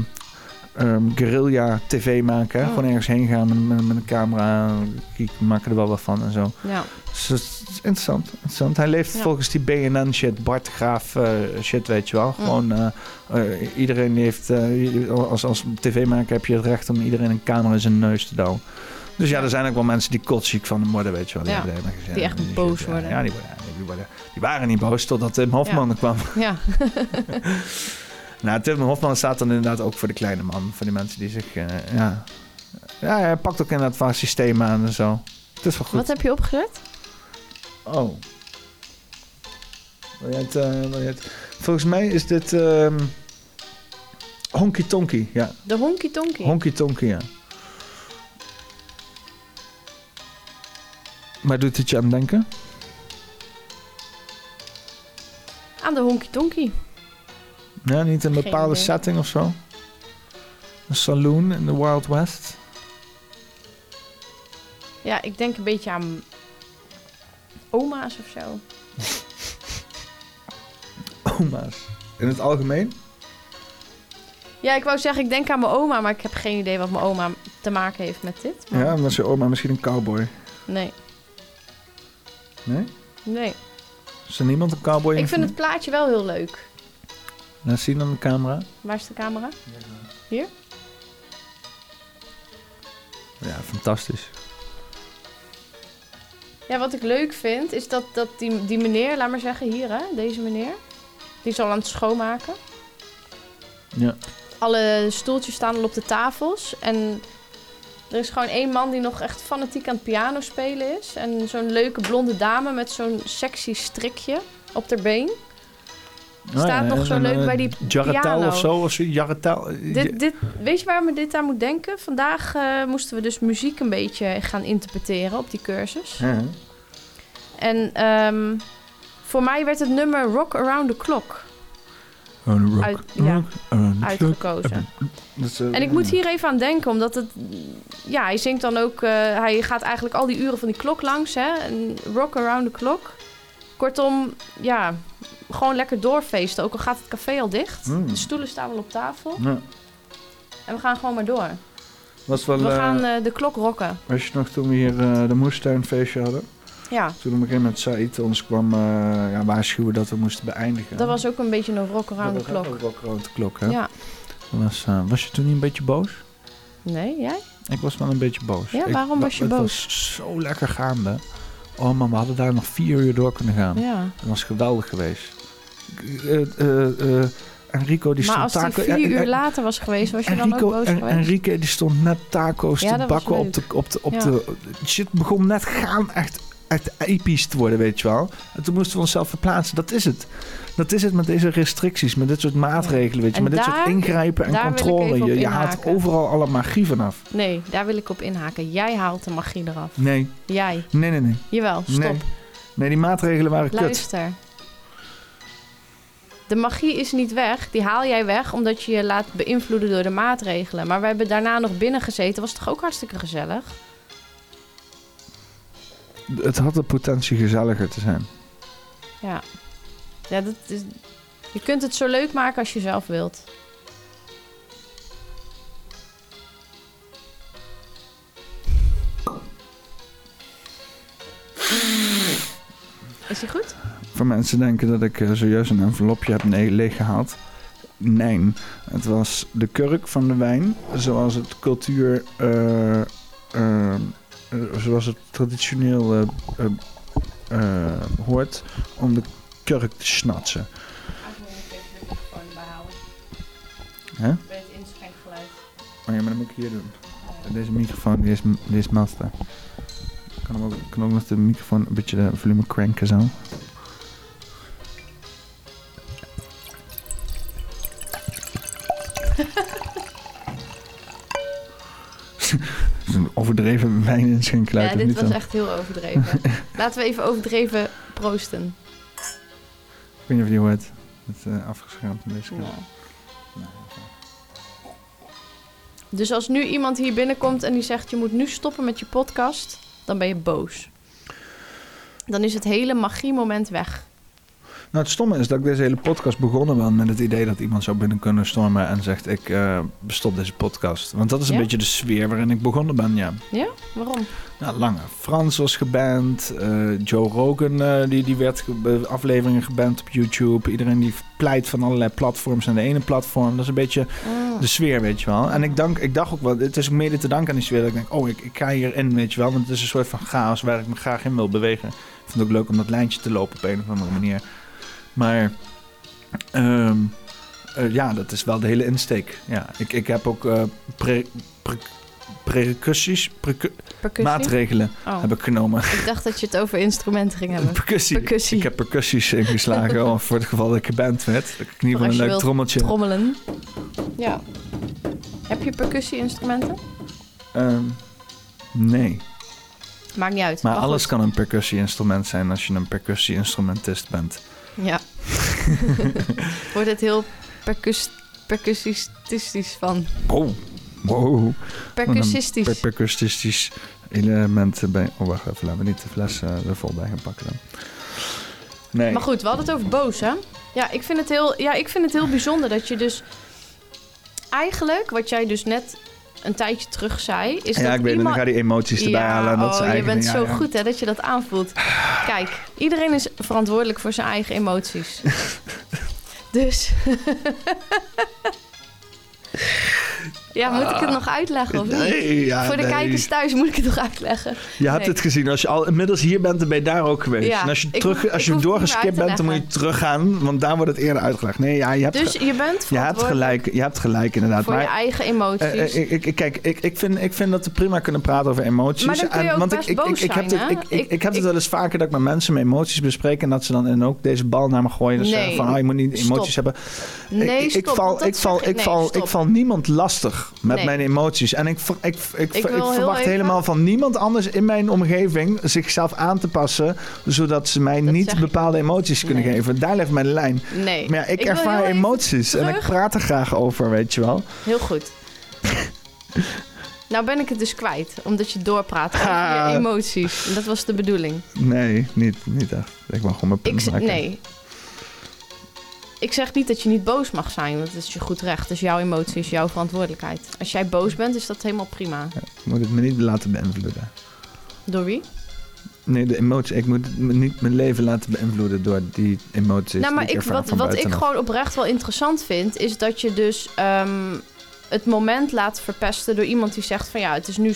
ehm, guerrilla tv maken. Mhm. Gewoon ergens heen gaan met, met, met een camera. We maken er wel wat van en zo. Ja. Dus het is interessant, interessant. Hij leeft Ja. volgens die BNN shit, Bart Graaf eh, shit, weet je wel. Mm. Gewoon eh, iedereen heeft, als, als tv-maker heb je het recht om iedereen een camera in zijn neus te douwen. Dus ja, er zijn ook wel mensen die kotziek van hem worden, weet je wel. Die, Ja, die echt die boos shit. worden. Ja, die, worden, die, waren niet boos totdat Tim Hofman er kwam. Ja. Nou, Tim Hofman staat dan inderdaad ook voor de kleine man. Voor die mensen die zich, eh, ja... Ja, hij pakt ook inderdaad vaak systemen aan en zo. Het is wel goed. Wat heb je opgezet? Oh. Wil jij het, wil jij het- Volgens mij is dit ehm Honky Tonky. Ja, De Honky Tonky. Honky Tonky, ja. Maar doet het je aan denken? Aan de Honky Tonky. Ja, niet een bepaalde setting of zo? Een saloon in de Wild West? Ja, ik denk een beetje aan oma's of zo. Oma's. In het algemeen? Ja, ik wou zeggen, ik denk aan mijn oma, maar ik heb geen idee wat mijn oma te maken heeft met dit. Maar Ja, was je oma misschien een cowboy? Nee, Nee? nee. Is er niemand een cowboy in? Ik vind het plaatje wel heel leuk. Laat zien aan de camera. Waar is de camera? Hier? Ja, fantastisch. Ja, wat ik leuk vind, is dat, dat die, die meneer, laat maar zeggen, hier hè, deze meneer, die is al aan het schoonmaken. Ja. Alle stoeltjes staan al op de tafels. En er is gewoon één man die nog echt fanatiek aan het piano spelen is. En zo'n leuke blonde dame met zo'n sexy strikje op haar been. Staat nog zo leuk bij die Jarretel piano. of zo. Of zo Jarretel. Dit, dit, weet je waar me dit aan moet denken? Vandaag eh, moesten we dus muziek een beetje gaan interpreteren op die cursus. En ehm, voor mij werd het nummer Rock Around the Clock Rock, uit, ja, rock around the uitgekozen. clock. Eh, En ik moet hier even aan denken, omdat het... Ja, hij zingt dan ook... eh, hij gaat eigenlijk al die uren van die klok langs, hè. En Rock Around the Clock. Kortom, ja... Gewoon lekker doorfeesten, ook al gaat het café al dicht. Mm. De stoelen staan al op tafel. Ja. En we gaan gewoon maar door. Was wel, we eh, gaan eh, de klok rocken. Weet je nog toen we hier eh, de moestuinfeestje hadden? Ja, Toen op een gegeven moment Said ons kwam ja, waarschuwen dat we moesten beëindigen. dat was ook een beetje een rock around the Ook clock. Rock around the clock, hè? Ja. Was, was je toen niet een beetje boos? Nee, jij? Ik was wel een beetje boos. Ja, Ik- waarom was je het boos? was zo lekker gaande. Oh man, we hadden daar nog vier uur door kunnen gaan. Ja. Dat was geweldig geweest. Eh, eh, eh, Enrico die maar stond als die taco... vier uur later was geweest, was je dan ook boos en, geweest? Enrique die stond net taco's Ja, te bakken op de, op de, op Ja. de... Shit begon net gaan echt, echt episch te worden, weet je wel. En toen moesten we onszelf verplaatsen. Dat is het. Dat is het met deze restricties, met dit soort maatregelen, weet je. En met dit soort ingrijpen en controle. Je, je haalt overal alle magie vanaf. Nee, daar wil ik op inhaken. Jij haalt de magie eraf. Nee. Jij. Nee, nee, nee. Jawel, stop. Nee, nee die maatregelen waren kut. Luister. De magie is niet weg. Die haal jij weg omdat je je laat beïnvloeden door de maatregelen. Maar we hebben daarna nog binnen gezeten. Was toch ook hartstikke gezellig? Het had de potentie gezelliger te zijn. Ja. Ja, dat is... Je kunt het zo leuk maken als je zelf wilt. Is hij goed? Voor mensen denken dat ik eh, zojuist een envelopje heb leeggehaald. Nee, het was de kurk van de wijn, zoals het cultuur, eh, eh, zoals het traditioneel hoort, om de kurk te snatsen. Hè? Bij het inschenkgeluid. Oh ja, maar dat moet ik hier doen. Deze microfoon, die is, die is master. Ik kan, hem ook, kan ook nog de microfoon een beetje de volume cranken zo. Een overdreven wijn in zijn kluit. Ja, dit was dan? echt heel overdreven. Laten we even overdreven proosten. Ik weet niet of je die hoort. Het uh, afgeschermd in deze kant. Dus als nu iemand hier binnenkomt en die zegt... je moet nu stoppen met je podcast, dan ben je boos. Dan is het hele magiemoment weg. Nou, het stomme is dat ik deze hele podcast begonnen ben met het idee dat iemand zou binnen kunnen stormen en zegt ik eh, stop deze podcast. Want dat is een Ja? beetje de sfeer waarin ik begonnen ben, ja. Ja? Waarom? Nou, Lange Frans was geband, eh, Joe Rogan eh, die, die werd ge- afleveringen geband op YouTube. Iedereen die pleit van allerlei platforms en de ene platform. Dat is een beetje Ah. de sfeer, weet je wel. En ik, dank, ik dacht ook wel, het is mede te danken aan die sfeer dat ik denk, oh, ik, ik ga hierin, weet je wel. Want het is een soort van chaos waar ik me graag in wil bewegen. Ik vind het ook leuk om dat lijntje te lopen op een of andere manier. Maar ehm, eh, ja, dat is wel de hele insteek. Ja, ik, ik heb ook eh pre, pre, percussies, precu- Percussie? maatregelen Oh. heb ik genomen. Ik dacht dat je het over instrumenten ging hebben. Percussie. Ik heb percussies ingeslagen oh, voor het geval dat ik geband werd. Dat ik in ieder geval een leuk trommeltje. Trommelen. Ja. Heb je percussie-instrumenten? Ehm, nee. Maakt niet uit. Maar Maar alles goed. kan een percussie-instrument zijn als je een percussie-instrumentist bent. Ja. Wordt het heel percus percussistisch van. Oh, wow. Percussistisch. Per- percussistisch element bij... Oh, wacht even. Laten we niet de fles eh, er vol bij gaan pakken dan. Nee. Maar goed, we hadden het over boos, hè? Ja ik, vind het heel, ja, ik vind het heel bijzonder dat je dus... Eigenlijk, wat jij dus net een tijdje terug zei... Is Ja, dat ik weet het, dan iemand- ga die emoties erbij ja, halen en dat oh, je bent zo ja. goed hè, dat je dat aanvoelt. Kijk, iedereen is verantwoordelijk voor zijn eigen emoties. dus... ja, moet ik het nog uitleggen of niet? Nee, ja, voor de nee. kijkers thuis moet ik het nog uitleggen. Je hebt Nee. het gezien. Als je al inmiddels hier bent, dan ben je daar ook geweest. Ja, en als je, terug, als je doorgeskipt bent, dan moet je teruggaan. Want daar wordt het eerder uitgelegd. Nee, ja, je hebt, Dus je bent je hebt gelijk. Je hebt gelijk, inderdaad. voor maar, je eigen emoties. eh, eh, ik, ik, kijk, ik, ik, vind, ik vind dat we prima kunnen praten over emoties. Maar dan kun je En- ook want best ik, boos ik, heb zijn, het, hè? ik, heb het wel eens vaker dat ik met mensen mijn emoties bespreek. En dat ze dan en ook deze bal naar me gooien. Dus Nee, zeggen van, ah, je moet niet emoties hebben. Nee, ik, val, ik, val, ik, val, ik val niemand lastig met Nee. mijn emoties. En ik, ik, ik, ik, verwacht even- helemaal van niemand anders in mijn omgeving zichzelf aan te passen. Zodat ze mij niet ik bepaalde emoties kunnen Nee. geven. Daar ligt mijn lijn. Nee. Maar ja, ik, Ik ervaar emoties en ik praat er graag over, weet je wel. Heel goed. nou ben ik het dus kwijt, omdat je doorpraat over Ah. je emoties. En dat was de bedoeling. Nee, niet, niet echt. Ik mag gewoon mijn Ik, punt maken. nee. Ik zeg niet dat je niet boos mag zijn, want dat is je goed recht. Is jouw emoties, jouw verantwoordelijkheid. Als jij boos bent, is dat helemaal prima. Ik moet het me niet laten beïnvloeden. Door wie? Nee, de emoties. Ik moet niet mijn leven laten beïnvloeden door die emoties. nou, maar ik, wat, wat ik gewoon oprecht wel interessant vind, is dat je dus ehm, het moment laat verpesten door iemand die zegt van ja, het is nu,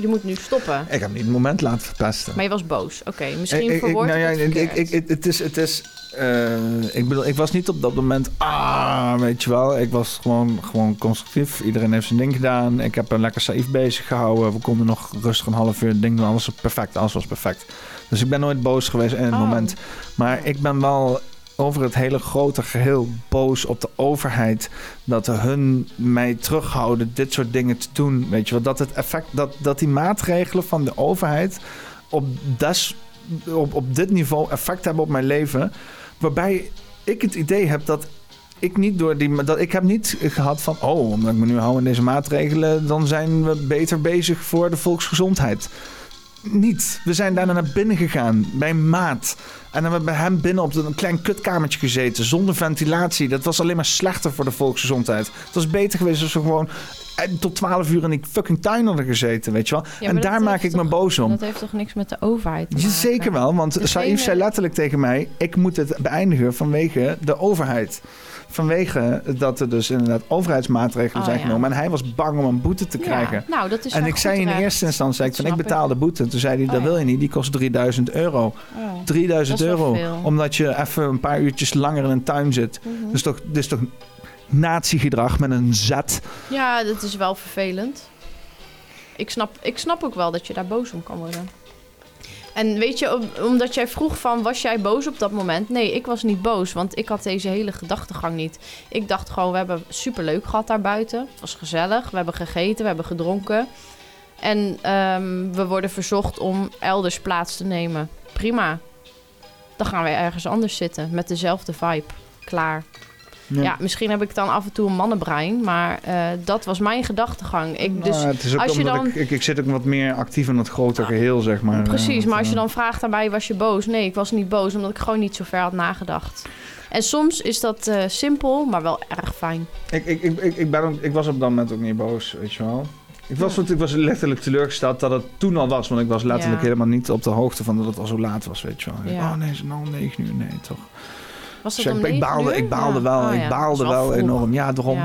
je moet nu stoppen. Ik heb niet het moment laten verpesten. Maar je was boos. Oké, misschien Ik- ik- verwoord nou ja, ik- het is, het is eh, ik bedoel, ik was niet op dat moment, ah, weet je wel. Ik was gewoon, gewoon constructief. Iedereen heeft zijn ding gedaan. Ik heb een lekker safe bezig gehouden. We konden nog rustig een half uur het ding doen. Alles was perfect, alles was perfect. Dus ik ben nooit boos geweest in het Oh. moment. Maar ik ben wel over het hele grote geheel boos op de overheid. Dat hun mij terughouden dit soort dingen te doen. Weet je wel, dat het effect, dat, dat die maatregelen van de overheid op, des, op, op dit niveau effect hebben op mijn leven. Waarbij ik het idee heb dat ik niet door die. Dat ik heb niet gehad van. Oh, omdat ik me nu hou aan deze maatregelen. dan zijn we beter bezig voor de volksgezondheid. Niet. We zijn daarna naar binnen gegaan bij maat. En dan hebben we bij hem binnen op een klein kutkamertje gezeten. Zonder ventilatie. Dat was alleen maar slechter voor de volksgezondheid. Het was beter geweest als we gewoon tot 12 uur in die fucking tuin hadden gezeten. Weet je wel. Ja, en daar maak ik me boos om. Dat heeft toch niks met de overheid te maken? zeker wel, want Degene- Saïf zei letterlijk tegen mij... ik moet het beëindigen vanwege de overheid. Vanwege dat er dus inderdaad overheidsmaatregelen Oh, zijn ja. genomen. En hij was bang om een boete te Ja, krijgen. nou, dat is en ik zei in eerste instantie, zei ik, van, betaal de boete. Toen zei hij, dat Oh, wil je niet, die kost 3000 euro. Oh, 3000 dat is wel euro. Omdat je even een paar uurtjes langer in een tuin zit. Mhm. Dus toch, is toch natiegedrag met een zet. Ja, dat is wel vervelend. Ik snap, ik snap ook wel dat je daar boos om kan worden. En weet je, om- omdat jij vroeg van, was jij boos op dat moment? Nee, ik was niet boos, want ik had deze hele gedachtegang niet. Ik dacht gewoon, we hebben superleuk gehad daar buiten. Het was gezellig, we hebben gegeten, we hebben gedronken. En ehm, we worden verzocht om elders plaats te nemen. Prima. Dan gaan we ergens anders zitten met dezelfde vibe. Klaar. Ja. misschien heb ik dan af en toe een mannenbrein, maar eh, dat was mijn gedachtegang. Ik, dus Nou, het is ook als je dan, ik, ik, ik zit ook wat meer actief in het grote geheel, zeg maar. Precies, Eh, maar als je dan vraagt daarbij, was je boos? Nee, ik was niet boos, omdat ik gewoon niet zo ver had nagedacht. En soms is dat eh, simpel, maar wel erg fijn. Ik, ik, ik, ik, ik, ben ook, ik was op dat moment ook niet boos, weet je wel. Ik was, ik was letterlijk teleurgesteld dat het toen al was. Want ik was letterlijk Ja. helemaal niet op de hoogte van dat het al zo laat was, weet je wel. Ja. Oh nee, het is nou negen uur. Nee, toch. Was Dus ik, ik baalde, uur? ik baalde Ja. wel. Oh, ik baalde wel enorm. Ja, daarom.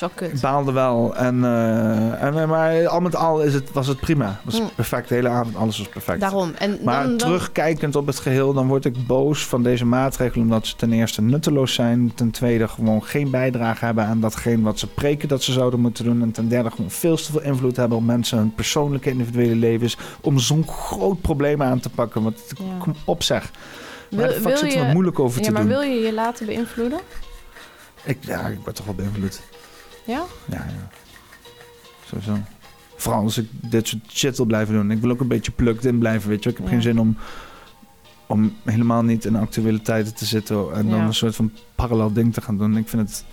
Wel kut. Ik baalde wel. En, eh, en, maar al met al is het, was het prima. Het was Hm. perfect. De hele avond, alles was perfect. Daarom. En Maar dan, dan, terugkijkend op het geheel, dan word ik boos van deze maatregelen. Omdat ze ten eerste nutteloos zijn. Ten tweede gewoon geen bijdrage hebben aan datgene wat ze preken dat ze zouden moeten doen. En ten derde gewoon veel te veel invloed hebben op mensen hun persoonlijke individuele levens. Om zo'n groot probleem aan te pakken. Want Ja. kom op zeg. Wil, Waar de fuck zit er wat moeilijk over ja, te maar doen? wil je je laten beïnvloeden? Ik, ja, ik word toch wel beïnvloed. Ja? Ja, ja. Sowieso. Vooral als ik dit soort shit wil blijven doen. Ik wil ook een beetje plugged in blijven, weet je. Ik heb Ja. geen zin om, om helemaal niet in actualiteiten te zitten... en dan Ja. een soort van parallel ding te gaan doen. Ik vind het...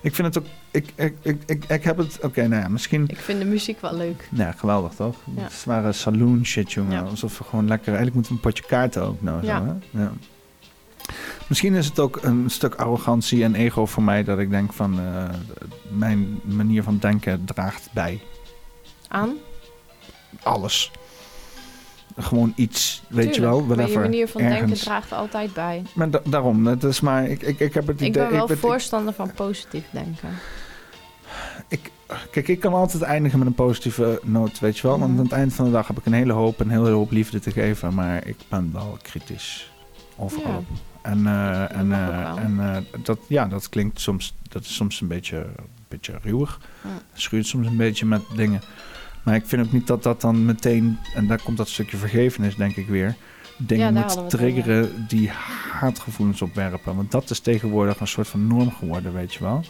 Ik vind het ook... Ik, ik, ik, ik, ik heb het... Oké, nou ja, misschien... Ik vind de muziek wel leuk. Ja, geweldig toch? Ja. Het waren saloon shit, jongen. Ja. Alsof we gewoon lekker... Eigenlijk moeten we een potje kaarten ook nou. Zo, Ja. hè? ja. Misschien is het ook een stuk arrogantie en ego voor mij... dat ik denk van... eh, mijn manier van denken draagt bij. Aan? Alles. Gewoon iets, weet je wel, Maar whatever. je manier van denken draagt altijd bij. Maar da- daarom, het is maar, ik, ik, ik heb het idee... Ik ben wel voorstander van positief denken. Kijk, ik kan altijd eindigen met een positieve noot, weet je wel. Mhm. Want aan het eind van de dag heb ik een hele hoop, een hele hoop liefde te geven. Maar ik ben wel kritisch. Overal Ja. En, eh, en, eh, en eh, dat, ja, dat klinkt soms, dat is soms een beetje, een beetje ruwig. Ja. Schuurt soms een beetje met dingen. Maar ik vind ook niet dat dat dan meteen, en daar komt dat stukje vergevenis denk ik weer, Ja, dingen moet hadden we het triggeren die haatgevoelens opwerpen. Want dat is tegenwoordig een soort van norm geworden, weet je wel.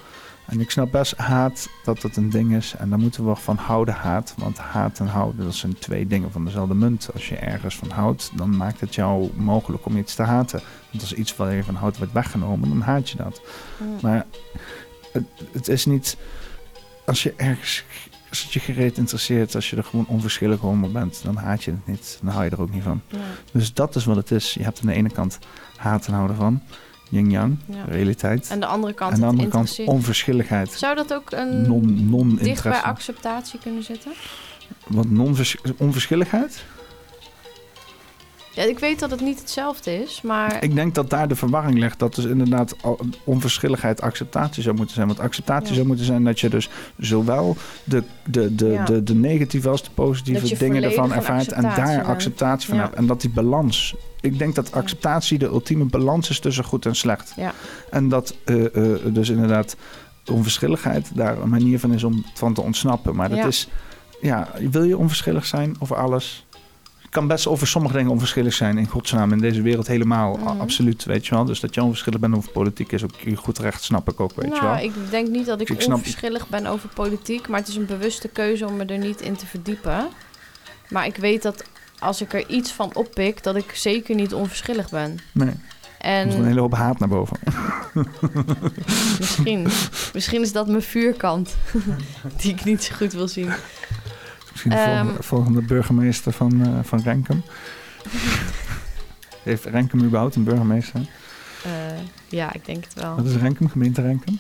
En ik snap best haat dat dat een ding is. En daar moeten we van houden haat. Want haat en houden, dat zijn twee dingen van dezelfde munt. Als je ergens van houdt, dan maakt het jou mogelijk om iets te haten. Want als iets waar je van houdt wordt weggenomen, dan haat je dat. Maar het, het is niet... Als je ergens... Als het je gereed interesseert, als je er gewoon onverschillig over bent, dan haat je het niet. Dan hou je er ook niet van. Dus dat is wat het is. Je hebt aan de ene kant haat en houden van. Yin-yang, Ja. realiteit. En de andere kant Aan de andere kant onverschilligheid. Zou dat ook een Non- non-interesse. dicht bij acceptatie kunnen zitten? Wat non onverschilligheid? Ja, ik weet dat het niet hetzelfde is, maar Ik denk dat daar de verwarring ligt. Dat dus inderdaad onverschilligheid acceptatie zou moeten zijn. Want acceptatie Ja. zou moeten zijn dat je dus zowel de, de, de, Ja. de, de negatieve als de positieve dingen ervan van ervaart. En daar acceptatie van hebt. En dat die balans. Ik denk dat acceptatie de ultieme balans is tussen goed en slecht. Ja. En dat eh, eh, dus inderdaad onverschilligheid daar een manier van is om van te ontsnappen. Maar dat Ja. is, ja, wil je onverschillig zijn over alles? Kan best over sommige dingen onverschillig zijn in godsnaam. In deze wereld helemaal, Mhm. absoluut, weet je wel. Dus dat je onverschillig bent over politiek is ook je goed recht, snap ik ook, weet je nou, wel. ik denk niet dat ik, Ik snap- onverschillig ben over politiek, maar het is een bewuste keuze om me er niet in te verdiepen. Maar ik weet dat als ik er iets van oppik, dat ik zeker niet onverschillig ben. Nee. Er komt een En hele hoop haat naar boven. misschien, misschien is dat mijn vuurkant, die ik niet zo goed wil zien. Misschien de Ehm, volgende, volgende burgemeester van, eh, van Renkum. Heeft Renkum überhaupt een burgemeester? Eh, ja, ik denk het wel. Wat is Renkum? Gemeente Renkum?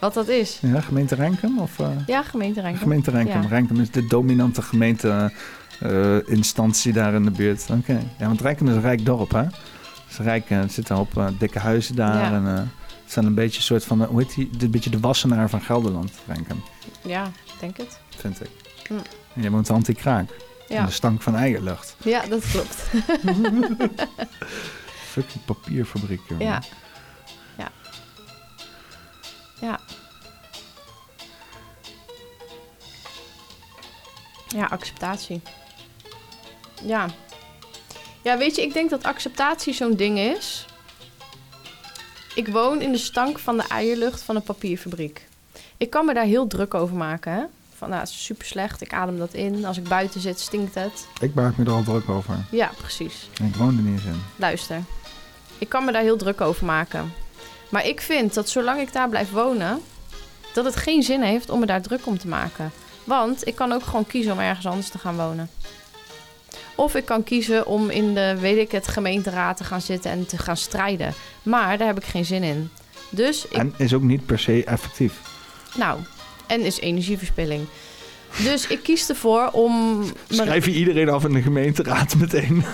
Wat dat is? Ja, gemeente Renkum? Of, eh, Ja, gemeente Renkum. Gemeente Renkum. Ja. Renkum is de dominante gemeente-instantie daar in de buurt. Oké. Ja, want Renkum is een rijk dorp, hè? Het is rijk, er hoop eh, dikke huizen daar. Ja. En, het zijn een beetje een soort van, hoe heet die? Een beetje de wassenaar van Gelderland, Renkum, Ja, ik denk het. vind ik. Hm. En je woont anti-kraak. Ja. En de stank van eierlucht. Ja, dat klopt. Fucking papierfabriek, jongen. ja. Ja. Ja. Ja, acceptatie. Ja. Ja, weet je, ik denk dat acceptatie zo'n ding is. Ik woon in de stank van de eierlucht van een papierfabriek. Ik kan me daar heel druk over maken, hè. Van, nou, het is super slecht, ik adem dat in. Als ik buiten zit, stinkt het. Ik maak me er al druk over. Ja, precies. Ik woon er niet eens in. Luister, ik kan me daar heel druk over maken. Maar ik vind dat zolang ik daar blijf wonen, dat het geen zin heeft om me daar druk om te maken. Want ik kan ook gewoon kiezen om ergens anders te gaan wonen. Of ik kan kiezen om in de, weet ik het, gemeenteraad te gaan zitten en te gaan strijden. Maar daar heb ik geen zin in. Dus ik En is ook niet per se effectief. nou, en is energieverspilling. Dus ik kies ervoor om. Schrijf je iedereen af in de gemeenteraad meteen.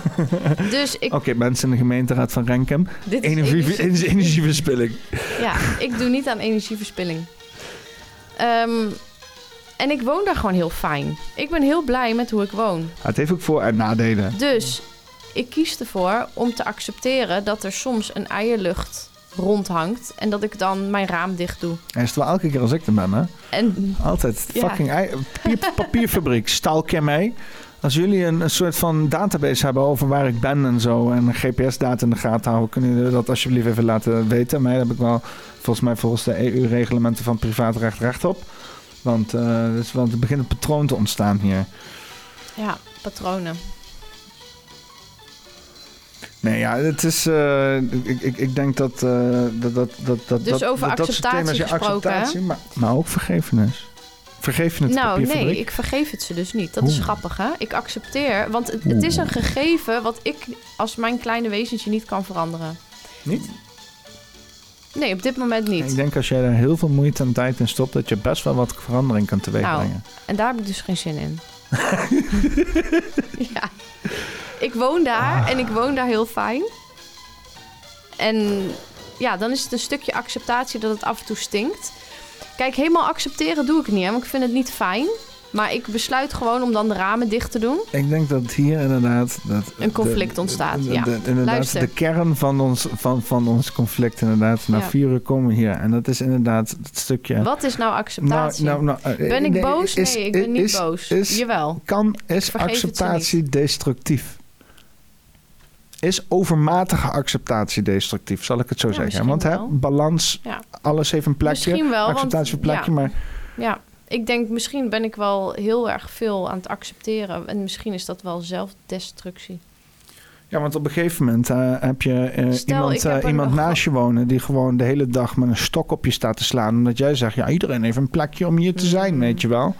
Dus ik. Oké, mensen in de gemeenteraad van Renkum. Dit is Energie, energie- energieverspilling. Ja, ik doe niet aan energieverspilling. Ehm, en ik woon daar gewoon heel fijn. Ik ben heel blij met hoe ik woon. Het heeft ook voor- en nadelen. Dus ik kies ervoor om te accepteren dat er soms een eierlucht rondhangt. En dat ik dan mijn raam dicht doe. En is het wel elke keer als ik er ben, hè? En Altijd Ja. fucking papier, papierfabriek. Stalk mij? Als jullie een, een soort van database hebben over waar ik ben en zo... en een GPS-data in de gaten houden... kunnen jullie dat alsjeblieft even laten weten. Maar heb ik wel volgens mij volgens de EU-reglementen van privaatrecht recht op. Want, eh dus, want er begint een patroon te ontstaan hier. ja, patronen. Nee, ja, het is. eh, ik, ik, ik denk dat. eh, dat, dat, dat, dat Dus dat, over dat, dat acceptatie thema's, ja, gesproken, acceptatie, maar, maar ook vergevenis. Vergeven het Nou, nee, ik vergeef het ze dus niet. Dat is grappig, hè? Ik accepteer, want het, het is een gegeven wat ik als mijn kleine wezentje niet kan veranderen. Niet? Nee, op dit moment niet. Ik denk als jij daar heel veel moeite en tijd in stopt, dat je best wel wat verandering kan Nou, teweegbrengen. en daar heb ik dus geen zin in. ja. Ik woon daar Ah. en ik woon daar heel fijn. En ja, dan is het een stukje acceptatie dat het af en toe stinkt. Kijk, helemaal accepteren doe ik niet, hè, want ik vind het niet fijn. Maar ik besluit gewoon om dan de ramen dicht te doen. Ik denk dat hier inderdaad... Dat Een conflict de- ontstaat, de- ja. de- inderdaad, Luister. de kern van ons, van, van ons conflict inderdaad. Na Ja. vier uur komen hier. En dat is inderdaad het stukje... Wat is nou acceptatie? Nou, nou, nou, eh, ben ik nee, boos? is- nee, ik ben niet boos. is- Jawel. Kan, is acceptatie destructief? Is overmatige acceptatie destructief, zal ik het zo Ja, zeggen? Want hè, balans, Ja. alles heeft een plekje. Misschien wel, acceptatie heeft een plekje, ja. maar Ja, ik denk misschien ben ik wel heel erg veel aan het accepteren. En misschien is dat wel zelfdestructie. Ja, want op een gegeven moment eh, heb je eh, Stel, iemand, heb eh, iemand naast je wonen die gewoon de hele dag met een stok op je staat te slaan. Omdat jij zegt, ja, iedereen heeft een plekje om hier te zijn, Mm. weet je wel.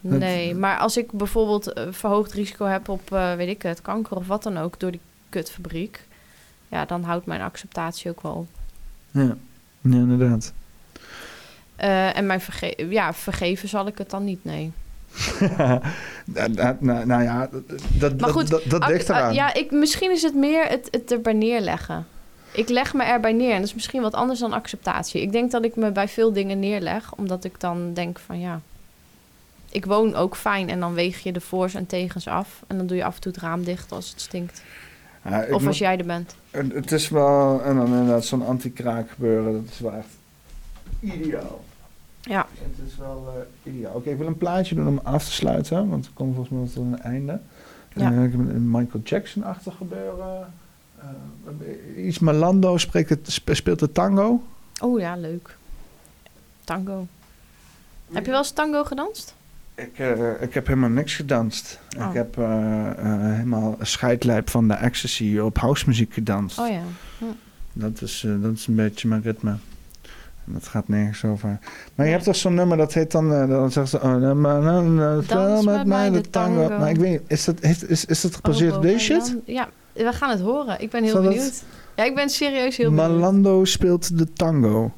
Nee, maar als ik bijvoorbeeld verhoogd risico heb op, weet ik het, kanker of wat dan ook door die kutfabriek. Ja, dan houdt mijn acceptatie ook wel op. Ja, ja inderdaad. Eh, en mijn verge ja, vergeven zal ik het dan niet, nee. nou, nou, nou, nou ja, dat, Maar goed, dat, dat, dat ligt eraan. ah, ja, ik, misschien is het meer het, het erbij neerleggen. Ik leg me erbij neer en dat is misschien wat anders dan acceptatie. Ik denk dat ik me bij veel dingen neerleg, omdat ik dan denk van ja, ik woon ook fijn en dan weeg je de voor's en tegens af. En dan doe je af en toe het raam dicht als het stinkt. Ja, of als jij er bent. Het het is wel, en dan inderdaad zo'n anti-kraak gebeuren, dat is wel echt ideaal. Ja. Het is wel eh, ideaal. Oké, ik wil een plaatje doen om af te sluiten, want we komen volgens mij tot een einde. Ja. Ik heb een Michael Jackson-achtig gebeuren. Eh, iets Malando spreekt het, spe- speelt de tango. Oh ja, leuk. Tango. Heb je wel eens tango gedanst? Ik, eh, ik heb helemaal niks gedanst. Oh. Ik heb eh, eh, helemaal scheidlijp van de ecstasy op housemuziek gedanst. Oh ja. Hm. Dat is, dat is een beetje mijn ritme. En dat gaat nergens over. Maar je hebt toch zo'n nummer dat heet dan... dan zegt ze... Oh, speel met mij de tango. Maar ik weet niet, is dat, heeft, is, is dat gebaseerd Oh, op deze Bobo shit? Ja, we gaan het horen. Ik ben heel Zal dat- benieuwd. Ja, ik ben serieus heel benieuwd. Malando speelt de tango.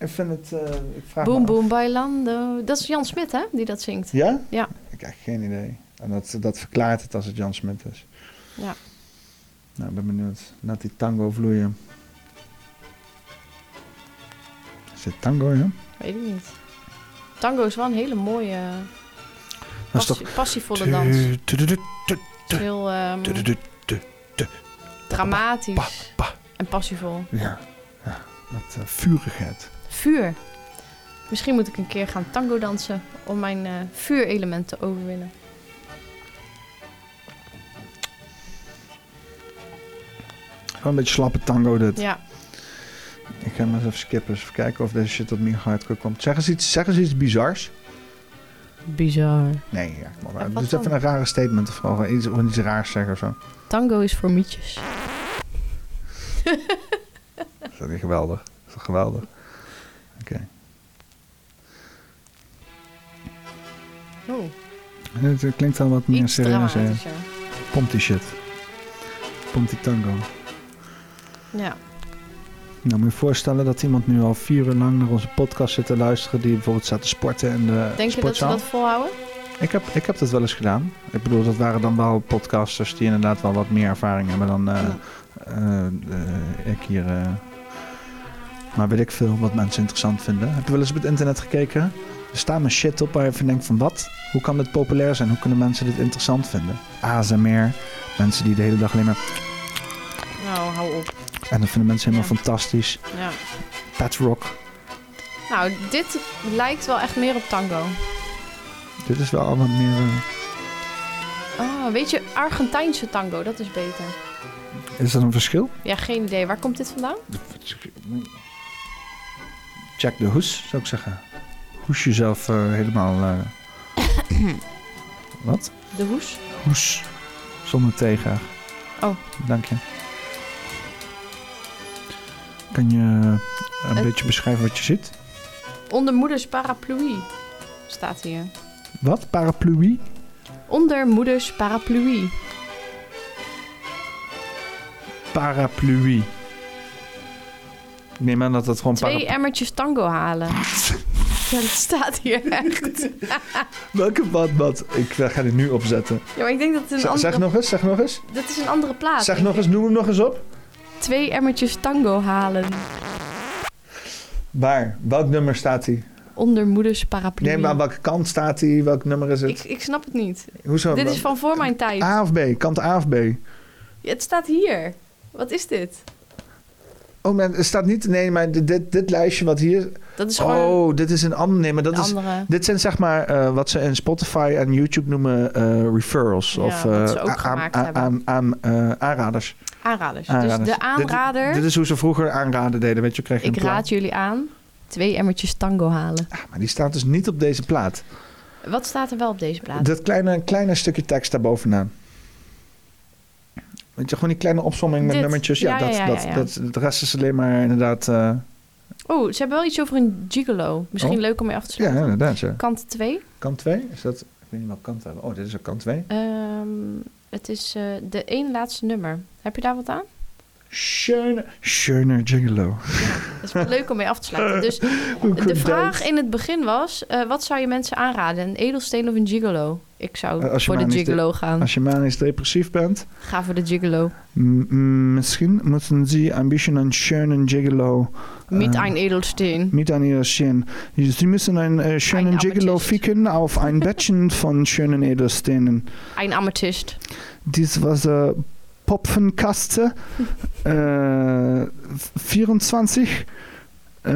Ik vind het... eh, ik vraag me Boom boom bailando. Dat is Jan Smit, hè? Die dat zingt. Ja? Ja. Ik heb geen idee. En dat, dat verklaart het als het Jan Smit is. Ja. Nou, ik ben benieuwd. Laat die tango vloeien. Is het tango, ja? Weet ik niet. Tango is wel een hele mooie, Dat is passie- toch... passievolle dans. Heel ehm, tu- dramatisch en passievol. Ja, ja met eh, vurigheid. Vuur. Misschien moet ik een keer gaan tango dansen om mijn eh vuurelement te overwinnen. Gewoon een beetje slappe tango dit. Ja. Ik ga maar eens even skippen. eens Even kijken of deze shit op meer hardcore komt. Zeg eens iets, zeg eens iets bizars. Bizar. Nee, ja, maar. Dus even een rare statement of gewoon iets, of iets raars zeggen of zo. Tango is voor mietjes. Is dat niet geweldig? Dat is geweldig? Oké. Oh. Het eh, klinkt al wat meer serieus. hè. dramatischer. Pomp die shit. Pomp die tango. Ja. Nou, moet je voorstellen dat iemand nu al vier uur lang naar onze podcast zit te luisteren... die bijvoorbeeld staat te sporten in de Denk je dat ze dat volhouden? Ik heb, ik heb dat wel eens gedaan. Ik bedoel, dat waren dan wel podcasters die inderdaad wel wat meer ervaring hebben dan eh, eh, ik hier. Maar weet ik veel wat mensen interessant vinden. Heb je wel eens op het internet gekeken? Er staat maar shit op waar je van denkt van wat? Hoe kan dit populair zijn? Hoe kunnen mensen dit interessant vinden? ASMR. Mensen die de hele dag alleen maar... Nou, hou op. En dat vinden mensen helemaal fantastisch. Ja. Pet rock. Nou, dit lijkt wel echt meer op tango. Dit is wel wat meer... eh, Ah, weet je, Argentijnse tango, dat is beter. is dat een verschil? Ja, geen idee. Waar komt dit vandaan? Check de hoes, zou ik zeggen. Hoes jezelf eh, helemaal... eh, wat? De hoes? Hoes. Zonder tegen. Oh. Dank je. Kan je een Het- beetje beschrijven wat je ziet? Onder moeders parapluie staat hier. Wat? Parapluie? Onder moeders parapluie. Parapluie. Ik neem aan dat dat gewoon Twee emmertjes tango halen. ja, dat staat hier echt. Welke wat? Ik ga dit nu opzetten. ja, maar ik denk dat het een andere... zeg nog eens, zeg nog eens. Dat is een andere plaat. Zeg nog eens, noem hem nog eens op. Twee emmertjes tango halen. Waar? Welk nummer staat hij? Onder moeders paraplu. Nee, maar aan welke kant staat hij? Welk nummer is het? ik, ik snap het niet. Hoezo? Dit is van voor mijn tijd. A of B? Kant A of B? Ja, het staat hier. Wat is dit? Oh, maar er staat niet... Nee, maar dit, dit, lijstje wat hier... Dat is gewoon Oh, dit is een ander... Nee, maar dat is... andere. Dit zijn zeg maar eh, wat ze in Spotify en YouTube noemen eh, referrals. Ja, of eh, aanraders. Aanraders. Aanraders. Dus de aanrader, Dit, dit is hoe ze vroeger aanraden deden. Weet je, kreeg je ik raad jullie aan, twee emmertjes tango halen. Maar die staat dus niet op deze plaat. Wat staat er wel op deze plaat? Dat kleine, kleine stukje tekst daarbovenaan. Weet je, gewoon die kleine opsomming met Dit. nummertjes. Ja, dat, ja, dat. Dat, de rest is alleen maar inderdaad... eh, Oh, ze hebben wel iets over een gigolo. Misschien Oh. leuk om mee af te ja, sluiten. inderdaad. Ja. Kant 2. Kant 2? Is dat... Ik weet niet welke kant hebben. Oh, dit is een kant 2. Ehm, het is eh, de één laatste nummer. Heb je daar wat aan? Schöne, schöne gigolo. Dat is wel leuk om mee af te sluiten. Dus de vraag in het begin was... eh, wat zou je mensen aanraden? Een edelsteen of een gigolo? Ik zou Eh, voor de gigolo gaan. Als je manisch depressief bent... Ga voor de gigolo. misschien moeten Sie ein bisschen einen schönen Gigolo... Mit äh, ein Edelsteen. Mit ein Edelstein. Sie müssen einen äh, schönen Ein Gigolo ficken auf ein Bettchen von schönen Edelsteinen. Ein Amethyst. Dies was äh, Popfenkaste äh, 24 äh,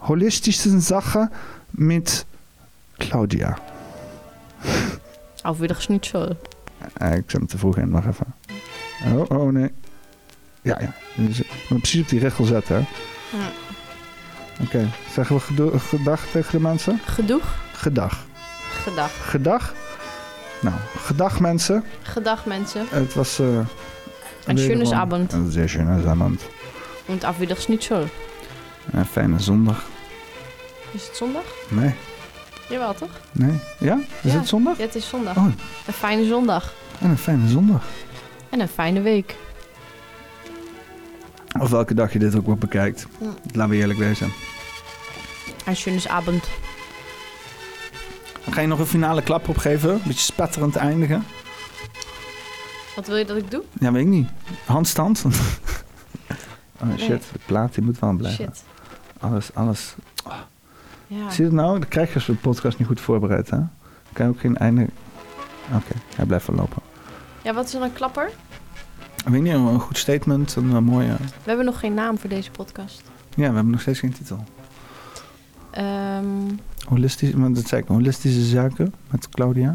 holistische Sache mit Claudia. Auf wieder Schnitzel. Eh, ik zet hem te vroeg in, wacht even. Oh, oh nee. Ja, ja. Dus, ik moet precies op die regel zetten, hè. Ja. Oké, zeggen we gedag tegen de mensen? Gedoeg? Gedag. Gedag. Gedag. Nou, gedag mensen. Gedag mensen. Het was... eh Een schönes Abend. Een zeer schönes Abend. Und auf wieder Schnitzel. Een fijne zondag. Is het zondag? Nee, Jawel, toch? nee. Ja? Is Ja, het zondag? Ja, het is zondag. Oh. Een fijne zondag. En een fijne zondag. En een fijne week. Of welke dag je dit ook wel bekijkt. Ja. Laten we eerlijk wezen. Een schönes Abend. Ga je nog een finale klap opgeven? Een beetje spetterend eindigen? Wat wil je dat ik doe? Ja, weet ik niet. Handstand? oh shit, Nee. de plaat die moet wel blijven. Shit. Alles, alles. Ja. Zie je het nou? Dan krijg je als we de podcast niet goed voorbereid, hè? Dan kan je ook geen einde... Oké, hij blijft wel lopen. ja, wat is dan een klapper? Ik weet niet, een goed statement, een, eh, mooie... We hebben nog geen naam voor deze podcast. Ja, we hebben nog steeds geen titel. Ehm, Holistische, want dat zei ik, holistische zaken met Claudia.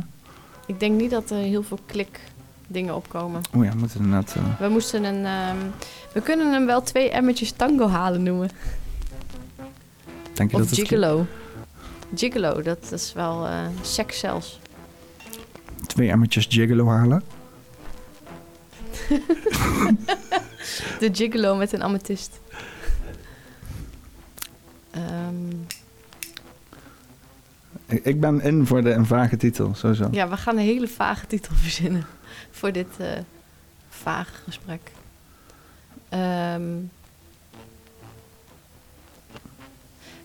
ik denk niet dat er heel veel klik dingen opkomen. Oh ja, we moeten inderdaad... eh, We moesten een... ehm, we kunnen hem wel twee emmertjes tango halen noemen. denk je Of dat het... gigolo. Gigolo, dat is wel eh, seks zelfs. Twee emmertjes gigolo halen? De gigolo met een amethyst. Ehm, Ik, ben in voor de een vage titel, sowieso. ja, we gaan een hele vage titel verzinnen voor dit eh vage gesprek. Ehm,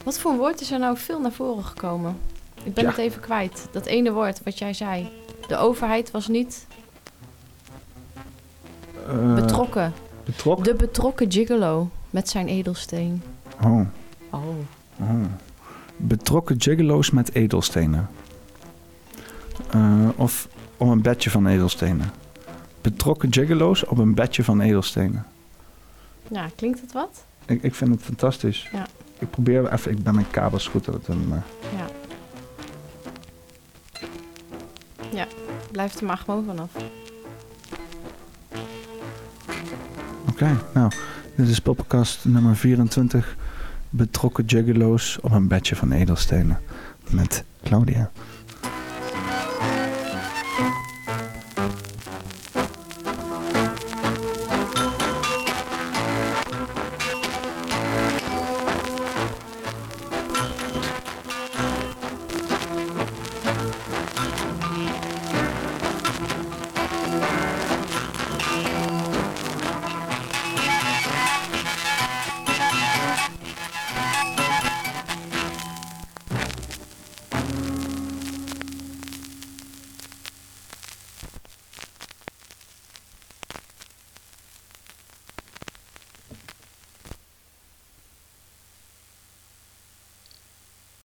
wat voor woord is er nou veel naar voren gekomen? Ik ben Ja. het even kwijt. Dat ene woord wat jij zei. De overheid was niet Eh, betrokken. betrokken? De betrokken gigolo met zijn edelsteen. Oh. Oh. Oh. Betrokken gigolo's met edelstenen. Eh, of om een bedje van edelstenen. Betrokken gigolo's op een bedje van edelstenen. Ja, klinkt het wat? Ik, ik vind het fantastisch. Ja. Ik probeer even, ik ben mijn kabels goed het doen, maar... Ja. Ja, blijft er maar gewoon vanaf. Oké, nou, dit is podcast nummer 24. Betrokken gigolo's op een bedje van edelstenen. Met Claudia.